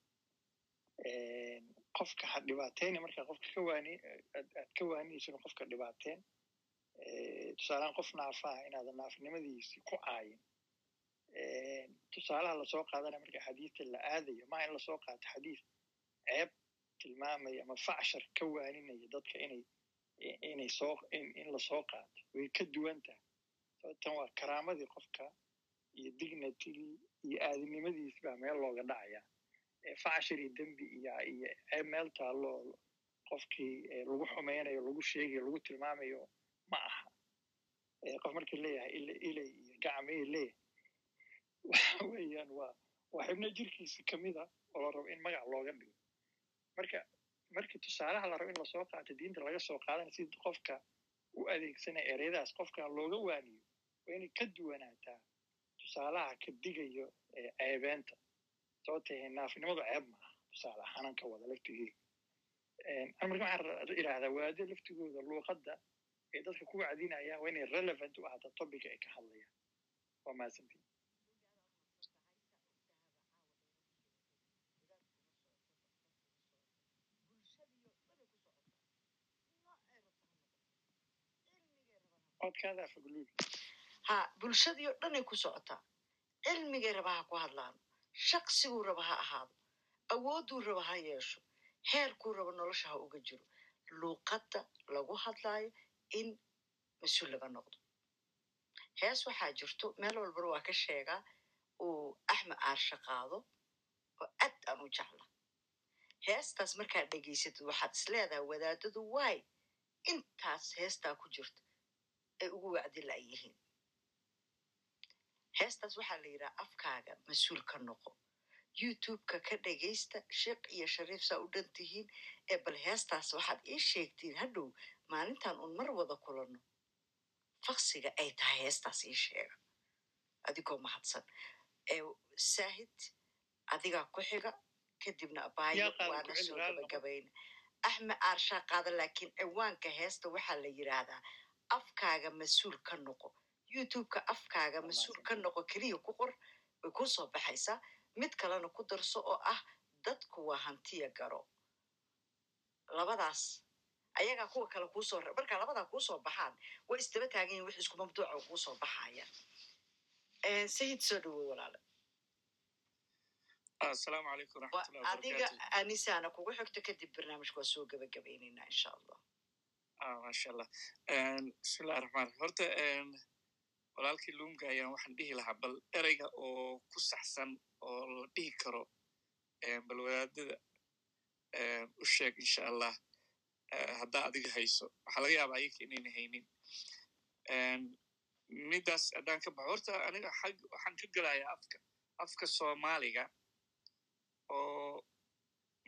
qofka ha dhibaateyna markaa qofka aad ka waaninaysin qofka dhibaateen tusaalehaan qof naafaha inaadan naafinimadiisi ku caayin. Tusaalaha la soo qaadana marka xadiista la aadayo maa in la soo qaato xadiis ceeb tilmaamaya ama facshar ka waaninaya dadka inay inay soo in la soo qaato way ka duwan tahay. Sababtan waa karaamadii qofka iyo dignitigii iyo aadinimadiis baa meel looga dhacaya. Facshar iyo dembi iyo iyo ceeb meel taalloo qofkii lagu xumeynayo lagu sheegayo lagu tilmaamayo ma aha qof markii leeyahay ilay iyo gacmay leeyahay waxa weeyaan waa waa xibno jirkiisa kamida oo la rabo in magac looga dhigo marka markii tusaalaha la rabo in la soo qaato diinta laga soo qaadana si qofka u adeegsanaya ereyadaas qofkan looga waaniyo waa inay ka duwanaataa tusaalaha ka digayo ceebeenta sababtay naafnimadu ceeb maaha tusaale ahaanaan ka wada laftigeeda marka waxaan idhaahdaa waado laftigooda luuqadda ay dadka ku wacdinayaan waa inay relevant u ahaataa topica ay ka hadlayaan waa mahadsantiin ha bulshadii oo dhanay ku socotaa cilmigay raba ha ku hadlaan shaqsiguu raba ha ahaado awoodduu raba ha yeesho heerkuu raba nolosha ha uga jiro luuqadda lagu hadlaayo in mas'uul laga noqdo. Hees waxaa jirto meel walbana waa ka sheegaa uu axmed aarsha qaado oo aad aan u jecla heestaas markaad dhegaysatid waxaad is leedahay wadaadadu waay. Intaas heestaa ku jirto ay ugu wacdi la'yihiin heestaas waxaa la yidhaha afkaaga mas'uul ka noqo. Youtubeka ka dhegaysta sheekh iyo shariif saa u dhan tihiin ee bal heestaas waxaad ii sheegtiin hadhow maalintan uun mar wada kulanno faksiga ay tahay heestaas ii sheega adigoo mahadsan. Saahid adigaa ku xiga kadibna abaayo waana soo gabagabayna axmed aarshaa qaada laakiin ciwaanka heesta waxaa la yidhaahdaa afkaaga mas'uul ka noqo. Youtubeka afkaaga mas'uul ka noqo keliya ku qor way kuu soo baxaysaa mid kalena ku darso oo ah dadku waa hantiya garo. Labadaas ayagaa kuwa kale kuusoo markaa labadaa kuusoo baxaan way isdaba taagan yihiin wix isku mabduuca kuusoo baxaya sayid soo dhawow walaale. Asalaamu calaykum waraxmatullahi adiga anisaana kugu xigto kadib barnaamijka waa soo gabagabaynaynaa insha allah. Masha allah. Bismillahi raxmaan raxiim horta walaalkii luumga ayaan waxaan dhihi lahaa bal ereyga oo ku saxsan oo la dhihi karo bal wadaadada u sheeg insha allah haddaa adiga hayso. Waxaa laga yaaba ayaka inayna haynin. Midaas haddaan ka baxo. Horta aniga xag waxaan ka gelayaa afka afka soomaaliga oo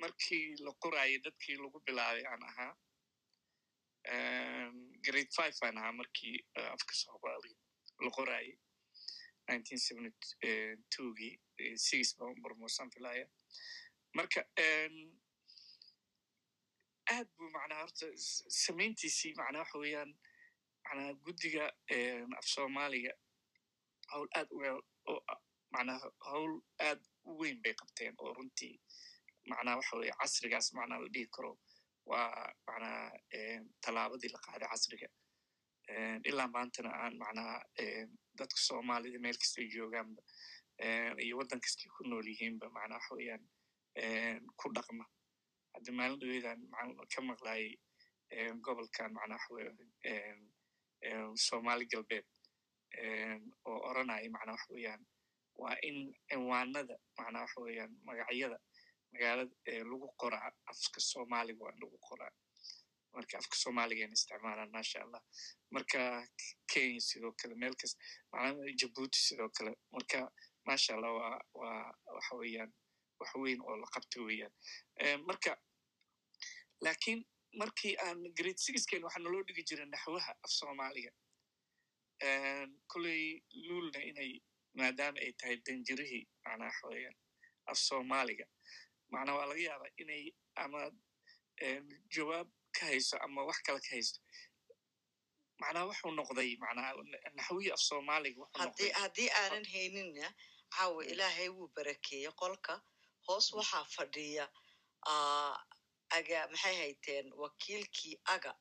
markii la qoraayo dadkii lagu bilaabay aan ahaa grade five aan ahaa markii afka soomaaliga la qoraayay nineteen seventy twogii six baan barmosan filaya marka aad buu macnaha horta samayntiisii macnaa waxa weeyaan macnaa guddiga af soomaaliga hawl aad u ah, macnaha hawl aad u weyn bay qabteen oo runtii macnaha waxa weye casrigaas macnaha la dhihi karo waa macnaha tallaabadii la qaaday casriga. Ilaa maantana aan macnaha dadka soomaalida meel kastay joogaanba eh, iyo waddan kastay ku nool yihiinba macnaha waxa weeyaan ku dhaqma hadda maalin dhaweydaan macna ka maqlayay eh, gobolkan macnaha waxa weye galbeed oo oranaya macnaha waxa weeyaan waa in cinwaanada macnaha waxa weeyaan magacyada magaalada lagu qoraa afka soomaaliga waa in lagu qoraa marka afka soomaaligaen isticmaalaan maasha allah marka kenya sidoo kale meel kasta macnaha jabuuti sidoo kale marka maasha allah waa waa waxa weeyaan wax weyn oo la qabta weeyaan. Marka lakiin markii aan grade sixken waxaa naloo dhigi jiray naxwaha af soomaaliga kolley luulna inay maadaama ay tahay danjirihii macnaha waxa weeyaan af soomaaliga. Macnaha waa laga yaabaa inay ama em, jawaab ka hayso ama wax kale ka haysto macnaha wuxuu noqday macnaha naxwihii af soomaaliga haddii aanan hayninna caawa ilaahay wuu barakeeyey qolka. Hoos waxaa fadhiya aga maxay hayteen wakiilkii aga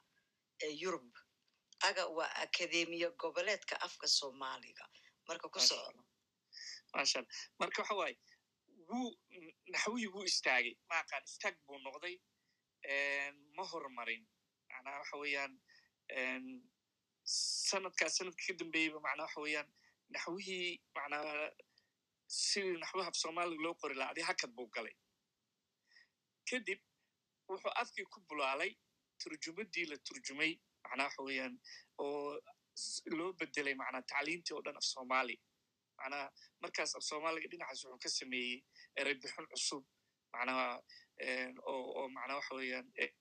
ee yurub? Aga waa akademiya goboleedka afka soomaaliga. Marka ku Masha soco Allah. maasha allah marka waxa waaye wuu naxwihii wuu istaagay. Maaqaan istaag buu noqday ma horumarin. Macnaha waxa weeyaan sanadkaas sanadka ka dambeeyeyba macnaha waxa weeyaan naxwihii macnaha sidii naxwaha af soomaaliga loo qori lahaa adi hakad buu galay. Kadib wuxuu afkii ku bulaalay turjumadii la turjumay macnaha waxa weeyaan oo loo bedelay macnaha tacliintii oo dhan af soomaali. Macnaha markaas af soomaaliga dhinacaas wuxuu ka sameeyey erey bixin cusub macnaha eh, oo oo macnaha waxa weeyaan eh,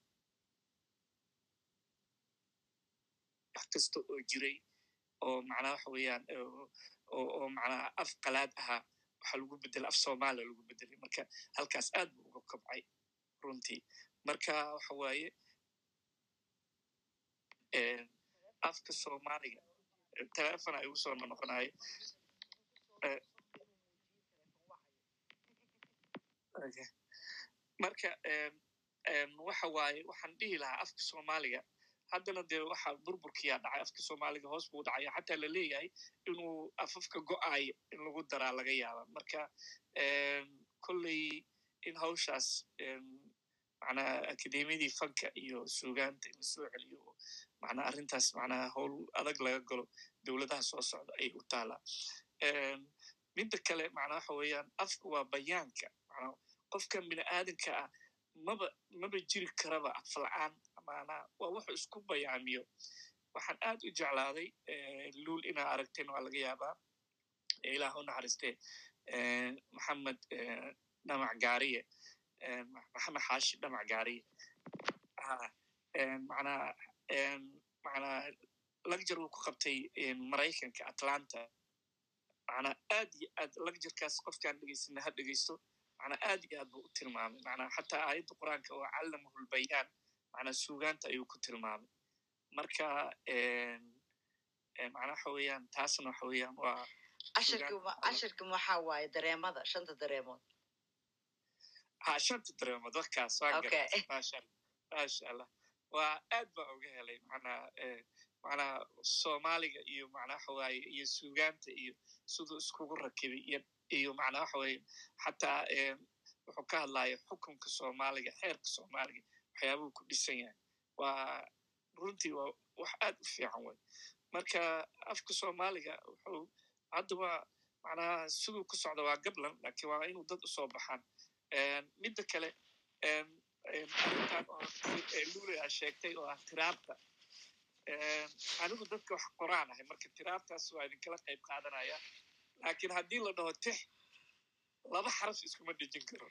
wax kasta oo jiray oo macnaha waxa weeyaan eh, oo macnaha af qalaad ahaa waxaa lagu bedelay af soomaaliya lagu bedelay marka halkaas aad buu uga kobcay runtii marka waxa waaye afka soomaaliga telefon ay ugu soo noqonayo marka waxa waaye waxaan dhihi lahaa afka soomaaliga haddana dee waxa burburkiyaa dhacay afka soomaaliga hoos buu dhacaya xataa la leeyahay inuu afafka go'ayo in lagu daraa laga yaaba marka kolley in hawshaas macnaha akademiyadii fanka iyo suugaanta in la soo celiyo oo macnaha arrintaas macnaha howl adag laga galo dowladaha soo socda ayay u taalaa midda kale macnaha waxa weeyaan afka waa bayaanka macnaha qofkan bini aadanka ah maba maba jiri karaba af la'aan maanaa waa wuxuu isku bayaamiyo waxaan aad u jeclaaday luul inaa aragteen waa laga yaabaa ilaah u naxariiste eh, maxamed dhamac gaariye maxamed xaashi dhamac gaariye Ah, macnaha eh, macnaha lagjar uu ku qabtay maraykanka atlanta. Macnaa aad iyo aad lagjarkaas qofkaan dhegeysana ha dhegeysto macnaa aad iyo aad buu u tilmaamay. Macnaa xataa aayadda qur'aanka oo callamahul bayaan. Macnaa suugaanta ayuu ku tilmaamay. Marka macnaa waxa weeyaan taasna waxa weeyaan waa cashirki waxaa waaye dareemada shanta dareemood ha shanta dareemood warkaas waa maasha allah allah waa aad baa uga helay macnaa eh, macnaha soomaaliga iyo macnaa waxa waaye iyo suugaanta iyo siduu iskugu rakibay iyo macnaa waxa weeye xataa em, wuxuu ka hadlaya xukunka soomaaliga xeerka soomaaliga waxyaabuhu ku dhisan yahay. Waa runtii waa wax aad u fiican wey marka afka soomaaliga wuxuu hadda waa macnaha siduu ku socda waa gablan lakiin waa inuu dad u soo baxaan midda kale luulaya sheegtay oo ah tiraabta anigu dadka wax qoraan ahay marka tiraabtaas waa idinkala qayb qaadanaya laakiin haddii la dhaho tix laba xaraf iskuma dhejin karo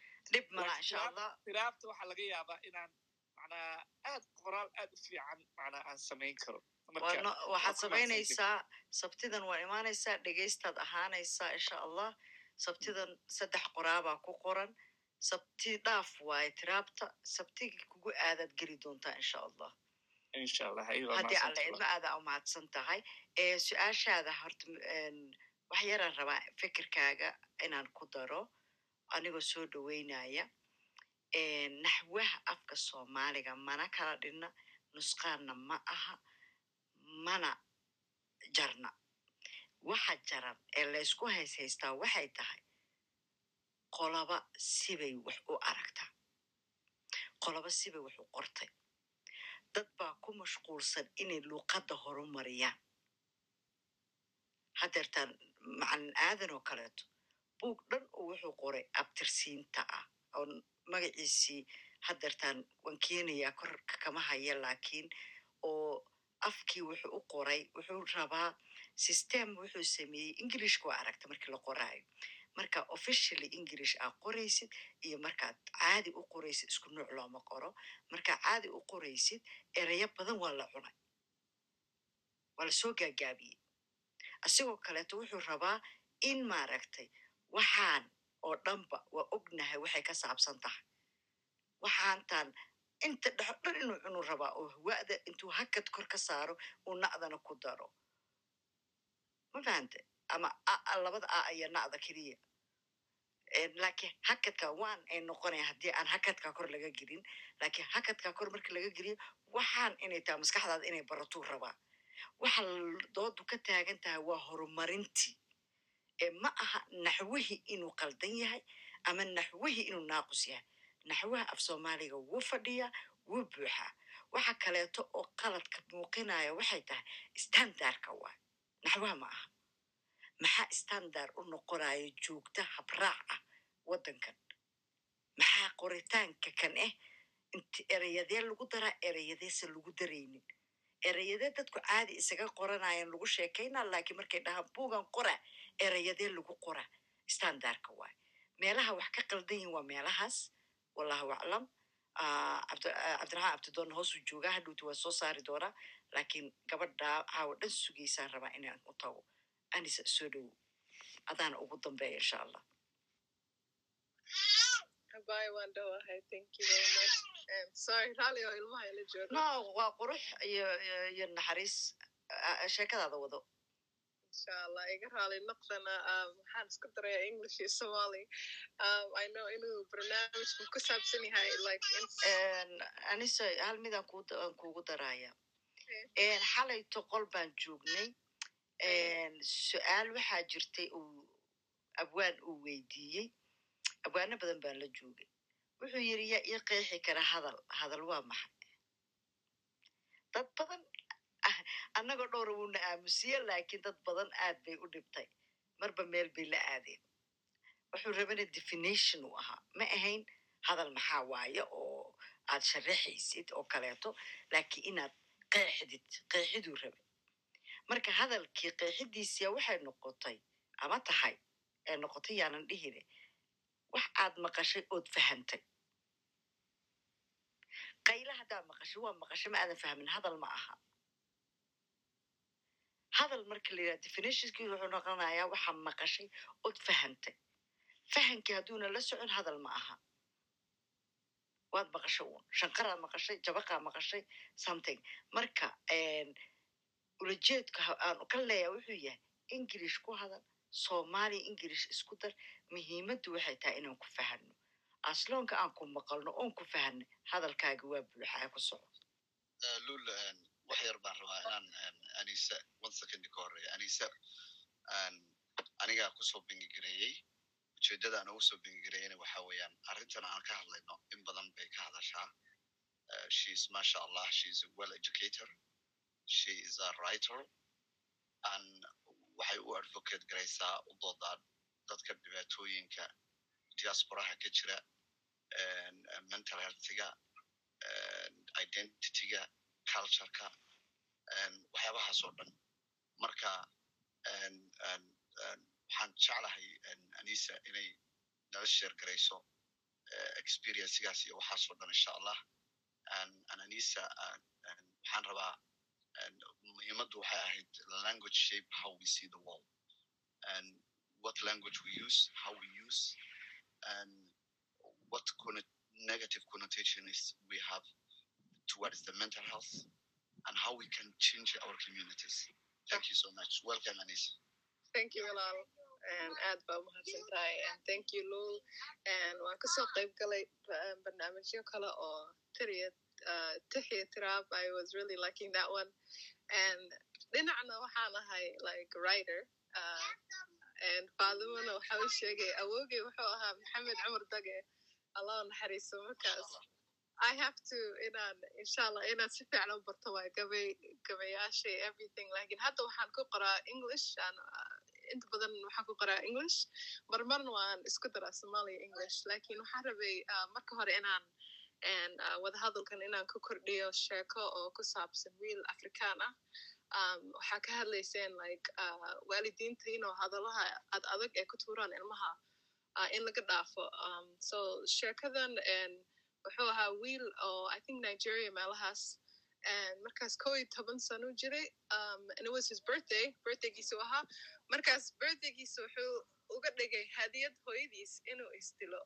tiraabta waxaa laga yaabaa inaan macnaha aad qoraal aad u fiican macnaha aan samayn karo waxaad samaynaysaa sabtidan waa imaanaysaa dhegaystaad ahaanaysaa insha allah. Sabtidan saddex qoraabaa ku qoran sabti dhaaf waaye tiraabta sabtigii kugu aadaad geli doontaa insha allah haddii alle idma aadaa u mahadsan tahay ee su'aashaada horta wax yaraan rabaa fikirkaaga inaan ku daro anigoo soo dhaweynaya naxwaha afka soomaaliga mana kala dhinna nusqaanna ma aha mana jarna waxa jaran ee laysku hayshaystaa waxay tahay qolaba sibay wax u aragtaa qolaba sibay wax u qortay. Dad baa ku mashquulsan inay luuqadda horumariyaan. Hadeertaan macalin aadan oo kaleeto. Buug dhan oo wuxuu qoray abtirsiinta ah oo magaciisii hadeertaan waan keenayaa korka kama haya laakiin oo afkii wuxuu u qoray wuxuu rabaa system wuxuu sameeyey englishka waa aragta markii la qoraayo marka officially english aa qoraysid iyo markaad caadi u qoraysid isku nuuc looma qoro markaa caadi u qoraysid ereyo badan waa la cunay. Waa la soo gaagaabiyey asigoo kaleeto wuxuu rabaa in maaragtay waxaan oo dhanba waa ognahay waxay ka saabsan tahay. Waxaantaan inta dhexo dhan inuu cunuu rabaa oo hawa'da intuu hakad kor ka saaro uu na'dana ku daro. Ma fahante ama labada a iyo na'da keliya. Laakiin hakadka waan ay noqonaya haddii aan hakadka kor laga gelin laakiin hakadka kor marka laga geliyo waxaan inay tahay maskaxdaada inay baratuu rabaa waxa doodu ka taagan tahay waa horumarintii. Ee ma aha naxwihii inuu qaldan yahay ama naxwihii inuu naaqus yahay. Naxwaha af soomaaliga wuu fadhiyaa wuu buuxaa. Waxa kaleeto oo qaladka muuqinaya waxay tahay standardka waay naxwaha ma aha maxaa standard u noqonayo joogta habraac ah waddankan? Maxaa qoritaanka kan ah int ereyadee lagu daraa ereyadeese lagu daraynin. Ereyadee dadku caadi isaga qoranayan lagu sheekaynaa laakiin markay dhahaan buugan qora ereyadee lagu qora. Standardka waay. Meelaha wax ka qaldan yihiin waa meelahaas. Wallahu aclam. Cabdiraxmaan abdidoon hoosuu joogaa hadhowti waa soo saari doonaa. Laakiin gabadhaa caawa dhan sugaysaan rabaa inaan u tago anisa soo dhowo adaana ugu dambeeya insha allah no waa qurux iyo naxariis sheekadaada wado Insha Allah, iga rally noqdana. Waxaan isku darayaa English iyo Somali. I know inuu barnaamijku ku saabsan yahay like in anisa hal midaan ku aan kuugu daraya xalayto qol baan joognay su'aal waxaa jirtay uu abwaan uu weydiiyey. Abwaano badan baan la joogay. Wuxuu yidhi yaa ii qeexi kara hadal. Hadal waa maxay? Dad badan annagoo dhowra wuuna aamusiye laakiin dad badan aad bay u dhibtay. Marba meel bay la aadeen. Wuxuu rabana definition uu ahaa. Ma ahayn hadal maxaa waaye oo aad sharaxaysid oo kaleeto laakiin inaad qeexdid qeexiduu rabe marka hadalkii qeexidiisia waxay noqotay ama tahay ee noqotay yaanan dhihine wax aad maqashay ood fahantay. Qayla haddaad maqashay waa maqashay ma aadan fahmin hadal ma aha. Hadal marka la yidhaha definitionskii wuxuu noqonayaa waxaa maqashay ood fahantay. Fahankii hadduuna la socon hadal ma aha. Waad maqashay uun shanqaraad maqashay jabaqaa maqashay something. Marka ulajeedka aanu ka leeya wuxuu yahay english ku hadal soomaaliya english isku dar muhiimaddu waxay tahay inaan ku fahanno. Asloonka aan ku maqalno oon ku fahanno hadalkaaga waa buuxaa ku soco lul wax yar baan rabaa inaan anisa one second ka horreeya anisa anigaa ku soo bengigareeyey ujeeddada aan ugu soo bengigareeyena waxa weeyaan arrintan aan ka hadlayno in badan bay ka hadashaa. Sheis masha allah sheis well educator she is a writer and waxay u advocate garaysaa u doodaa dadka dhibaatooyinka diasporaha ka jira mental healthiga identityga cultureka waxyaabahaas oo dhan. Marka waxaan jeclahay anisa inay nala sheer garayso experiencegaas iyo waxaasoo dhan insha allah. Anisa waxaan rabaa muhiimaddu waxay ahayd language shape how we see the world and what language we use how we use and what negative connotations we have towards the mental health and how we can change our communities. Thank you so much. Welcome anisa thank you walaal And aad baa umahadsan tahay thank you lul waan ka soo qayb galay ba- barnaamijyo kale oo tiriya uh, tixiya tiraab i was really liking that one. And dhinacna waxaan ahay like writer uh, and faadimana waxa u sheegay awoogay wuxuu ahaa maxamed cumar dage allah naxariiso i have to inaan inshallah inaan si fiican u barto waa gabay gabayaashay everything. Lakin hadda waxaan ku qoraa english aan uh, inta badan waxaan ku qoraa english. Marmarna waan isku daraa somalia english. Lakin waxaan rabay uh, marka hore inaan uh, wadahadalkan inaan ku kordhiyo sheeko oo ku saabsan wiil afrikaan ah um, waxaa ka hadlayseen like uh, waalidiinta inuu hadalaha ad adag ee ku tuuraan ilmaha uh, in laga dhaafo. Um, so sheekadan wuxuu ahaa wiil oo i think nigeria meelahaas. Markaas kow iyo toban sano jiray um, and it was his birthday birthdaygiisu ahaa. Markaas birthdaygiisa wuxuu uga dhigay hadiyad hooyadiis inuu isdilo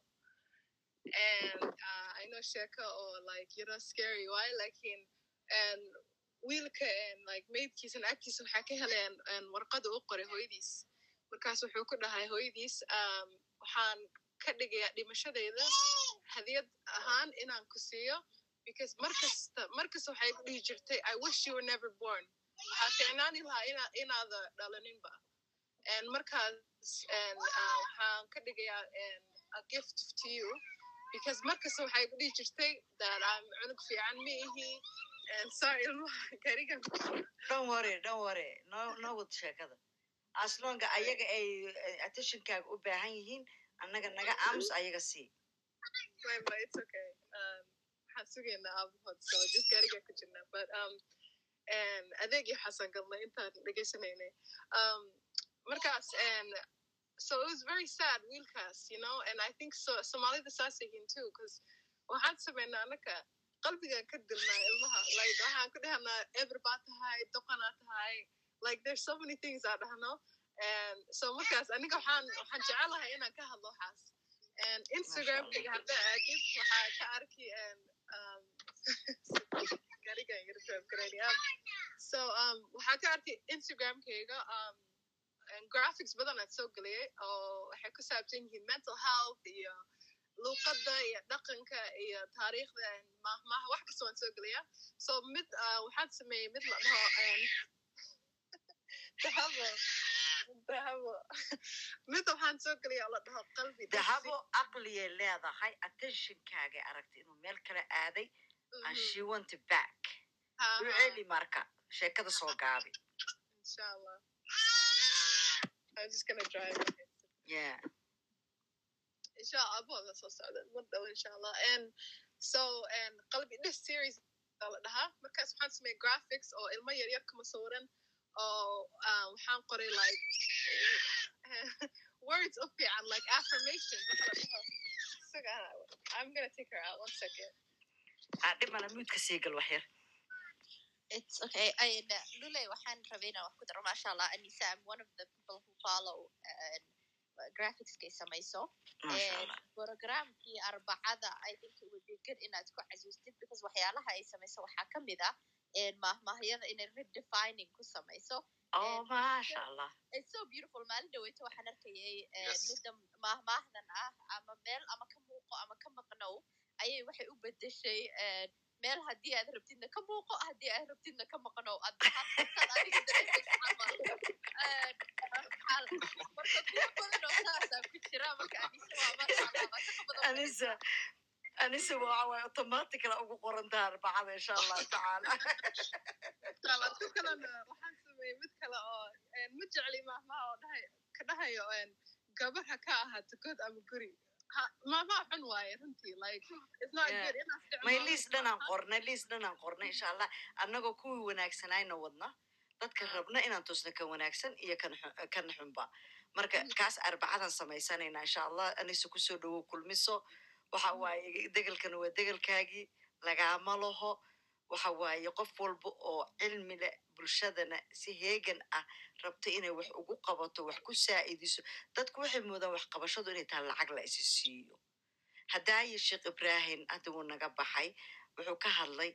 uh, I know Sheka or like you know scary. Why like in and wiilka like maydkiisa naagtiisa waxaa ka heleen warqada u qoray hooyadiis markaas wuxuu ku dhahay hooyadiis um, waxaan ka dhigayaa dhimashadayda hadiyad ahaan inaan ku siiyo because markasta markasta waxay ku dhihi jirtay i wish you were never born. Waxaa ficnaani lahaa ina inaada dhalaninba. Markaas uh, waxaan ka dhigayaa a gift to you because markasta waxay ku dhihi jirtay I'm cunug fiican ma ihi sorry ilmaha garigan don't worry don't worry. No no wad sheekada. Aslonga ayaga ay attentionkaaga u baahan yihiin annaga naga aamus ayaga sii. Um, waxaan sugaynaa aabahood so just gariga ku jirnaa but um and adeegii xasan galnay intaan dhegaysanaynay um markaas so it was very sad wiilkaas you know? And i think so soomaalida saas yihiin too because waxaan sameynaa anaka qalbigan ka dilnaa ilmaha. Like waxaan ku dhahnaa eber baa tahay doqonaa tahay. Like there's so many things aa dhahno and so markaas aniga waxaan waxaan jecelahay inaan ka hadlo waxaas. And instagramkayga hadda aadid waxaa ka arki and um yarfamkarani so um waxaa ka arki instagramkayga um graphics badan aan soo geliyay oo waxay ku saabsan yihiin mental health iyo luuqadda iyo dhaqanka iyo taariikhda mahmaha wax kasta waan soo geliyaa so mid waxaan sameeyey mid la dhaho dahabo dahabo mid waxaan soo geliya oo la dhaho qalbi dahabo aqliyay leedahay attentionkaaga aragtay inuu meel kale aaday and she went back. u celi marka sheekada soo gaabi Inshallah. I'm just gonna drive. yeah Inshallah, I'll that's so sad. One though, inshallah. And so, qalbi this series aa la dhahaa markaas waxaan sameeyay graphics oo ilmo yaryar kuma sawiran oo waxaan qoray like words of fiican like affirmations waxa la dhaho Suga- I'm gonna take her out one second. ah dhimana muudka sii gal wax yar It's okay. I uh, Lule waxaan rabay inaan wax ku daro masha Allah Anisa I'm one of the people who follow uh, graphics-kay samayso. And programkii arbacada I think it would be good inaad ku casuustid because waxyaalaha ay samayso waxaa ka mid ah and mahmahyada inay redefining ku samayso. Oh masha allah it's so beautiful. Maalin dhaweyto waxaan arkayay Yes. midda mahmaahdan ah ama meel ama ka muuqo ama ka maqnow ayay waxay u bedeshay meel haddii aad rabtidna ka muuqo haddii aad rabtidna ka Eh, jira marka anise waa automaticala ugu qorantaa arbacada insha allahu tacaala waxaan sameeyey mid kale oo een, ma jecli mahmaha oo dhahay ka dhahayo een, gabar ha ka ahaato god ama guri May liis dhanaan qornay liis dhanaan qornay insha allah annagoo kuwii wanaagsanayna wadna dadka rabna inaan tusno kan wanaagsan iyo kan xun- kan xunba marka kaas arbacadan samaysanayna insha allah anisa ku soo dhawow kulmiso waxa waaye degelkana waa degelkaagii lagaama laho waxa waaye qof walba oo cilmi leh bulshadana si heegan ah rabta inay wax ugu qabato wax ku saa'idiso. Dadku waxay moodaan wax qabashadu inay tahay lacag la isi siiyo. Haddaayi sheekh ibraahim hadda wuu naga baxay wuxuu ka hadlay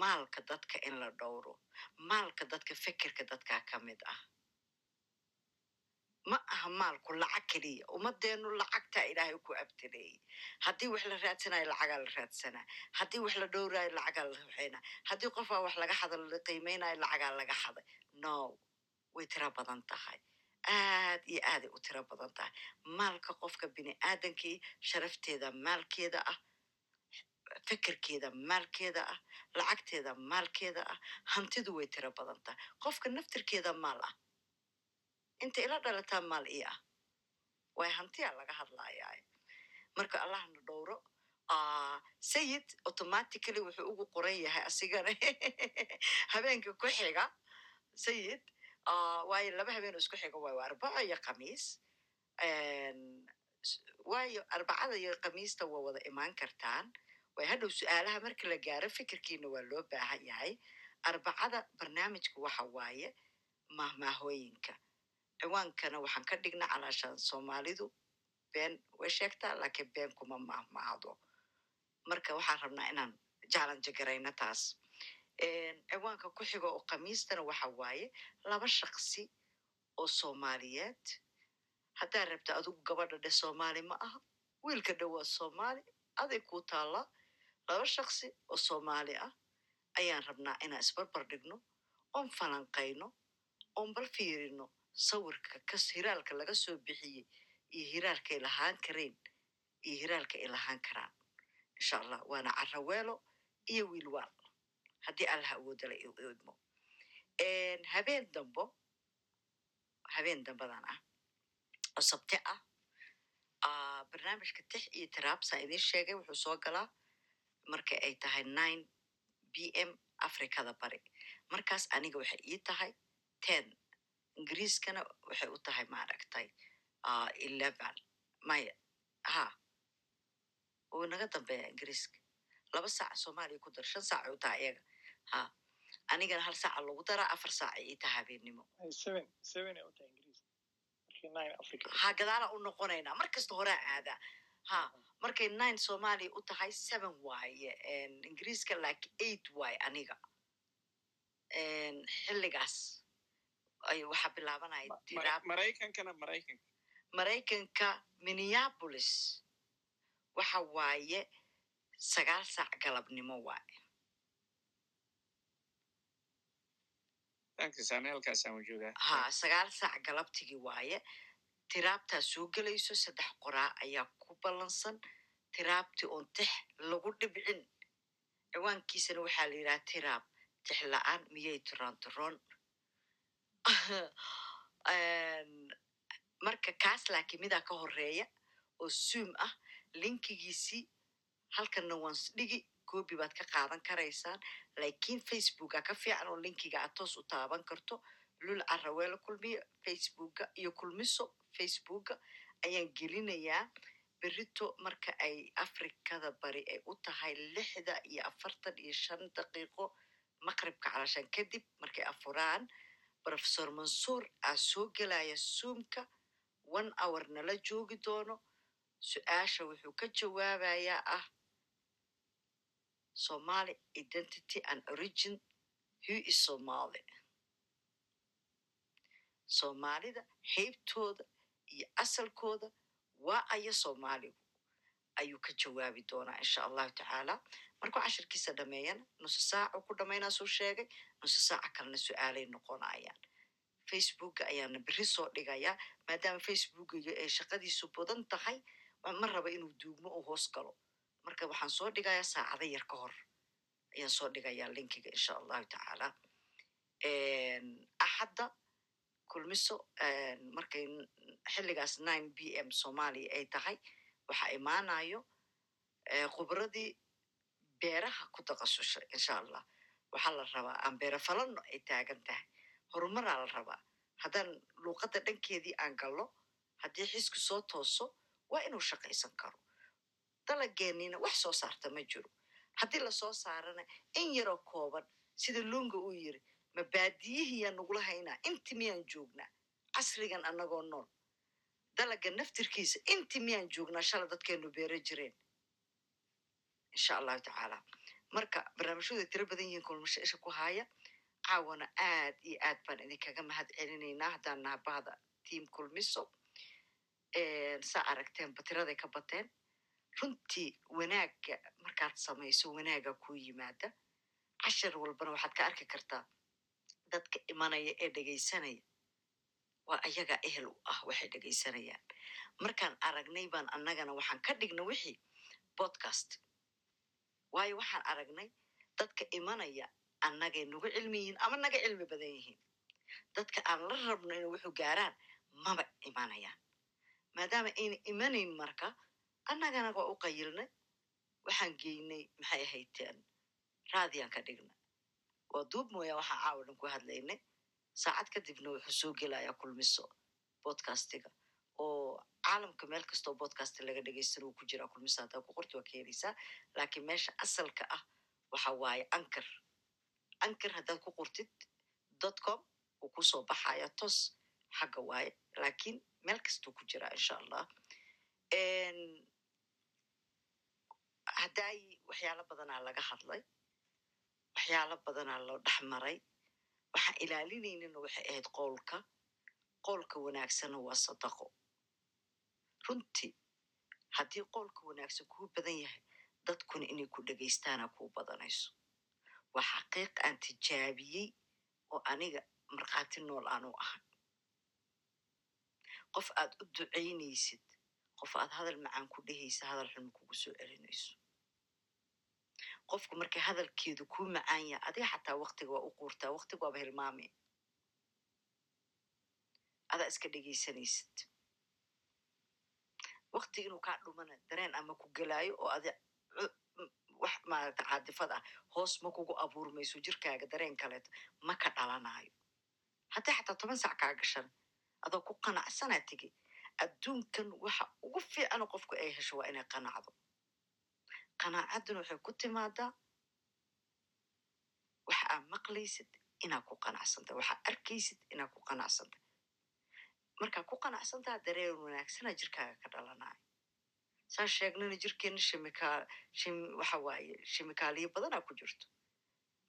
maalka dadka in la dhowro maalka dadka fekerka dadkaa ka mid ah ma aha maalku lacag keliya ummadeenu lacagtaa ilaahay ku abtireeyey haddii wax la raadsanayo lacagaa la raadsanaa haddii wax la dhowraayo lacagaa la waxaynaa haddii qofaa wax laga xada la qiimeynayo lacagaa laga xaday no way tiro badan tahay. Aad iyo aaday u tiro badan tahay. Maalka qofka bini aadankii sharafteeda maalkeeda ah fikirkeeda maalkeeda ah lacagteeda maalkeeda ah hantidu way tiro badan tahay. Qofka naftirkeeda maal ah inta ila dhalataa maal ii ah way hantiya laga hadlayaa marka allahna dhowro sayid automatically wuxuu ugu qoran yahay asigana habeenka ku xiga sayid waayo laba habeen isku xiga waayo waa arbaco iyo khamiis En, s- waayo arbacada iyo khamiista waa wada imaan kartaan. Way hadhow su'aalaha marka la gaaro fikirkiina waa loo baahan yahay arbacada barnaamijka waxa waaye mahmaahooyinka ciwaankana waxaan ka dhignaa calaashaan soomaalidu been way sheegtaa laakiin been kuma mahmaahdo marka waxaan rabnaa inaan challenge garayno taas ciwaanka ku xiga oo khamiistana waxa waaye laba shaqsi oo soomaaliyeed haddaa rabta adigu gabadha dhe soomaali ma aha wiilka dhe waa soomaali aday kuu taallaa laba shaqsi oo soomaali ah ayaan rabnaa inaan isbarbar dhigno oon falanqayno oon bal fiirino sawirka kas hiraalka laga soo bixiyey iyo hiraalka ay lahaan kareen iyo hiraalka ay lahaan karaan. Insha allah waana caraweelo iyo wiilwaal haddii allaha awoodala idmo. Habeen dambo habeen dambadan ah oo sabti ah ah, barnaamijka tix iyo tiraabsaan idiin sheegay wuxuu soo galaa marka ay tahay nine b m afrikada bari. Markaas aniga waxay ii tahay ten ingiriiskana waxay u tahay maaragtay ah, eleven maya ha wuu naga dambeeya ingiriiska. Laba saac soomaaliya ku dar shan saacay u tahay iyaga. Ha. Anigana hal saaca lagu daraa afar ii habeennimo. Ay, ay u tahay africa ha gadaala u noqonaynaa mar kasta horaa aadaa ha markay nine soomaaliya u tahay seven waaye ingiriiska like eight waaye aniga. Xilligaas. ay waxaa bilaabanaya tiraab. maraykankana maraykanka maraykanka. Minneapolis. Waxa waaye sagaal saac galabnimo waaye. Ha sagaal saac galabtigii waaye. Tiraabtaa soo gelayso saddex qoraa ayaa ku ballansan. Tiraabtii oon tix lagu dhibcin. Ciwaankiisana waxaa la yidhaha tiraab tix la'aan miyay En, marka kaas laakiin midaa ka horreeya oo zoom ah linkigiisii halkanna waan s- dhigi goobi baad ka qaadan karaysaan. Laakiin facebooka ka fiican oo linkiga aad toos u taaban karto. Lul caraweelo kulmiyo facebooka iyo kulmiso facebooka ayaan gelinayaa. Berito marka ay afrikada bari ay u tahay lixda iyo afartan iyo shan daqiiqo maqribka calashaan kadib markay afuraan professor mansuur aa soo gelaya zoomka one hour nala joogi doono su'aasha wuxuu ka jawaabayaa ah somali identity and origin who is somali? Soomaalida heybtooda iyo asalkooda waa aya soomaaligu ayuu ka jawaabi doonaa insha allahu tacaala markuu cashirkiisa dhameeyana nusu saacu ku dhamaynaa suu sheegay nusu saaca kalena su'aalay noqonayaan. Facebooka ayaana beri soo dhigayaa maadaama facebookiga ay shaqadiisu badan tahay ma raba inuu duugmo u hoos galo. Marka waxaan soo dhigayaa saacado yar ka hor ayaan soo dhigayaa linkiga insha allahu tacaala. Axadda kulmiso markay xilligaas nine b m soomaaliya ay tahay waxaa imaanayo khubradii beeraha ku takhasushay insha allah waxaa la rabaa aan beero falano ay taagan tahay. Horumaraa la rabaa. Haddaan luuqadda dhankeedii aan gallo haddii xisku soo tooso waa inuu shaqaysan karo. Dalageenniina wax soo saarta ma jiro. Haddii la soo saarana in yaroo kooban sida lunga uu yiri ma baadiyihiyaan nagula haynaa inti miyaan joognaa? Casrigan annagoo nool. Dalaga naftirkiisa inti miyaan joognaa shala dadkeenu beero jireen insha allahu tacaala marka barnaamijyadu tiro badan yihiin kulmasho isha ku haaya caawana aad iyo aad baan idinkaga mahad celinaynaa haddaan naha bahda tiam kulmiso saa aragteen batiraday ka bateen runtii wanaagga markaad samayso wanaaga ku yimaada cashar walbana waxaad ka arki kartaa dadka imanaya ee dhegaysanaya waa ayagaa ehel u ah waxay dhegaysanayaan markaan aragnay baan annagana waxaan ka dhigna wixii podcast waayo waxaan aragnay dadka imanaya annagay nagu cilmi yihiin ama naga cilmi badan yihiin dadka aan la rabno inay wuxuu gaaraan maba imanayaan maadaama ayna imanayn marka annagana waa u qayilnay waxaan geynay maxay ahayteen raadiyaan ka dhigna waa duub mooya waxaan caawa dhan ku hadlaynay saacad kadibna wuxuu soo gelayaa kulmiso bodcastiga oo caalamka meel kastoo bodcast laga dhegaystana uu ku jiraa kulmiso haddaa ku qorti waa ka heleysaa laakiin meesha asalka ah waxa waaye anchor anchor haddaad ku qortid dot com uu ku soo baxaya tos xagga waaye laakiin meel kastuu ku jiraa insha allah haddaay waxyaalo badanaa laga hadlay waxyaalo badanaa loo dhex maray waxaan ilaalinaynana waxay ahayd qowlka qowlka wanaagsanna waa sadaqo runtii haddii qowlka wanaagsan kuu badan yahay dadkuna inay ku dhegaystaana kuu badanayso. Waa xaqiiq aan tijaabiyey oo aniga markhaati nool aanu ahay. Qof aad u ducaynaysid qof aad hadal macaan ku dhehaysa hadal xun kugu soo celinayso. Qofku markay hadalkeedu kuu macaan yaha adiga xataa waktiga waa u quurtaa waktiga waaba hilmaame adaa iska dhegaysanaysid wakti inuu kaa dhumana dareen ama ku gelaayo oo adi wax maaragta caadifad ah hoos ma kugu abuurmayso jirkaaga dareen kaleeto ma ka dhalanayo haddii xataa toban sac kaa gashan adoo ku qanacsanaa tegi adduunkan waxa ugu fiicano qofku ay hesho waa inay qanacdo. Qanaacadduna waxay ku timaadaa waxa aad maqlaysid inaad ku qanacsantah waxaad arkaysid inaad ku qanacsantah markaad ku qanacsantaha dareen wanaagsana jirkaaga ka dhalanayo saan sheegnana jirkeenna shimikaal shim waxa waaye shimikaaliyo badanaa ku jirto.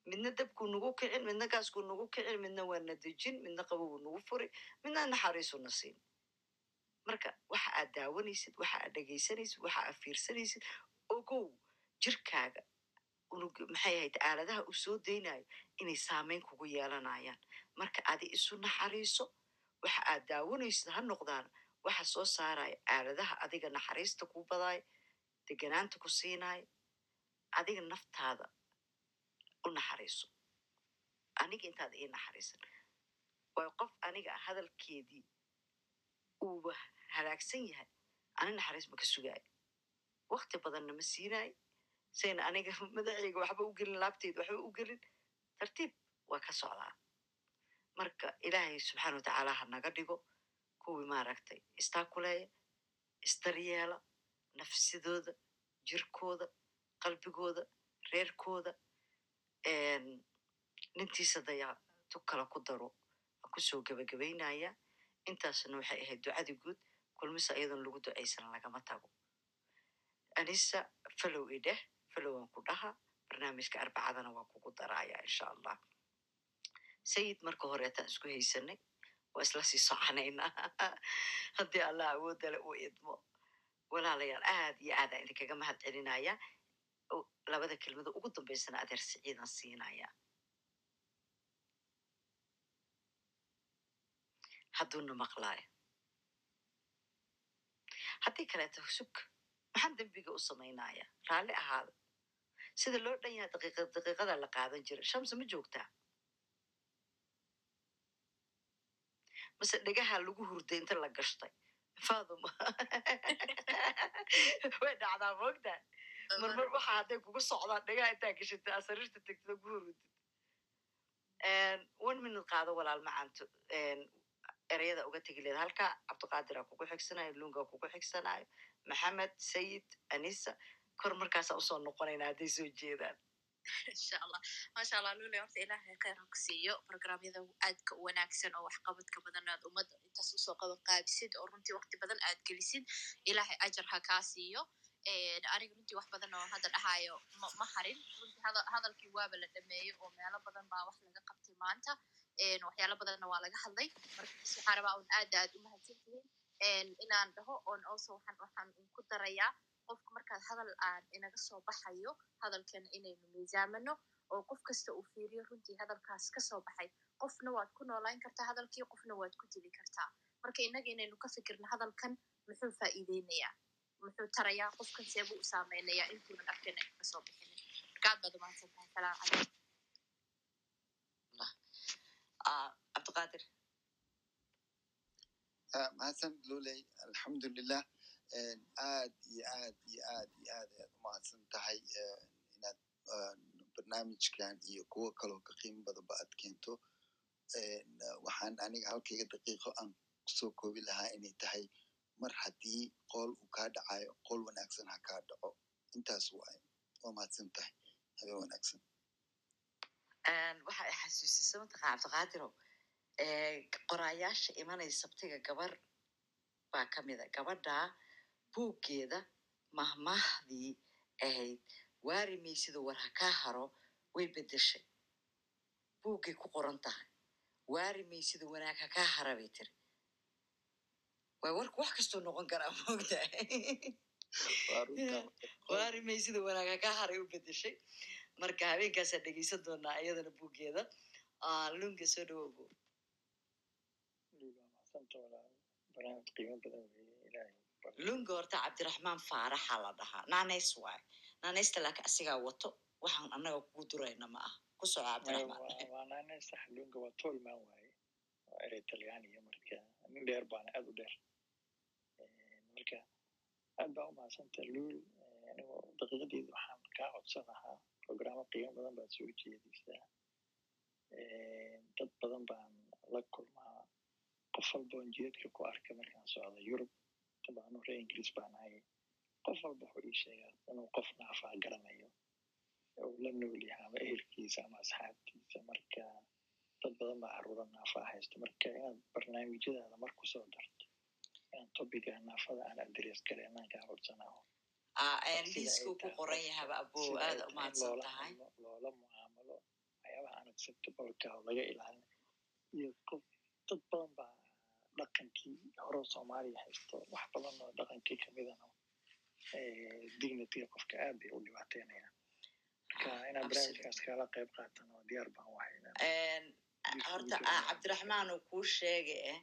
Midna dabkuu nagu kicin midna gaaskuu nagu kicin midna waa na dejin midna qabowuu nagu furi midna naxariisuna siin. Marka waxa aad daawanaysid waxa aad dhegaysanaysid waxa aad fiirsanaysid ogow jirkaaga maxay ahayd aaladaha uu soo daynayo inay saameyn kugu yeelanayaan. Marka adi isu naxariiso waxa aad daawanaysid ha noqdaan waxa soo saaraya aaladaha adiga naxariista ku badaayo deganaanta ku siinayo adiga naftaada u naxariiso. Aniga intaad ii naxariisan. Waayo qof aniga hadalkeedii uuba halaagsan yahay ani naxariis ma ka sugaayo wakti badanna ma siinaayo sayna aniga madaceyga waxba u gelin laabteyda waxba u gelin. Tartiib waa ka socdaa marka ilaahay subxaana watacaala ha naga dhigo kuwii maaragtay istaakuleeya isdaryeela nafsidooda jirkooda qalbigooda reerkooda nintiisa dayaa tu kala ku daro aan ku soo gebagabaynaya intaasna waxay ahayd ducadii guud kulmisa iyadoon lagu ducaysan lagama tago. Anisa falow idheh falowaan ku dhaha barnaamijka arbacadana waa kugu daraya insha allah sayid marka horeetaan isku haysanay waa isla sii soconaynaa haddii allah awoodale uu idmo walaalayaal aad iyo aadaan idinkaga mahad celinaya labada kelmado ugu dambaysana adeer siciidan siinaya hadduuna maqlaayo haddii kaleeto sug maxaan dembiga u samaynaya raalli ahaada sida loo dhan yahay daqiiqad daqiiqada la qaadan jira shamse ma joogtaa mase dhegaha lagu hurday inta la gashtay. Faaduma. Way dhacdaa moogtaa marmar waxa hadday kugu socdaan dhegaha intaa gashatay aa sariirta tegtida ku hurudid one minute qaado walaal macanto ereyada uga tegi leeda halka cabdiqaadira kugu xigsanayo lunga kugu xigsanayo maxamed sayid anisa kor markaasa u soo noqonayna hadday soo jeedaan insha allah maasha allah lule horta ilaahay kheyr ha ku siiyo. Programyada aadka u wanaagsan oo waxqabadka badan aad ummadda intaas u soo qaban qaabisid oo runtii waqti badan aad gelisid ilaahay ajar ha kaa siiyo. Aniga runtii wax badan oo hadda dhahayo ma harin. Runtii hadalkii waaba la dhameeyo oo meelo badan baa wax laga qabtay maanta. Waxyaalo badanna waa laga hadlay. Marka bas waxaan rabaa un aad aad u mahadsantihiin. Een, inaan dhaho oon waxaan waxaan ku darayaa qofka markaad hadal aan inaga soo baxayo hadalkana inaynu miisaamano oo qof kasta uu fiiriyo runtii hadalkaas ka soo baxay qofna waad ku noolaan kartaa hadalkii qofna waad ku dili kartaa. Marka innaga inaynu ka fikirno hadalkan muxuu faa'iideynayaa? Muxuu tarayaa qofkan seebuu u saameynayaa intuunan arkana ka soo bixinin marka aad baad umahadsan tahay salaamu calaykum. Ah, cabdiqaadir Ah, mahadsan luley alxamdulilah aad iyo aad iyo aad iyo aad ayaad umahadsan tahay inaad barnaamijkan iyo kuwo kaloo ka qiimo badanba aad keento En, waxaan aniga halkayga daqiiqo aan. Kusoo koobi lahaa inay tahay mar haddii qool uu kaa dhacayo qool wanaagsan ha kaa dhaco intaas waay waa mahadsan tahay habeen wanaagsan waxa xasuusisa mataqaa cabdiqaadiro qoraayaasha imanaya sabtiga gabar baa ka mida gabadha buuggeeda mahmaahdii ahayd. Waari maysidu war ha kaa haro way bedeshay buuggay ku qoran tahay. Waari maysidu wanaag ha kaa hara bay tiri. Waa warku wax kastuu noqon karaa runtaa waari maysidu wanaag ha kaa haray u bedeshay marka habeenkaasaa dhegeysan doonaa iyadana buuggeeda lunga soo walaal barnaamij qiimo badan baryo. Lunga horta cabdiraxmaan faaraxa la dhahaa naanays waay naanaysta laakiin asigaa wato. Waxaan annaga kugu durayna ma aha. Ku soco Maya cabdiraxmaan waa tolman waaye waa erey marka nin dheer baana aad u dheer. Marka aad baa umahadsanta luul. Anigoo daqiiqadeeda waxaan kaa codsan lahaa programo qiimo badan baad soo jeedaysaa dad badan baan la kulmaa. Qof walboon jeedka ku arka markaan socdo yurub dabcan reer ingiriis baan ahay qof walba wuxuu ii sheegaa inuu qof naafaa garanayo uu la nool yahay ama ehelkiisa ama asxaabtiisa marka dad badan baa caruura naafaa haysta marka inaad barnaamijyadaada mar ku soo darto inaan topiga naafada aan adres gareenaan kaa ay liiskuu ku qoran yahaba abo sida ay aad tahay in umahadsan loola mucaamalo waxyaabaha unacceptableka oo laga ilaalin iyo qof dad badan baa dhaqankii hore soomaaliya haysto wax badan oo dhaqankii kamidana dignityga qofka aad bay u dhibaateynayaan marka inaad barnaamijkaas kala qayb qaatan oo diyaar baan wahay horta ah, cabdiraxmaan uu kuu sheegay eh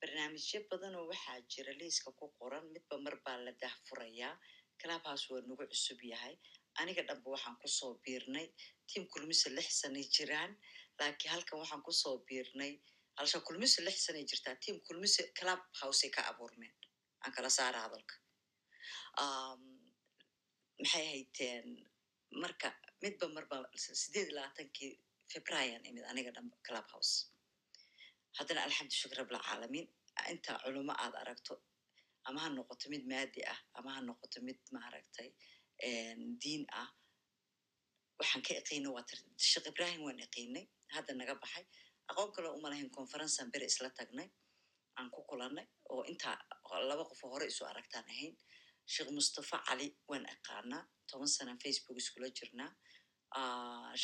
barnaamijyo badanoo waxaa jira liiska ku qoran midba mar baa la dahfurayaa clubhouse waa nagu cusub yahay. Aniga dhanba waxaan ku soo biirnay tiam kulmise lix sanay jiraan laakiin halkan waxaan ku soo biirnay halsha kulmise lix sanay jirtaa tiam kulmise club housey ka abuurmeen aan kala saara hadalka maxay hayteen marka midba marba sideed iyo labaatankii febraayan imid aniga dhan club house haddana alxamdu shukr rabbilcaalamiin inta culimo aad aragto ama ha noqoto mid maadi ah ama ha noqoto mid maaragtay diin ah waxaan ka iqiina waa tir sheekh ibrahim waan iqiinay hadda naga baxay aqoon kaloo uma lahayn conferencean beri isla tagnay aan ku kulannay oo intaa laba qofoo hore isu aragtaan ahayn sheekh mustafa cali waan aqaanaa toban sanaan facebook iskula jirnaa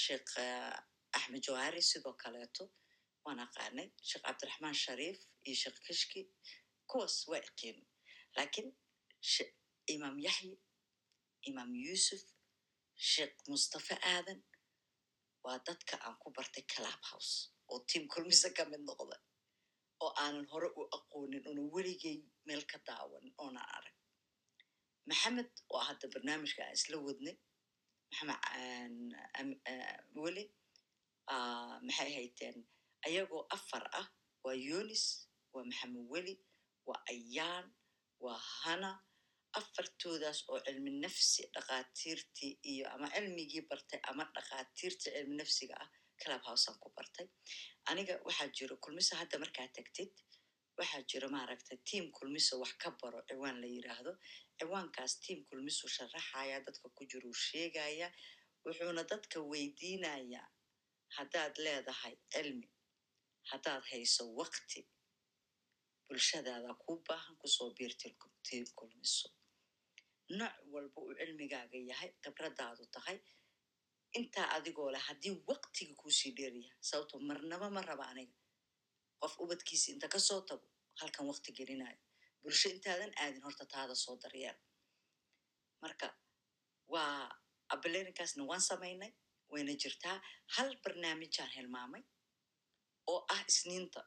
sheekh eh, axmed jawahari sidoo kaleeto waan aqaanay sheekh cabdiraxmaan shariif iyo sheekh kishki. Kuwaas waa iqiin laakiin imaam yaxyi imaam yuusuf sheekh mustafa aadan waa dadka aan ku bartay club house oo tiam kulmise ka mid noqda oo aanan hore u aqoonin una weligay meel ka daawanin oonan arag. Maxamed oo hadda barnaamijka aan isla wadnay maxamed aan- am- ah, maxay hayteen? Ayagoo afar ah waa yunis waa maxamed weli waa ayaan waa hana afartoodaas oo cilmi nafsi dhakhaatiirtii iyo ama cilmigii bartay ama dhakhaatiirta cilmi nafsiga ah club housean ku bartay. Aniga waxaa jiro kulmiso hadda markaa tagtid waxaa jiro maaragtay tiam kulmiso wax ka baro ciwaan la yiraahdo. Ciwaankaas tiam kulmiso sharaxaya dadka ku jiro uu sheegaya wuxuuna dadka weydiinayaa haddaad leedahay cilmi haddaad hayso waqti bulshadaada kuu baahan ku soo biir til- tiam kulmiso. Nooc walba uu cilmigaaga yahay khibradaadu tahay intaa adigoo leh haddii waqtiga kuusii dheeryahay sababto marnaba ma raba aniga. Qof ubadkiisa inta ka soo tago halkan waqti gelinayo. Bulsho intaadan aadin horta taada soo daryeel marka waa abalerinkaasna waan samaynay wayna jirtaa. Hal barnaamijaan hilmaamay oo ah isniinta.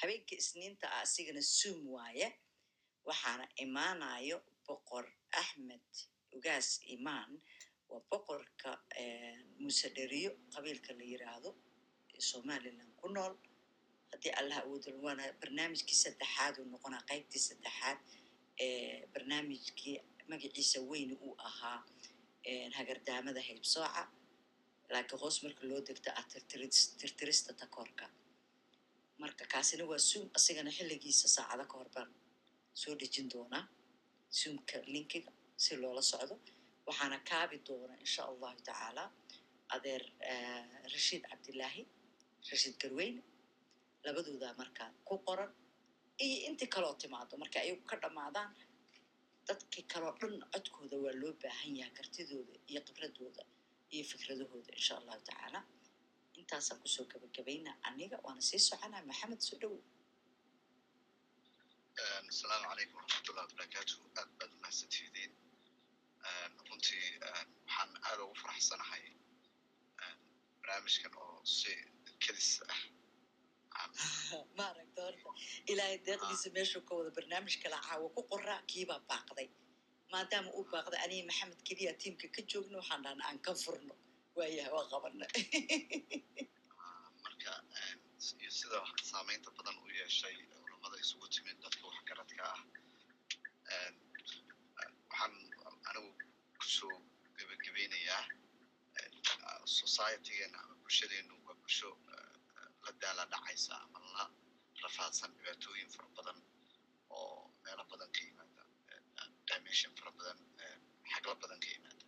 Habeenka isniinta ah asigana zoom waaye waxaana imaanayo boqor axmed ugaas imaan waa boqorka muuse dheriyo qabiilka la yiraahdo ee somaliland ku nool. Haddii allah awoodal waana barnaamijkii saddexaad uu noqonaa qaybtii saddexaad ee barnaamijkii magaciisa weyne uu ahaa hagardaamada haybsooca. Laakiin hoos marka loo degto ah tirtirista takoorka marka kaasina waa zoom asigana xilligiisa saacado ka hor baan soo dhejin doonaa. Zoomka linkiga si loola socdo waxaana kaabi doona insha allahu tacaala adeer rashiid cabdilaahi rashiid garweyne labadoodaa markaa ku qoran iyo intii kaloo timaado marka ayagu ka dhammaadaan dadkii kaloo dhan codkooda waa loo baahan yahay kartidooda iyo khibradooda iyo fikradahooda insha allahu tacaala intaasaan ku soo gabagabaynaa aniga waana sii soconaa maxamed soo dhowow asalaamu calaykum waraxmatullahi wabarakaatu aad baad umahadsantihidiin runtii waxaan aad ugu faraxsanahay barnaamijkan oo si kedis ah. Maaragta horta ilaahay deeqdiisa meeshuu ka wada barnaamij kala caawa ku qoraa kiibaa baaqday. Maadaama uu baaqday aniga maxamed keliya tiimka ka joogno waxaan dhahna aan ka furno. Waayahay waa qabana marka iyo sida saamaynta badan u yeeshay culamada isugu timid dadka waxgaradka ah. Waxaan anigu ku soo gebagabeynayaa societygeena ama bulshadeenu waa bulsho la daala dhacaysa ama la rafaadsan dhibaatooyin fara badan oo meelo badan ka yimaada dimension fara badan xagla badan ka yimaada.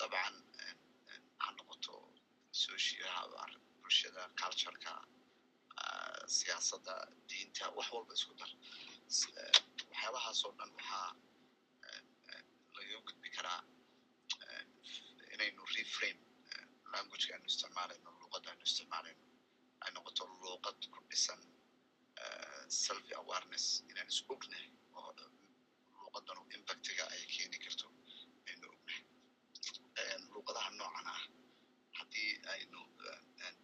Dabcan ha noqoto social bulshada cultureka siyaasadda diinta wax walba isku dar. Waxyaabahaasoo dhan waxaa karaa inaynu reframe languageka aynu isticmaalayno luuqadda aynu isticmaalayno ay noqoto luuqad ku dhisan self awareness inaan is ognahay oo luuqadanu impactiga ay keeni karto aynu ognahay. Luuqadaha noocan ah haddii aynu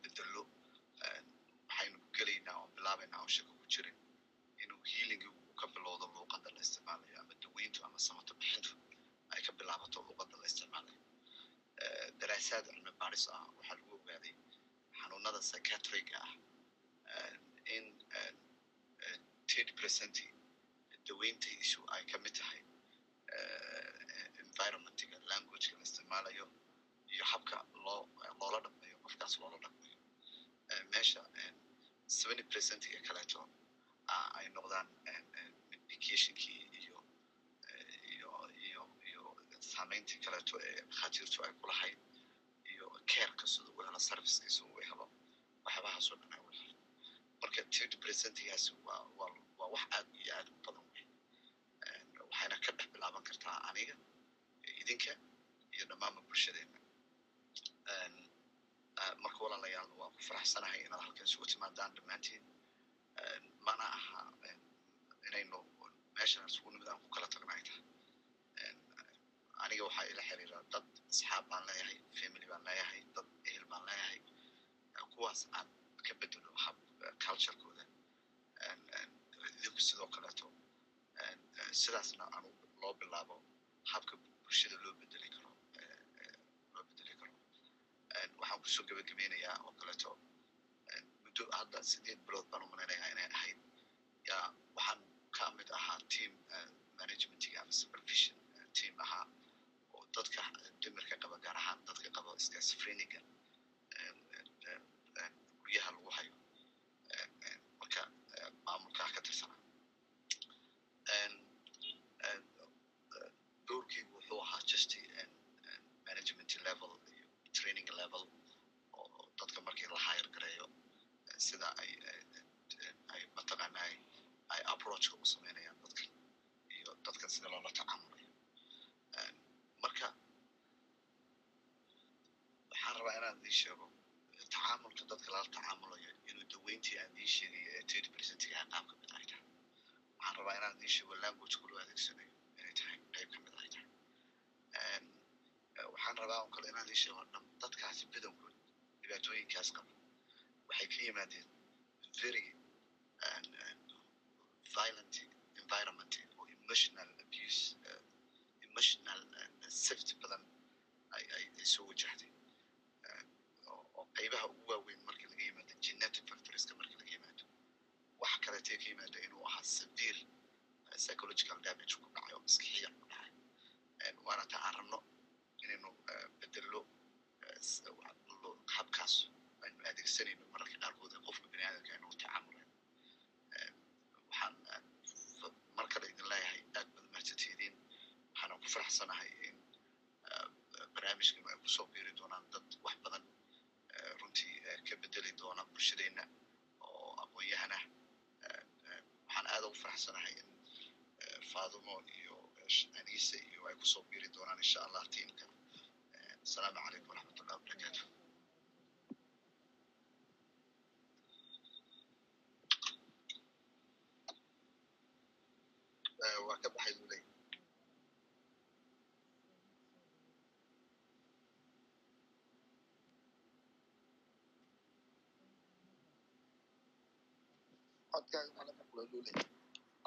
bedelo waxaynu gelaynaa oo bilaabaynaa oo shaka ku jirin inuu healingi ka bilowdo luuqadda la isticmaalayo ama daweyntu ama samato bixintu bilaabato luuqadda la isticmaalayo daraasaad cilmi baaris ah waxaa lagu ogaaday xanuunada psychiatriga ah in thirty percent daweyntaydiisu ay ka mid tahay environmentiga languageka la isticmaalayo iyo habka loo loola dhaqmayo qofkaas loola dhaqmayo meesha seventy percentiga kaleeto ay noqdaan medicationkii iyo iyo iyo iyo saamayntii kaleeto ee dhakhaatiirtu ay ku lahayd iyo careka sida uu helo servicekiisa uu helo waxyaabahaasoo dhan ay u marka thirty percentigaasi waa wax aad iyo aad u badan wey waxayna ka dhex bilaaban kartaa aniga idinka iyo dhammaanba bulshadeena marka walaalayaal waa ku faraxsanahay inaad halkan isugu timaadaan dhammaantiin mana aha inaynu meeshan isugu nimid aan ku kala tagna ay tahay aniga waxaa ila xiriira dad asxaab baan leeyahay family baan leeyahay dad ehel baan leeyahay kuwaas aan ka bedelo hab culturekooda idinku sidoo kaleeto sidaasna aanu loo bilaabo habka bulshada loo bedeli karo loo bedeli karo. Waxaan ku soo gebagabeynayaa oo kaleeto muddo hadda sideed bilood baan u inay ahayd. Yaa waxaan ka mid ahaa team managementiga ama supervision team ahaa dadka dimirka qaba gaar ahaan dadka qaba schizophreniga guryaha lagu hayo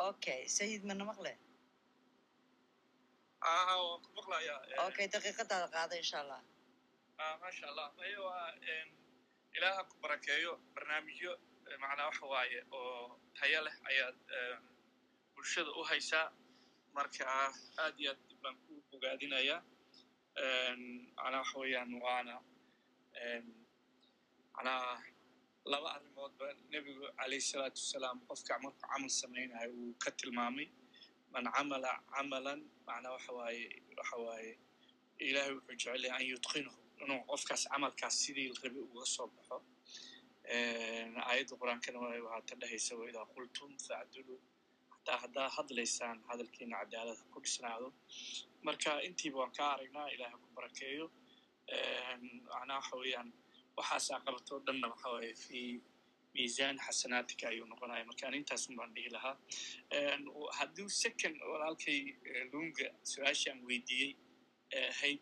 okay sayid mana maqle okay daqiiqadaada qaada insha allah maasha allah mayo waa ilaaha ku barakeeyo barnaamijyo macnaa waxa waaye oo tayo leh ayaad bulshada u haysaa marka aad iyo aad baan ku bogaadinayaa macnaa waxa weeyaan waana macnaa laba arrimoodba calayhi salaatu wasalaam qofka markuu camal samaynayo uu ka tilmaamay man camala camalan macnaa waxa waaye waxa waaye ilaahay wuxuu jecel yahay an yutqinahu inuu qofkaas camalkaas sidii rabi uga soo baxo. Aayadda qur'aankana waxaa ta dhehaysa waidaa qultum facdulu hataa haddaa hadlaysaan hadalkiina cadaalada ku dhisnaado. Marka intiiba waan ka aragnaa ilaahay ku barakeeyo. Macnaa waxa weeyaan waxaasaa qabatoo dhanna waxa waaye fi miisaan xasanaatika ayuu noqonaya. Marka an intaasun baan dhihi lahaa. Hadduu second walaalkay lunga su'aashaan weydiiyey ahayd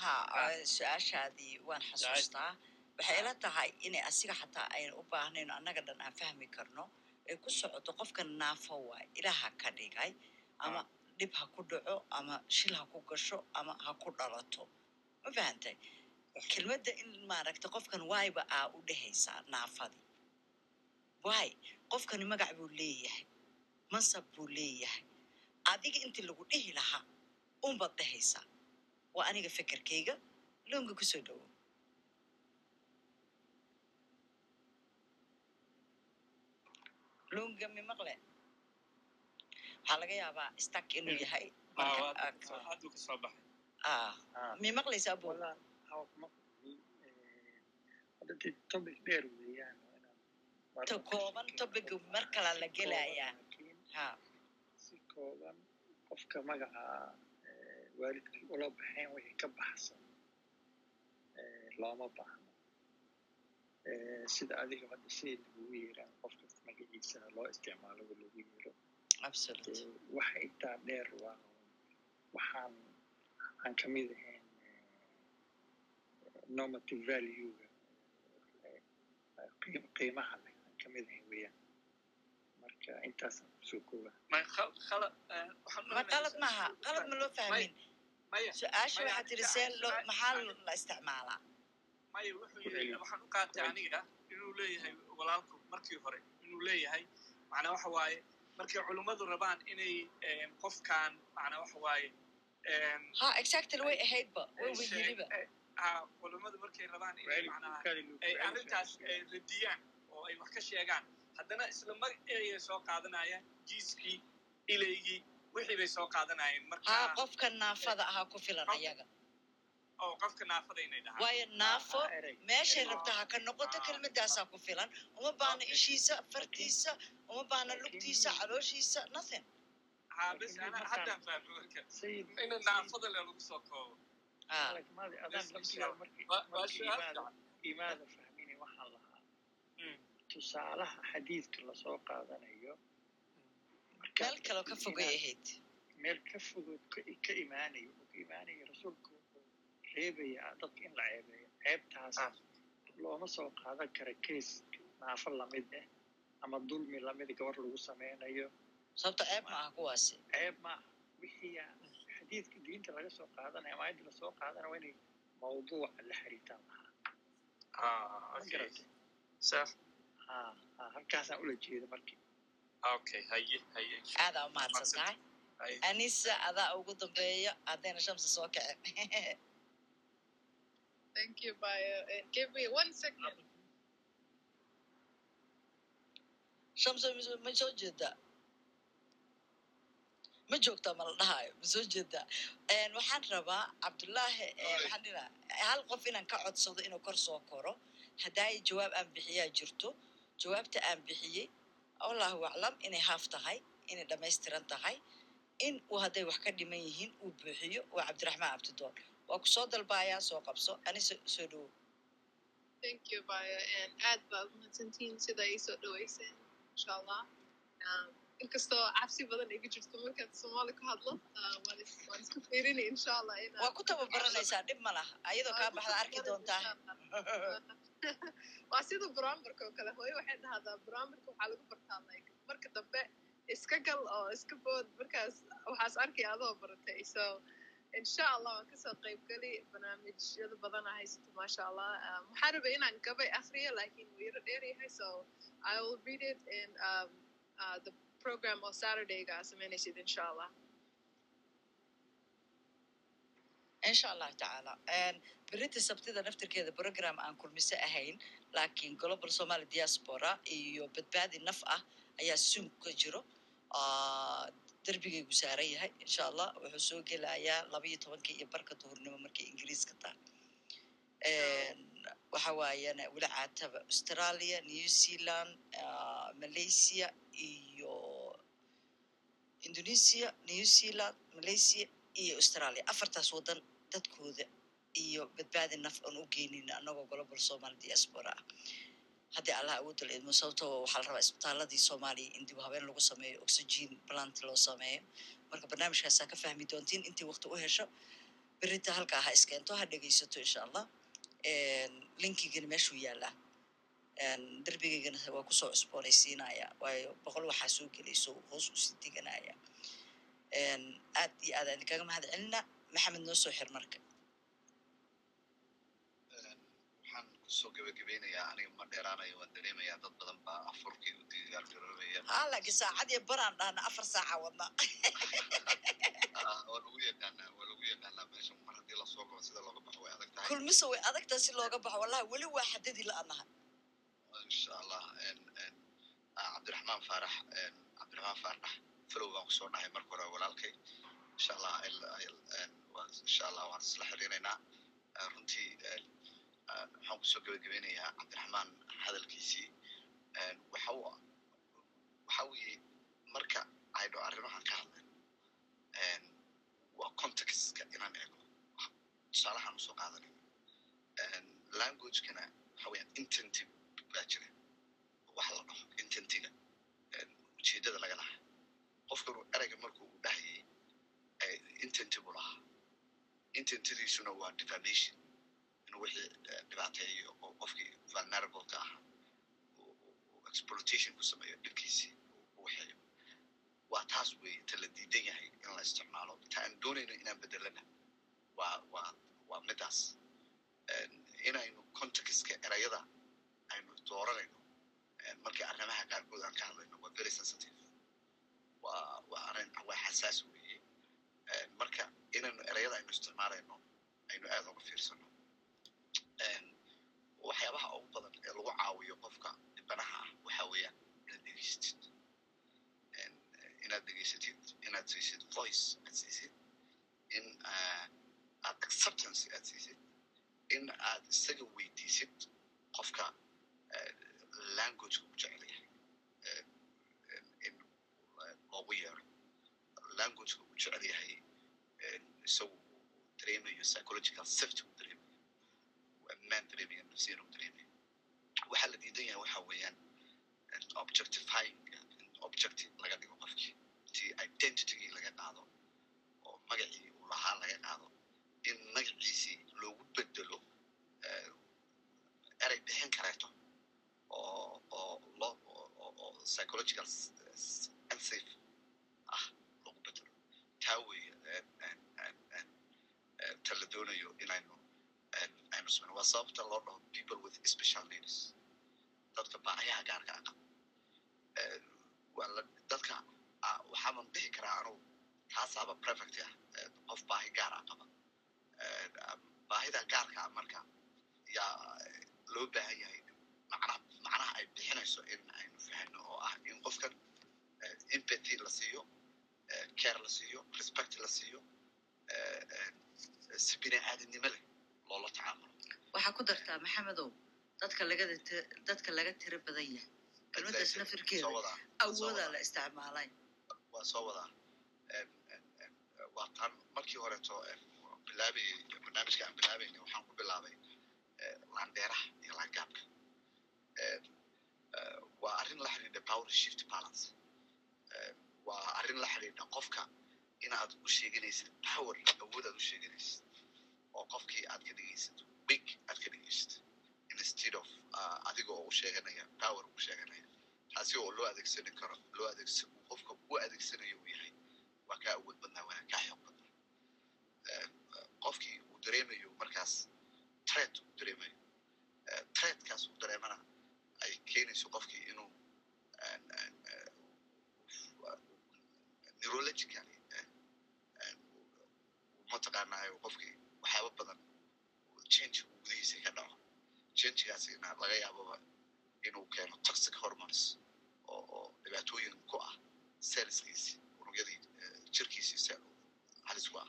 ha su'aashaadii waan xasuustaa. Waxay ila tahay inay asiga xataa ayna u baahnayn annaga dhan aan fahmi karno. Ay ku socoto qofka naafo waay ilaaha ka dhigay ama dhib ha ku dhaco ama shil ha ku gasho ama ha ku dhalato. Ma fahantay kelmadda in maaragta qofkan waayba aa u dhehaysaa naafadii waay qofkani magac buu leeyahay mansab buu leeyahay adiga intii lagu dhihi lahaa unbaad dhehaysaa waa aniga fekerkayga loonga ku soo dhowo loonga mi maqle waxaa laga yaabaa stak inuu yahay mi maqlaysa abo topic dheer weeyaan ta kooban topiga mar kala la gelayaa ha si kooban qofka magaca waalidkii ula baxeen wixii ka baxsan looma baahno sida adiga hadda sida lagugu yeeraa qof kasta magaciisa loo isticmaalo oo lagu yeero waxa intaa dheer waa waxaan aan ka mid ahayn normative valuega qiimaha leh aan ka mid ahayn weeyaan marka intaasaan ku soo kooba ma qalad maaha qalad ma loo fahmin su'aasha waxaa tiri see maxaa la isticmaalaa maya wuxuu yiri waxaan u qaatay aniga inuu leeyahay walaalku markii hore inuu leeyahay macnaa waxa waaye markay culummadu rabaan inay qofkan macnaa waxa waaye ha exactly way ahaydba way weyiriba ha culummadu markay rabaan inay macnaa ay arrintaas radiyaan oo ay wax ka sheegaan haddana isla magaciyay soo qaadanayaan jiiskii ilaygii wixii bay soo qaadanayeen marka qofka naafada ahaa ku filan ayaga oo qofka naafada inay dhahaan waayo naafo meeshay rabta ha ka noqoto kelmadaasaa ku filan uma baana ishiisa fartiisa uma baana lugtiisa calooshiisa nothing. ha bes ana haddaan fahmi marka ina naafada le lagu soo koobo Imaada fahmini waxaan lahaa tusaalaha xadiidka la soo qaadanayo meel kaloo ka fogay ahayd meel ka fogood ka imaanayo oo ka imaanaya rasuulku wuxuu reebayaa dadka in la ceebeeyo ceebtaas looma soo qaadan kara kees naafo la mid ah ama dulmi la mid gabar lagu sameynayo sababta ceeb ma aha kuwaasi ceeb maaha wixii xadiidka diinta laga soo qaadanaya ama ayadda la soo qaadanaya waa inay mawduuca la xiriirtaan lahaa Ah, halkaasaan ula jeeda haye. aadaa umahadsan tahay Haye. anisa adaa ugu dambeeya haddayna shamsi soo kacin ma- ma soo jeedaa ma joogtaa ma la dhahaayo ma soo jeedaa waxaan rabaa cabdullaahi hal qof inaan ka codsado inuu kor soo koro. Haddaay jawaab aan bixiyaa jirto. Jawaabta aan bixiyey allahu aclam inay haaf tahay inay dhammaystiran tahay. In uu hadday wax ka dhiman yihiin uu buuxiyo waa cabdiraxmaan cabdidoon. Waa ku soo dalbaayaa soo qabso ani soo dhowo aad baad mahadsantihiin sida ay soo dhaweyseen, insha Allah. Inkastoo cabsi badan iga jirto markaad Soomaali ku hadlo, waan is- waan isku fiirinay, insha Allah, waa ku tababaranaysaa dhib ma laha ayadoo kaa baxda arki doontaa waa sida bromberka oo kale hooyo waxay dhahdaa bromberka waxaa lagu bartaa like marka dambe iska gal oo iska bood markaas waxaas arkay adoo baratay so insha allah waan ka soo qayb gali barnaamijyada badana haysato maasha allah waxaan rabay inaan gabay akriyo laakiin wuu yaro dheer yahay so i will read it in um, uh, the program oo saturdayga aa samaynaysid insha allah insha allahu tacaala berita sabtida naftirkeeda program aan kulmise ahayn laakiin global somali diaspora iyo badbaadi naf ah ayaa zoom ka jiro derbigaygu saaran yahay insha allah wuxuu soo gelayaa laba iyo tobankii iyo barka duhurnimo markay ingiriiska tahay waxa caataba australia new zealand ah, malaysia iyo indonesia new zealand malaysia iyo australia. Afartaas wadan dadkooda iyo badbaadi naf aan u geynina anagoo global somali diaspora. Ah haddii allah awoodda la idmo waxaa la rabaa isbitaaladii soomaaliya in dib habeen lagu sameeyo oxygen plant loo sameeyo. Marka barnaamijkaasaa ka fahmi doontiin intii waqti u hesho berita halkaa ha iskeento ha dhegeysato insha allah. Linkigana meeshuu yaalaa derbigaygana waa ku soo cusboonaysiinaya waayo boqol waxaa soo gelayso hoos u sii deganaya aad iyo aad aan idinkaga mahad celina maxamed noo soo xir marka. Waxaan ku soo gebagabeynayaa aniga ma dheeraanayo waan dareemayaa dad badan baa afurkii u laakiin saacad iyo baraan dhahna afar saaca wadna waa lagu yaqaanaa waa lagu yaqaanaa meesha mar haddii la soo galo sida looga baxo way adag tahay way adagtaa si looga baxo. Wallahi weli waa xadadii la-anahay insha allah en, ah, cabdiraxmaan faarax cabdiraxmaan faarax falow baan ku soo dhahay marka hore walaalkay. Insha allah insha allah waan isla xiriiraynaa Ah, runtii ah, waxaan ku soo gebagabeynayaa cabdiraxmaan hadalkiisii waxa uu waxa weeye marka aynu arrimahan ka hadlayno en, waa contextka inaan eegno tusaalahaan u soo qaadanayno En, languagekana waxa weeyaan intentive baa jira waxa la dhaho intentiga En, ujeedada laga lahaa. Qofkan uu ereyga markuu u dhahayay eh, intentive u lahaa. Intentidiisuna waa defamation. Inuu wixii dhibaateeyo oo qofkii vulnerableka ahaa. Exploitation ku sameeyo dhibkiisii uu u waa taas weeye ta la diidan yahay in la isticmaalo. Ta aan doonayno inaan bedelana waa waa waa midaas. Inaynu contextka erayada aynu dooranayno en, markii arrimaha qaarkood aan ka hadlayno waa very sensitive. Waa waa arrin waa xasaas weeye. En, marka inaynu erayada aynu isticmaalayno aynu aad uga fiirsano. En, waxyaabaha ugu badan ee lagu caawiyo qofka dhibanaha ah waxa weeyaan inaad dhegeystid inaad dhegeysatid inaad siisid voice aad siisid. In aad acceptance aad siisid. In aad isaga weydiisid qofka eh, languageka u jecel yahay eh, in loogu yeero languageka u jecel yahay eh, isagu uu dareemayo psychological safety uu dareemayo uu ammaan dareemayo nafsiyan uu dareemayo waxaa la diidan yahay waxa weeyaan objectifying in objective laga dhigo qofkii intii identitygii laga qaado oo magacii uu lahaa laga qaado in magaciisii loogu bedelo erey bixin kareeto oo oo loo oo psychological unsafe ah loogu bedelo taa weeye ta doonayo inaynu aynu sameyno waa sababta loo dhaho people with special needs? Dadka baahayaha gaarka ah qaba waa dadka waxaaban dhihi karaa anugu kaasaaba perfect ah qof baahi gaar ah qaba baahida gaarka marka yaa loo baahan yahay macnaha ay bixinayso in aynu fahno oo ah in qofkan empathy la siiyo care la siiyo respect la siiyo si bini aadamnimo leh loola tacaamulo. Waxaa ku dartaa maxamedow dadka lagada dadka laga tiro badan yahay. Kelmadaas nafirkeeda awoodaa la isticmaalay. Waa soo wadaa. Waa tan markii horeeto bilaabayay barnaamijka aan bilaabayna waxaan ku bilaabay laandeeraha iyo laangaabka waa arrin la xidhiidha power shift balance. Waa arrin la xidhiidha qofka inaad u sheeganaysid power awood aad u sheeganaysid oo qofkii aad ka dhigaysid weak aad ka dhigaysid instead of adiga oo u sheeganaya power u sheeganaya. Taasi oo loo adeegsani karo loo adeegsa qofka u adeegsanayo uu yahay waa kaa awood badnaa waana kaa xoog badnaa. Qofkii uu dareemayo markaas tret uu dareemayo. Tretkaas uu dareemana ay keenayso qofkii inuu neurologically mataqaanaayo qofkii waxyaaba badan change gudihiisa ka dhaco changegaasina laga yaababa inuu keeno toxic hormones oo oo dhibaatooyin ku ah selskiisi unugyadii jirkiisii halis ku ah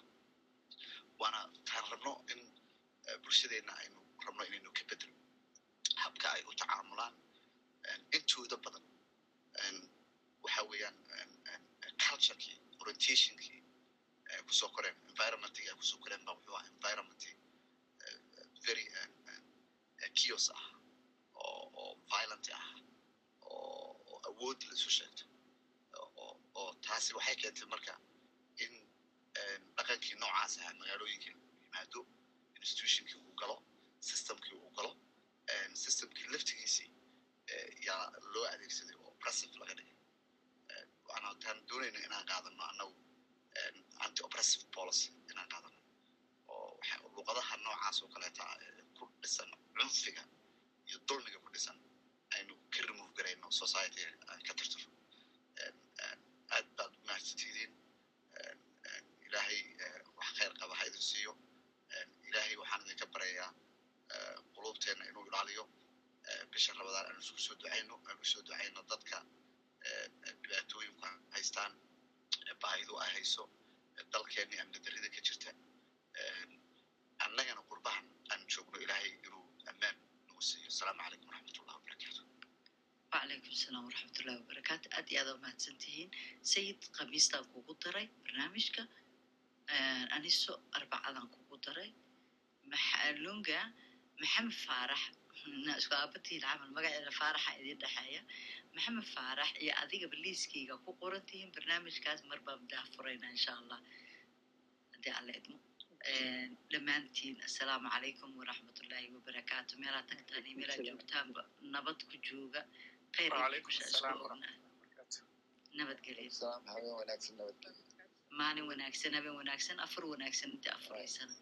waana taan rabno in bulshadeenna aynu rabno inaynu ka bedelo habka ay u tacaamulaan intooda badan waxa weeyaan culturekii orientationkii ku soo koreen environmentkii ay ku soo koreen ba wuxuu ah environmentii very kios ah oo violent ah oo awood laisu sheegto oo taasi waxay keentay marka in dhaqankii noocaas ahaa magaalooyinkii uu yimaado institutionkii uu galo systemkii uu galo systemkii laftigiisii yaa loo adeegsaday oo oppressive laga dhigay waana taan doonayna inaan qaadano annagu anti oppressive policy inaan qaadano oo luqadaha noocaas oo kaleeta ku dhisan cunfiga iyo dulmiga ku dhisan aynu ka remove garayno society ka tirtiro aad baad u mahadsantidiin ilaahay wax khayr qaba ha idin siiyo ilaahay waxaan idinka barayaa qulubteena inuu ilaaliyo bisha rabadaan aanu isku soo ducayno aanu soo ducayno dadka dhibaatooyinku haystaan baahidu ay hayso dalkeenni amni darrida ka jirta annagana qurbahan aan joogno ilaahay inuu ammaan nagu siiyo. Asalaamu calaykum waraxmatullahi wabarakaatu. Wacalaykum asalaam waraxmatullahi wabarakaatu. Aad iyo aad aa mahadsan tihiin sayid khamiistaan kugu daray barnaamijka aniso arbacadan kugu daray. Lunga maxamed faarax isku aabatiin camal magaceeda faaraxa idin dhexeeya. Maxamed faarax iyo adigaba liiskayga ku qoran tihiin barnaamijkaas mar baan daafurayna insha allah haddii alla idmo. Dhammaantiin assalaamu calaykum waraxmatullaahi wabarakaatu meelaa tagtaan iyo meelaa joogtaanba nabad ku jooga. Khayr nabadgelyo maalin wanaagsan habeen wanaagsan afar wanaagsan inta afuraysana